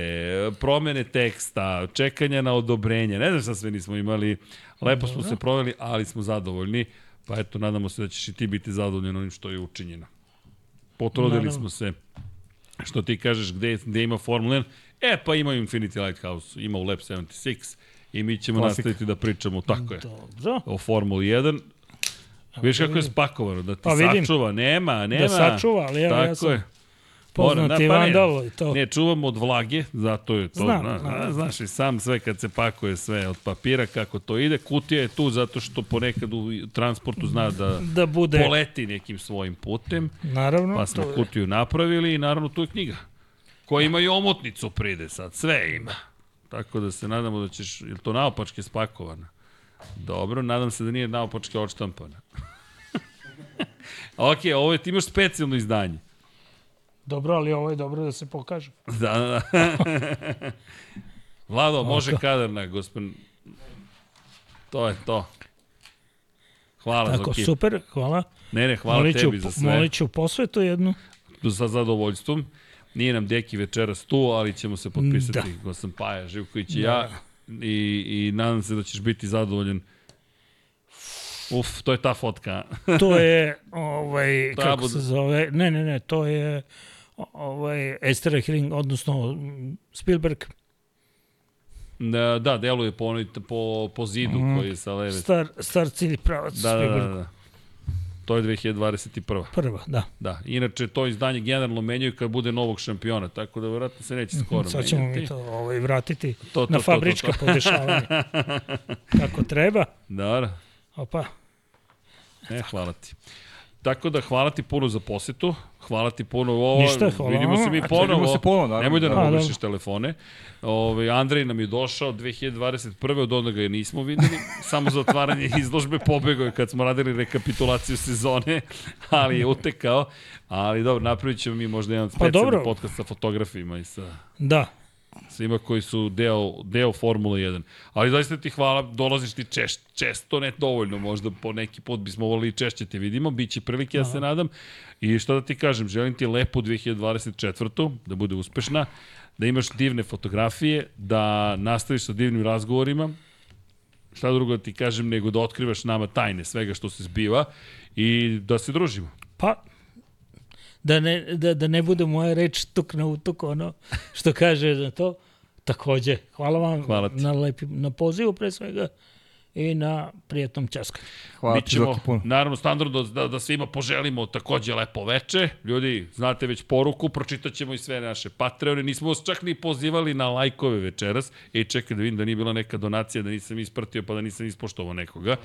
promene teksta, čekanja na odobrenje, ne znam šta sve nismo imali, lepo smo se proveli, ali smo zadovoljni, pa eto, nadamo se da ćeš i ti biti zadovoljan onim što je učinjeno. Potrudili Naravno. smo se, što ti kažeš gde, gde ima Formula 1, e pa ima Infinity Lighthouse, ima u Lab 76 i mi ćemo Klasika. nastaviti da pričamo, tako je, Dobro. o Formuli 1. Viš kako je spakovano, da ti Pa sačuva, nema, nema. Da sačuva, ali evo, tako ja sam je. Poznati Mora, vandal i to. Ne, čuvamo od vlage, zato je to. Znam, zna, znam. Znaš i sam sve kad se pakuje sve od papira, kako to ide. Kutija je tu zato što ponekad u transportu zna da Da bude, poleti nekim svojim putem, naravno, pa smo kutiju napravili i naravno tu je knjiga. Koja ima i omotnicu pride sad, sve ima. Tako da se nadamo da ćeš, je to naopačke spakovana? Dobro, nadam se da nije naopačke odštampana. ok, ovo je, ti imaš specijalno izdanje. Dobro, ali ovo je dobro da se pokaže. Da, da, da. Vlado, može kadarna, gospodin. To je to. Hvala Tako, Zoki. super, hvala. Ne, ne, hvala Molit ću- tebi za sve. Molit ću posvetu jednu. Sa zadovoljstvom. Nije nam Deki večeras tu, ali ćemo se potpisati. Da. Gospodin Paja, Živković i Da. ja. I, I nadam se da ćeš biti zadovoljan. Uf, to je ta fotka. To je, ovaj, kako se zove, ne, ne, ne, to je ovaj, Esther Hilling, odnosno mm, Spielberg, da, da, deluje po, onoj- po, po zidu Mhm. koji je sa leve. star, star cilj pravac Da, da, da, Spielberg. da. To je 2021. Prva, da. Da, inače to izdanje generalno menjaju kad bude novog šampiona, tako da vjerojatno se neće skoro Sad ćemo menjati. mi to ovaj, vratiti To, to, na to, fabrička to, to. podešavanja. Kako treba. Dobro, Opa, e, hvala ti. Tako da hvala ti puno za posetu, hvala ti puno ovo. Ništa, hvala Vidimo se mi ponovo. vidimo se ponovo, naravno. Nemoj da nam A, obrišeš dobro. telefone. Ove, Andrej nam je došao 2021. od onda ga je nismo videli. Samo za otvaranje izložbe pobegao je kad smo radili rekapitulaciju sezone, ali je utekao. Ali dobro, napravit ćemo mi možda jedan specijalni dobro. podcast sa fotografima i sa da. Svima koji su deo, deo Formule 1. Ali zaista ti hvala, dolaziš ti češ, često, ne dovoljno, možda po neki put bismo volili i češće te vidimo, bit će prilike, ja se nadam. I šta da ti kažem, želim ti lepu 2024. da bude uspešna, da imaš divne fotografije, da nastaviš sa divnim razgovorima, šta drugo da ti kažem nego da otkrivaš nama tajne svega što se zbiva i da se družimo. Pa, da ne, da, da ne bude moja reč tuk na utuk, ono što kaže za to. Takođe, hvala vam Hvala ti. na, lepi, na pozivu pre svega i na prijatnom časkanju. Hvala Mi ti, ćemo, puno. naravno, standardno da, da svima poželimo takođe lepo veče. Ljudi, znate već poruku, pročitat ćemo i sve naše Patreone. Nismo vas čak ni pozivali na lajkove večeras. I čekaj da vidim da nije bila neka donacija, da nisam ispratio, pa da nisam ispoštovao nekoga.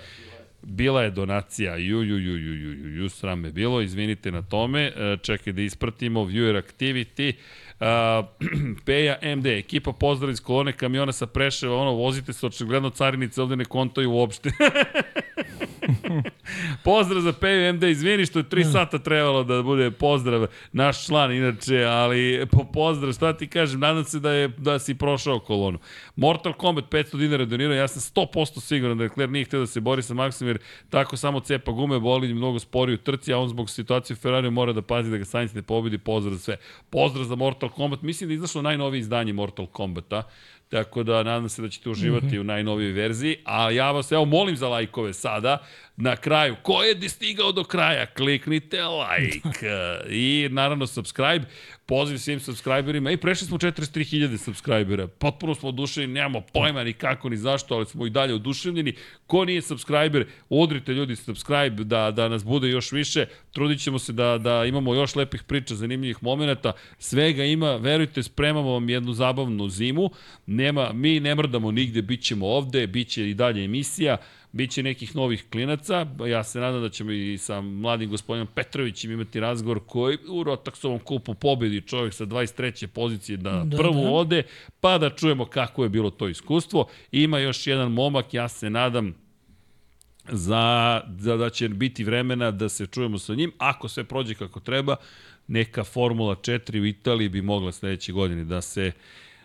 Bila je donacija, ju, ju, ju, ju, ju, ju, ju, sram bilo, izvinite na tome. E, Čekaj da ispratimo, viewer activity. Uh, Peja MD, ekipa pozdrav iz kolone kamiona sa Preševa, ono, vozite se, očigledno carinice ovde ne kontaju uopšte. pozdrav za Peju MD, izvini što je 3 sata trebalo da bude pozdrav, naš član inače, ali po pozdrav, šta ti kažem, nadam se da, je, da si prošao kolonu. Mortal Kombat 500 dinara donirao, ja sam 100% siguran da Leclerc nije htio da se bori sa Maxim, jer tako samo cepa gume, boli mnogo sporiji u trci, a on zbog situacije u Ferrariju mora da pazi da ga Sainz ne pobedi, pozdrav za sve. Pozdrav za Mortal Kombat, mislim da je izašlo najnovije izdanje Mortal Kombata, tako da nadam se da ćete uživati mm -hmm. u najnovijoj verziji, a ja vas evo molim za lajkove sada, na kraju, ko je stigao do kraja, kliknite like. I naravno subscribe, poziv svim subscriberima. I prešli smo 43.000 subscribera, potpuno smo oduševljeni, nemamo pojma ni kako ni zašto, ali smo i dalje oduševljeni, ko nije subscriber, udrite ljudi subscribe da, da nas bude još više, trudit ćemo se da, da imamo još lepih priča, zanimljivih momenta, svega ima, verujte, spremamo vam jednu zabavnu zimu, nema, mi ne mrdamo nigde, bit ćemo ovde, bit će i dalje emisija, Biće nekih novih klinaca, ja se nadam da ćemo i sa mladim gospodinom Petrovićem imati razgovor koji u Rotaksovom kupu pobedi čovjek sa 23. pozicije da, da prvu da. ode, pa da čujemo kako je bilo to iskustvo. Ima još jedan momak, ja se nadam za, za da će biti vremena da se čujemo sa njim. Ako sve prođe kako treba, neka Formula 4 u Italiji bi mogla sledeće godine da se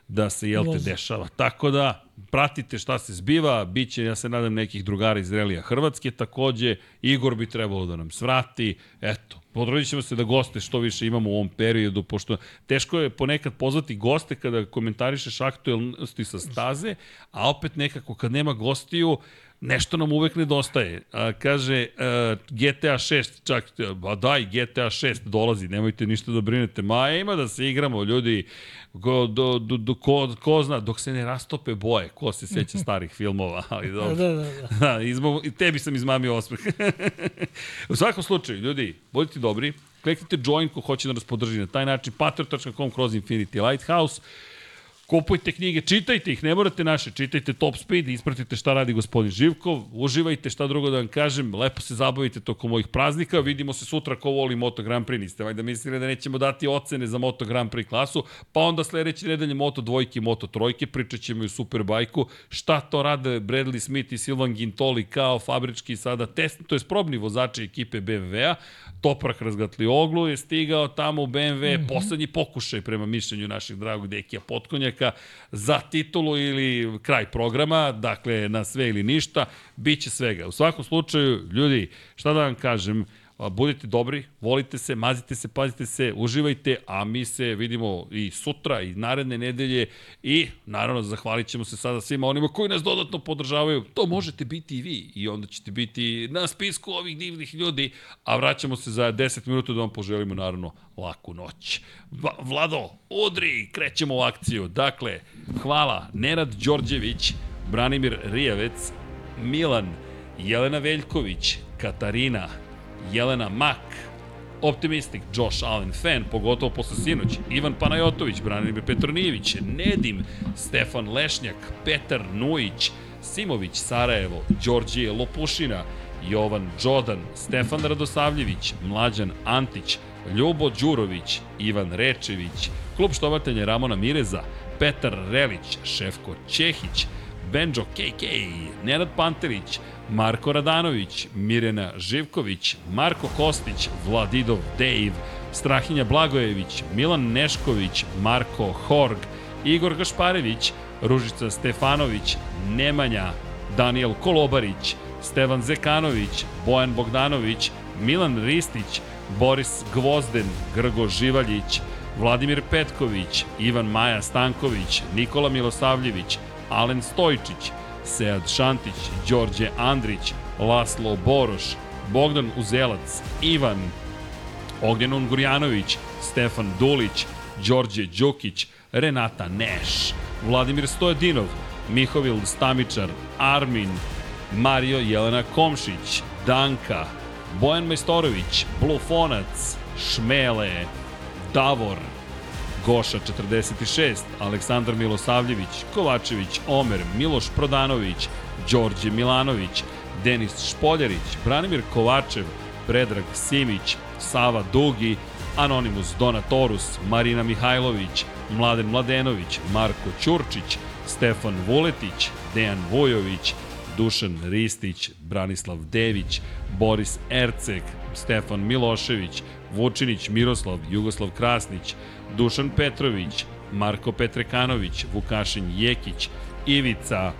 da se, jel te, dešava. Tako da, pratite šta se zbiva, bit će, ja se nadam, nekih drugara iz Relija Hrvatske takođe, Igor bi trebalo da nam svrati, eto, Podrodit ćemo se da goste što više imamo u ovom periodu, pošto teško je ponekad pozvati goste kada komentarišeš aktuelnosti sa staze, a opet nekako kad nema gostiju, nešto nam uvek nedostaje. A, kaže, a, GTA 6, čak, ba daj, GTA 6 dolazi, nemojte ništa da brinete. Ma, ima da se igramo, ljudi, ko, do, do, do, ko, ko zna, dok se ne rastope boje, ko se seća starih filmova, ali da, dobro. da, da, da. da I tebi sam izmamio osmeh. U svakom slučaju, ljudi, budite dobri, kliknite join ko hoće da nas podrži na taj način, patreon.com kroz Infinity Lighthouse, Kupujte knjige, čitajte ih, ne morate naše, čitajte Top Speed, ispratite šta radi gospodin Živkov, uživajte šta drugo da vam kažem, lepo se zabavite tokom mojih praznika, vidimo se sutra ko voli Moto Grand Prix, niste valjda mislili da nećemo dati ocene za Moto Grand Prix klasu, pa onda sledeće nedelje Moto dvojke i Moto trojke, pričat ćemo i o Superbajku, šta to rade Bradley Smith i Silvan Gintoli kao fabrički sada test, to je probni vozači ekipe BMW-a, Toprak Razgatlioglu je stigao tamo u BMW, mm -hmm. poslednji pokušaj prema mišljenju naših dragog Dekija Potkonjaka za titulu ili kraj programa, dakle na sve ili ništa, bit će svega. U svakom slučaju, ljudi, šta da vam kažem, budite dobri, volite se, mazite se, pazite se, uživajte, a mi se vidimo i sutra i naredne nedelje i naravno zahvalit ćemo se sada svima onima koji nas dodatno podržavaju. To možete biti i vi i onda ćete biti na spisku ovih divnih ljudi, a vraćamo se za 10 minuta da vam poželimo naravno laku noć. Vlado, udri, krećemo u akciju. Dakle, hvala Nenad Đorđević, Branimir Rijavec, Milan, Jelena Veljković, Katarina, Jelena Mak, Optimistik, Josh Allen fan, pogotovo posle sinoć, Ivan Panajotović, Branimir Petronijević, Nedim, Stefan Lešnjak, Petar Nujić, Simović, Sarajevo, Đorđije Lopušina, Jovan Đodan, Stefan Radosavljević, Mlađan Antić, Ljubo Đurović, Ivan Rečević, klub štovatelja Ramona Mireza, Petar Relić, Šefko Čehić, Benjo KK, Nenad Panterić, Marko Radanović, Mirena Živković, Marko Kostić, Vladidov Dave, Strahinja Blagojević, Milan Nešković, Marko Horg, Igor Gašparević, Ružica Stefanović, Nemanja, Daniel Kolobarić, Stevan Zekanović, Bojan Bogdanović, Milan Ristić, Boris Gvozden, Grgo Živaljić, Vladimir Petković, Ivan Maja Stanković, Nikola Milosavljević, Alen Stojčić, Sead Šantić, Đorđe Andrić, Laslo Boroš, Bogdan Uzelac, Ivan, Ognjen Ungurjanović, Stefan Dulić, Đorđe Đukić, Renata Neš, Vladimir Stojadinov, Mihovil Stamičar, Armin, Mario Jelena Komšić, Danka, Bojan Majstorović, Blufonac, Šmele, Davor, Goša 46, Aleksandar Milosavljević, Kovačević, Omer, Miloš Prodanović, Đorđe Milanović, Denis Špoljarić, Branimir Kovačev, Predrag Simić, Sava Dugi, Anonimus Donatorus, Marina Mihajlović, Mladen Mladenović, Marko Ćurčić, Stefan Vuletić, Dejan Vujović, Dušan Ristić, Branislav Dević, Boris Erceg, Stefan Milošević, Vučinić Miroslav, Jugoslav Krasnić, Dušan Petrović, Marko Petrekanović, Vukašin Jekić, Ivica,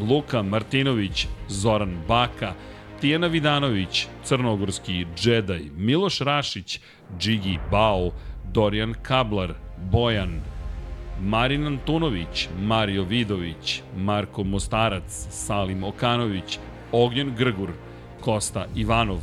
Luka Martinović, Zoran Baka, Tijana Vidanović, Crnogorski džedaj, Miloš Rašić, Džigi Bao, Dorijan Kablar, Bojan, Marin Antunović, Mario Vidović, Marko Mostarac, Salim Okanović, Ognjen Grgur, Kosta Ivanov,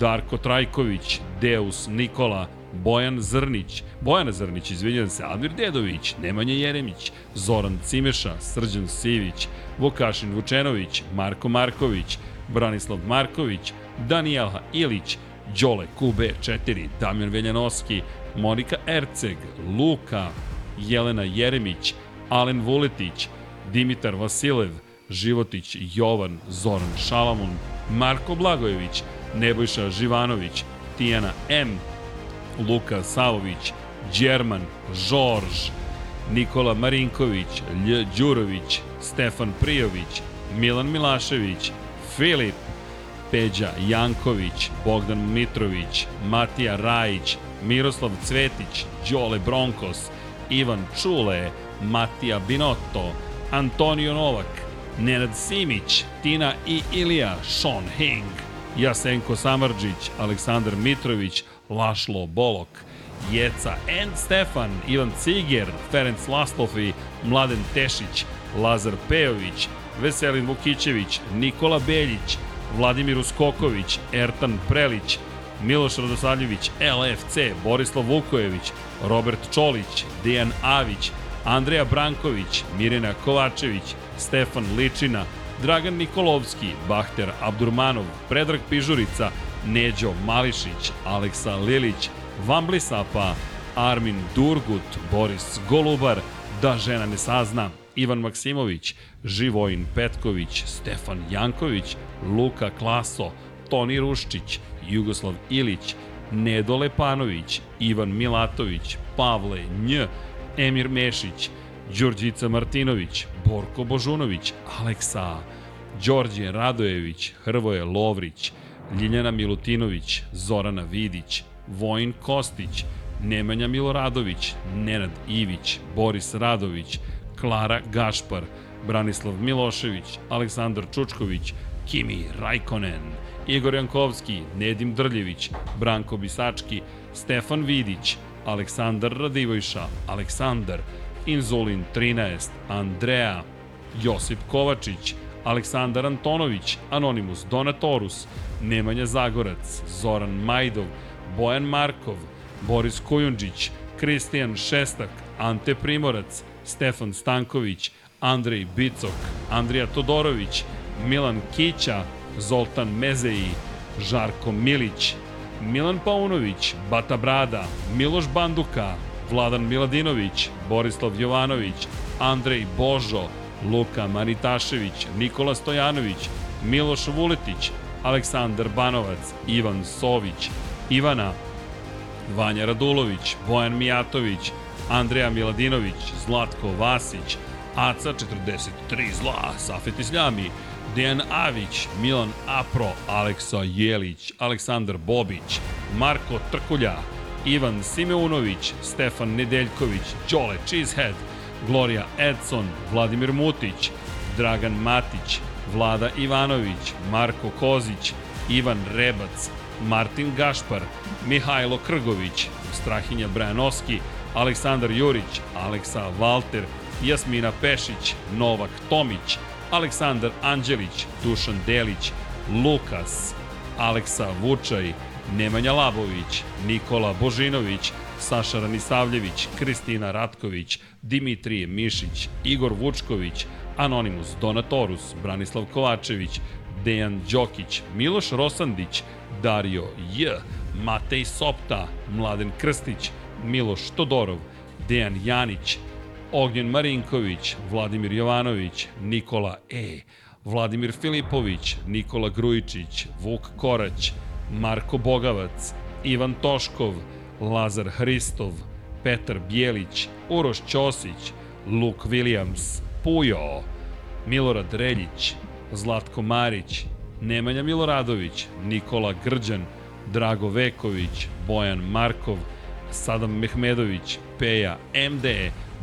Darko Trajković, Deus Nikola, Bojan Zrnić, Bojana Zrnić, izvinjam se, Admir Dedović, Nemanja Jeremić, Zoran Cimeša, Srđan Sivić, Vukašin Vučenović, Marko Marković, Branislav Marković, Danijela Ilić, Đole QB4, Damjan Veljanoski, Monika Erceg, Luka, Jelena Jeremić, Alen Vuletić, Dimitar Vasilev, Životić Jovan, Zoran Šalamun, Marko Blagojević, Nebojša Živanović, Tijana M, Luka Savović, Đerman, Žorž, Nikola Marinković, Lj. Đurović, Stefan Prijović, Milan Milašević, Filip, Peđa Janković, Bogdan Mitrović, Matija Rajić, Miroslav Cvetić, Đole Bronkos, Ivan Čule, Matija Binotto, Antonio Novak, Nenad Simić, Tina i Ilija, Sean Hing, Jasenko Samarđić, Aleksandar Mitrović, Lašlo Bolok, Jeca N. Stefan, Ivan Ciger, Ferenc Laslofi, Mladen Tešić, Lazar Pejović, Veselin Vukićević, Nikola Beljić, Vladimir Uskoković, Ertan Prelić, Miloš Radosavljević, LFC, Borislav Vukojević, Robert Čolić, Dejan Avić, Andreja Branković, Mirjana Kovačević, Stefan Ličina, Dragan Nikolovski, Bahter Abdurmanov, Predrag Pižurica, Neđo Mališić, Aleksa Lilić, Vambli Sapa, Armin Durgut, Boris Golubar, Da žena ne sazna, Ivan Maksimović, Živojin Petković, Stefan Janković, Luka Klaso, Toni Ruščić, Jugoslav Ilić, Nedo Lepanović, Ivan Milatović, Pavle Nj, Emir Mešić, Đurđica Martinović, Borko Božunović, Aleksa, Đorđe Radojević, Hrvoje Lovrić, Ljiljana Milutinović, Zorana Vidić, Vojin Kostić, Nemanja Miloradović, Nenad Ivić, Boris Radović, Klara Gašpar, Branislav Milošević, Aleksandar Čučković, Kimi Rajkonen, Igor Jankovski, Nedim Drljević, Branko Bisački, Stefan Vidić, Aleksandar Radivojša, Aleksandar, Inzulin 13, Andreja, Josip Kovačić, Aleksandar Antonović, Anonimus Donatorus, Nemanja Zagorac, Zoran Majdov, Bojan Markov, Boris Kujundžić, Kristijan Šestak, Ante Primorac, Stefan Stanković, Andrej Bicok, Andrija Todorović, Milan Kića, Zoltan Mezeji, Žarko Milić, Milan Paunović, Bata Brada, Miloš Banduka, Vladan Miladinović, Borislav Jovanović, Andrej Božo, Luka Manitašević, Nikola Stojanović, Miloš Vuletić, Aleksandar Banovac, Ivan Sović, Ivana, Vanja Radulović, Bojan Mijatović, Andreja Miladinović, Zlatko Vasić, Aca 43 zla, Safet Isljami, Dejan Avić, Milan Apro, Aleksa Jelić, Aleksandar Bobić, Marko Trkulja, Ivan Simeunović, Stefan Nedeljković, Đole Cheesehead, Gloria Edson, Vladimir Mutić, Dragan Matić, Vlada Ivanović, Marko Kozić, Ivan Rebac, Martin Gašpar, Mihajlo Krgović, Strahinja Brajanoski, Aleksandar Jurić, Aleksa Valter, Jasmina Pešić, Novak Tomić, Aleksandar Anđelić, Dušan Delić, Lukas, Aleksa Vučaj, Nemanja Labović, Nikola Božinović, Saša Ranisavljević, Kristina Ratković, Dimitrije Mišić, Igor Vučković, Anonimus Donatorus, Branislav Kovačević, Dejan Đokić, Miloš Rosandić, Dario J, Matej Sopta, Mladen Krstić, Miloš Todorov, Dejan Janić, Ognjen Marinković, Vladimir Jovanović, Nikola E, Vladimir Filipović, Nikola Grujičić, Vuk Korać, Marko Bogavac, Ivan Toškov, Lazar Hristov, Petar Bjelić, Uroš Ćosić, Luke Williams, Pujo, Milorad Reljić, Zlatko Marić, Nemanja Miloradović, Nikola Grđan, Drago Veković, Bojan Markov, Sadam Mehmedović, Peja MD,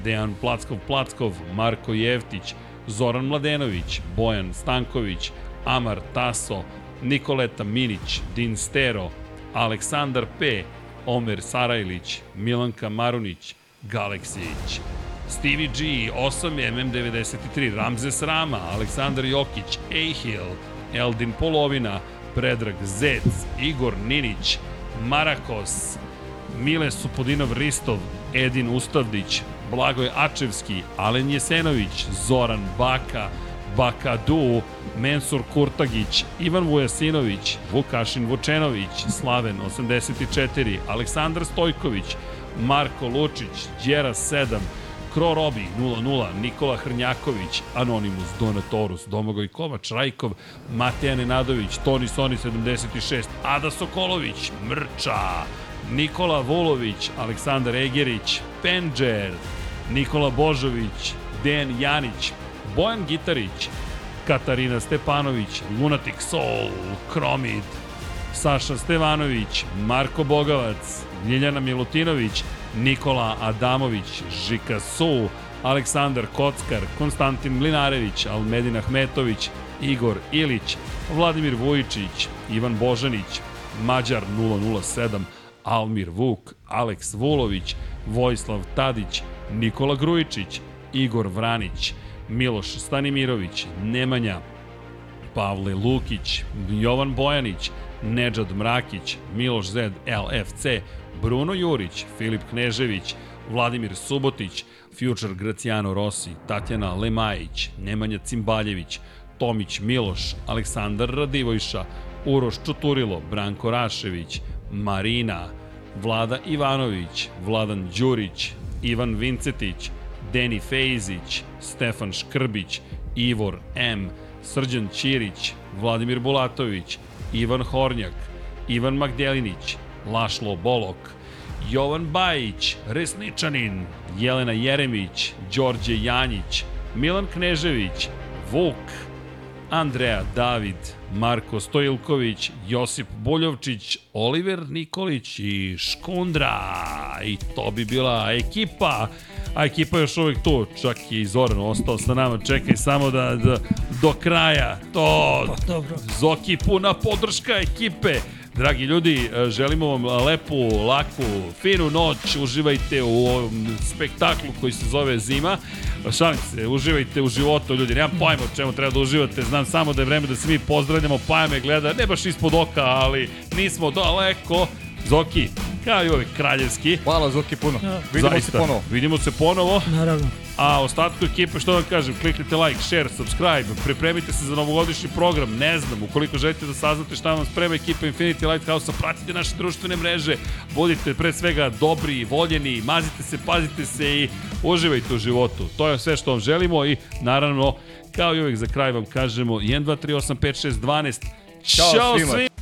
Dejan Plackov-Plackov, Marko Jevtić, Zoran Mladenović, Bojan Stanković, Amar Taso, Nikoleta Minić, Din Stero, Aleksandar P, Omer Sarajlić, Milanka Marunić, Galeksić, Stevie G, 8 MM93, Ramzes Rama, Aleksandar Jokić, Ehil, Eldin Polovina, Predrag Zec, Igor Ninić, Marakos, Mile Supodinov Ristov, Edin Ustavdić, Blagoj Ačevski, Alen Jesenović, Zoran Baka, Bakadu, Mensur Kurtagić, Ivan Vujasinović, Vukašin Vučenović, Slaven 84, Aleksandar Stojković, Marko Lučić, Đera 7, Kro Robi 00, Nikola Hrnjaković, Anonimus, Donatorus, Domagoj Kovač, Rajkov, Mateja Nenadović, Toni Soni 76, Ada Sokolović, Mrča, Nikola Vulović, Aleksandar Egerić, Penđer, Nikola Božović, Dejan Janić, Bojan Gitarić, Katarina Stepanović, Lunatic Soul, Kromid, Saša Stevanović, Marko Bogavac, Ljiljana Milutinović, Nikola Adamović, Žika Su, Aleksandar Kockar, Konstantin Mlinarević, Almedin Ahmetović, Igor Ilić, Vladimir Vujičić, Ivan Božanić, Mađar 007, Almir Vuk, Aleks Vulović, Vojislav Tadić, Nikola Grujičić, Igor Vranić, Miloš Stanimirović, Nemanja, Pavle Lukić, Jovan Bojanić, Nedžad Mrakić, Miloš Zed LFC, Bruno Jurić, Filip Knežević, Vladimir Subotić, Future Graciano Rossi, Tatjana Lemajić, Nemanja Cimbaljević, Tomić Miloš, Aleksandar Radivojša, Uroš Čuturilo, Branko Rašević, Marina, Vlada Ivanović, Vladan Đurić, Ivan Vincetić, Deni Fejzić, Stefan Škrbić, Ivor M, Srđan Ćirić, Vladimir Bulatović, Ivan Hornjak, Ivan Magdelinić, Lašlo Bolok, Jovan Bajić, Resničanin, Jelena Jeremić, Đorđe Janjić, Milan Knežević, Vuk, Andreja David, Marko Stojilković, Josip Boljovčić, Oliver Nikolić i Škundra. I to bi bila ekipa. A ekipa je još uvijek tu, čak i Zoran ostao sa nama, čekaj samo da, da do kraja to Pa dobro. Zoki puna podrška ekipe. Dragi ljudi, želimo vam lepu, laku, finu noć. Uživajte u ovom spektaklu koji se zove Zima. Šalim se, uživajte u životu, ljudi. Nemam pojma o čemu treba da uživate. Znam samo da je vreme da se mi pozdravljamo. Paja me gleda, ne baš ispod oka, ali nismo daleko. Zoki, kao i uvek kraljevski. Hvala Zoki puno. Vidimo Zaista. se ponovo. Vidimo se ponovo. Naravno. A ostatku ekipe, što vam kažem, kliknite like, share, subscribe, pripremite se za novogodišnji program, ne znam, ukoliko želite da saznate šta vam sprema ekipa Infinity Lighthouse, pratite naše društvene mreže, budite pre svega dobri, voljeni, mazite se, pazite se i uživajte u životu. To je sve što vam želimo i naravno, kao i uvek za kraj vam kažemo 1, 2, 3, 8, 5, 6, 12. Ćao Ćao svima. svima!